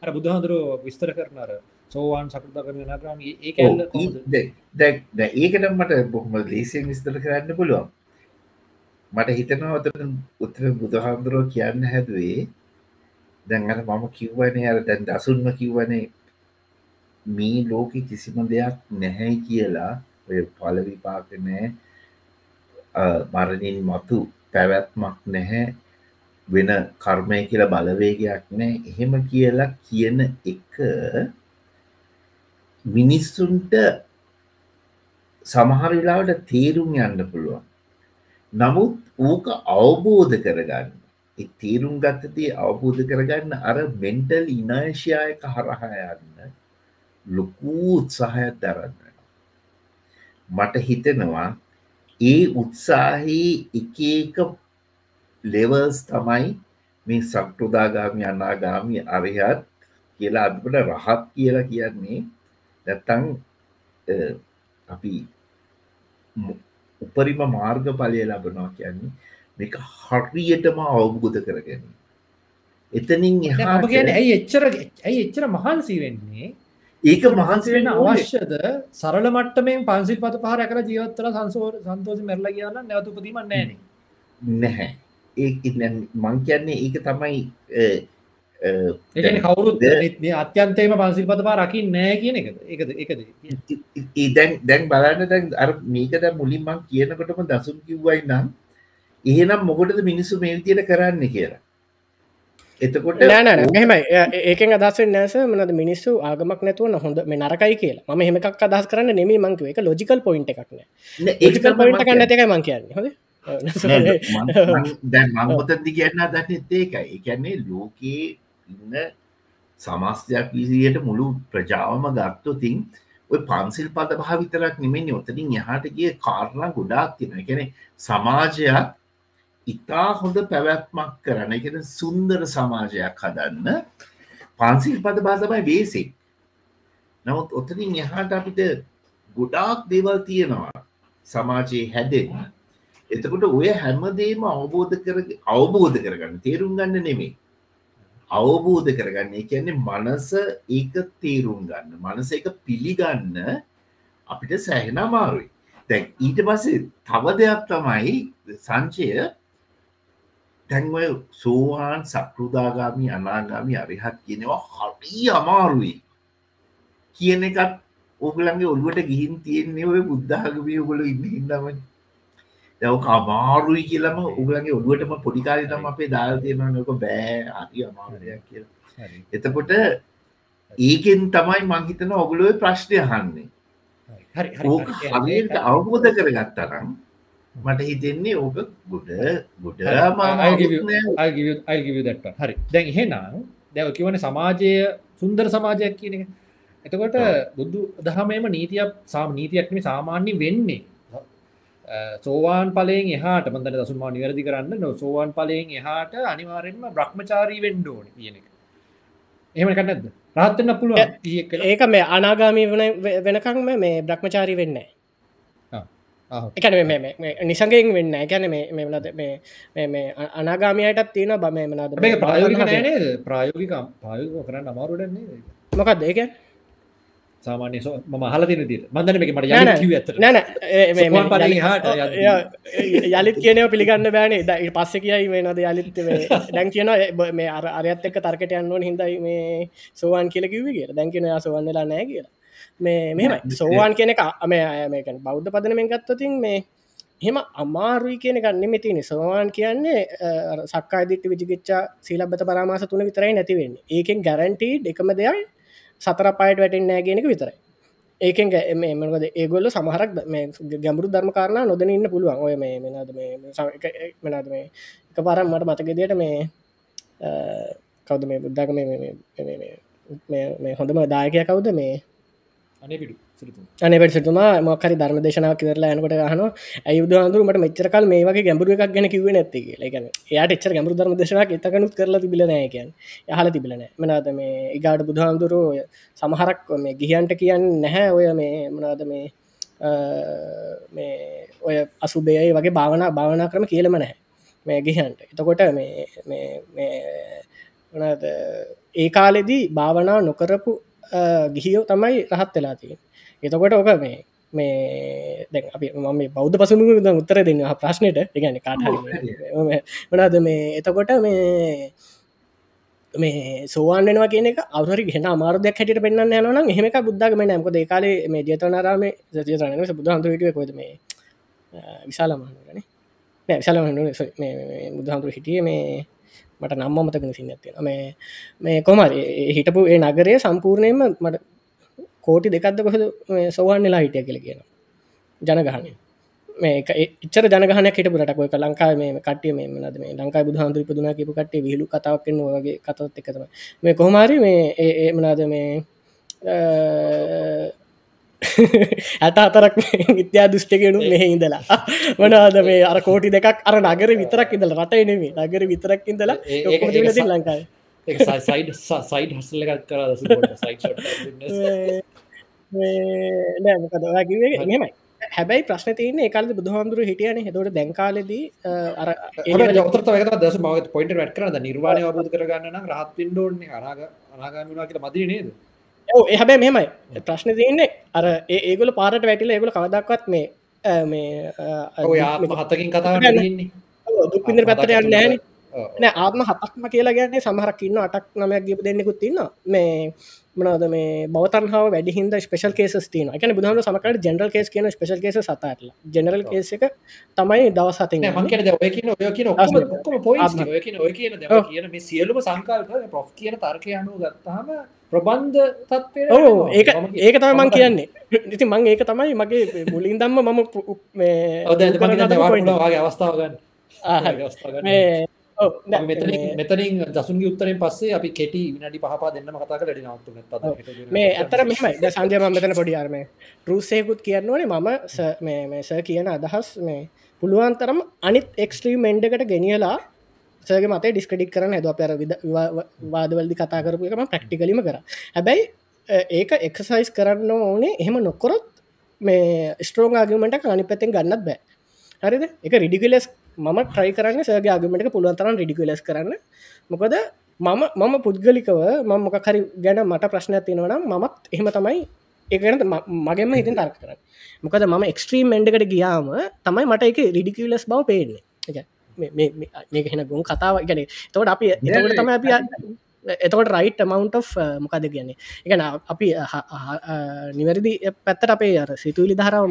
අර බුදුහාඳුරෝ විස්තර කරන අර සෝවාන් සකෘදාගම නාග්‍රාම ඒ දැ- ඒකට මට බොහොම ලේසියෙන් විස්තර කරන්න පුළුවන්. මට හිතනවා ඔතන උත්තර බුදුහාමුදුරුව කියන්න හැදුවේ දැන් අර මම කිව්වනේ අර දැන් දසුන්ම කිව්වනේ මේ ලෝකෙ කිසිම දෙයක් නැහැ කියලා. ඔය පලවිපාක නෑ අ, මරණින් මතු පැවැත්මක් නැහැ. වෙන කර්මය කියලා බලවේගයක් නෑ එහෙම කියලා කියන එක මිනිස්සුන්ට සමහර වෙලාවට තේරුම් යන්න පුළුවන්. නමුත් ඕක අවබෝධ කරගන්න. ඒ තේරුම් ගත්තතිය අවබෝධ කරගන්න අර මෙන්ටල් ඉනර්ශයායක හරහා යන්න ලොකූ උත්සාහයක් දරන්න වෙනවා. මට හිතෙනවා ඒ උත්සාහයේ එක එක ලෙවර්ස් තමයි මේ සක්ටුදාගාමි අනාගාමි අරයත් කියලා අදපට රහත් කියලා කියන්නේ නැත්තං අපි මු- උපරිම මාර්ග පලය ලබනවා කියන්නේ මේක හරියටම අවබෝධ කරගෙන එතනින් ඔබ කියන්නේ ඇයි එච්චර ඇයි එච්චර මහන්සි වෙන්නේ? ඒක මහන්සි වෙන අවශ්‍යද? සරල මට්ටමෙන් පන්සිල් පත පහර කර ජීවත්තල සංසෝර සන්තෝෂ මැරල කියන්න නැවත උපදීම නෑන නැහැ. ඒ මං කියන්නේ ඒක තමයි අ, අ, ඒන කවුරුත් ද- මේ අත්‍යන්තයම පන්සිල් පත පා රකින්න නෑ කියන එකද? එකද එකද දැන් දැන් බලන්න දැන් අර මේක දැ මුලින් මං කියනකොටම දසුම් කිව්වයි නම් එහෙනම් මොකටද මිනිස්සු මේ විදියට කරන්න කියලා? එතකොට නෑනෑ මෙහෙමයි. ඒකෙන් අදස නෑස මනද මිනිස්සු ආගමක් නැතුව හොඳ මේ නරකයි කියලා. ම මෙහමක් අදස් කරන්න නෙමේ මංකව එක ලොජිකල් පොයින්ට එකක්න ඒකල් මං කන්න. ඇතකයි මං කියන්න. හොද දැන් මංගොතදදි කියන්න දන්නෙත් ඒකයි. එකන්නේ ලෝකයේ ඉන්න සමස්තයක් විසියට මුළු ප්‍රජාවම ගත්තොතින් ඔය පන්සිල් පද පහ විතරක් නෙමෙන්නේ ඔතනින් යහට ගිය කාරණා ගොඩාක් තියෙන එකැන සමාජයක් ඉතා හොඳ පැවැත්මක් කරන එකෙන සුන්දර සමාජයක් හදන්න. පන්සිල් පද බාසමයි බේසික් නමුත් ඔතනින් එහාට අපිට ගොඩාක් දේවල් තියෙනවා සමාජයේ හැදෙන්න. එතකොට ඔය හැමදේම අවබෝධ කර අවබෝධ කරගන්න. තේරුම් ගන්න නෙමේ අවබෝධ කරගන්න. ඒ කියන්නේ මනස ඒක තේරුම් ගන්න. මනස එක පිළිගන්න අපිට සෑහෙන අමාරුයි. දැන් ඊට පස්සේ තව දෙයක් තමයි සංචය. තැන්වය සෝවාන් සක්ෘදාගාමි අනාගාමි අරිහත් කියනවා හරි අමාරුයි. කියන එකත් ඕගලන්ගේ ඔළුවට ගිහින් තියෙන්නේ ඔය බුද්ධාගමී ඔගොල ඉන්න හින්නමයි දවක අමාරුයි කියලම උගලගේ ඔළුවටම පොඩිකාරිතම අපේ දාල් තියෙන නොක බෑ අරි අමාරයක් කියල. එතකොට ඒකෙන් තමයි මංහිතන ඔගුලුව ප්‍රශ්නය හන්නේ ඕක හරියට අවබෝධ කරගත්තරම් මට හිතෙන්නේ ඕක ගොඩ ගොඩ අල්ගිවිදට හරි. දැන් එහෙනම් දැව කිවන සමාජය සුන්දර සමාජයක් කියන එක. එතකොට බුදු දහමේම නීතියක් සාම නීතියක්ම සාමාන්‍ය වෙන්නේ. සෝවාන් පලයෙන් එහාට මන්දට දසුන්මා නිවැරදි කරන්න නො සෝවාන් පලයෙන් එහාට අනිවාරෙන්ම බ්‍රහ්මචාරී වෙන්ඩ ඕන කියන එක. එහෙම කන්නද රහත්තන්න පුළුවන් ඒක මේ අනාගාමී වන වෙනකංම මේ බ්‍රහ්මචාරී වෙන්න එකන නිසගෙන් වෙන්න එකැන මෙමලද මේ අනාගාමයටත් තියෙන බම මනද මේ ප්‍රයෝගික නෑනේද ප්‍රයෝගික ප්‍රයෝග කරන්න අමාරුඩන්නේ මොකක් දෙක සාමාන්‍ය සෝ ම හල තින දී මන්දන එක මට හාට යලිත් කියනව පිළිගන්න බෑනේ ද පස්ස කියයි වෙනද යලිත් දැන් කියන මේ අර අරයත් එක්ක තර්කට යන්නවන් හිදයි මේ සෝවාන් කියල කිව කිය දැන් කියන සවන්නලා නෑ කියලා මේ මෙම සෝවාන් කියන එක මේකන් බෞද්ධ පදනමෙන් ගත්තතින් මේ හෙම අමාරුයි කියන ගන්න මෙතිනි සෝවාන් කියන්නේ සක්කාදිට විජිගච්චා සීලබත පරමාස තුන විතරයි නැතිවෙන්න ඒකෙන් ගැරන්ටී එකම දෙයයි සතර පායට වැටෙන් නෑගෙනක විතරයි. ඒකෙන් මකද ඒගොල්ල සමහරක් ගැඹුරු ධර්ම කාරණ නොදන ඉන්න පුළුවන්. ඔය මේ මෙනද මෙනද මේ එක පාරම් මට මතකෙදයට මේ කවද මේ බුද්ධක මේ හොඳම දායකය කවුද? මේ අනපිටු අනපට සිතුමා මොකරි ධර්ම දේශනාව කිවරලා යනකොට හන ඇයුද අන්දුරට මෙචරකල් මේ වගේ ගැඹුරු එකක් ගැන කිව නැති ලකන එයාට එච්චර ගැඹුරු ධර්ම දේශනක් එතකනුත් කරලා තිබිලනෑකයන් යහල තිබිලන මනද මේ ඉගාට බුදුහාන්දුරු සමහරක් මේ ගිහියන්ට කියන්න නැහැ. ඔය මේ මනාද මේ මේ ඔය අසුබේයි වගේ භාවනා භාවනා ක්‍රම කියලම නැහැ. මේ ගිහන්ට එතකොට මේ වනද ඒ කාලෙදී භාවනා නොකරපු ගිහියෝ තමයි රහත් වෙලා තිය එතකොට ඕක මේ මේ දැ අපි මම බෞද්ධ පසුම උත්තර දෙන්න ප්‍රශ්නයට එකන කාට වනාද මේ එතකොට මේ මේ සෝවාන්නවා කියන අවරි හෙන අමාරදයක් හැට පෙන්න්න යනන හෙමක බුද්ධගම නෑමක ඒකාලේ මේ ජතවනාරාම ජතන බුදු හන්තුරට කොද මේ විශාලමහනගන විශාල බුදුහන්තුර හිටිය මේ මට නම්ම මතකන සින්න ඇතින මේ මේ කොමර හිටපු ඒ නගරය සම්පූර්ණයම මට කෝටි දෙකක්ද කොහද සොවන්නලා හිටිය කියල කියන ජනගහනය. මේ එච්චර ජනගහන කට පුරටකොය ලංකා මේ කටිය මේ නද මේ ලංකා බුදුහන්දුර පදුන කිපු කටේ විහිලු කතාවක්න්න වගේ කතොත් එකතම මේ කොහමාරි මේ ඒ මනාද මේ ඇත අතරක් විත්‍යා දෘෂ්ටිකනු මෙහ ඉඳලා. වනාද මේ අර කෝටි දෙකක් අර නගර විතරක් ඉඳල රට එනෙමේ නගර විතරක් ඉඳලා ලංකායි සයිඩ් හසල එකක් කර නෑමකදවාකිවේ මෙමයි හැබැයි ප්‍රශ්න තියන එකකල් බුදුහාමුදුර හිටියන. හෙතවට දැන්කාලෙදී අර ජොතර දස මව පොයිට වැට කරද නිර්වාණය අබෝධ කරගන්න රහත්තින්ඩෝන්නේ අනාග අනාගමනා කියල මදිර නේද එහැබැ මෙමයි ප්‍රශ්න තියන්නේ අර ඒගොල පාරට වැටිල ඒගොල කවදක්වත් මේ මේ හතකින් කතා දුක්පිඳර පැත්තට යන්න නෑන නෑ ආත්ම හතක්ම කියලා ගැන්නේ සමහරක් ඉන්න අටක් නමයක් ගිප දෙන්නෙකුත් තින්න මේ මනද මේ බවතන්හාව වැඩිහින්ද ස්පේෂල් කේස් තින එකන බුදුහම සමකට ජනරල් කේස් කියන ස්පේෂල් කේස සතාටල ජනරල් කේස එක තමයි දවස් හත සියලුම සංකල්ප ප්‍රොෆ් කියන තර්කය අනුව ගත්තාම ප්‍රබන්ධ තත්වය ඒක ඒක තම මං කියන්නේ. ඉති මං ඒක තමයි මගේ මුලින් දම්ම මම වගේ අවස්ථාවගන්න මෙතනින් දසුන්ගේ උත්තරෙන් පස්සේ අපි කෙටි විනඩි පහපා දෙන්න කතා කල නත්තු මේ ඇතර මෙමයි සංජයම මෙතන පොඩියාරම රුසයකුත් කියන්නවනේ මම මේස කියන අදහස් මේ පුළුවන්තරම් අනිත් එක්ස්ට්‍රීම් මෙන්ඩකට ගෙනියලා සගේ මතේ ඩිස්කඩික් කරන ඇද පැර වාදවල්දි කතා කරපු එකම ප්‍රක්ටිකලිම කර. හැබැයි ඒක එක්සයිස් කරන්න ඕනේ එහෙම නොකොරොත් මේ ස්ට්‍රෝන් ආගමට අනි පැතෙන් ගන්නත් බෑ. හරිද? එක රිඩිකලස් මම ට්‍රයි කරන්න සගේ ආගමට පුළුවන්තරන් රිඩිකලස් කරන්න. මොකද මම මම පුද්ගලිකව මම මොක හරි ගැන මට ප්‍රශ්නයක් තියෙනවනම් මමත් එහෙම තමයි ඒගන මගෙම හිතින් තර්ක කරන්න. මොකද මම එක්ස්ට්‍රීම් මෙන්ඩකට ගියාම තමයි මට එක රිඩිකලස් බව පේන්නේ. මේක හෙන ගුම් කතාව ගැන තවට අපි එතකට තම අපි එතකොට රයිට් මවන්් මොකද කියන්නේ? එකන අපි නිවැරදි පැත්තට අපේ අර සිතුවිලි ධරාව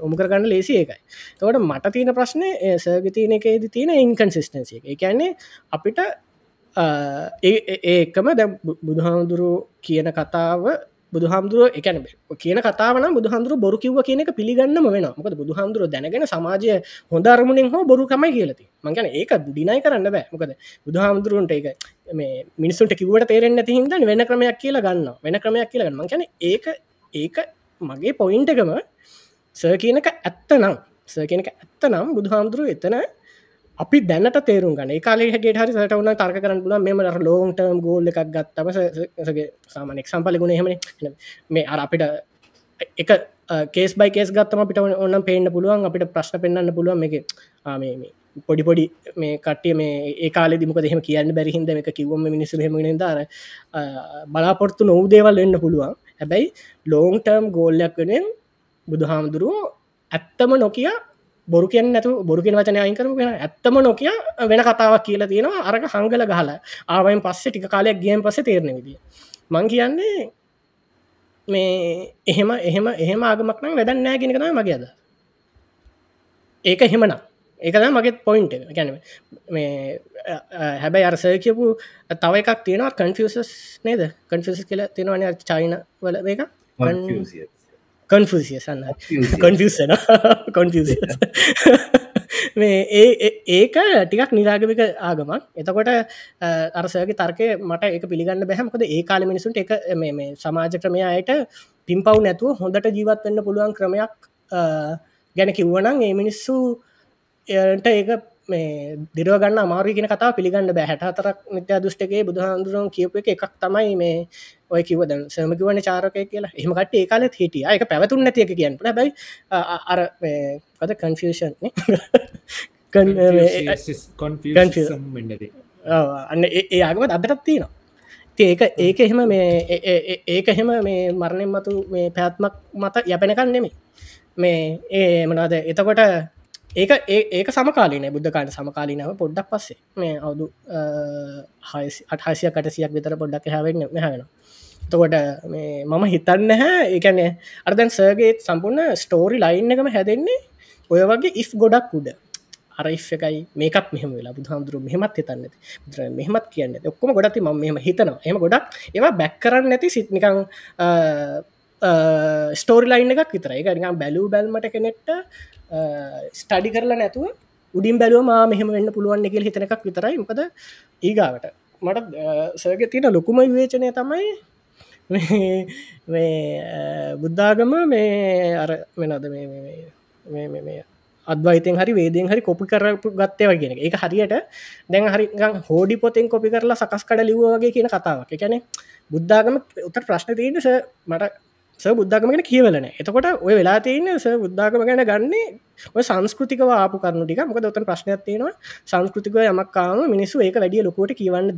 ඔමු කරගන්න ලේසි එකයි තවට මට තියෙන ප්‍රශ්නය සර්ගතියන එකේද තියෙන ඉන්කන්සිස්ටන්සිය එක. කියන්නේ අපිට ඒකම දැ බුදුහාමුදුරු කියන කතාව බුදුහාමුදුරුව එකන කියන කතාවන බුදුහන්දුර බොරු කිව්ව කියන එක පිළිගන්නම වෙන මොකද බුදුහන්දුර දැනගෙන සමාජය හොඳ අරමුණෙන් හෝ බොරු කමයි කියලති මංගන ඒක දිනයි කරන්න බෑ. මොකද බුදුහාමුදුරුවන්ට එක මේ මිනිසුන්ට කිවට තේරෙන් ඇති හිද වෙන ක්‍රමයක් කියලා ගන්න වෙන ක්‍රමයක් කියලා ගන්න මංකන ඒක ඒක මගේ පොයින්ට එකම සර් කියනක ඇත්ත නම් සර් කියනක ඇත්ත නම් බුදුහාමුදුරුව එතන අපි දැනට තේරුම් ගන්න. කාල හැට හරි සට වන්න තර්ක කරන්න පුල මෙම ලෝන්ටර්ම් ගෝල් එකක් ගත්තම සගේ සාමනෙක් සම්පලගුණ හෙම මේ අර අපිට එක කේස් බයි කේස් ගත්තම අපිට ඔන්න පේන්න පුළුවන් අපිට ප්‍රශ්න පෙන්න්න පුළුවන්. එක මේ පොඩි පොඩි මේ කටිය මේ ඒ කාල දිමක දෙහෙම කියන්න බැරිහින්ද එක කිවම මිනිස හෙම දාර බලාපොරත්තු නොවූ දේවල් වෙන්න පුළුවන්. හැබැයි ලෝන්ටර්ම් ගෝල්ලයක් වෙනෙන් බුදුහාමුදුරුවෝ ඇත්තම නොකිය බොරු කිය නැතු බොරු කියෙන වචන අයින් කරම වෙන ඇත්තම නොකිය වෙන කතාවක් කියලා තියෙනවා. අරක හංගල ගහලා ආවයින් පස්සේ ටික කාලයක් ගියම් පස තේරණ විදිිය. මං කියන්නේ මේ එහෙම එහෙම එහෙම ආගමක් නම් වැඩන්න නෑ ගෙනකම මගේ අද ඒක එහෙමනම් ඒකද මගේ පොයින්ට ගැන මේ හැබැයි අරසය කියපු තව එකක් තියෙනවා කන්ෆියසස් නේද? කන්ෆිසස් කියල තියෙනවන චයින වල එක කොන්ෆසිය සන්න කොන්ෆියසන කොන්ෆිය මේ ඒ ඒක ටිකක් නිරාගමික ආගමක්. එතකොට අරසයගේ තර්කය මට එක පිළිගන්න බැහමකද ඒ කාල මිනිසුන්ට එක මේ සමාජ ක්‍රමය අයට පිම්පව් නැතුව හොඳට ජීවත්වන්න පුළුවන් ක්‍රමයක් ගැන කිව්වනං ඒ මිනිස්සු එට ඒක මේ දිරවගන්න අමාරුගෙන කතා පිළිගන්න බැහැට අතරක් නිත්‍ය දෘෂ්ටගේ බුදුහන්දුරුවන් කියප එක එකක් තමයි මේ ඔය කිවද සමකිවන චාරකය කියලා. එහමකට ඒ කාලත් හිටිය. එක පැවතුන් නැතික කියන්න බැයි අර කද කන්ෆෂන් අන්න ඒ ආගම අදටත් තියෙනවා. ඒක ඒක එහෙම මේ ඒක එහෙම මේ මරණෙන් මතු මේ පැත්මක් මත යැපෙනකන් නෙමේ මේ ඒ මනාද එතකොට ඒක ඒක සමකාලන බුද්ධකාට සමකාලීනාව පොඩ්ඩක් පස්සේ. මේ අවුදු අටහසිය කටසියක් විතර පොඩ්ඩක් හැවෙන්න මෙහගෙන තකොට මේ මම හිතන්න හැ ඒකැනේ අර්දැන් සර්ගේ සම්පූර්ණ ස්ටෝරි ලයින් එකම හැදෙන්නේ ඔය වගේ ඉස් ගොඩක් උඩ. අරයි් එකයි මේකත් මෙහම වෙලා. බුදුහාමුදුරු මෙහමත් හිතන්න ර මෙහමත් කියන්න ඔක්කොම ගොඩති ම මෙහම හිතනවා. එම ගොඩක් ඒවා බැක් කරන්න නැති සිත්නිකං ස්ටෝරි ලයින් එකක් විතර එක නිකම් බැලූ බැල්මට කෙනෙක්ට ස්ටඩි කරලා නැතුව උඩින් බැලුව මා මෙහම වෙන්න පුළුවන් එකල් හිතන එකක් විතරයි. මොකද ඒගාවට මට සර්ග තියෙන ලොකුම විවේචනය තමයි මේ බුද්ධාගම මේ අර වෙනද මේ අදවයිතෙන් හරි වේදෙන් හරි කොපි කරපු ගත්තය වගෙන එක හරියට දැන් හරි හෝඩි පොතෙන් කොපි කරලා සකස් කඩ ලිව්වගේ කියන කතාවක්. එකැන බුද්ධාගම උත්තර ප්‍රශ්න තියනස මට බුද්ධාගමගෙන කියවලන එතකොට ඔය වෙලා තියන්න ස බුද්ධාගම ගැන ගන්නේ ඔය සංස්කෘතික ආපු කරනු ටික. මොක දොතන් ප්‍රශ්නයක් තියෙනවා. සංස්කෘතික යමක්කාම මිනිස්සු ඒක වැඩිය ලොකුවට කියවන්න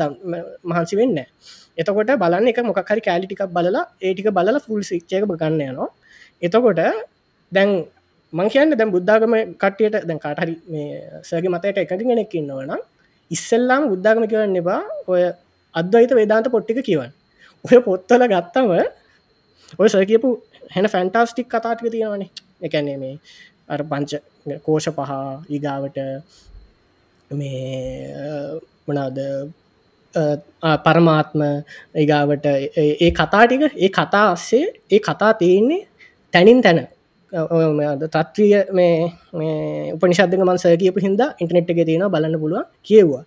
මහන්සි වෙන්න එතකොට බලන්න එක මොකහරි කෑලිටිකක් බලලා ඒටික බලලා ෆුල් සිච්චයක ගන්න යනවා. එතකොට දැන් මං කියන්න දැම් බුද්ධාගම කට්ටියට දැන් කාටහරි මේ සගේ මතයට එකති ගෙනෙක් ඉන්නවන ඉස්සල්ලාම් බුද්ධාගම කියවන්න එබා ඔය අද්වයිත වේදාන්ත පොට්ටික කියවන් ඔය පොත්තල ගත්තම ඔය සය කියපු හැන ෆැන්ටාස්ටික් කතාටික තියෙනවනේ. එකන්නේ මේ අර පංච කෝෂ පහ ඊගාවට මේ මනාද පරමාත්ම ඒගාවට ඒ කතාටික ඒ කතා අස්සේ ඒ කතා තියෙන්නේ තැනින් තැන. තත්ත්‍රිය මේ උපනිශද්ධක මන්සය කියපු හිද ඉන්ටනෙට් එක තියෙන බලන්න පුළුව කියව්වා.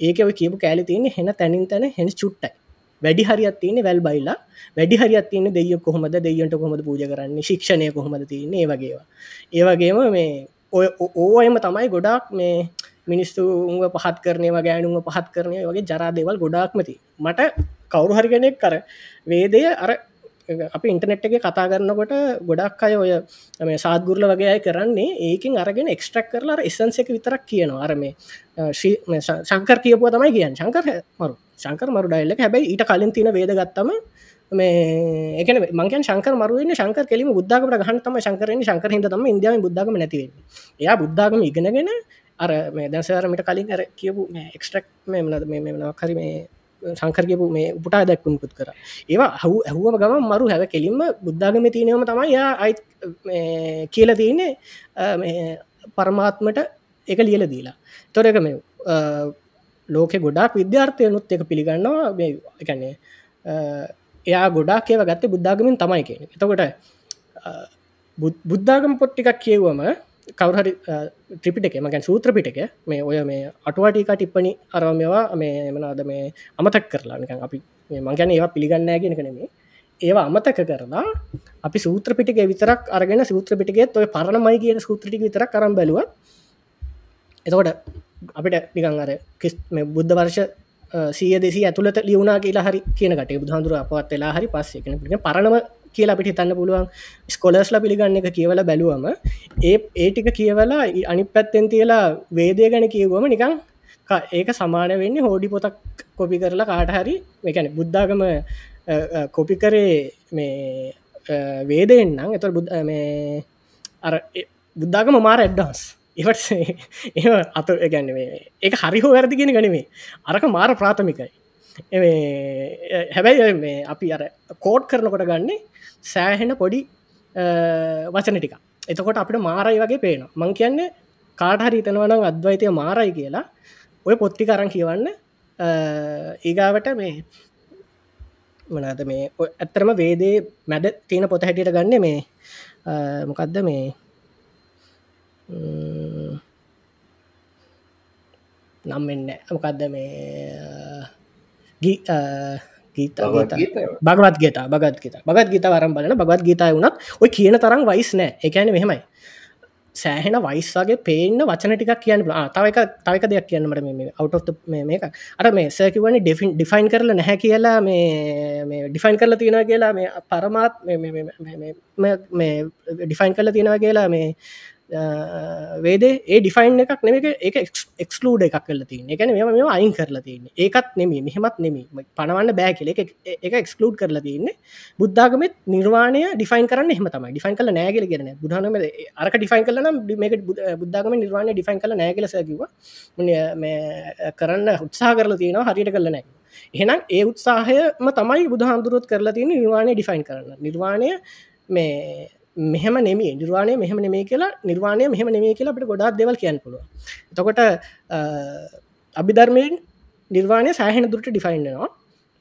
ඒක කියපු කෑලි තියන්නේ හෙන තැනින් තැන හෙන චුට්ටයි. වැඩි හරිත් තියන්නේ වැල් බයිලා. වැඩි හරිත් තියන දෙය කොහොමද? දෙයියන්ට කොහොමද පූජ කරන්නේ? ශික්ෂණය කොහොමද තියන්නේ? ඒවගේවා ඒවගේම මේ ඔය ඕයම තමයි ගොඩක් මේ මිනිස්සු උව පහත් කරනය ගෑනුව පහත් කරනය වගේ ජරා දෙවල් ගොඩාක්මති මට කවුරු හරි කෙනෙක් කර වේදය අර අපි ඉන්ටනෙට් එක කතා කරන්නකොට ගොඩක් අය ඔය මේ සාත්ගුරල වගේ අය කරන්නේ ඒකින් අරගෙන එක්ස්ට්‍රක් කරලා එසන්ස එක විතරක් කියනවා. අර මේ ශංකර කියපුව තමයි කියන්න. ශංකර මරු. ශංකර මරු ඩයිල්ල හැබැයි ඊට කලින් තින වේද ගත්තම මේ එකන මංකන් ශංකර මරුවෙන් ශංකර කෙලිම බුද්ධාකට ගහන් තම ශංකරන ශංකර හිද තම ඉන්දියාව බුද්ධාගම නැතිවෙන්න එයා බුද්ධාගම ඉගෙනගෙන අර මේ දැසරමට කලින් අර කියපු එක්ස්ට්‍රක් මේ මනද මේ මෙනක්හරි මේ සංකරගපු මේ උපටා දැක්කුම් පුත් කර. ඒවා හවු ඇහුවම ගම මරු හැව කෙලින්ම බුද්ධාගම තියනවම තමයි යා අයි කියල තියන්නේ පරමාත්මට එක ලියල දීලා. තොරක මේ ලෝක ගොඩක් විද්‍යාර්ථය නුත් එක පිළිගන්නවා එකන්නේ එයා ගොඩා කියව ගත්තේ බුද්ධාගමින් තමයි කියෙන එතකොට බුද්ධාගම පොට්ටිකක් කියවම කවරහරි ත්‍රිපිට එක මගැන් සූත්‍ර පිටක මේ ඔය මේ අටුවාටික ටිප්පනි අරමවා මේ මනාද මේ අමතක් කරලා නිකන් අපි මංගැන ඒවා පිළිගන්නෑ ගෙන කනෙමේ ඒවා අමතක කරලා අපි සූත්‍ර පිටික විතරක් අරගෙන සූත්‍ර පිටිකෙත් ඔය පරණමයි කියන සූත්‍රටික විතරක් කරම් බැලුව එතකොට අපිට නිකං අර කිස් බුද්ධ වර්ෂ සිය දෙසි ඇතුළට ලියුණනා කියලා හරි කියනකට බුදුහඳුර අපත් වෙලා හරි පස්සේ කෙන පරණම කියලා අපිට හිතන්න පුළුවන් ස්කොලස්ල පිළිගන්න එක කියවල බැලුවම ඒ ඒටික කියවලා අනි පැත්තෙන් තියලා වේදය ගැන කියවම නිකං ඒක සමාන වෙන්නේ හෝඩි පොතක් කොපි කරලා කාට හරි මේකැන බුද්ධාගම කොපි කරේ මේ වේදෙන්න්නම් එතර බුද් මේ අර බුද්ධාගම මාර ඇඩ්ඩන්ස් ඉවට ඒ අත ගැන්න ඒ හරි හෝ වැරදිගෙන ගනිවේ අරක මාර ප්‍රාථමිකයි. හැබැයි මේ අපි අර කෝඩ් කරනකොට ගන්නේ සෑහෙන පොඩි වචන ටික එතකොට අපිට මාරයි වගේ පේන මං කියන්නේ කාටහරි තනවනම් අද්වයිතය මාරයි කියලා. ඔය පොත්ති කරන් කියවන්න. ඒගාවට මේ මනද මේ ඇත්තරම වේදේ මැද තියෙන පොත හැටියට ගන්න මේ මොකක්ද මේ නම් එන්න මොකක්ද මේ ගීත භගවත් ගේත. බගත් ගීත බගත් ගීත. වරම් බලන බගත් ගීතය වුණත් ඔය කියන තරම් වයිස් නෑ එකන මෙහෙමයි. සෑහෙන වයිස්සගේ පේන්න වචන ටික් කියන්න තවක තවක දෙයක් කියන්නට මේ අවට් මේක. අර මේ සැකිවනි ඩිෆින් ඩිෆයින් කරල නැහැ කියලා මේ ඩිෆයින් කරල තියෙන කියලා මේ පරමාත් මේ ඩිෆයින් කරල තියෙනවා කියලා මේ වේදේ ඒ ඩිෆයින් එකක් නෙම එක එක්ස්ලූඩ එකක් කල තින එකන මෙම මෙම අයින් කරලා තියන්න. ඒකත් නෙමේ මෙහෙමත් නෙමේ පනවන්න බෑ කියල. එක එක එක්ස්ලූඩ් කරලා තියන්නේ. බුද්ධාගමත් නිර්වාණය ඩිෆයින් කරන්න එහම තමයි. ඩිෆයින් කල නෑගල ගෙන බුදුහනම අරක ඩිෆයින් කලනම් මේක බුද්ධාගම නිර්වාණය ඩිෆයින් කල නෑගලසකිව කරන්න උත්සා කරලා තියෙනවා. හරියට කල නෑ. එහෙනම් ඒ උත්සාහයම තමයි බුදුහාමුදුරුවත් කරලා තියෙන නිර්වාණය ඩිෆයින් කරන්න. නිර්වාණය මේ මෙහම නෙමේ නිර්වාණය මෙහම නෙමේ කියලා නිර්වාණය මෙහම නෙමේ කියලා අපට ගොඩක් දෙවල් කියන්න පුළුව තකොට අභිධර්මයෙන් නිර්වාණය සෑහෙන දුරට ඩිෆයින්නවා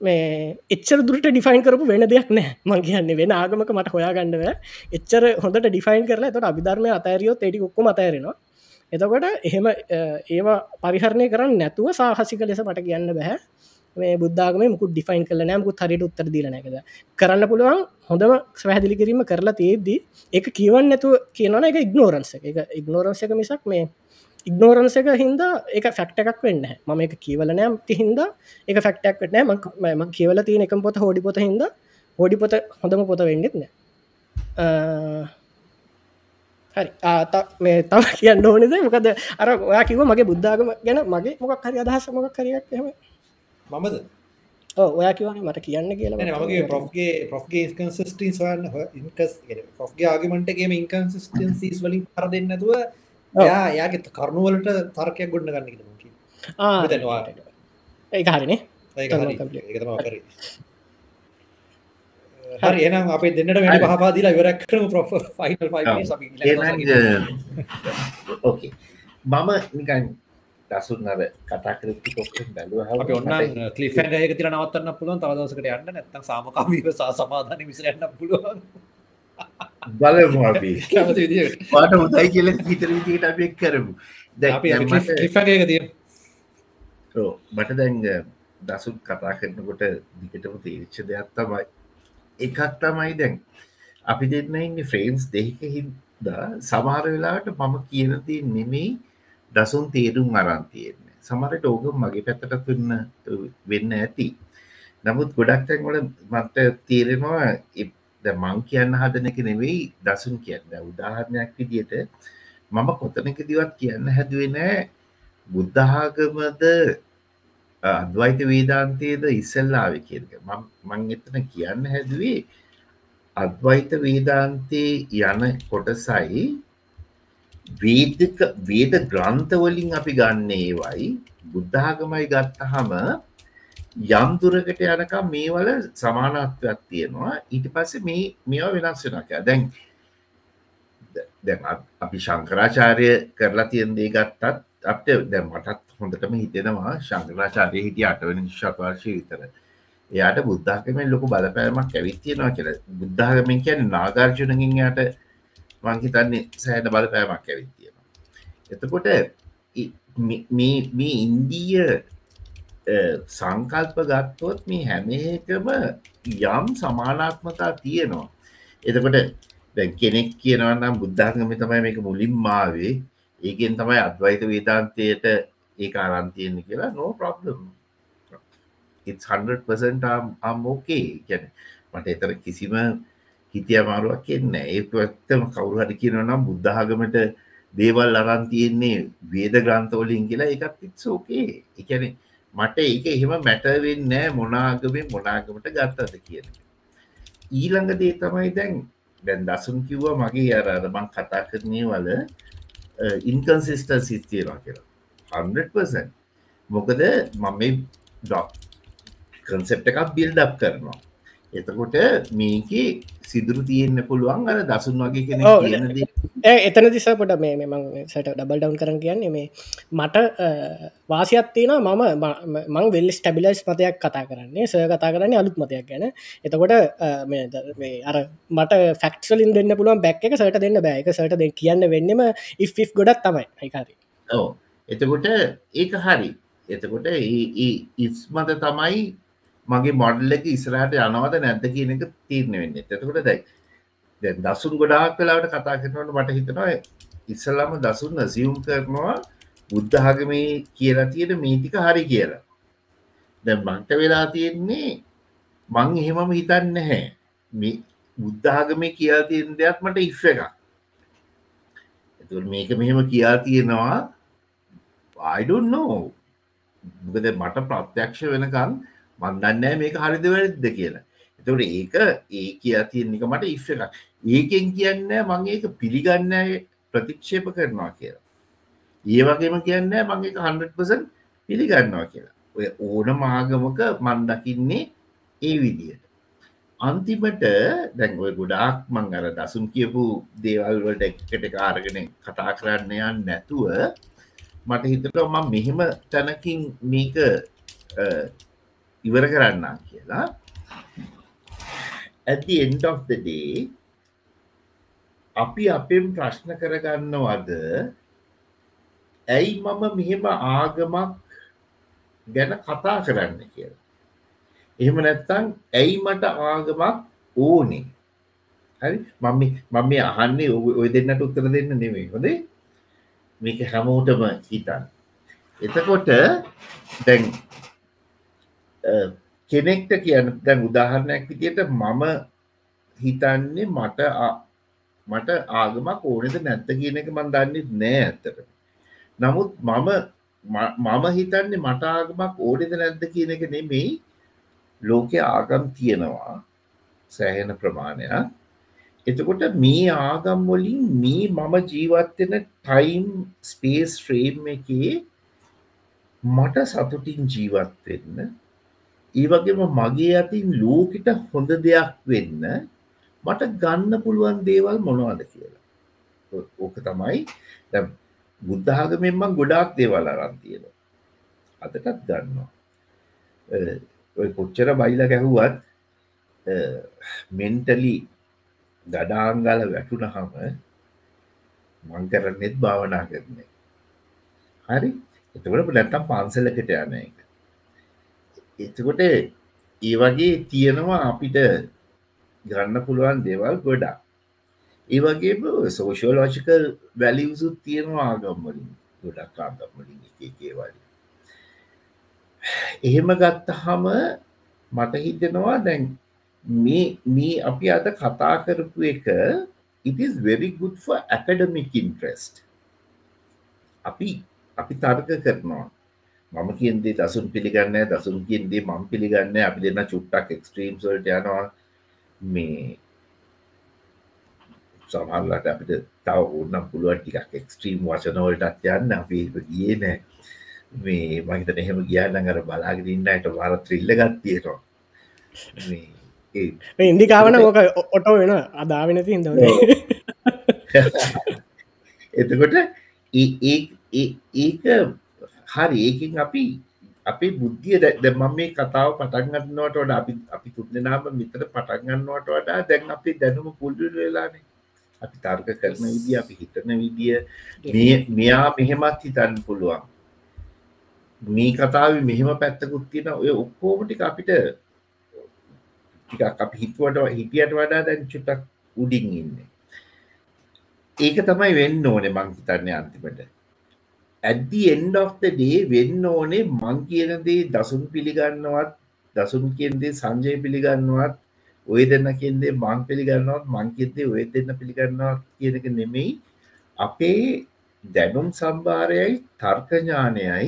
මේ එච්චර දුරට ඩිෆයින් කරපු වෙන දෙයක් නෑ මං කියන්න වෙන ආගමක මට හොයාගන්නව එච්චර හොඳට ඩිෆයින් කරලා තොට අභිධර්මය අතෑරියොත් එඩි ඔක්කොම අතෑරෙනවා. එතකොට එහෙම ඒවා පරිහරණය කරන්න නැතුව සාහසික ලෙස මට කියන්න බැහැ මේ බුද්ධාගම මුකු ඩිෆයින් කල නෑමකුත් හරිට උත්තර දීල නැකද කරන්න පුළුවන් හොඳම ස්වැහදිලි කිරීම කරලා තියද්දී එක කියවන් නැතුව කියනන එක ඉක්නෝරන්ස එක. ඉක්නෝරන්ස එක මිසක් මේ ඉක්නෝරන්ස එක හින්ද එක ෆැක්ට එකක් වෙන්න ම එක කියවල නෑම් තිහින්ද එක ෆැක්ටක් නෑ ම කියවල තියෙන එක පොත හෝඩි පොත හිද හෝඩි පොත හොඳම පොත වෙන්නෙත් නෑ හරි. ආත මේ තම කියන්න ඕනෙද මොකද අර ඔයා කිව මගේ බුද්ධාගම ගැන මගේ මොකක් හරි අදහස මොකක් කරයක් හෙම මමද? ඔයා කිවන මට කියන්න කියලා මගේ ප්‍රොෆ්ගේ ප්‍රොෆ්ගේ කන්සිස්ටන් සොයන්න ඉන්කස් ප්‍රොෆ්ගේ ආගමටගේම ඉන්කන්සිස්ටන්සිස් වලින් පර දෙන්නතුව යා යාගේ කරුණුවලට තර්කයක් ගොඩ ගන්න ඒ හරිනේ. හරි. එනම් අපේ දෙන්නට වැඩ පහපාදිලා ඉවරක් කරම ප්‍රොෆ ෆයිනල් ඕකේ මම නිකන් දසුන් අර කතා කරති කොක්ෙන් බැලුව ඔන්න කලිෆන් ගයක තිර නවත්තන්න පුළුවන්. තවදසකට යන්න නැත්තම් සාමකාමීව සා සමාධන විසරන්න පුළුවන්. බලමු පාට හොදයි කියල හිතර විදිට අපෙක් කරමු. ලිෆගයක තිය මට දැන්ග දසුත් කතා කරනකොට දිකටම තේරිච්ච දෙයක් තමයි එකක් තමයි දැන් අපි දෙන්න ඉන්න ෆ්‍රේන්ස් දෙහික හින්දා සමහර වෙලාට මම කියනති නෙමෙයි දසුන් තේරුම් අරන්තියෙන්නේ සමරට ඕක මගේ පැත්තට වෙන්න වෙන්න ඇති. නමුත් ගොඩක් තැන්වල මට තේරෙනවා මං කියන්න හදන එක නෙවෙයි දසුන් කියන්න. උදාහරණයක් විදියට මම කොතනක දිවත් කියන්න හැදුවෙන බුද්ධාගමද අද්වයිත වේදාන්තයේද ඉස්සල්ලාව කියක මං එතන කියන්න හැදුවේ අද්වයිත වේදාන්තේ යන කොටසයි. වේදක වේද ග්‍රන්ථවලින් අපි ගන්න ඒවයි. බුද්ධාගමයි ගත්තහම යම්දුරකට යනකම් මේවල සමානත්වයක් තියෙනවා. ඊට පස්සේ මේ මේවා වෙනස් වෙනක දැන් දැන් අපි ශංකරාචාරය කරලා තියෙන් දේ ගත්තත් අපට දැ මටත් හොඳටම හිතෙනවා ශංකරාචාරය හිටිය අටවනි ශතවර්ශය විතර. එයාට බුද්ධාකමෙන් ලොකු බලපෑමක් ඇවිත්තියෙනවා කියල. බුද්ධාගමෙන් කියන නාගර්ජනගින් යට මංහිතන්නේ සෑට බලපෑමක් ඇවිත් තියෙනවා. එතකොට මේ ඉන්දීය සංකල්ප ගත්තොත් මේ හැම එකම යම් සමානාත්මතා තියෙනවා. එතකොට දැ කෙනෙක් කියනවන්නම් බුද්ධාගම තමයි මේක මුලින් මාවේ ඒකෙන් තමයි අද්වයිත වේදාන්තයට ඒ අරන්තියෙන්නේ කියලා නෝ ප්‍රබ්ලම් 100% අම්ෝකේ ගැන මට එතර කිසිම හිතිය අමාරුවක් කියන්න ඒක ඇත්තම කවුරු හරි කියනනම් බුද්ධාගමට දේවල් අරන් තියෙන්නේ වේද ග්‍රන්ථවලින් කියලා එකත් ඉත්සෝකේ එකන මට ඒක එහෙම මැටවෙන්න නෑ මොනාගමෙන් මොනාගමට ගත්තද කියන ඊළඟ දේ තමයි දැන් දැන් දසුන් කිව්වා මගේ අර අරබං කතා කරනය වල ඉන්කන්සිස්ට සිස්තියවා කියලා. 100% මොකද මම මේ ඩොක් කන්සෙප්ට එකක් බිල්ඩක් කරනවා. එතකොට මේක සිදුරු තියෙන්න්න පුළුවන් අර දසුන් වගේ කෙන එතන දිසා පොට මේ මං සට ඩබල් ඩවන් කරන කියන්නේ මේ මට වාසියක් තියෙන මම මං වෙල් ස්ටබිලස් මතයක් කතා කරන්නේ. සය කතා කරන්නේ අලුත් මතයක් ගැන. එතකොට අර මට ෆක්ටලින් දෙන්න පුළුවන් බැක් එක සට දෙන්න බෑක සට දෙ කියන්න වෙන්නම ඉෆ් ගොඩක් තමයි. හයිකාරි ඕ එතකොට ඒක හරි. එතකොට ඉස් මත තමයි මගේ මොඩල් එක ඉස්රහට යනවද නැද්ද කියන එක තීරණ වෙන්න. එතකොට දැයි දැ දසුන් ගොඩාක් කලාවට කතා කරනවට මට හිතනවා ඉස්සල්ලාම දසුන් සියුම් කරනවා බුද්ධහගම කියලා තියෙන මීතික හරි කියලා. දැ මංට වෙලා තියෙන්නේ මං එහෙමම හිතන්න නැහැ. බුද්ධාගම කියලා තියෙන දෙයක් මට ඉෆ් එක එතුට මේක මෙහෙම කියා තියෙනවා. අයිඩුන් නෝ මොකද මට ප්‍රත්‍යක්ෂ වෙනකම් මන්දන්නෑ මේක හරිද වැරද්ද කියලා. එතට ඒක ඒ කියා තියෙන එක මට ඉෆ් එකක්. ඒකෙන් කියන්න මං ඒක පිළිගන්න ප්‍රතික්ෂේප කරනවා කියලා. ඒ වගේම කියන්න මගේ හන්පසන් පිළිගන්නවා කියලා. ඔය ඕන මාගමක මන්දකින්නේ ඒ විදියට. අන්තිමට දැන්ඔය ගොඩාක් මං අර දසුම් කියපු දේවල්වලට එකට කාරගෙන කතා කරන්න යන්න නැතුව මට හිතට ම මෙහෙම තැනකින් මේක ඉවර කරන්න කියලා. ඇති end of the day අපි අපෙන් ප්‍රශ්න කරගන්නවද? ඇයි මම මෙහෙම ආගමක් ගැන කතා කරන්න කියලා? එහෙම නැත්තං ඇයි මට ආගමක් ඕනේ? හරි? මම මම මේ අහන්නේ ඔය දෙන්නට උත්තර දෙන්න නෙමේ හොදේ මේක හැමෝටම හිතන් එතකොට දැන් කෙනෙක්ට කියන්න දැන් උදාහරණයක් විදියට මම හිතන්නේ මට මට ආගමක් ඕනෙද නැත්ත කියන එක මන් දන්නේ නෑ ඇත්තට නමුත් මම මම හිතන්නේ මට ආගමක් ඕනෙද නැද්ද කියන එක නෙමෙයි. ලෝකෙ ආගම් තියෙනවා. සෑහෙන ප්‍රමාණයක්. එතකොට මේ ආගම් වලින් මේ මම ජීවත්වෙන ටයිම් ස්පේස් ෆ්‍රේම් එකේ මට සතුටින් ජීවත්වෙන්න ඒ වගේම මගේ අතින් ලෝකට හොඳ දෙයක් වෙන්න මට ගන්න පුළුවන් දේවල් මොනවද කියලා. ඕක තමයි බුද්ධාගමෙන්ම ගොඩාක් දේවල් අරන්තියෙන අතටත් ගන්නවා. ඔය කොච්චර බයිල ගැහුවත් මෙන්ටලි ගඩාංගල වැටුනහම මං කරන්නෙත් භාවනා කරන්නේ. හරි. එතකට නැත්තම් පන්සලකට යන එක එතකොට ඒ වගේ තියෙනවා අපිට ගන්න පුළුවන් දේවල් ගොඩා ඒ වගේ සෝෂෝලෝජිකල් වැලිවසුත් තියෙනවා ආගම්වලින් ගොඩක් ආගම්වලින් එකේවලින් එහෙම ගත්තහම මට හිතෙනවා දැන් මේ මේ අපි අද කතා කරපු එක it is very good for academic interest. අපි අපි තර්ක කරනවා. මම කියන්දේ දසුන් පිළිගන්න දසුන් කියන්දේ මම පිළිගන්න අපි දෙන්න චුට්ටක් එක්ස්ට්‍රීම් සල්ට යනවා. මේ සමහල්ලට අපිට තව ඕන්නම් පුළුවන් ටිකක් එක්ස්ට්‍රීම් වචනවලටත් යන්න. අපි ගිය නෑ මේ මහිතන එහෙම ගියන්න අර බලාගෙනන්නට වාර ත්‍රිල්ල ගත්තියනවා ඉන්දිකාවන ඕක ඔටෝ වෙන අදාවෙනති ඉද එතකොට ඒක හරි. ඒකින් අපි අපේ බුද්ධිය දැ මම මේ කතාව පටන්ගන්නවට වඩ අපි අපි තුන්දනාම මිතර පටන්ගන්නවට වඩා දැන් අපි දැනුම පුල්ඩ වෙලානේ. අපි තර්ක කරන විදිිය අපි හිතන විදිිය. මෙයා මෙහෙමත් හිතන්න පුළුවන්. මේ කතාව මෙහෙම පැත්තකුත් තියෙන ඔය ඔක්කෝමටික අපිට ටිකක් අපි හිතුවට හිටියට වඩා දැන් චුටක් උඩින් ඉන්න. ඒක තමයි වෙන්න ඕනේ මං හිතන්නේ අන්තිමට. ඇද්දි එන්ඩ of the ඩේ වෙන්න ඕනේ මං කියන දේ දසුන් පිළිගන්නවත් දසුන් කියන්දේ සංජය පිළිගන්නවත් ඔය දෙන්න කියන්දේ මං පිළිගන්නවත් මං කියදේ ඔය දෙන්න පිළිගන්නවත් කියනක නෙමෙයි. අපේ දැනුම් සම්භාරයයි තර්කඥානයයි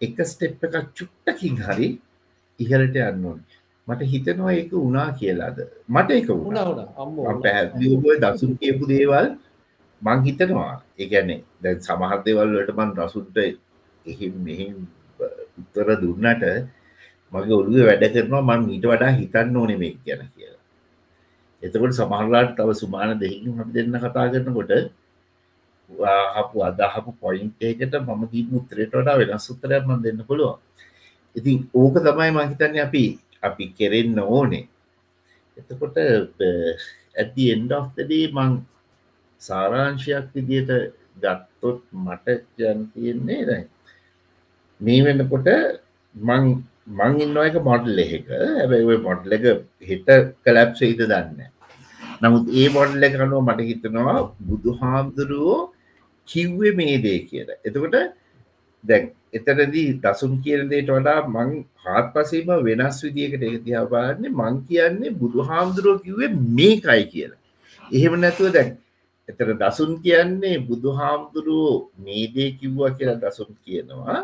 එක ස්ටෙප් එකක් චුට්ටකින් හරි ඉහලට යන්න ඕන. මට හිතනවා ඒක වුණා කියලාද? මට එක වුණා. පැහැදිලිව දසුන් කියපු දේවල් මං හිතනවා ඒගැන්නේ දැන් සමහත් දේවල් වලට මන් රසුන්ට එහෙම මෙහිම් උත්තර දුන්නට මගේ ඔළුව වැඩ කරනවා මං මීට වඩා හිතන්න ඕනෙ මේ ගැන කියලා. එතකොට සමහරලාට තව සුමාන දෙහිකින් හට දෙන්න කතා කරනකොට හපු අදහපු පොයින්ට එකට මම දී මුත්‍රයට වඩා වෙනස් උත්තරයක් ම දෙන්න පුළුවන්. ඉතින් ඕක තමයි මහිතන්න අපි අපි කෙරෙන්න ඕනේ. එතකොට ඇති එන්ඩ ඔ්තදී මං සාරාංශයක් විදියට ගත්තොත් මට ජන් තියෙන්නේ දැයි මේ වෙන්නකොට මං මං ඉන්නවා එක මොඩල් එහෙක හැබැයි මොඩල් එක හිට කලැප් සහිත දන්න නමුත් ඒ මොඩල් එක කනුව මට හිතනවා බුදු හාමුදුරුවෝ කිව්වේ මේ දේ කියලා. එතකොට දැන් එතනදී දසුන් කියනදේට වඩා මං හත් පසේම වෙනස් විදිකට එක තියා බලන්නේ මං කියන්නේ බුදු හාමුදුරුව කිව්වේ මේකයි කියලා. එහෙම නැතුව දැන් එතර දසුන් කියන්නේ බුදු හාමුදුරුවෝ මේදේ කිව්වා කියලා දසුන් කියනවා.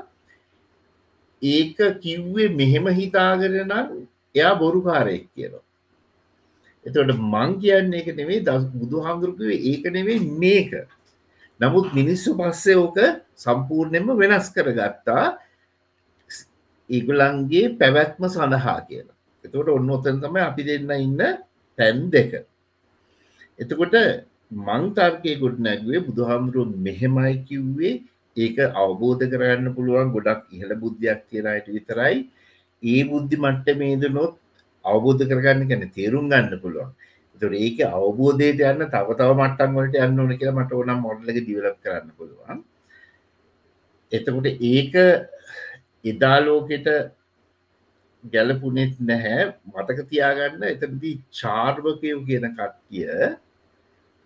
ඒක කිව්වේ මෙහෙම හිතාගෙන නම් එයා බොරුකාරයෙක් කියනවා. එතට මං කියන්නේ එක නෙවේ ද බුදු හාමුදුරුවේ ඒක නෙවේ මේක. නමුත් මිනිස්සු පස්සේ ඕක සම්පූර්ණයෙන්ම වෙනස් කරගත්තා. ඒගුලන්ගේ පැවැත්ම සඳහා කියලා. එතකොට ඔන්න ඔතන් තමයි අපි දෙන්න ඉන්න තැන් දෙක. එතකොට මංතර්කය ගොඩ නැගුවේ බුදුහාමුදුරුව මෙහෙමයි කිව්වේ. ඒක අවබෝධ කරන්න පුළුවන් ගොඩක් ඉහළ බුද්ධයක් කියලායට විතරයි. ඒ බුද්ධි මට්ට මේදනොත් අවබෝධ කරගන්න ගැන තේරුම් ගන්න පුළුවන්. තුර ඒක අවබෝධයට යන්න තව තව මට්ටන් වලට යන්න ඕන කියලා මට ඕනම් මොඩලක දිවලප් කරන්න පුළුවන්. එතකොට ඒක එදාලෝකෙට ගැලපුනෙත් නැහැ. මතක තියාගන්න එතදී චාර්වකයව් කියන කට්ටිය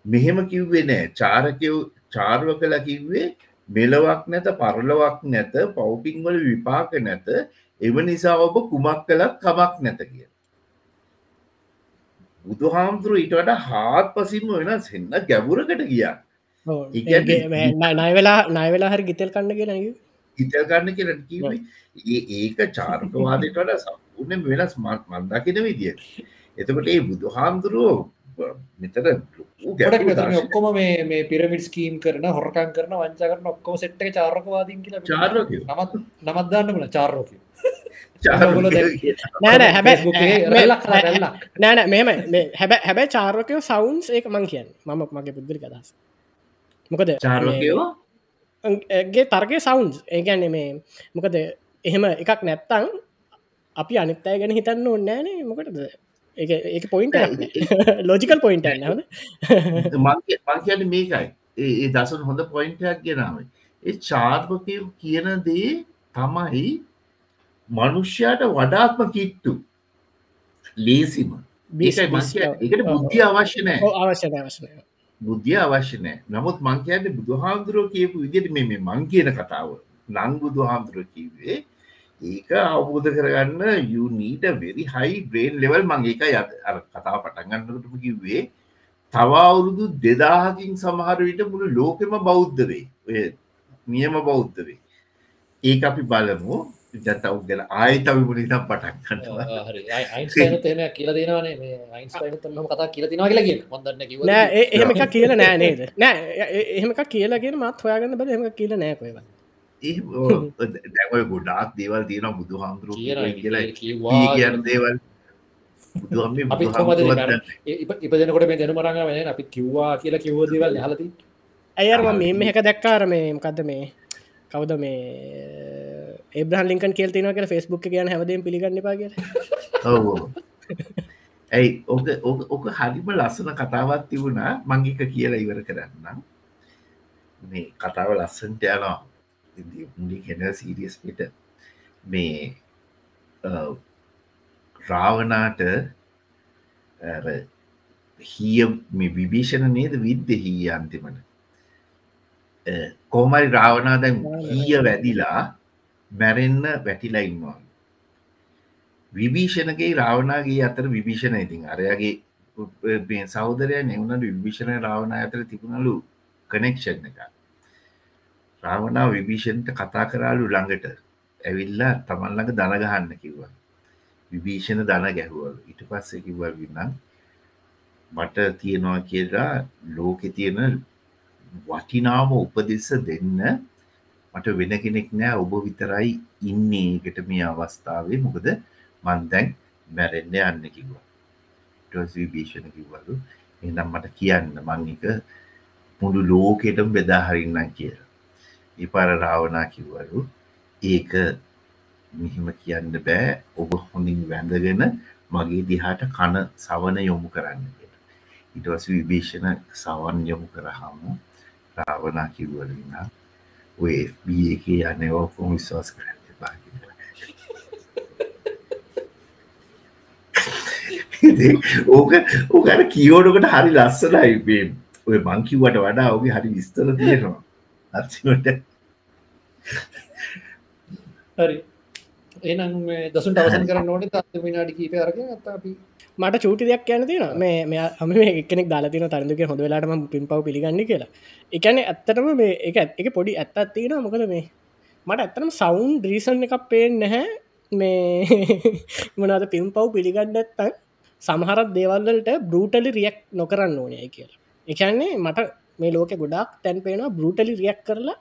මෙහෙම කිව්වේ නෑ. චාරකයව් චාර්ව කළ කිව්වේ මෙලවක් නැත පරලවක් නැත පව්පින්වල විපාක නැත. එම නිසා ඔබ කුමක් කළත් කමක් නැත කිය බුදු හාමුදුරු ඊට වඩ හාත් පසිම වෙනස් එන්න ගැබුරකට ගියා. නය වෙලා නය වෙලා හරි ගිතෙල් කන්න කියලා හිතල් ගන්න කියලා කිවේ ඒක චාර්කවාදයට වඩ සම්පූර්ණ වෙනස් මත් මන්දකින විදිිය එතකොට ඒ බුදු හාමුදුරුවෝ මෙතර ඔක්කොම මේ මේ පිරමිට් කීම් කරන හොරකන් කරන වංචා කරන ඔක්කොම සෙට්ක චාරකවාදීන් කියලා චාර්ක නමත් නමත්දාන්න කල චාර්ෝකය නෑන හැබැ නෑන මෙම හැබැ හැබැ චාර්කයෝ සවන්ස් ඒක මං කියන්න. මම මගේ පුද්ගලි අදස් මොකද චාර්කයෝ ගේ තර්ගය සවන්ස් ඒගැන්න මේ මොකද එහෙම එකක් නැත්තං අපි අනිත්තය ගැන හිතන්න ඕන්නෑනේ මොකටද ඒක පොයින්ට ලෝජිකල් පොයින්ට නද මංකයන්න මේකයි. ඒ දසන් හොඳ පොයින්ටයක් ගෙනාව. ඒ චාර්පකය කියන දේ තමයි මනුෂ්‍යයට වඩාත්ම කිට්ටු. ලේසිම. ඒකට බුද්ධිය අවශ්‍ය නෑ. අවශ්‍ය අවශ්‍ය බුද්ධිය අවශ්‍ය නෑ. නමුත් මංකයන්න බුදුහාමුදුරුව කියපු විදිට මේ මං කියන කතාව. නං බුදු හාමුදුරුව කිවේ ඒක අවබෝධ කරගන්න යුනීට වෙරි හයි බ්‍රේන් ලෙවල් මං ඒක යද අර කතාව පටන්ගන්නටම කිව්වේ. තවවුරුදු දෙදාහකින් සමහර විට මුළු ලෝකෙම බෞද්ධ වේ ඔය නියම බෞද්ධ වේ ඒ අපි බලමු. ජතව් ගැන ආයතවි මුලිනම් පටන්ගන්නවා අයින්ස්ටයින කියල දෙනවානේ. කතා කියල තිනවා කියලා කිය හොඳන්න එහෙම එක කියල නෑ නේද? නෑ එහෙම කියලගෙන මත් හොයාගන්න බල එම කියල නෑ කොයවා දැමයි ගොඩාක් දේවල් තියෙන බුදු හාමුදුරු කියලා දේවල්. ඉපදනකොට මේ දැනුමරඟ වෙන අපි කිව්වා කියලා කිව්ව දේවල් හලති ඇයර්ම මේ මෙහක දැක්කාර මේ මකක්ද මේ? කවද මේ ඒබ්‍රහ ලිකන් කියල් තින කියෙන ෆෙස්බුක් කියන හැවදීම පිළිගන්න පා කිය ඇයි? ඕක ඕක හරිම ලස්සන කතාවත් තිබුණා. මංගික කියලා ඉවර කරන්න මේ කතාව ලස්සන්ට යනවා මුලි හෙන සීරියස් පිට මේ රාවනාට හිය මේ විභීෂණ නේද? විද්ද හී අන්තිමට. කෝමරි රාවනා දැන් හීය වැදිලා මැරෙන්න වැටිලා ඉන්නවා. විභීෂණගේ රාවනාගේ අතර විභීෂණ ඉතින් අරයාගේ සෞදරය නෙවුණට විභීෂණ රාවණ අතර තිබුණලු කනෙක්ෂන් එක රාවනා විභීෂණට කතා කරාලු ළඟට ඇවිල්ලා තමන්ලඟ දනගහන්න කිව්වා. විභීෂණ දන ගැහුවල් ඉට පස්සේ කිව්වල් වින්නම් මට තියෙනවා කියලා ලෝකෙ තියෙන වටිනාම උපදෙස්ස දෙන්න මට වෙන කෙනෙක් නෑ. ඔබ විතරයි ඉන්නේ එකට මේ අවස්ථාවේ. මොකද මන්දැන් මැරෙන්ඩ යන්න කිව්වා. ටස් විභීෂණ කිව්වලු එනම් මට කියන්න මං එක මුළු ලෝකෙටම බෙදාහරින්න කියලා. ඉපර රාවනා කිව්වලු. ඒක මෙහෙම කියන්න බෑ. ඔබ හොඳින් වැඳගෙන මගේ දිහාට කන සවන යොමු කරන්න ඉටවස විභේෂණ සවන් යොමු කරහම රාවනා කිව්වලන්න ඔය බ එක යන්න ඔක්කොම විශ්වාස කරන්න පා ඕක ඕකට කියෝඩකට හරි ලස්සනයි ඔය මංකිවට වඩා ඔගේ හරි විස්තර තියෙනවා. අත්සිට හරි. එනම් දසුන් අවසන් කරන්න ඕන. ත විනාඩි කීප අරග අපි මට චූටි දෙයක් කියන්න තියෙන මේ හම එකනෙක් දාලතින තරදුක හොඳ වෙලාටම පින් පව පිළිගන්න කියලා. එකන ඇත්තටම මේ එක එක පොඩි ඇත්තත් තියෙන මොකද මේ මට ඇත්තනම් සවුන්් රීසන් එකක් පේෙන් නැහැ. මේ මනද පිම් පව් පිළිගන්න ඇත්තන් සමහරත් දේවල්ලට බෘටලි රියක් නොකරන්න ඕනය කියලා. එකන්නේ මට මේ ලෝක ගොඩක් තැන් පේනවා බෘටලි රියක් කරලා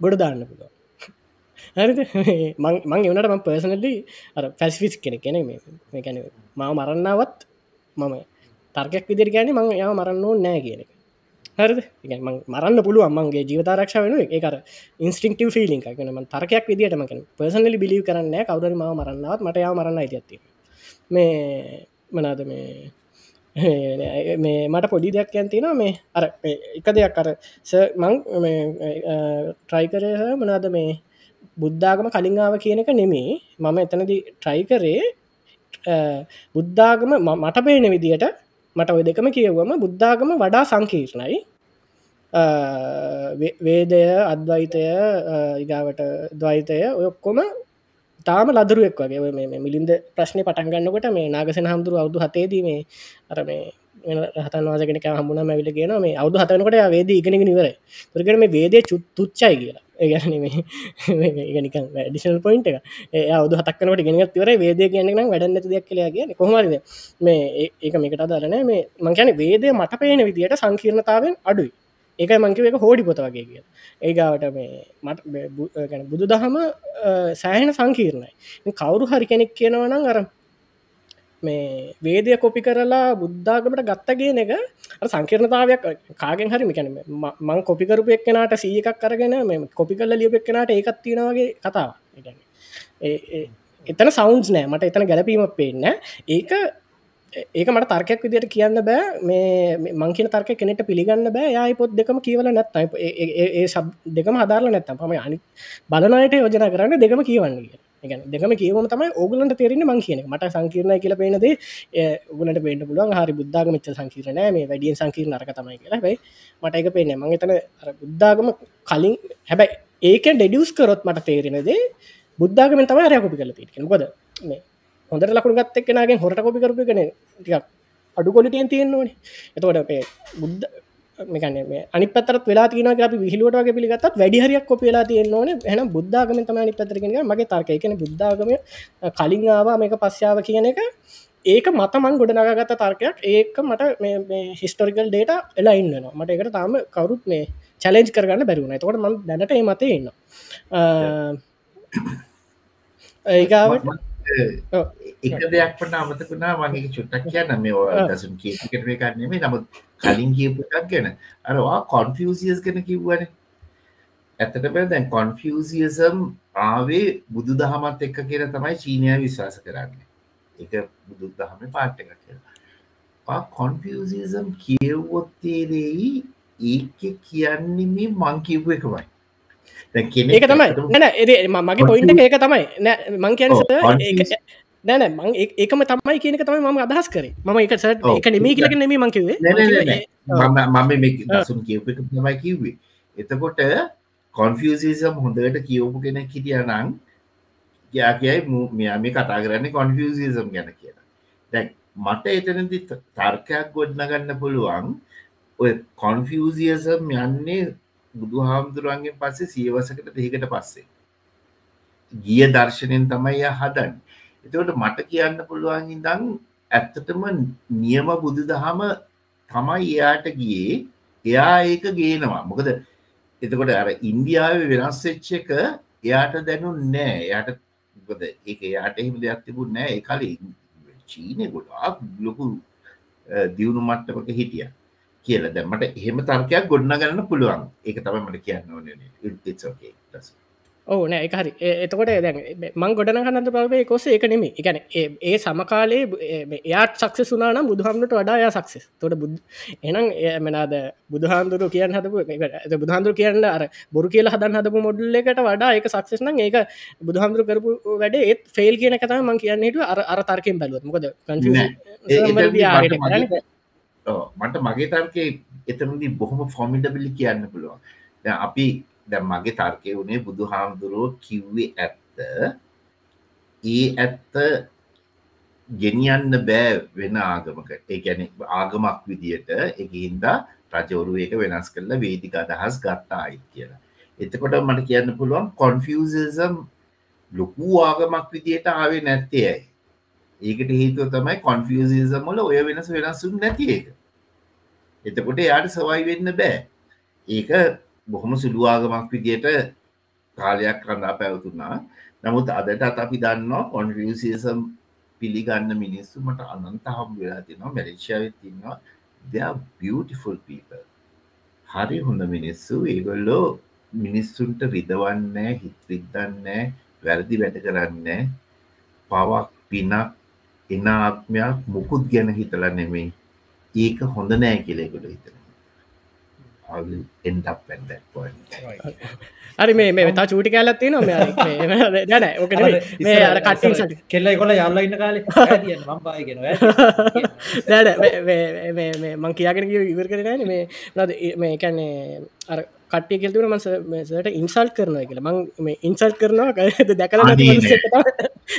ගොඩ දාන්න පුළුව හරි මං එවනට ම පර්සනලි අර ෆැස්විස් කෙන කෙන මේැන මාව මරන්නාවත් මම තර්කයක් විදිර ගැන මං යා මරන්න ඕ නෑ කියන එක. හරද? මරන්න පුළුව අම්මන්ගේ ජීවතාරක්ෂ වෙන එකර ඉන්ස්ටික්ටව ෆිලින් එකනම තර්කයක් විදිට මක පර්සනලි බිලි කරන්න කවුර ම මරන්නවත් මට යා මරන්න ඇති මේ මනාද මේ? මේ මට පොඩි දෙයක් ඇතින මේ අර එක දෙයක් අර මං ට්‍රයි කරය මනාද මේ බුද්ධාගම කලින්ආව කියන එක නෙමේ මම එතනදි ට්‍රයි කරේ බුද්ධාගම මට පේන විදියට මට ඔය දෙකම කියවම බුද්ධාගම වඩා සංකීර්ණයි. වේදය අද්වයිතය ඉගාවට දවයිතය ඔයොක්කොම තාම ලදරුවෙක් වගේ. මේ මිලින්ද ප්‍රශ්නය පටන්ගන්නකොට මේ නාගසන හමුදුරු අවුදු හතේදී මේ අර මේ රහතන් වාසගෙනක හමුණ මැවිල කියන මේ අවුදු හතනකොට වේද ඉගෙන නිවර තුරකට මේ වේදය චුත් තුච්චයි කියලා. ඒගැන ඒගනික ඩිෂල් පොයින්ට එක අවුදු හතක්නට ගෙන තිවර වේදය කියන්න වැඩන්න දෙයක් කලයා කිය කොහමරිද මේ ඒක මේකට අදාරන මේ මංකැන වේදය මට පේන විදියට සංකීර්ණතාවෙන් අඩුයි. ඒකයි මංකිව එක හෝඩි පොත වගේ කිය ඒගාවට මේ මට බුදු දහම සෑහෙන සංකීර්ණයි. කවුරු හරි කෙනෙක් කියනවනම් අර මේ වේදය කොපි කරලා බුද්ධාගමට ගත්තගේ එක සංකීර්ණතාවයක් කාගෙන් හරි මිකැන මං කොපිකරපු එක්කෙනට සීය එකක් කරගෙන මේ කොපි කරල ලියප එක්කෙනට ඒකත් තියෙනවාගේ කතාව එතන සෞන්ස් නෑ. මට එතන ගැලපීමක් පේන්න ඒක ඒක මට තර්කයක් විදියට කියන්න බෑ. මේ මංකින තර්ක කෙනෙට පිළිගන්න බෑ. යයි පොත් දෙකම කියවල නැත්ත ඒ සබ් දෙකම හදාරල නැත්තම් පම අනි බලනයට යෝජන කරන්න දෙකම කියවන්න ගැන දෙකම කියවම තමයි ඕගලන්ට තේරෙන මං කියන මට සංකීරණය කියල පේනද ගලට පේට පුළුවන් හරි බුද්ධාග මෙච්ච සංකීරණය මේ වැඩියෙන් සංකීර නරක තමයි කියලා. බයි මට එක පේන මං එතන බුද්ධාගම කලින් හැබැයි ඒක ඩෙඩියස් කරොත් මට තේරෙනදේ බුද්ධාගමෙන් තමයි අරයකොපි කල තිීරෙන ගොද මේ හොඳට ලකුණු ගත්ත එක්කෙනගෙන් හොරට කොපි කරපු කන ටිකක් අඩු කොලිටියෙන් තියෙන්න්නවන එතකොට අපේ බුද්ධ මේකන අනි පතර වෙලා තින අපි විහිලුවටගේ පිළිගත් වැඩිහරයක් කොපිලා තියෙන්නවන එහන බුද්ධාගම තම අනි පතරගෙන මගේ තර්කයකන බුද්ධාගම කලින් ආවා මේක පස්්‍යාව කියන එක. ඒක මතමන් ගොඩනගත තර්කයක්. ඒක මට හිස්ටොරිකල් ඩේට එලා ඉන්නනවා මට එකට තාම කවරුත් මේ චලෙන්ජ් කරගන්න බැරුණ තකොට ම දැනට ඒ මතය ඉන්න ඒකාවට එක දෙයක් පට අමතකුණා වගේ චුට්ටක් කියන්න මේ දසුන් කියකට මේ කරන්නේ නමුත් කලින් කියපු එකක් ගැන. අරවා කොන්ෆියසියස් ගැන කිව්වන. ඇතටම දැන් කොන්ෆියසියසම් ආවේ බුදු දහමත් එක්ක කියර තමයි චීනය විශ්වාස කරන්න. එක බුදු දහම පාට්ට එක කියලා කොන්ෆියසිසම් කියවොත්තේරෙයි ඒක කියන්නේ මේ මං කිව්ව එකමයි ඒක තමයි. නැන මගේ පොයින්ට ඒක තමයි. නෑ මං කියන නැන මං ඒකම තමයි කියනක තමයි මම අදහස් කරේ. මම එක සට එක නෙමේ කියලක නෙමේ මංකිවේ මම මේ දසුන් කියප තමයි කිව්වේ. එතකොට කොන්ෆියසිසම් හොඳට කියවපු කෙනෙක් හිටිය නං යා කියයි මෙයා මේ කතා කරන්නේ කොන්ෆියසිසම් ගැන කියලා. දැන් මට එතනදි තර්කයක් ගොඩ්නගන්න පුළුවන් ඔය කොන්ෆියසියසම් යන්නේ බුදු හාමුදුරුවන්ගෙන් පස්සේ සියවසකට දෙහිකට පස්සේ. ගිය දර්ශනයෙන් තමයි හදන් එතකොට මට කියන්න පුළුවන් ඉදං ඇත්තටම නියම බුදු දහම තමයි එයාට ගියේ. එයා ඒක ගේනවා. මොකද එතකොට අර ඉන්දියාව වෙනස් වෙච්ච එක එයාට දැනු නෑ. යට ගොද ඒක එයාට එහෙම දෙයක් තිබුණ නෑ. ඒ කලින් චීනය ගොඩාක් ලොකු දියුණු මට්ටමක හිටිය. කියල. දැමට එහෙම තර්කයක් ගොඩ්න ගන්න පුළුවන්. ඒක තම මට කියන්න ඕනේ ඕන එක හරි. එතකොට දැ මං ගොඩන කන්නද පවේ කොස එක නෙමේ එකන ඒ සමකාලේ එයාත් සක්ෂ සුනානම් බුදුහමට වඩායා සක්සෙස් තොට බුද් එනම් එමනාද බුදුහන්දුරු කියන්න හදපු බුදුහන්දුර කියන්න අර බොරු කියල හදන් හදපු මොඩල්ල එකට වඩා එක සක්සෙස්න ඒක බුදුහන්දුරු කරපු වැඩ ඒත් ෆෙල් කියන කතම මං කියන්නට අර අර තර්කෙන් බැලුවත්. මොකද මට මගේ තර්කය එතනදී බොහොම ෆොමිඩබිලි කියන්න පුළුවන්. අපි දැ මගේ තර්කය වුණේ බුදු හාමුදුරුවෝ කිව්වේ ඇත්ත. ඒ ඇත්ත ගෙනියන්න බෑ වෙන ආගමක. ඒැන ආගමක් විදියට එක හින්දා රජවරු ඒක වෙනස් කරලා වේදික අදහස් ගත්තා අයි කියලා. එතකොට මට කියන්න පුළුවන් කොන්ෆියසම් ලොකු ආගමක් විදියට ආවේ නැත්තේ ඇයි? ඒකට හේතුව තමයි කොන්ෆියසිසම් වල ඔය වෙනස් වෙනස්සුම් නැති එක. එතකොට යාට සවයි වෙන්න බෑ. ඒක බොහොම සුළුවාගමක් විදියට කාලයක් රඳා පැවතුනා නමුත් අදටත් අපි දන්නවා කොන්ෆියසිසම් පිළිගන්න මිනිස්සු මට අනන්ත හම් වෙලා තිනවා මැරික්ෂාවත් තින්නවා දෙයා beautiful people. හරි හොඳ මිනිස්සු. ඒගොල්ලෝ මිනිස්සුන්ට රිදවන්නේ හිත් රිද්දන්නේ වැරදි වැඩ කරන්නේ පවක් පිනක් එන ආත්මයක් මුකුත් ගැන හිතල නෙමෙයි. ඒක හොඳ නෑ කියලෙකුට හිතන. හරි මේ මේ තා චූටි කෑලත් නොම දැන ඕක මේ අර සට කෙල්ල කොල යල්ල ඉන්න කාලේ ම පායගෙන දැන මං කියාගෙන ඉවර කරන මේ නද මේ කැන්නේ අර කට්ටිය කෙල්තුන මසට ඉන්සල් කරන කියල. මං ඉන්සල් කරනවා දැකල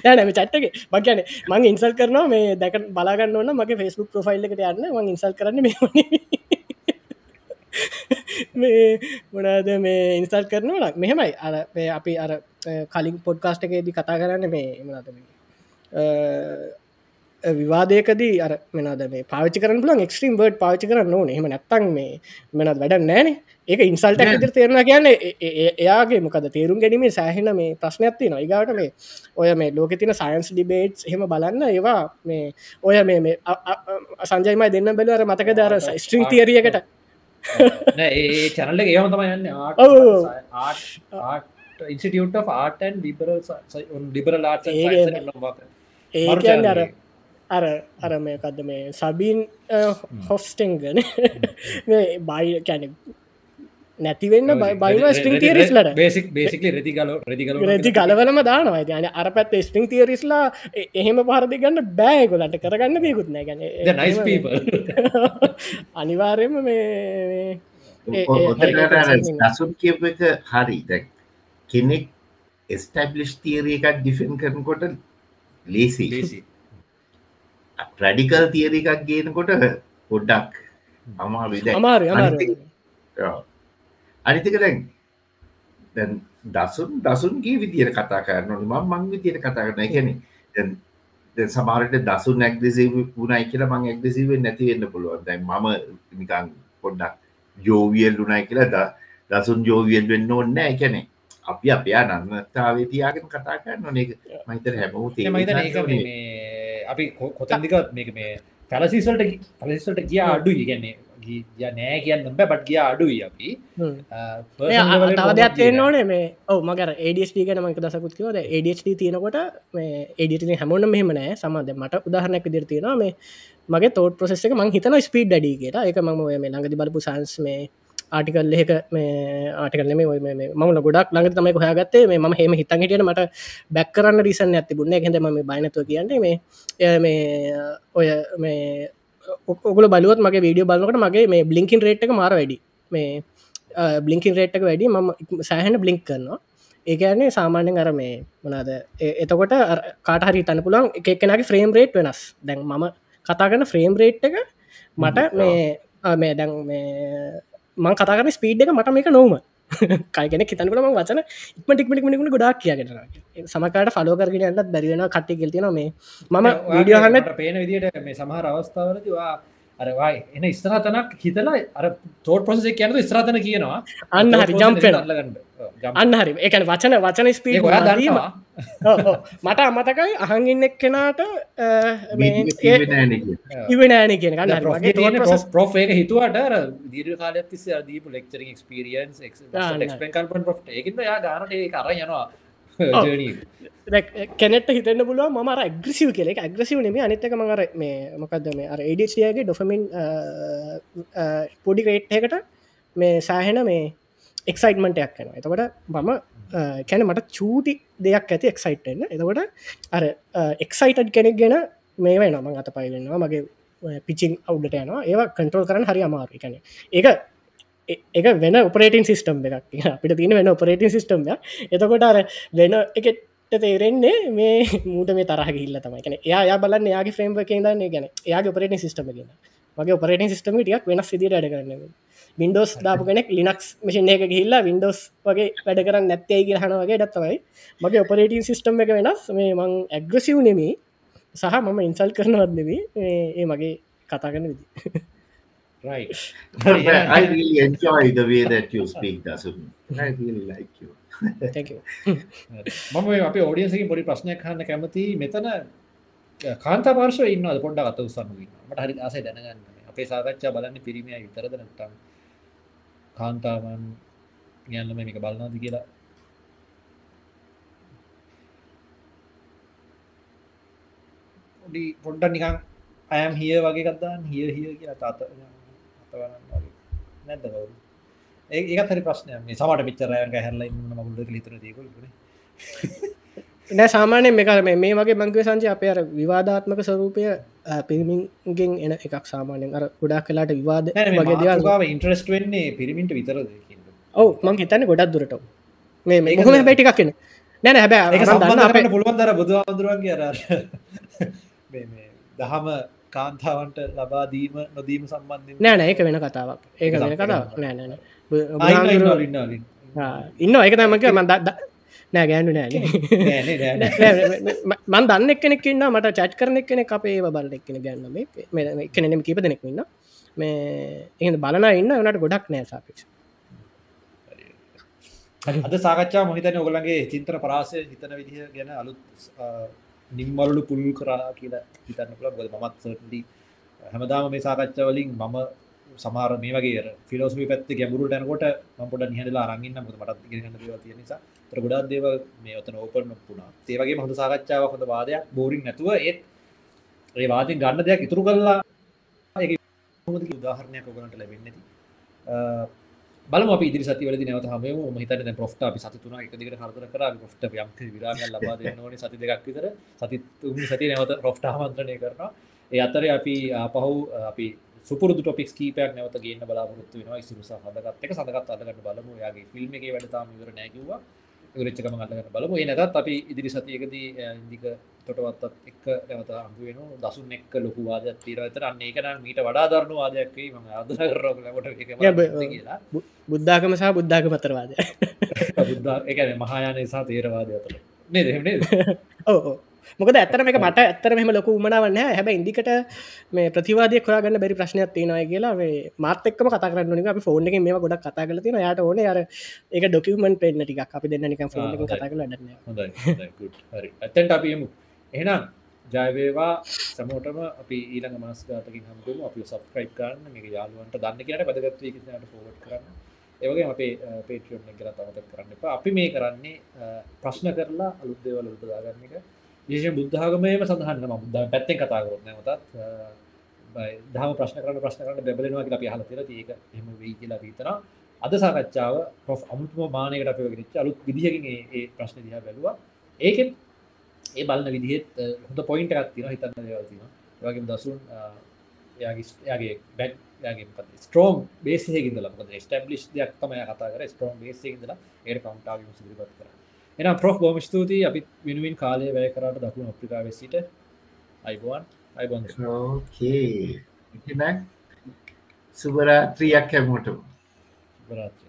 නැම චට්ටක මක්යන මං ඉන්සල් කරනවා මේ දැක බලාගන්න ඕන්න මගේ ෆෙස්බුක් ප්‍රොෆයිල් එකට යන්න. මං ඉන්සල් කරන්න මේ මොනාද මේ ඉන්සල් කරනවා මෙහෙමයි. අර අපි අර කලින් පොඩ්කාස්ට එකේදී කතා කරන්න මේ මනත විවාදයකදී අර මෙනද මේ පාචි කරන පුලන් එක්ස්ට්‍රීම් බර්ඩ් පාචි කරන්න ඕන. එහම නැත්තන් මේ මෙනත් වැඩ නෑන ඒක ඉන්සල්ට ඉදිර තේරන කියන්නේ එයාගේ මොකද තේරුම් ගැනීමේ සෑහෙන මේ ප්‍රශ්නයක්ති නොයිගාට මේ ඔය මේ ලෝක තින සයින්ස් ඩිබේට් හෙම බලන්න ඒවා මේ ඔය මේ සංජයමයි දෙන්න බැලවර මතක දර ස්ට්‍රීම් තිරියකට ඒ චැනල්ල ඒම තමයි යන්න. ඉන්සිටියට ආටන් ලිබරල් ලිබරල් ආට ඒකන්න අර අර අර මේ කද මේ සබීන් හොස්ටෙන්ගන මේ බයි කැන නැතිවෙන්න බයිව ස්ටිං තිරිස්ලට බේසික් බේසික රතිකල රතිකල රති කලවලම දානවා. යන අර පැත් ස්ටිං තිරිස්ලා එහෙම පාරදි ගන්න බෑගොලට කරගන්න පියකුත් නෑ. ගැන අනිවාර්යම මේ දසුන් කියප එක හරි. දැ කෙනෙක් එස්ටබලිෂ් තියර එකක් ඩිෆෙන් කරනකොට ලේසි ලේසි ප්‍රඩිකල් තියර එකක් ගේනකොට පොඩ්ඩක් අමාරු අනිතික දැන් දැන් දසුන් දසුන්ගේ විදියට කතා කරන්න ම මං විදියට කතා කරන ගැන සමාරට දසු නැක්දසි වුණයි කියලා මං එක්දසිව නැතිවෙන්න පුළුවන්. දැන් මම නිකං පොඩ්ඩක් ජෝවියල් ලුනයි කියලා ද දසුන් ජෝවියල් වෙන්න ඕන්න ඇකැනෙ අපි අපයා නන්නතාවේ තියාගෙන කතා කරන්න නොන මහිතර හැමෝ අපි කොතන්දික මේක මේ පැලසිසල්ට පලසිසල්ට ගිය අඩු ඉගැන්නේ ගිය නෑ කියන්න බැ බට ගිය අඩුයි අපි. තව දෙයක් තියෙන ඕනේ මේ ඔව මගර ADSD ගැන මක දසකුත් කිවද ADHD තියෙනකොට මේ ADT හැමෝන්න මෙහෙම නෑ. සමද මට උදාහරණයක් දිර තියෙනවා. මේ මගේ තෝට ප්‍රසෙස් එක මං හිතන ස්පීඩ් ඩඩි කියලා. එක මම මේ ළඟදි බලපු සන්ස් මේ ආටිකල් එක මේ ආටිකල් මම ගොඩක් ළඟ තමයි හොයාගත්තේ. මේ ම හෙම හිතන් හිටියට මට බැක් කරන්න රිසන් ඇති බුන්න හැද ම බයිනතුව කියන්නේ මේ මේ ඔය මේ ඔකුල බලුවත් මගේ වීඩියෝ බලකට මගේ මේ බ්ලිංකින් රේට් එක මාර වැඩි. මේ බ්ලිංකින් රේට් එක වැඩි. ම සෑහන බ්ලිංක් කරනවා. ඒකන්නේ සාමාන්‍යෙන් අර මේ මනාද එතකොට කාට හරි තන පුළන් එකක්නගේ ෆ්‍රේම් රේට් වෙනස්. දැන් මම කතා කරන ෆ්‍රේම් රේට් එක මට මේ මේ දැන් මේ මං කතාරන ස්පීඩ් එක මට මේක නොවම. කයිගෙන හිතනකට ම වචන ඉක්ම ටික්මටික්මට ගොඩක් කියගෙන සමකට ෆලෝ කරගෙන යන්නත් බැරිවෙන කට්ටි ගෙල්තින මේ. මම වීඩියෝහන්න පේන විදිට මේ සමහර අවස්ථාවලතිවා අරවායි එන ස්තරතනක් හිතලා අර තෝට පොසෙ කියනතු ස්ත්‍රාතන කියනවා. අන්න හරි ජම්පෙන අන්න හරි. එකන වචන වචන ස්පී දන්නවා. මට අමතකයි අහගින්න එක්. කෙනාට ඉවනෑන කියෙන ප්‍රෝෆේක හිතුවට දීර කාලත් තිස්ස දීපු ලෙක්චර ක්ස්පිරියන්ස් කල්පන් ප්‍රෝ් ඒකින්ද යා ගානට ඒ කර යනවා කැනෙට හිතන්න පුළුව ම ඇග්‍රසිව කෙනෙ ඇග්‍රසිව නෙම අනිතක මඟර මේ මොකක්ද මේ අර ඒඩියගේ ඩොෆමින් පොඩි රේට්හකට මේ සෑහෙන මේ එක්සයිට්මටයක් කන එතකොට මම කැන මට චූටි දෙයක් ඇති එක්සයිට්න්න එතකොට අර එක්සයිටඩ් කෙනෙක් ගැන මේ වෙන මං අත පයිවෙන්නවා මගේ පිචින් අවුඩට යනවා. ඒවා කන්ට්‍රෝල් කරන්න හරි අමාරු කැන ඒක එක වෙන ඔපරේටින් සිිටම් එකක්. අපිට තින වෙන ඔපරේටින් සිිටම් එතකොට අර වෙන එක තේරෙන්නේ මේ මූට මේ තරහ ගිල්ල තමයි. කන එයා බලන්න යාගේ ෆ්‍රේම්ව දන්නේ. ගැන යාගේ ඔපරේටින් සිස්ටම ගෙන මගේ ඔපරේටින් සිස්ටම ටියක් වෙනස් සිදිට අඩ කරන්න වින්ඩෝස් දාපු කෙනෙක් ලිනක්ස් මසින් එක ගහිල්ලා වින්ඩෝස් වගේ වැඩ කරන්න නැත්තේ කියල හන වගේ ඩත්තවයි මගේ ඔපරේටින් සිස්ටම් එක වෙනස්. මේ මං ඇග්‍රසිව් නෙමී සහ මම ඉන්සල් කරනවත්නෙවී ඒ මගේ කතා කරන විදි right. I really enjoy the way that you speak, Dasun. I really like you. Thank you. මම අප ෝඩියන්සකින් පොඩි ප්‍රශ්නයක් කන්න කැමති. මෙතන කාන්තා පාර්ශව ඉන්න පොඩ්ඩ අත උසන්ගන්න මට හරි ආසේ දැනගන්න. අපේ සාකච්ඡා බලන්න පිරිමිය විතරද නැත්තම් කාන්තාවන් ගැල්ලම මේක බලනාද කියලා? පොඩි පොඩ්ඩ නිකන් අයම් හිය වගේ කත්දාන් හිය හිය කියලා තාත වගේ නැද්ද කවරු? ඒකත් හරි ප්‍රශ්නය මේ සමට පිච්චරයක හැරලා ඉන්න මගුල්ද ලිතර දකුල නෑ සාමානය මේක මේ වගේ මංකව සංචය අපේ අර විවාධාත්මක ස්වරූපය පිරිමින්ගෙන් එන එකක් සාමානයෙන් අර ගොඩක් කලාට විවාද වගේ දවා ඉන්ට්‍රස්ට වෙන්නේ පිරිමින්ට විතර ඔව මං හිතන්න ගොඩක් දුරට මේ මෙහම බැටික් කියෙන නැන හැබැ දන්න අපට පුළුවන් දර බුදුහාදුරුවන්ගේ අර දහම කාන්තාවන්ට ලබාදීම නොදීම සම්බන්ධ නෑන ඒක වෙන කතාවක්. ඒක වෙන කතාවක්. නෑනන ඉන්න ඒක තමක මන් නෑ ගෑනු නෑ මන් දන්න එක්කෙනෙක් ඉන්න මට චට් කරන එක්කෙන අපේ බල එක්කෙන ගැන්නම එකනෙම කීප දෙනෙක් ඉන්න මේ එ බලන ඉන්න වනට ගොඩක් නෑ සාපික්ෂ අද සාකච්ඡා මහිතන ඔගලගේ චින්තන පරාසය හිතන විදිහ ගැන අලුත් නිම්මලු පුල් කරා කියලා හිතන්න පුළ ගොද මත් සටඩි හැමදාම මේ සාකච්ඡවලින් මම සමාර මේ වගේ ෆිලෝසි පැත්ත ගැඹුරු ටැනකොට මපොට නිහදලා රඟන්න මුද මටත් ගන්න දේව තිය නිසා. තර ගොඩක් දේව මේ ඔතන ඕපන් පුුණා ඒවගේ හොඳ සාකච්ඡාව හොඳ වාදයක් බෝරිින් නැතුව ඒත් ඒ වාතින් ගන්න දෙයක් ඉතුරු කරලා උදාහරණයක් ඔගනට ලැබෙන්නති බලම ඉදිරි සතිවල නවත හම හිතන පොෆ්ට අපි සතුන එකදිට හතර කර. පොෆ්ට යම් විරාග ලබා නොන සති දෙකක් විතර. සති සති නැවත රොෆ්ට හමන්ත්‍රණය කරනවා. ඒ අතර අපි පහු අපි සුපුරදු ටොපික් කීපයක් නැවත ගේන්න බලාපොරත්තු වෙනවා. ඉසිරුස හදගත් එක සඳගත් අදගන්න බලමු. යාගේ ෆිල්ම් එක වැඩතාම ඉවර නැකිවා රච්චකම අදගන්න බලමු. ඒ නැතත් අපි ඉදිරි සතියකදී ඉදික තොටවත්තත් එක් නැවත අම්පුවෙන දසුන් එක්ක ලොකු වාදයක් තීරවතර අන්න ඒකන මීට වඩා දරනු වාදයක්කේ ම අදරෝග ලට කියලා බුද්ධාගම සහ බුද්ධාග පතරවාද එක මහායානය සහ තේරවාදය අතර. නේ දෙමනේ ඕ මොකද ඇතර මේ මට ඇත්තර මෙම ලොක උමනාවන්න හැබ ඉදිකට මේ ප්‍රතිවාදය කරගන්න බැරි ප්‍රශ්නයක් තියෙනය කියලා මාතක්ම කතා කරන්න අපි ෆෝන් එක මේ ගොඩක් කතා කල තින යට ඕන අර ඒක ඩොකමෙන්ට පෙන්න්න ටික් අපි දෙන්න නික ෆෝන් කතා කල හරි. ඇතැන්ට අපියමු එහෙනම් ජයවේවා සමෝටම අපි ඊළඟ මාස්ගාතකින් හමුතුම අපි සබ්‍රයි් කරන්න මේ යාලුවන්ට දන්න කියට පදගත්ව ට ෆෝට් කරන්න. ඒවගේ අපේ පේටියෝන් කර තමතක් කරන්න එපා. අපි මේ කරන්නේ ප්‍රශ්න කරලා අලුත්දේවල උපදාගන්න එක. විශෂ බුද්ධාගමයම සඳහන්න ම බුද්ධ පැත්තෙන් කතා කරන මතත්. දහම ප්‍රශ්න කරන ප්‍රශ්න කරන බැබලෙනවා අපි හල තිර ඒක එම වෙයි කියලා හිතන අද සාකච්ඡාව පො අමුතුම මානකට අප ගෙනච්ච අලුත් විදිහකින් ඒ ප්‍රශ්න දිහා බැලවා. ඒකෙත් ඒ බලන විදිහෙත් හොඳ පොයින්ට ඇත්තින හිතන්න දේවල්තින වගේ දසුන් යාගේ බැක් ස්ටෝම් බේසිහින්දල ස්ටබ්ලිස් දෙයක් තමයි කතා කර ස්ටෝම් බේසිහින්දල ඒ කවන්ටාගම සිරිපත් කර එන ප්‍රොෆ් බෝම ස්තුතියි අපි වෙනුවෙන් කාලය වැය කරට දකුණු අප්‍රිකාව සිට අයිබෝන්. අයිබොන් සුබරාත්‍රියක් හැමෝටම. බරාත්‍රය